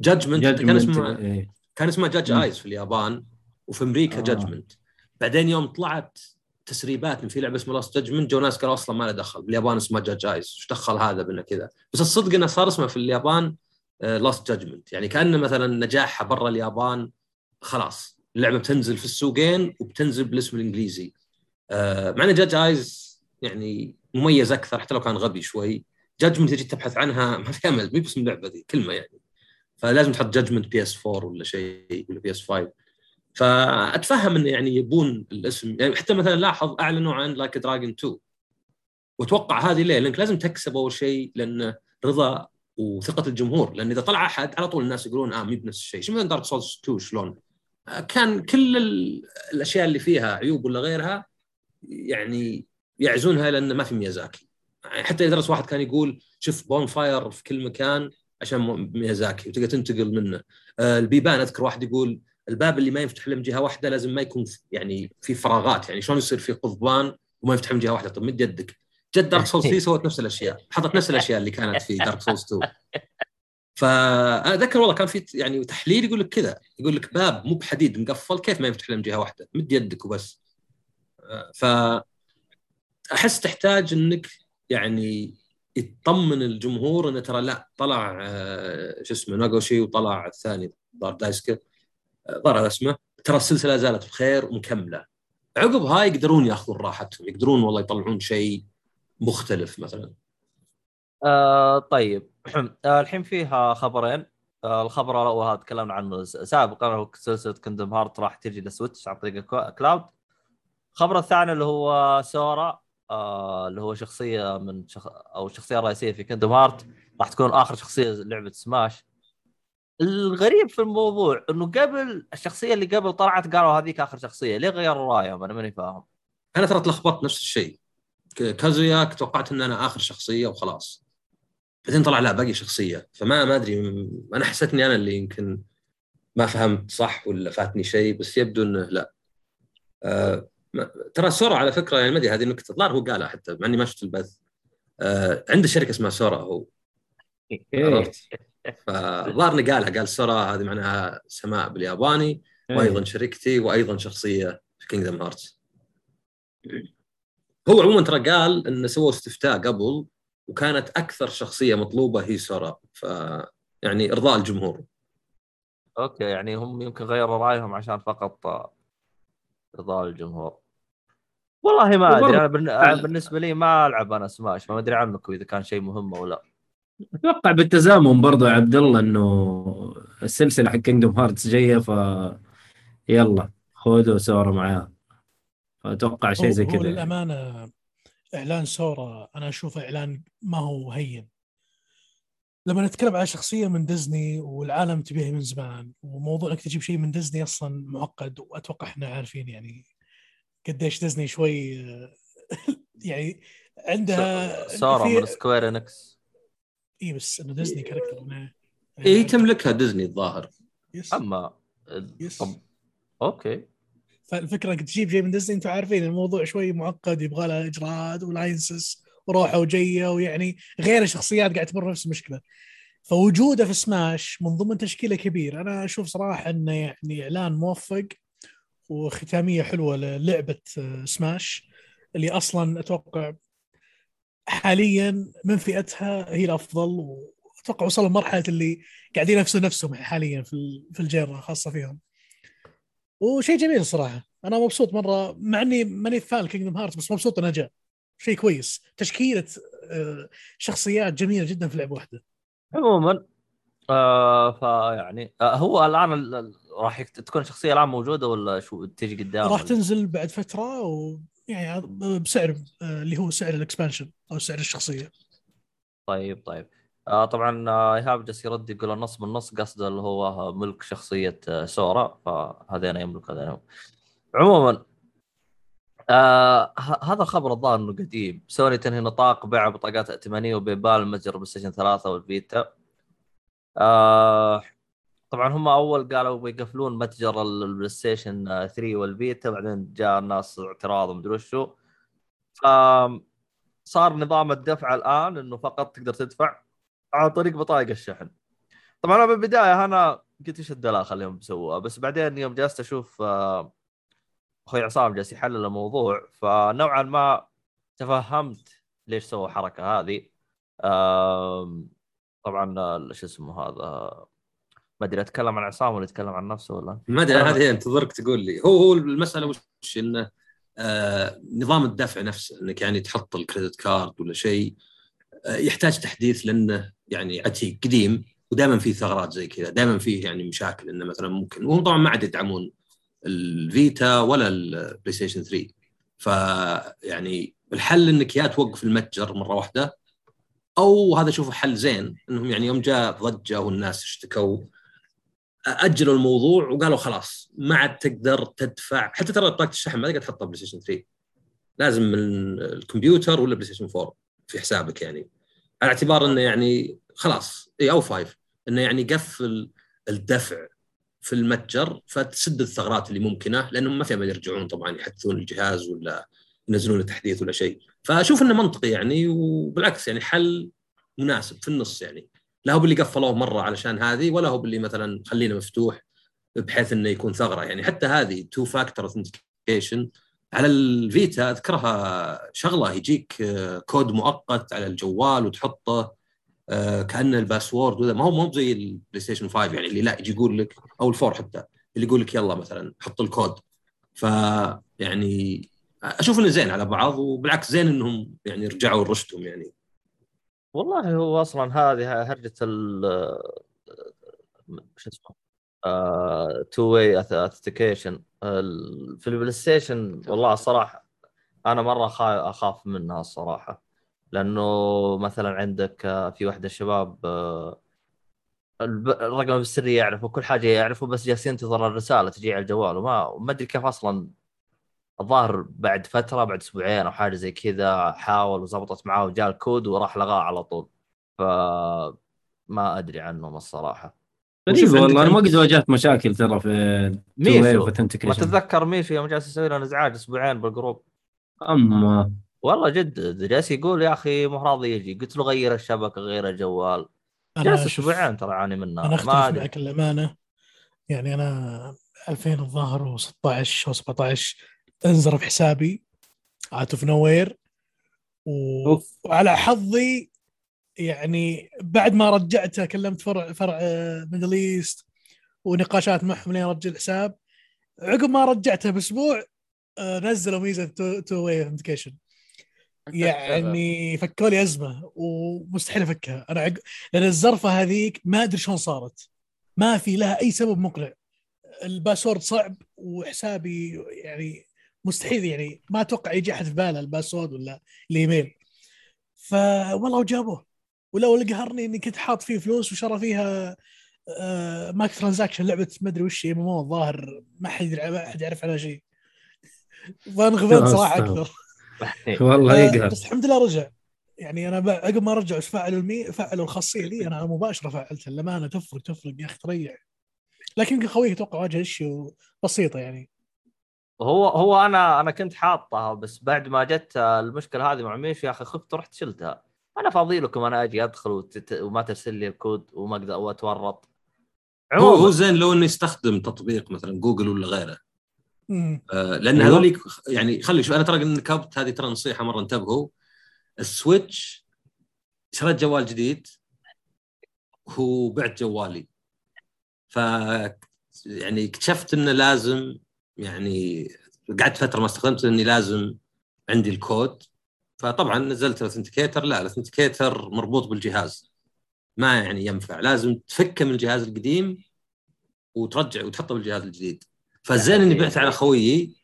[SPEAKER 5] Judgment كان اسمه إيه. كان اسمه Judge Eyes في اليابان وفي أمريكا آه. Judgment بعدين يوم طلعت تسريبات من في لعبة اسمها Lost Judgment جو ناس قالوا أصلا ما له دخل. باليابان اسمه Judge Eyes إيش دخل هذا بنا كذا؟ بس الصدق إنه صار اسمه في اليابان Lost آه، Judgment يعني كأنه مثلا نجاحها برا اليابان خلاص. اللعبة بتنزل في السوقين وبتنزل بالاسم الإنجليزي. آه مع إن Judge Eyes يعني مميز أكثر حتى لو كان غبي شوي. Judgment تجي تبحث عنها [laughs] ما في امل مو باسم اللعبة ذي كلمة يعني. فلازم تحط Judgment PS 4 ولا شيء ولا PS 5 فأتفهم انه يعني يبون الاسم. يعني حتى مثلا لاحظ أعلنوا عن Like a Dragon 2 وأتوقع هذه ليه؟ لأنك لازم تكسب أول شيء لأن رضا وثقة الجمهور. لأن إذا طلع أحد على طول الناس يقولون آه مو بنفس الشيء. شو مثلا Dark Souls 2 شلون؟ كان كل الأشياء اللي فيها عيوب ولا غيرها يعني يعزونها لأن ما في ميازاكي حتى يدرس واحد كان يقول شوف bonfire في كل مكان عشان ميازاكي وتقدر تنتقل منه. آه، البيبان أذكر واحد يقول الباب اللي ما ينفتح من جهة واحدة لازم ما يكون يعني في فراغات يعني شلون يصير في قضبان وما يفتح من جهة واحدة؟ طب مد يدك. جد Dark Souls 3 سوت نفس الأشياء حطت نفس الأشياء اللي كانت في Dark Souls 2 فانا اتذكر والله كان في يعني تحليل يقول لك كذا يقول لك باب مو بحديد مقفل كيف ما يفتح من جهة واحدة؟ مد يدك وبس. آه، ف أحس تحتاج إنك يعني يطمن الجمهور إنه ترى لا طلع آه، شو اسمه ناغوشي وطلع الثاني طلع دايسكي طلع هذا اسمه. ترى السلسلة لا زالت بخير ومكملة. عقب هاي يقدرون ياخذون راحتهم يقدرون والله يطلعون شيء مختلف مثلا.
[SPEAKER 1] آه طيب. [clears throat] آه الحين فيها خبرين. آه الخبر الأول هذا تكلمنا عنه سابقا سلسلة Kingdom Hearts راح تجي لل Switch عن طريق cloud. الخبر الثاني اللي هو سورا آه اللي هو شخصية من شخ... أو الشخصيه الرئيسيه في Kingdom Hearts راح تكون آخر شخصية لعبة سماش الغريب في الموضوع إنه قبل الشخصية اللي قبل طلعت قالوا هذيك آخر شخصية ليه غيروا رأيهم؟ أنا ماني فاهم.
[SPEAKER 5] أنا ترى تلخبطت نفس الشيء. كازويا ك توقعت إن أنا آخر شخصية وخلاص. بعدين طلع لا باقي شخصية. فما ما أدري أنا حسيت إني أنا اللي يمكن ما فهمت صح ولا فاتني شيء بس يبدو إنه لا. آه ترى سورا على فكرة يعني ما أدري هذه النكته الظاهر هو قالها حتى مع إني ما شفت البث. آه عنده شركة اسمها سورا هو.
[SPEAKER 2] إيه.
[SPEAKER 5] عرفت؟ فالظاهر إنه قالها قال سورا هذه معناها سماء بالياباني
[SPEAKER 2] إيه.
[SPEAKER 5] وأيضا شركتي وأيضا شخصية في Kingdom Hearts هو عموما ترى قال إنه سووا استفتاء قبل وكانت أكثر شخصية مطلوبة هي سورا. ف يعني إرضاء الجمهور.
[SPEAKER 1] okay يعني هم يمكن غيروا رأيهم عشان فقط ارضاء الجمهور. والله ما أدري أنا أنا بالنسبة لي ما ألعب أنا سماش فما أدري عنكم إذا كان شيء مهم أو لا.
[SPEAKER 2] أتوقع بالتزامن برضو يا عبد الله إنه السلسلة حق Kingdom Hearts جاية ف يلا خذوا سورا معاها فأتوقع شيء زي كذا يعني.
[SPEAKER 3] للأمانة إعلان سورا أنا أشوفه إعلان ما هو هين. لما نتكلم على شخصية من ديزني والعالم تبيها من زمان وموضوع إنك تجيب شيء من ديزني أصلا معقد وأتوقع إحنا عارفين يعني قديش ديزني شوي آه، [laughs] يعني عندها سورا
[SPEAKER 1] من Square Enix.
[SPEAKER 3] إي بس إنه ديزني character أنا-
[SPEAKER 5] إي تملكها ديزني الظاهر.
[SPEAKER 3] yes.
[SPEAKER 1] أما
[SPEAKER 3] yes.
[SPEAKER 1] طب okay.
[SPEAKER 3] فالفكرة إنك تجيب شيء من ديزني أنتم عارفين الموضوع شوي معقد يبغى لها إجراءات و licenses. وروحه وجيه ويعني غير الشخصيات قاعد تمر نفس المشكلة. فوجوده في سماش من ضمن تشكيلة كبير أنا أشوف صراحة إنه يعني إعلان موفق وختامية حلوة للعبة آه، سماش اللي أصلا أتوقع حاليا من فئتها هي الأفضل وأتوقع وصلوا لمرحلة اللي قاعدين ينافسوا نفسهم حاليا في في الجيرة خاصة فيهم. وشيء جميل صراحة. أنا مبسوط مرة مع إني ماني فان كينجدم هارت بس مبسوط إنه جاء. شيء كويس. تشكيلة آه، شخصيات جميلة جدا في لعبة واحدة.
[SPEAKER 1] عموما آه فيعني آه هو الآن ال- ال- راح تكون الشخصية الآن موجودة ولا شو تجي قدام
[SPEAKER 3] راح تنزل بعد فترة و يعني بسعر آه، اللي هو سعر الإكسبانشن أو سعر الشخصية.
[SPEAKER 1] طيب طيب. آه طبعا آه، إيهاب جالس يرد يقول النص بالنص قصده اللي هو ملك شخصية سورا فهذين يملك هذين عموما آه هذا الخبر الظاهر إنه قديم. سوني تنهي نطاق بيع بطاقات ائتمانية و PayPal متجر PlayStation 3 وال Vita. آه طبعا هم أول قالوا بيقفلون متجر ال- ال PlayStation آه، 3 وال Vita بعدين جاء الناس اعتراض ومدري وشو. صار نظام الدفع الآن إنه فقط تقدر تدفع عن طريق بطايق الشحن. طبعا أنا بالبداية أنا قلت إيش الدلاخه اللي هم بيسووها بس بعدين يوم جلست أشوف آه، أخوي عصام جالس يحلل الموضوع فنوعا ما تفهمت ليش سووا الحركة هذه. طبعا شو اسمه هذا؟ ما أدري أتكلم عن عصام ولا أتكلم عن نفسه ولا؟
[SPEAKER 5] ما
[SPEAKER 1] أدري.
[SPEAKER 5] هذه انتظرك تقول لي. هو هو المسألة وش إنه آه نظام الدفع نفسه إنك يعني تحط الكريدت كارد ولا شيء آه يحتاج تحديث لأنه يعني عتيق قديم ودائما فيه ثغرات زي كذا دائما فيه يعني مشاكل إنه مثلا ممكن وهم طبعا ما عاد يدعمون الفيتا ولا البلاي ستيشن 3 فيعني الحل إنك يا توقف المتجر مرة واحدة أو هذا اشوفه حل زين إنهم يعني يوم جاء ضجة والناس اشتكوا أجلوا الموضوع وقالوا خلاص ما عاد تقدر تدفع حتى ترى بطاقه الشحن ما تقدر تحطها بلاي ستيشن 3 لازم من الكمبيوتر ولا بلاي ستيشن 4 في حسابك يعني. على اعتبار إنه يعني خلاص اي أو 5 إنه يعني قفل الدفع. في المتجر فتسد الثغرات اللي ممكنة لأنهم ما في أمل يرجعون طبعا يحدثون الجهاز ولا ينزلون تحديث ولا شيء. فأشوف إنه منطقي يعني وبالعكس يعني حل مناسب في النص يعني. لا هو باللي قفلوه مرة علشان هذه ولا هو باللي مثلا خلينا مفتوح بحيث إنه يكون ثغرة يعني. حتى هذه two factor authentication على الفيتا أذكرها شغلة يجيك آه، كود مؤقت على الجوال وتحطه آه، كانه الباسورد وذا. ما هو مو زي البلاي ستيشن 5 يعني اللي لا يجي يقول لك أو ال four حتى اللي يقول لك يلا مثلا حط الكود. ف يعني أشوف إنه زين على بعض وبالعكس زين إنهم يعني رجعوا لرشدهم يعني.
[SPEAKER 1] والله هو أصلا هذه هرجة ال شو اسمه two way authentication في البلاي ستيشن والله الصراحه أنا مرة خا- أخاف منها الصراحة. لأنه مثلا عندك آه، في واحدة الشباب آه، الرقم السري يعرفه كل حاجة يعرفه بس جالس ينتظر الرسالة تجي على الجوال وما ما أدري كيف أصلا الظاهر بعد فترة بعد أسبوعين أو حاجة زي كذا حاول وزبطت معاه وجاء الكود وراح لغاه على طول. ف ما أدري عنهم الصراحة.
[SPEAKER 2] غريب والله أنا ما قد واجهت مشاكل ترى في
[SPEAKER 1] ميشو
[SPEAKER 2] authentication.
[SPEAKER 1] ما تتذكر ميشو يوم جالس يسوي لنا إزعاج أسبوعين بالجروب؟
[SPEAKER 2] أما
[SPEAKER 1] والله جد جالس يقول يا أخي مو راضي يجي. قلت له غير الشبكة غير الجوال. جالس أسبوعين ترى أعاني منها
[SPEAKER 3] أنا
[SPEAKER 1] أختلف
[SPEAKER 3] معك الامانه يعني أنا 2000 الظاهر و16 أو 17 انزرف حسابي. out of
[SPEAKER 2] nowhere.
[SPEAKER 3] وعلى حظي يعني بعد ما رجعته كلمت فرع فرع Middle East ونقاشات معهم لين رجع الحساب. عقب ما رجعته بأسبوع آه، نزلوا ميزة two way authentication يعني فكوا لي أزمة ومستحيل أفكها. أنا عق... لأن الزرفة هذيك ما أدري شلون صارت. ما في لها أي سبب مقنع الباسورد صعب وحسابي يعني مستحيل يعني ما أتوقع يجي أحد في باله الباسورد ولا الإيميل. فوالله وجابوه ولو اللي قهرني إني كنت حاط فيه فلوس وشرى فيها آه micro transaction لعبة ما أدري وش ام الظاهر ما حد يدري- ما حد يعرف عنها شيء. [laughs] فانغبنت
[SPEAKER 2] صراحة.
[SPEAKER 3] أكثر. [laughs]
[SPEAKER 2] والله
[SPEAKER 3] آه،
[SPEAKER 2] يقهر.
[SPEAKER 3] بس الحمد لله رجع. يعني أنا عقب ما رجعوا إيش فعلوا المي فعلوا الخاصية دي؟ أنا مباشرة فعلتها. للامانه تفرق تفرق يا أخي تريح. لكن يمكن خويك أتوقع واجه issue بسيطة يعني.
[SPEAKER 1] هو هو أنا أنا كنت حاطها بس بعد ما جت المشكلة هذه مع ميشو يا أخي خفت رحت شلتها. أنا فاضي لكم أنا أجي أدخل وتت... وما ترسل لي الكود وما أقدر واتورط
[SPEAKER 5] هو هو زين لو إنه يستخدم تطبيق مثلا جوجل ولا غيره لأن
[SPEAKER 2] أيوة.
[SPEAKER 5] هذوليك يعني خلي شوف أنا ترى نكبت هذه ترى نصيحة مرة انتبهوا. السويتش شريت جوال جديد وبعت جوالي. ف يعني اكتشفت إنه لازم يعني قعدت فترة ما استخدمته إني لازم عندي الكود. فطبعا نزلت ال authenticator لا ال authenticator مربوط بالجهاز. ما يعني ينفع لازم تفكه من الجهاز القديم وترجع وتحطه بالجهاز الجديد. فالزين إني بعت على خويي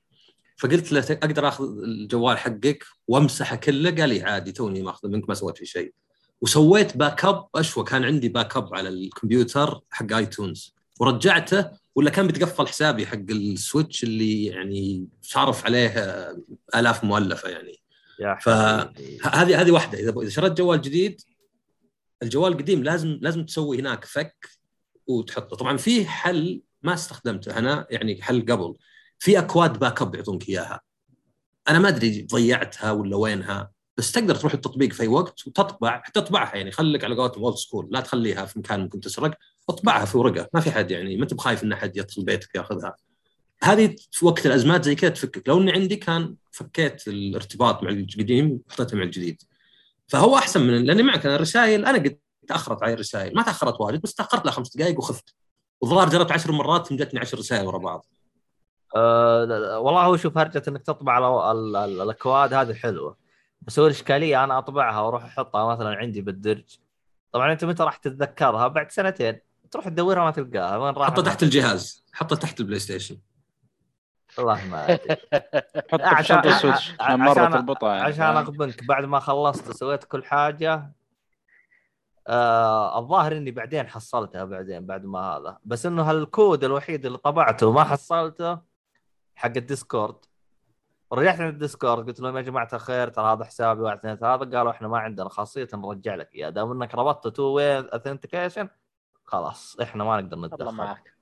[SPEAKER 5] فقلت له أقدر آخذ الجوال حقك وأمسحه كله؟ قال لي عادي توني ماخذه منك ما سويت فيه شيء. وسويت backup أشوى كان عندي backup على الكمبيوتر حق iTunes ورجعته ولا كان بيتقفل حسابي حق السويتش اللي يعني صارف عليه آلاف مؤلفة يعني.
[SPEAKER 1] يا
[SPEAKER 5] ف-
[SPEAKER 1] حبيبي.
[SPEAKER 5] ه- هذه واحدة. إذا إذا شريت جوال جديد الجوال القديم لازم لازم تسوي هناك فك وتحطه. طبعا في حل ما استخدمته أنا يعني حل قبل. في أكواد backup يعطونك إياها. أنا ما أدري ضيعتها ولا وينها بس تقدر تروح التطبيق في أي وقت وتطبع حتى يعني. خليك على قولتهم old school لا تخليها في مكان ممكن تسرق. اطبعها في ورقة. ما في حد يعني ما انت بخايف إن أحد يدخل بيتك ياخذها. هذه في وقت الأزمات زي كذا تفكك. لو إني عندي كان فكيت الارتباط مع القديم وحطيته مع الجديد. فهو أحسن من لأني معك أنا الرسائل أنا قد تأخرت علي الرسائل. ما تأخرت واجد بس تأخرت لها خمس دقائق وخفت. والظاهر جربت عشر مرات جتني عشر رسائل ورا بعض.
[SPEAKER 1] أه لا- لا، والله هو شوف هرجة إنك تطبع على ال- ال- الأكواد هذه حلوة. بس هو الإشكالية أنا أطبعها وأروح أحطها مثلا عندي بالدرج. طبعا أنت متى راح تتذكرها؟ بعد سنتين. تروح تدورها ما تلقاها. وين راح؟
[SPEAKER 5] حطه تحت الجهاز. حطه تحت البلاي ستيشن.
[SPEAKER 1] والله ما أدري. [laughs]
[SPEAKER 4] حطه في
[SPEAKER 1] عشان-
[SPEAKER 4] شنطه السويتش. عشان مرة
[SPEAKER 1] عشان-
[SPEAKER 4] تربطها يعني.
[SPEAKER 1] عشان
[SPEAKER 4] فاهم؟
[SPEAKER 1] اغبنك بعد ما خلصت وسويت كل حاجة آه الظاهر إني بعدين حصلتها بعدين بعد ما هذا. بس إنه هالكود الوحيد اللي طبعته وما حصلته حق الديسكورد. رجعت عند الديسكورد قلت لهم يا جماعة الخير ترى هذا حسابي واحد اثنين ثلاثة. قالوا إحنا ما عندنا خاصية نرجع لك إياه. دام إنك ربطت two way authentication خلاص إحنا ما نقدر
[SPEAKER 6] الله
[SPEAKER 1] نتدخل.
[SPEAKER 6] معك.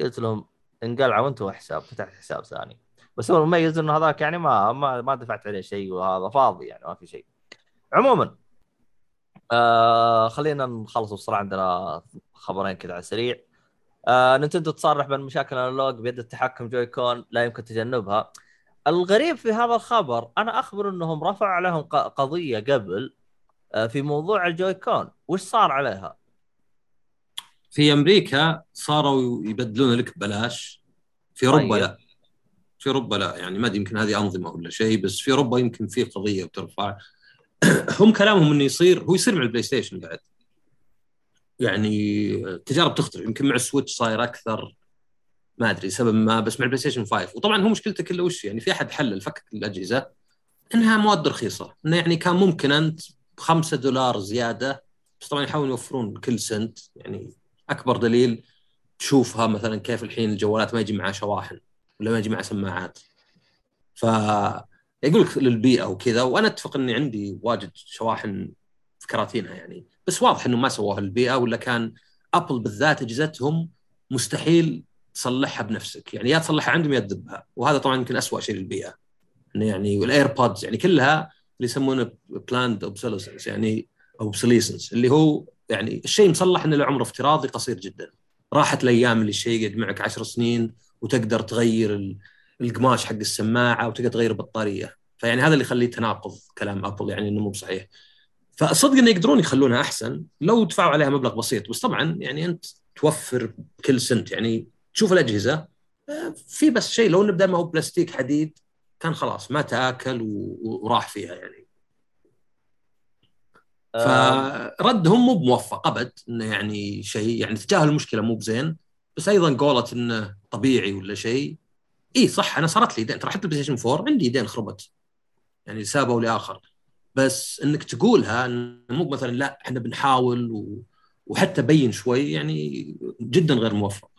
[SPEAKER 1] قلت لهم انقلعوا أنتم حساب فتحت حساب ثاني. بس هو المميز إنه هذاك يعني ما ما, ما دفعت عليه شيء وهذا فاضي يعني ما في شيء. عموما آه خلينا نخلص بسرعة عندنا خبرين كذا على السريع. آه نينتندو تصرح بان مشاكل الأنالوج بيد التحكم جوي كون لا يمكن تجنبها. الغريب في هذا الخبر أنا أخبر إنهم رفعوا عليهم قضية قبل آه في موضوع ال Joy-Con. وش صار عليها؟
[SPEAKER 5] في أمريكا صاروا يبدلون لك ببلاش في أوروبا
[SPEAKER 1] طيب.
[SPEAKER 5] لا. في أوروبا لا. يعني ما أدري يمكن هذه أنظمة ولا شيء بس في أوروبا يمكن في قضية بترفع. [clears throat] هم كلامهم إنه يصير هو يصير مع البلاي ستيشن بعد يعني التجارب تختلف يمكن مع السويتش صاير أكثر. ما أدري سبب ما بس مع البلاي ستيشن 5 وطبعا هو مشكلته كله وش يعني؟ في أحد حلل فكك الأجهزة إنها مواد رخيصة. إنه يعني كان ممكن أنت ب 5 دولار زيادة بس طبعا يحاولون يوفرون كل سنت. يعني أكبر دليل تشوفها مثلا كيف الحين الجوالات ما يجي معها شواحن ولا ما يجي معها سماعات. ف يقول لك للبيئة وكذا وأنا أتفق إني عندي واجد شواحن في كراتينها يعني بس واضح إنه ما سووها للبيئة ولا كان ابل بالذات أجهزتهم مستحيل تصلحها بنفسك. يعني يا تصلحها عندهم يا تذبها. وهذا طبعا يمكن اسوء شيء للبيئة. إنه يعني وال AirPods يعني كلها اللي يسمونه planned obsolescence يعني obsolescence اللي هو يعني الشيء مصلح إنه له عمر افتراضي قصير جدا. راحت الأيام اللي الشيء يقعد معك عشر سنين وتقدر تغير القماش حق السماعة وتقدر تغير البطارية. فيعني هذا اللي يخليه تناقض كلام أبل يعني إنه مو بصحيح. فالصدق إنه يقدرون يخلونها أحسن لو دفعوا عليها مبلغ بسيط. بس طبعا يعني أنت توفر كل سنت يعني تشوف الأجهزة آه، في بس شيء لو نبدا ما هو بلاستيك حديد كان خلاص ما تاكل وراح فيها يعني. فردهم مو بموفق أبد إنه يعني شيء يعني تجاهل المشكلة مو بزين. بس أيضا قولة إنه طبيعي ولا شيء. اي صح أنا صارت لي دين. ترى حتى البلاي ستيشن 4 عندي دين خربت. يعني لسبب لاخر بس إنك تقولها مو مثلا لا إحنا بنحاول و... وحتى بين شوي يعني جدا غير موفق.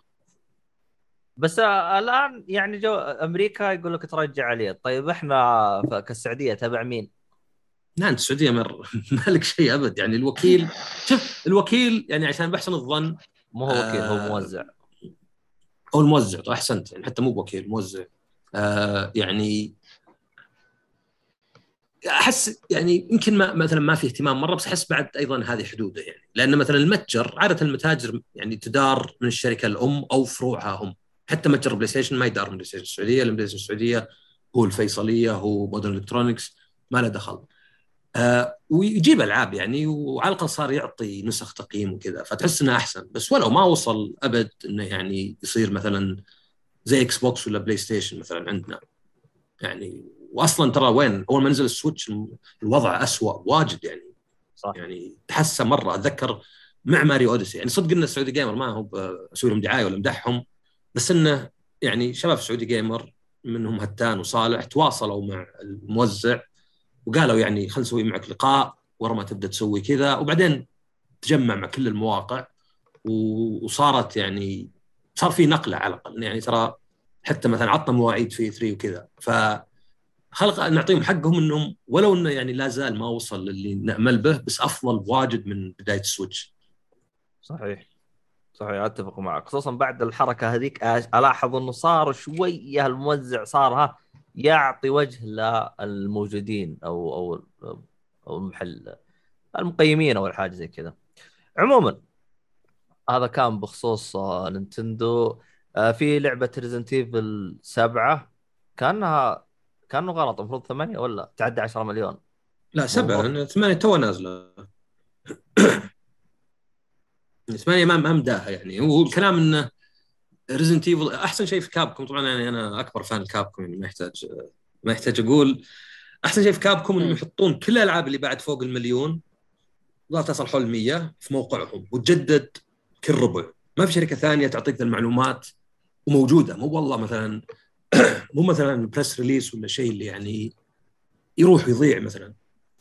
[SPEAKER 1] بس الآن يعني جو أمريكا يقول لك ترجع عليه طيب إحنا كالسعودية تبع مين؟
[SPEAKER 5] لا أنت السعودية مر [laughs] ما لك شيء أبد. يعني الوكيل شوف الوكيل يعني عشان بحسن الظن
[SPEAKER 1] مو هو وكيل هو موزع.
[SPEAKER 5] هو الموزع أحسنت يعني حتى مو بوكيل موزع. آه يعني أحس يعني يمكن ما مثلا ما في اهتمام مرة بس أحس بعد أيضا هذه حدوده يعني. لأن مثلا المتجر عادة المتاجر يعني تدار من الشركة الأم أو فروعها هم حتى متجر بلاي ستيشن ما يدار من بلاي ستيشن السعودية لأن بلاي ستيشن السعودية هو الفيصلية هو Modern Electronics ما له دخل. آه ويجيب ألعاب يعني وعلى الأقل صار يعطي نسخ تقييم وكذا فتحس إنه أحسن. بس ولو ما وصل أبد إنه يعني يصير مثلا زي إكس بوكس ولا بلاي ستيشن مثلا عندنا. يعني واصلا ترى وين؟ أول ما نزل السويتش الوضع اسوء واجد يعني. صح. يعني تحسن مرة. أتذكر مع ماريو أوديسي. يعني صدق إن السعودي جيمر ما هو أسوي لهم دعاية ولا مدحهم بس إنه يعني شباب سعودي جيمر منهم هتان وصالح تواصلوا مع الموزع وقالوا يعني خلينا نسوي معك لقاء ورا ما تبدأ تسوي كذا. وبعدين تجمع مع كل المواقع وصارت يعني صار في نقلة على الأقل. يعني ترى حتى مثلا عطنا مواعيد E3 وكذا. فخلنا نعطيهم حقهم إنهم ولو إنه يعني لا زال ما وصل للي نأمل به بس أفضل واجد من بداية السويتش.
[SPEAKER 1] صحيح. صحيح أتفق معك. خصوصا بعد الحركة هذيك ألاحظ إنه صار شوية الموزع صار ها يعطي وجه للموجودين أو أو أو المحل المقيمين أو الحاجة زي كذا. عموما هذا كان بخصوص نينتندو. آه، في لعبة Resident Evil 7 كانها كانه غلط المفروض ثمانية ولا تعدت 10 مليون؟
[SPEAKER 5] لا سبعة. ثمانية توها نازلة. [coughs] ثمانية ما ما مداها يعني. هو الكلام إنه Resident Evil أحسن شيء في كابكم طبعا يعني أنا أكبر fan كابكم يعني ما يحتاج ما يحتاج أقول. أحسن شيء في كابكم إنهم يحطون كل الألعاب اللي بعد فوق المليون لا توصل حول 100 في موقعهم وتجدد كل ربع. ما في شركة ثانية تعطيك المعلومات وموجودة. مو والله مثلا [clears throat] مو مثلا press release ولا شيء اللي يعني يروح ويضيع مثلا.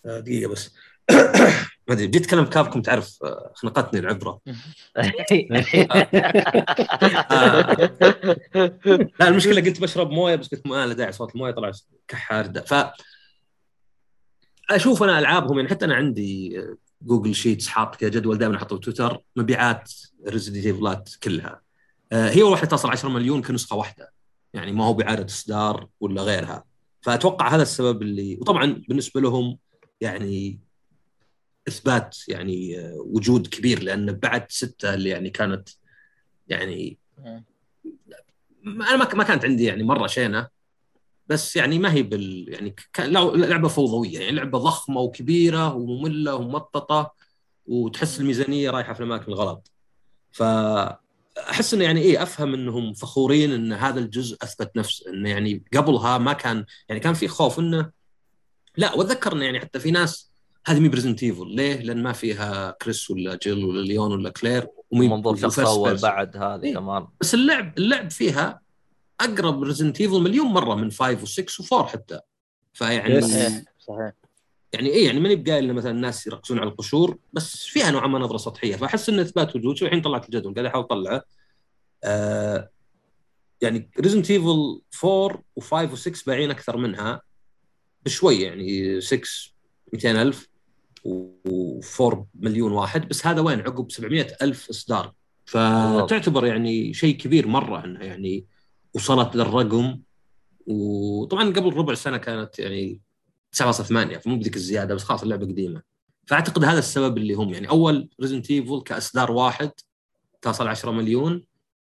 [SPEAKER 5] آه، دقيقة بس. [clears throat] ما ادري جيت أتكلم كابكم تعرف آه، خنقتني العبرة. [laughs] لا المشكلة قلت بشرب موية بس قلت ما له داعي صوت الموية طلع كحة. ف أشوف أنا ألعابهم يعني حتى أنا عندي Google Sheets حاط كذا جدول دائما أحطه في تويتر مبيعات Resident Evil ات كلها. آه، هي واحدة تصل 10 مليون كنسخة واحدة. يعني ما هو باعاده إصدار ولا غيرها. فأتوقع هذا السبب اللي وطبعا بالنسبة لهم يعني إثبات يعني آه، وجود كبير لأن بعد ستة اللي يعني كانت يعني أنا ما كانت عندي يعني مرة شينة بس يعني ما هي بال يعني لعبة فوضوية يعني لعبة ضخمة وكبيرة ومملة ومططة وتحس الميزانية رايحة في الأماكن الغلط. ف احس إنه يعني إيه أفهم إنهم فخورين إن هذا الجزء أثبت نفسه إنه يعني قبلها ما كان يعني كان في خوف إنه لا وأتذكر إنه يعني حتى في ناس هذه مي ب Resident Evil ليه؟ لأن ما فيها كريس ولا جيل ولا ليون ولا كلير
[SPEAKER 1] ومنظور شخص أول بعد هذه إيه. كمان.
[SPEAKER 5] بس اللعب اللعب فيها أقرب Resident Evil مليون مرة من 5 و6 و4 حتى. فيعني صحيح يعني إيه يعني ماني بقايل مثلا الناس يركزون على القشور بس فيها نوعا ما نظرة سطحية. فأحس إن إثبات وجود شو الحين طلعت الجدول قاعد أحاول أطلعه. آه يعني Resident Evil 4 و5 و6 بايعين أكثر منها بشوي يعني 6 200 ألف. و4 مليون واحد بس هذا وين؟ عقب 700 ألف إصدار. فتعتبر يعني شيء كبير مرة إنها يعني وصلت للرقم. وطبعا قبل ربع سنة كانت يعني 9.8 فمو بذيك الزيادة بس خلاص اللعبة قديمة. فأعتقد هذا السبب اللي هم يعني أول Resident Evil كإصدار واحد تصل 10 مليون.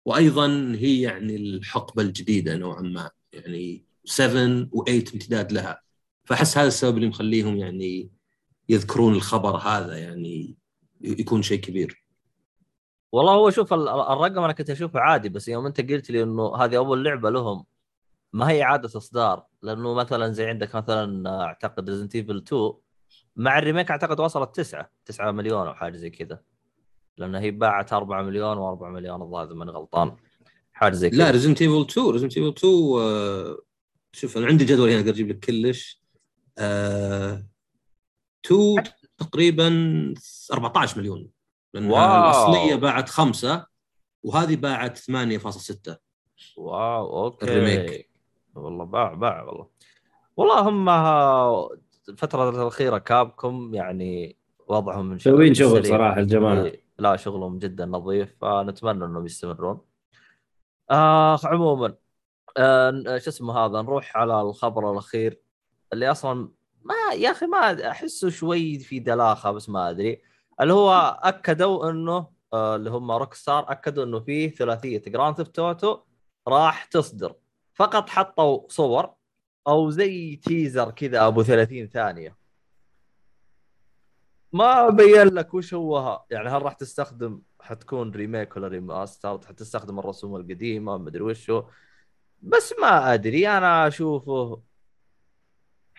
[SPEAKER 5] وأيضا هي يعني الحقبة الجديدة نوعا ما يعني 7 و8 امتداد لها. فأحس هذا السبب اللي مخليهم يعني يذكرون الخبر هذا يعني يكون شيء كبير.
[SPEAKER 1] والله هو شوف الرقم أنا كنت أشوفه عادي بس يوم أنت قلت لي إنه هذه أول لعبة لهم ما هي إعادة إصدار. لأنه مثلا زي عندك مثلا أعتقد Resident Evil 2 مع ال remake أعتقد وصلت 9 9 مليون أو حاجة زي كذا. لأن هي باعت 4 مليون و4 مليون الظاهر إذا ماني غلطان. حاجة زي كذا.
[SPEAKER 5] لا Resident Evil 2 Resident Evil 2 آه شوف أنا عندي جدول هنا أقدر أجيب لك كلش. آه 2 تقريبا 14 مليون لأن الأصلية باعت خمسة وهذه باعت 8.6
[SPEAKER 1] واو okay. ال remake. والله باع باع والله. والله هم الفترة الأخيرة كابكوم يعني وضعهم من
[SPEAKER 2] مسوين شغل صراحة الجماعة.
[SPEAKER 1] إيه، لا شغلهم جدا نظيف فنتمنى إنهم يستمرون. آه عموما آه شو اسمه هذا؟ نروح على الخبر الأخير اللي أصلا ما يا أخي ما أحسه شوي في دلاخة بس ما أدري. اللي هو أكدوا إنه آه اللي هم روكستار أكدوا إنه فيه ثلاثية جراند ثيفت أوتو راح تصدر. فقط حطوا صور أو زي teaser كذا أبو 30 ثانية. ما بين لك وش هو يعني هل راح تستخدم حتكون remake ولا remaster حتستخدم الرسوم القديمة ما أدري وش هو. بس ما أدري أنا أشوفه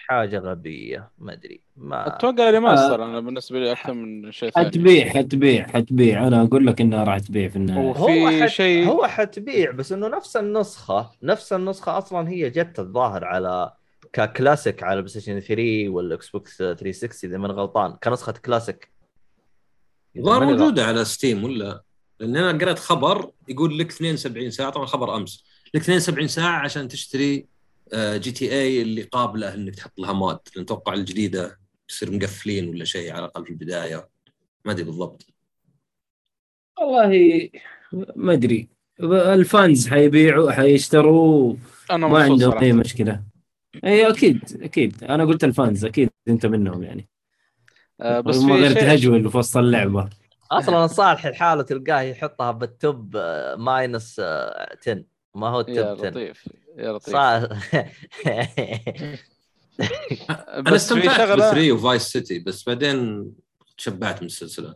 [SPEAKER 1] حاجة غبية ما أدري ما
[SPEAKER 4] أتوقع remaster آه أنا بالنسبة لي أكثر من شيء ثاني.
[SPEAKER 2] حتبيع حتبيع حتبيع أنا أقول لك انها راح تبيع في النهاية.
[SPEAKER 1] هو حت... شيء هو حتبيع بس إنه نفس النسخة نفس النسخة أصلا هي جت الظاهر على ككلاسيك على بلاي ستيشن 3 والاكس بوكس 360 إذا مني غلطان. كنسخة كلاسيك.
[SPEAKER 5] ظهر موجودة على ستيم ولا؟ لأن أنا قريت خبر يقول لك 72 ساعة طبعا خبر أمس. لك 72 ساعة عشان تشتري جي تي اي اللي قابله إنك تحط لها mod لأن أتوقع الجديدة تصير مقفلين ولا شيء على الأقل في البداية. ما أدري بالضبط.
[SPEAKER 2] والله ما أدري. ال fans حيبيعوا حيشتروا أنا ما عندهم أي مشكلة. إي أكيد أكيد. أنا قلت ال fans أكيد أنت منهم يعني. أه بس ما غير تهجول في وسط اللعبة.
[SPEAKER 1] أصلا صالح الحالة تلقاه يحطها بال top minus 10 ما هو ال top 10
[SPEAKER 4] يا لطيف. يا لطيف. [laughs]
[SPEAKER 5] أنا استمتعت. ب 3 وفايس سيتي بس بعدين تشبعت من السلسلة.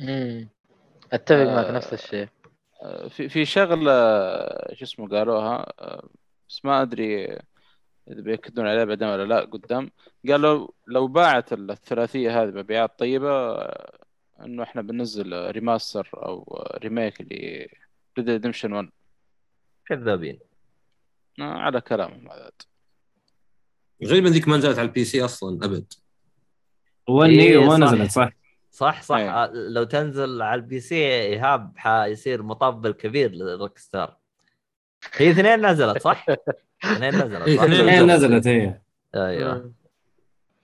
[SPEAKER 6] امم أتفق معك آه نفس الشيء.
[SPEAKER 4] آه، في في شغلة شو اسمه قالوها آه، بس ما أدري إذا بياكدون عليها بعدين ولا لا قدام. قالوا لو باعت الثلاثية هذه مبيعات طيبة إنه إحنا بننزل remaster أو remake ل ريد ريدمبشن 1
[SPEAKER 1] كذابين.
[SPEAKER 4] على كلامهم عاد
[SPEAKER 5] غريبا ذيك ما نزلت على ال PC أصلا أبد.
[SPEAKER 2] وني إيه وما نزلت صح؟
[SPEAKER 1] صح صح. أيه. لو تنزل على ال PC إيهاب حيصير مطبل كبير لروكستار هي اثنين نزلت صح؟ اثنين نزلت
[SPEAKER 2] صح؟ اثنين نزلت. هي
[SPEAKER 1] أيوه.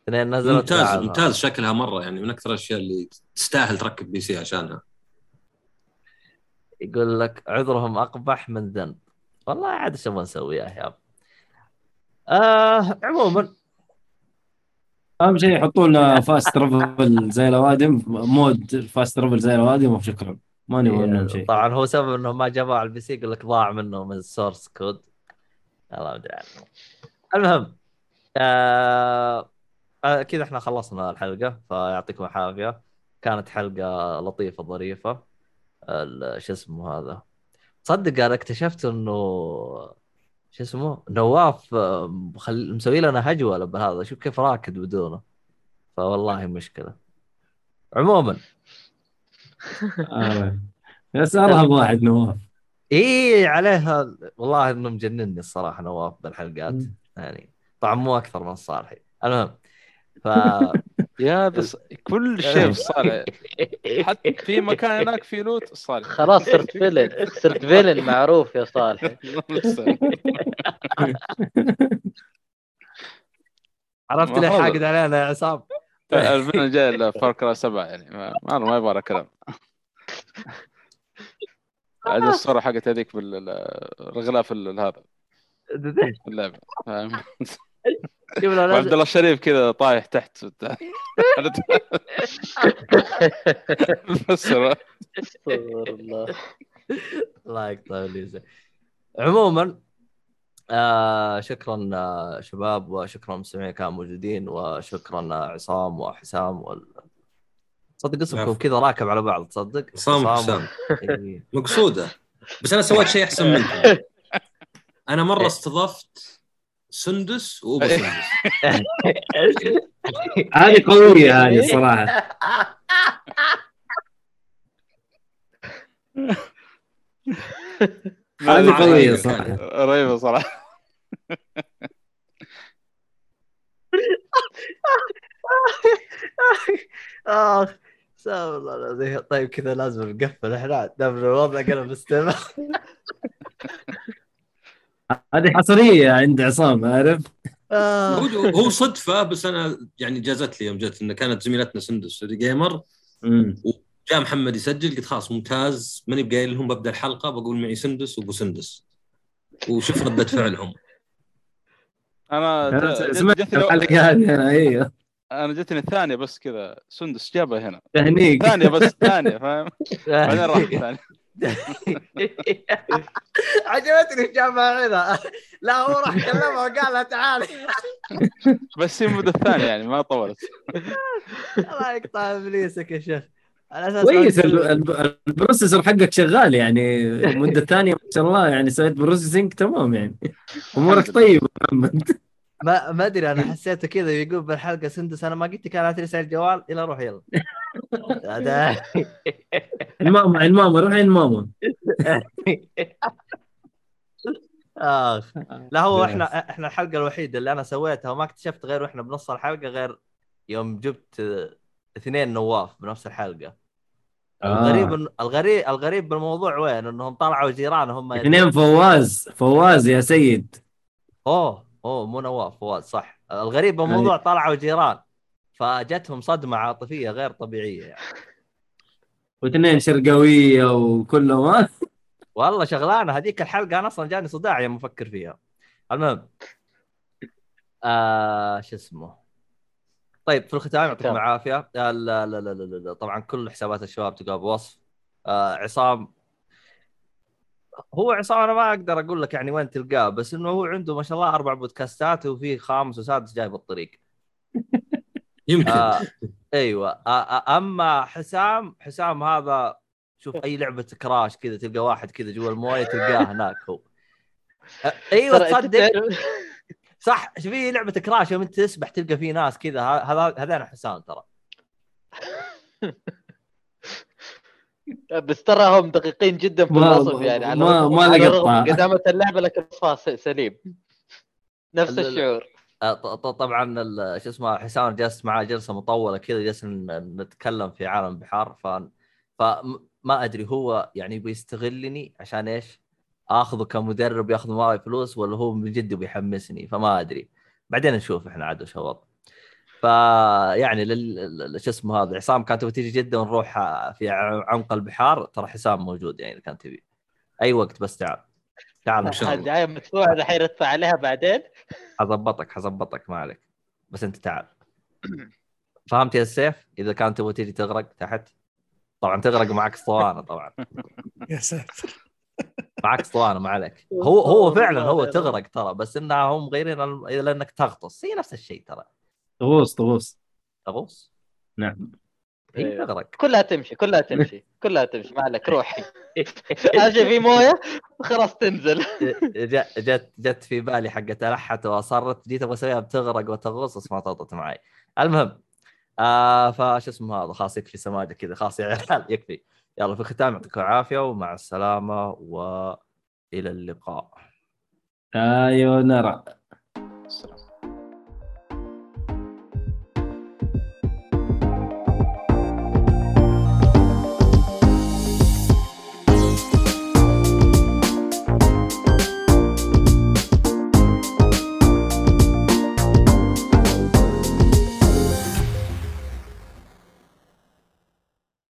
[SPEAKER 1] اثنين نزلت
[SPEAKER 5] ممتاز ممتاز شكلها مرة يعني من أكثر الأشياء اللي تستاهل تركب PC عشانها.
[SPEAKER 1] يقول لك عذرهم أقبح من ذنب. والله عاد إيش نبغى نسوي يا ايهاب آه عموما.
[SPEAKER 2] أهم شيء يحطوا لنا fast travel زي الأوادم مود fast travel زي الأوادم وشكرا. ما نبغى منهم شيء.
[SPEAKER 1] طبعا هو سبب إنه ما جابوه على ال PC يقول لك ضاع منه من ال source code الله ما أدري عنه. المهم آه, آه كذا إحنا خلصنا الحلقة فيعطيكم العافية. كانت حلقة لطيفة ظريفة. شو اسمه هذا؟ تصدق أنا اكتشفت إنه شو اسمه نواف آه، مخل... مسوي لنا هجوة بهذا شوف كيف راكد بدونه. فوالله مشكلة. عموما.
[SPEAKER 2] آه. بس ارهب واحد نواف.
[SPEAKER 1] إي عليها والله انه مجنني الصراحة نواف بالحلقات. يعني طبعا مو أكثر من صالحي. المهم. ف
[SPEAKER 4] يا هذا ص- كل [laughs] شيء [laughs] في صالح حتى في مكان هناك في لوت صالح
[SPEAKER 6] خلاص صرت فيلن صرت فيلن معروف يا صالح. [laughs]
[SPEAKER 1] عرفت ليه. حاقد علينا يا عصام؟
[SPEAKER 4] الفيلم الجاي فار كراي 7 يعني. ما ما, ما يبغى كلام. بعد الصورة حقت هذيك بالغلاف هذا. اللعبة. فاهم؟
[SPEAKER 1] شوف لو نازل
[SPEAKER 4] الله الشريف كذا طايح تحت. بس
[SPEAKER 6] استغفر الله.
[SPEAKER 1] الله يقطع عموما آه شكرا آه شباب وشكرا مستمعين كانوا موجودين وشكرا آه عصام وحسام وال... تصدق اسمكم
[SPEAKER 5] العفو.
[SPEAKER 1] كذا راكب على بعض تصدق
[SPEAKER 5] عصام
[SPEAKER 1] عصام
[SPEAKER 5] حسام
[SPEAKER 1] إيه.
[SPEAKER 5] مقصودة. بس أنا سويت شيء أحسن منكم. [laughs] أنا مرة استضفت سندس وأبو [laughs] سندس. [laughs]
[SPEAKER 2] هذه قوية هذه الصراحه هذه قوية صراحة.
[SPEAKER 4] رهيبة صراحة.
[SPEAKER 1] آخ استغفر الله العظيم. طيب كذا لازم نقفل. إحنا دام الوضع قلب استمع [laughs]
[SPEAKER 2] هذه حصرية عند عصام عارف؟
[SPEAKER 1] آه.
[SPEAKER 5] هو هو صدفة بس أنا يعني جازت لي يوم جت انه كانت زميلتنا سندس جيمر.
[SPEAKER 2] مم.
[SPEAKER 5] جاء محمد يسجل قلت خلاص ممتاز. ماني بقايل لهم ببدأ الحلقة بقول معي سندس وأبو سندس. وشوف ردة فعلهم.
[SPEAKER 2] أنا [laughs] سمعت الحلقة هذه أنا أيوه.
[SPEAKER 4] أنا جتني ثانية بس كذا. سندس جابها هنا.
[SPEAKER 2] تهنيك.
[SPEAKER 4] ثانية بس ثانية فاهم؟ [laughs] بعدين راح ثانية [laughs]
[SPEAKER 1] عجبتني الجامعة هنا لا هو راح كلمها وقال لها تعالي
[SPEAKER 4] بس هي المدة الثانية يعني ما طولت.
[SPEAKER 1] الله يقطع إبليسك يا شيخ. على أساس
[SPEAKER 2] كويس ال- ال- البروسيسور حقك شغال يعني. المده الثانية ما شاء الله يعني سويت بروسيسنج تمام يعني.
[SPEAKER 4] أمورك.
[SPEAKER 2] طيبة محمد.
[SPEAKER 1] ما ما أدري أنا حسيته كذا يقول بالحلقة سندس أنا ما قلت لك أنا ترسل الجوال يلا روح يلا.
[SPEAKER 2] الماما الماما روحي الماما
[SPEAKER 1] اخ لا هو. إحنا إحنا الحلقة الوحيدة اللي أنا سويتها وما اكتشفت غير وإحنا بنص الحلقة غير يوم جبت آه، اثنين نواف بنفس الحلقة. الغريب
[SPEAKER 2] آه.
[SPEAKER 1] إن- الغريب الغريب بالموضوع وين؟ إنهم طلعوا جيران هم
[SPEAKER 2] اثنين فواز فواز يا سيد.
[SPEAKER 1] أوه. أوه مو نواف فواز صح. الغريب بالموضوع طلعوا جيران فجتهم صدمة عاطفية غير طبيعية يعني.
[SPEAKER 2] واثنين شرقاوية وكلهم ها؟
[SPEAKER 1] والله شغلانة هذيك الحلقة أنا أصلا جاني صداع يوم أفكر فيها. المهم آه شو اسمه؟ طيب في الختام يعطيكم. العافية. آه لا لا لا لا, لا, لا. طبعا كل حسابات الشباب تلقاها بوصف آه عصام هو عصام أنا ما أقدر أقول لك يعني وين تلقاه بس إنه هو عنده ما شاء الله أربع بودكاستات وفي خامس وسادس جاي بالطريق. [laughs]
[SPEAKER 5] يمكن.
[SPEAKER 1] آه أيوه. آه آه أما حسام حسام هذا شوف أي لعبة كراش كذا تلقى واحد كذا جوا الموية تلقاه هناك هو. آه
[SPEAKER 6] أيوه
[SPEAKER 1] تصدق؟ صح في لعبة كراش يوم انت تسبح تلقى في ناس كذا ه- هذا هذا حسام ترى. [laughs]
[SPEAKER 6] بس ترى هم دقيقين جدا في الوصف يعني على
[SPEAKER 2] ما- ما.
[SPEAKER 6] الرغم قدامة اللعبة لكن وصفها سليم. نفس
[SPEAKER 1] ال- ال-
[SPEAKER 6] الشعور.
[SPEAKER 1] ط- ط- طبعا ال- شو اسمه حسام جلست معاه جلسة مطولة كذا جلسنا نتكلم في عالم البحار ف فما أدري هو يعني يبي يستغلني عشان إيش؟ آخذه كمدرب ياخذ معي فلوس ولا هو من جد بيحمسني فما أدري. بعدين نشوف إحنا عاد وش الوضع فيعني لل... لل- شو اسمه هذا عصام كانت تبغى تيجي جدة ونروح في ع- عمق البحار ترى حسام موجود يعني كانت تبي. أي وقت بس تعال. تعال
[SPEAKER 5] إن شاء الله.
[SPEAKER 6] الدعايه مدفوعه الحين ادفع عليها بعدين.
[SPEAKER 1] حظبطك حظبطك ما عليك. بس أنت تعال. فهمت يا السيف إذا كانت تبغى تيجي تغرق تحت. طبعا تغرق معك أسطوانة طبعا.
[SPEAKER 3] يا ساتر.
[SPEAKER 1] معك أسطوانة ما عليك. هو هو فعلا هو تغرق ترى بس إنها هم مغيرين لانك تغطس. هي نفس الشيء ترى.
[SPEAKER 2] طغوص طغوص
[SPEAKER 1] تغوص
[SPEAKER 2] نعم.
[SPEAKER 1] هي
[SPEAKER 6] أيوه.
[SPEAKER 1] تغرق
[SPEAKER 6] كلها تمشي كلها تمشي [laughs] كلها تمشي. ما عليك روحي. [laughs] شيء في موية خلاص تنزل. [laughs]
[SPEAKER 1] جت جت جت في بالي حقت ألحت وأصرت جيت أبغى أسويها بتغرق وتغوص بس ما طلعت معي. المهم آه فش اسمه هذا؟ خلاص يكفي سماجة كذا. خلاص يا عيال يكفي. يلا في الختام يعطيكم العافية ومع السلامة والى اللقاء.
[SPEAKER 2] أيوه نرى
[SPEAKER 4] السلام.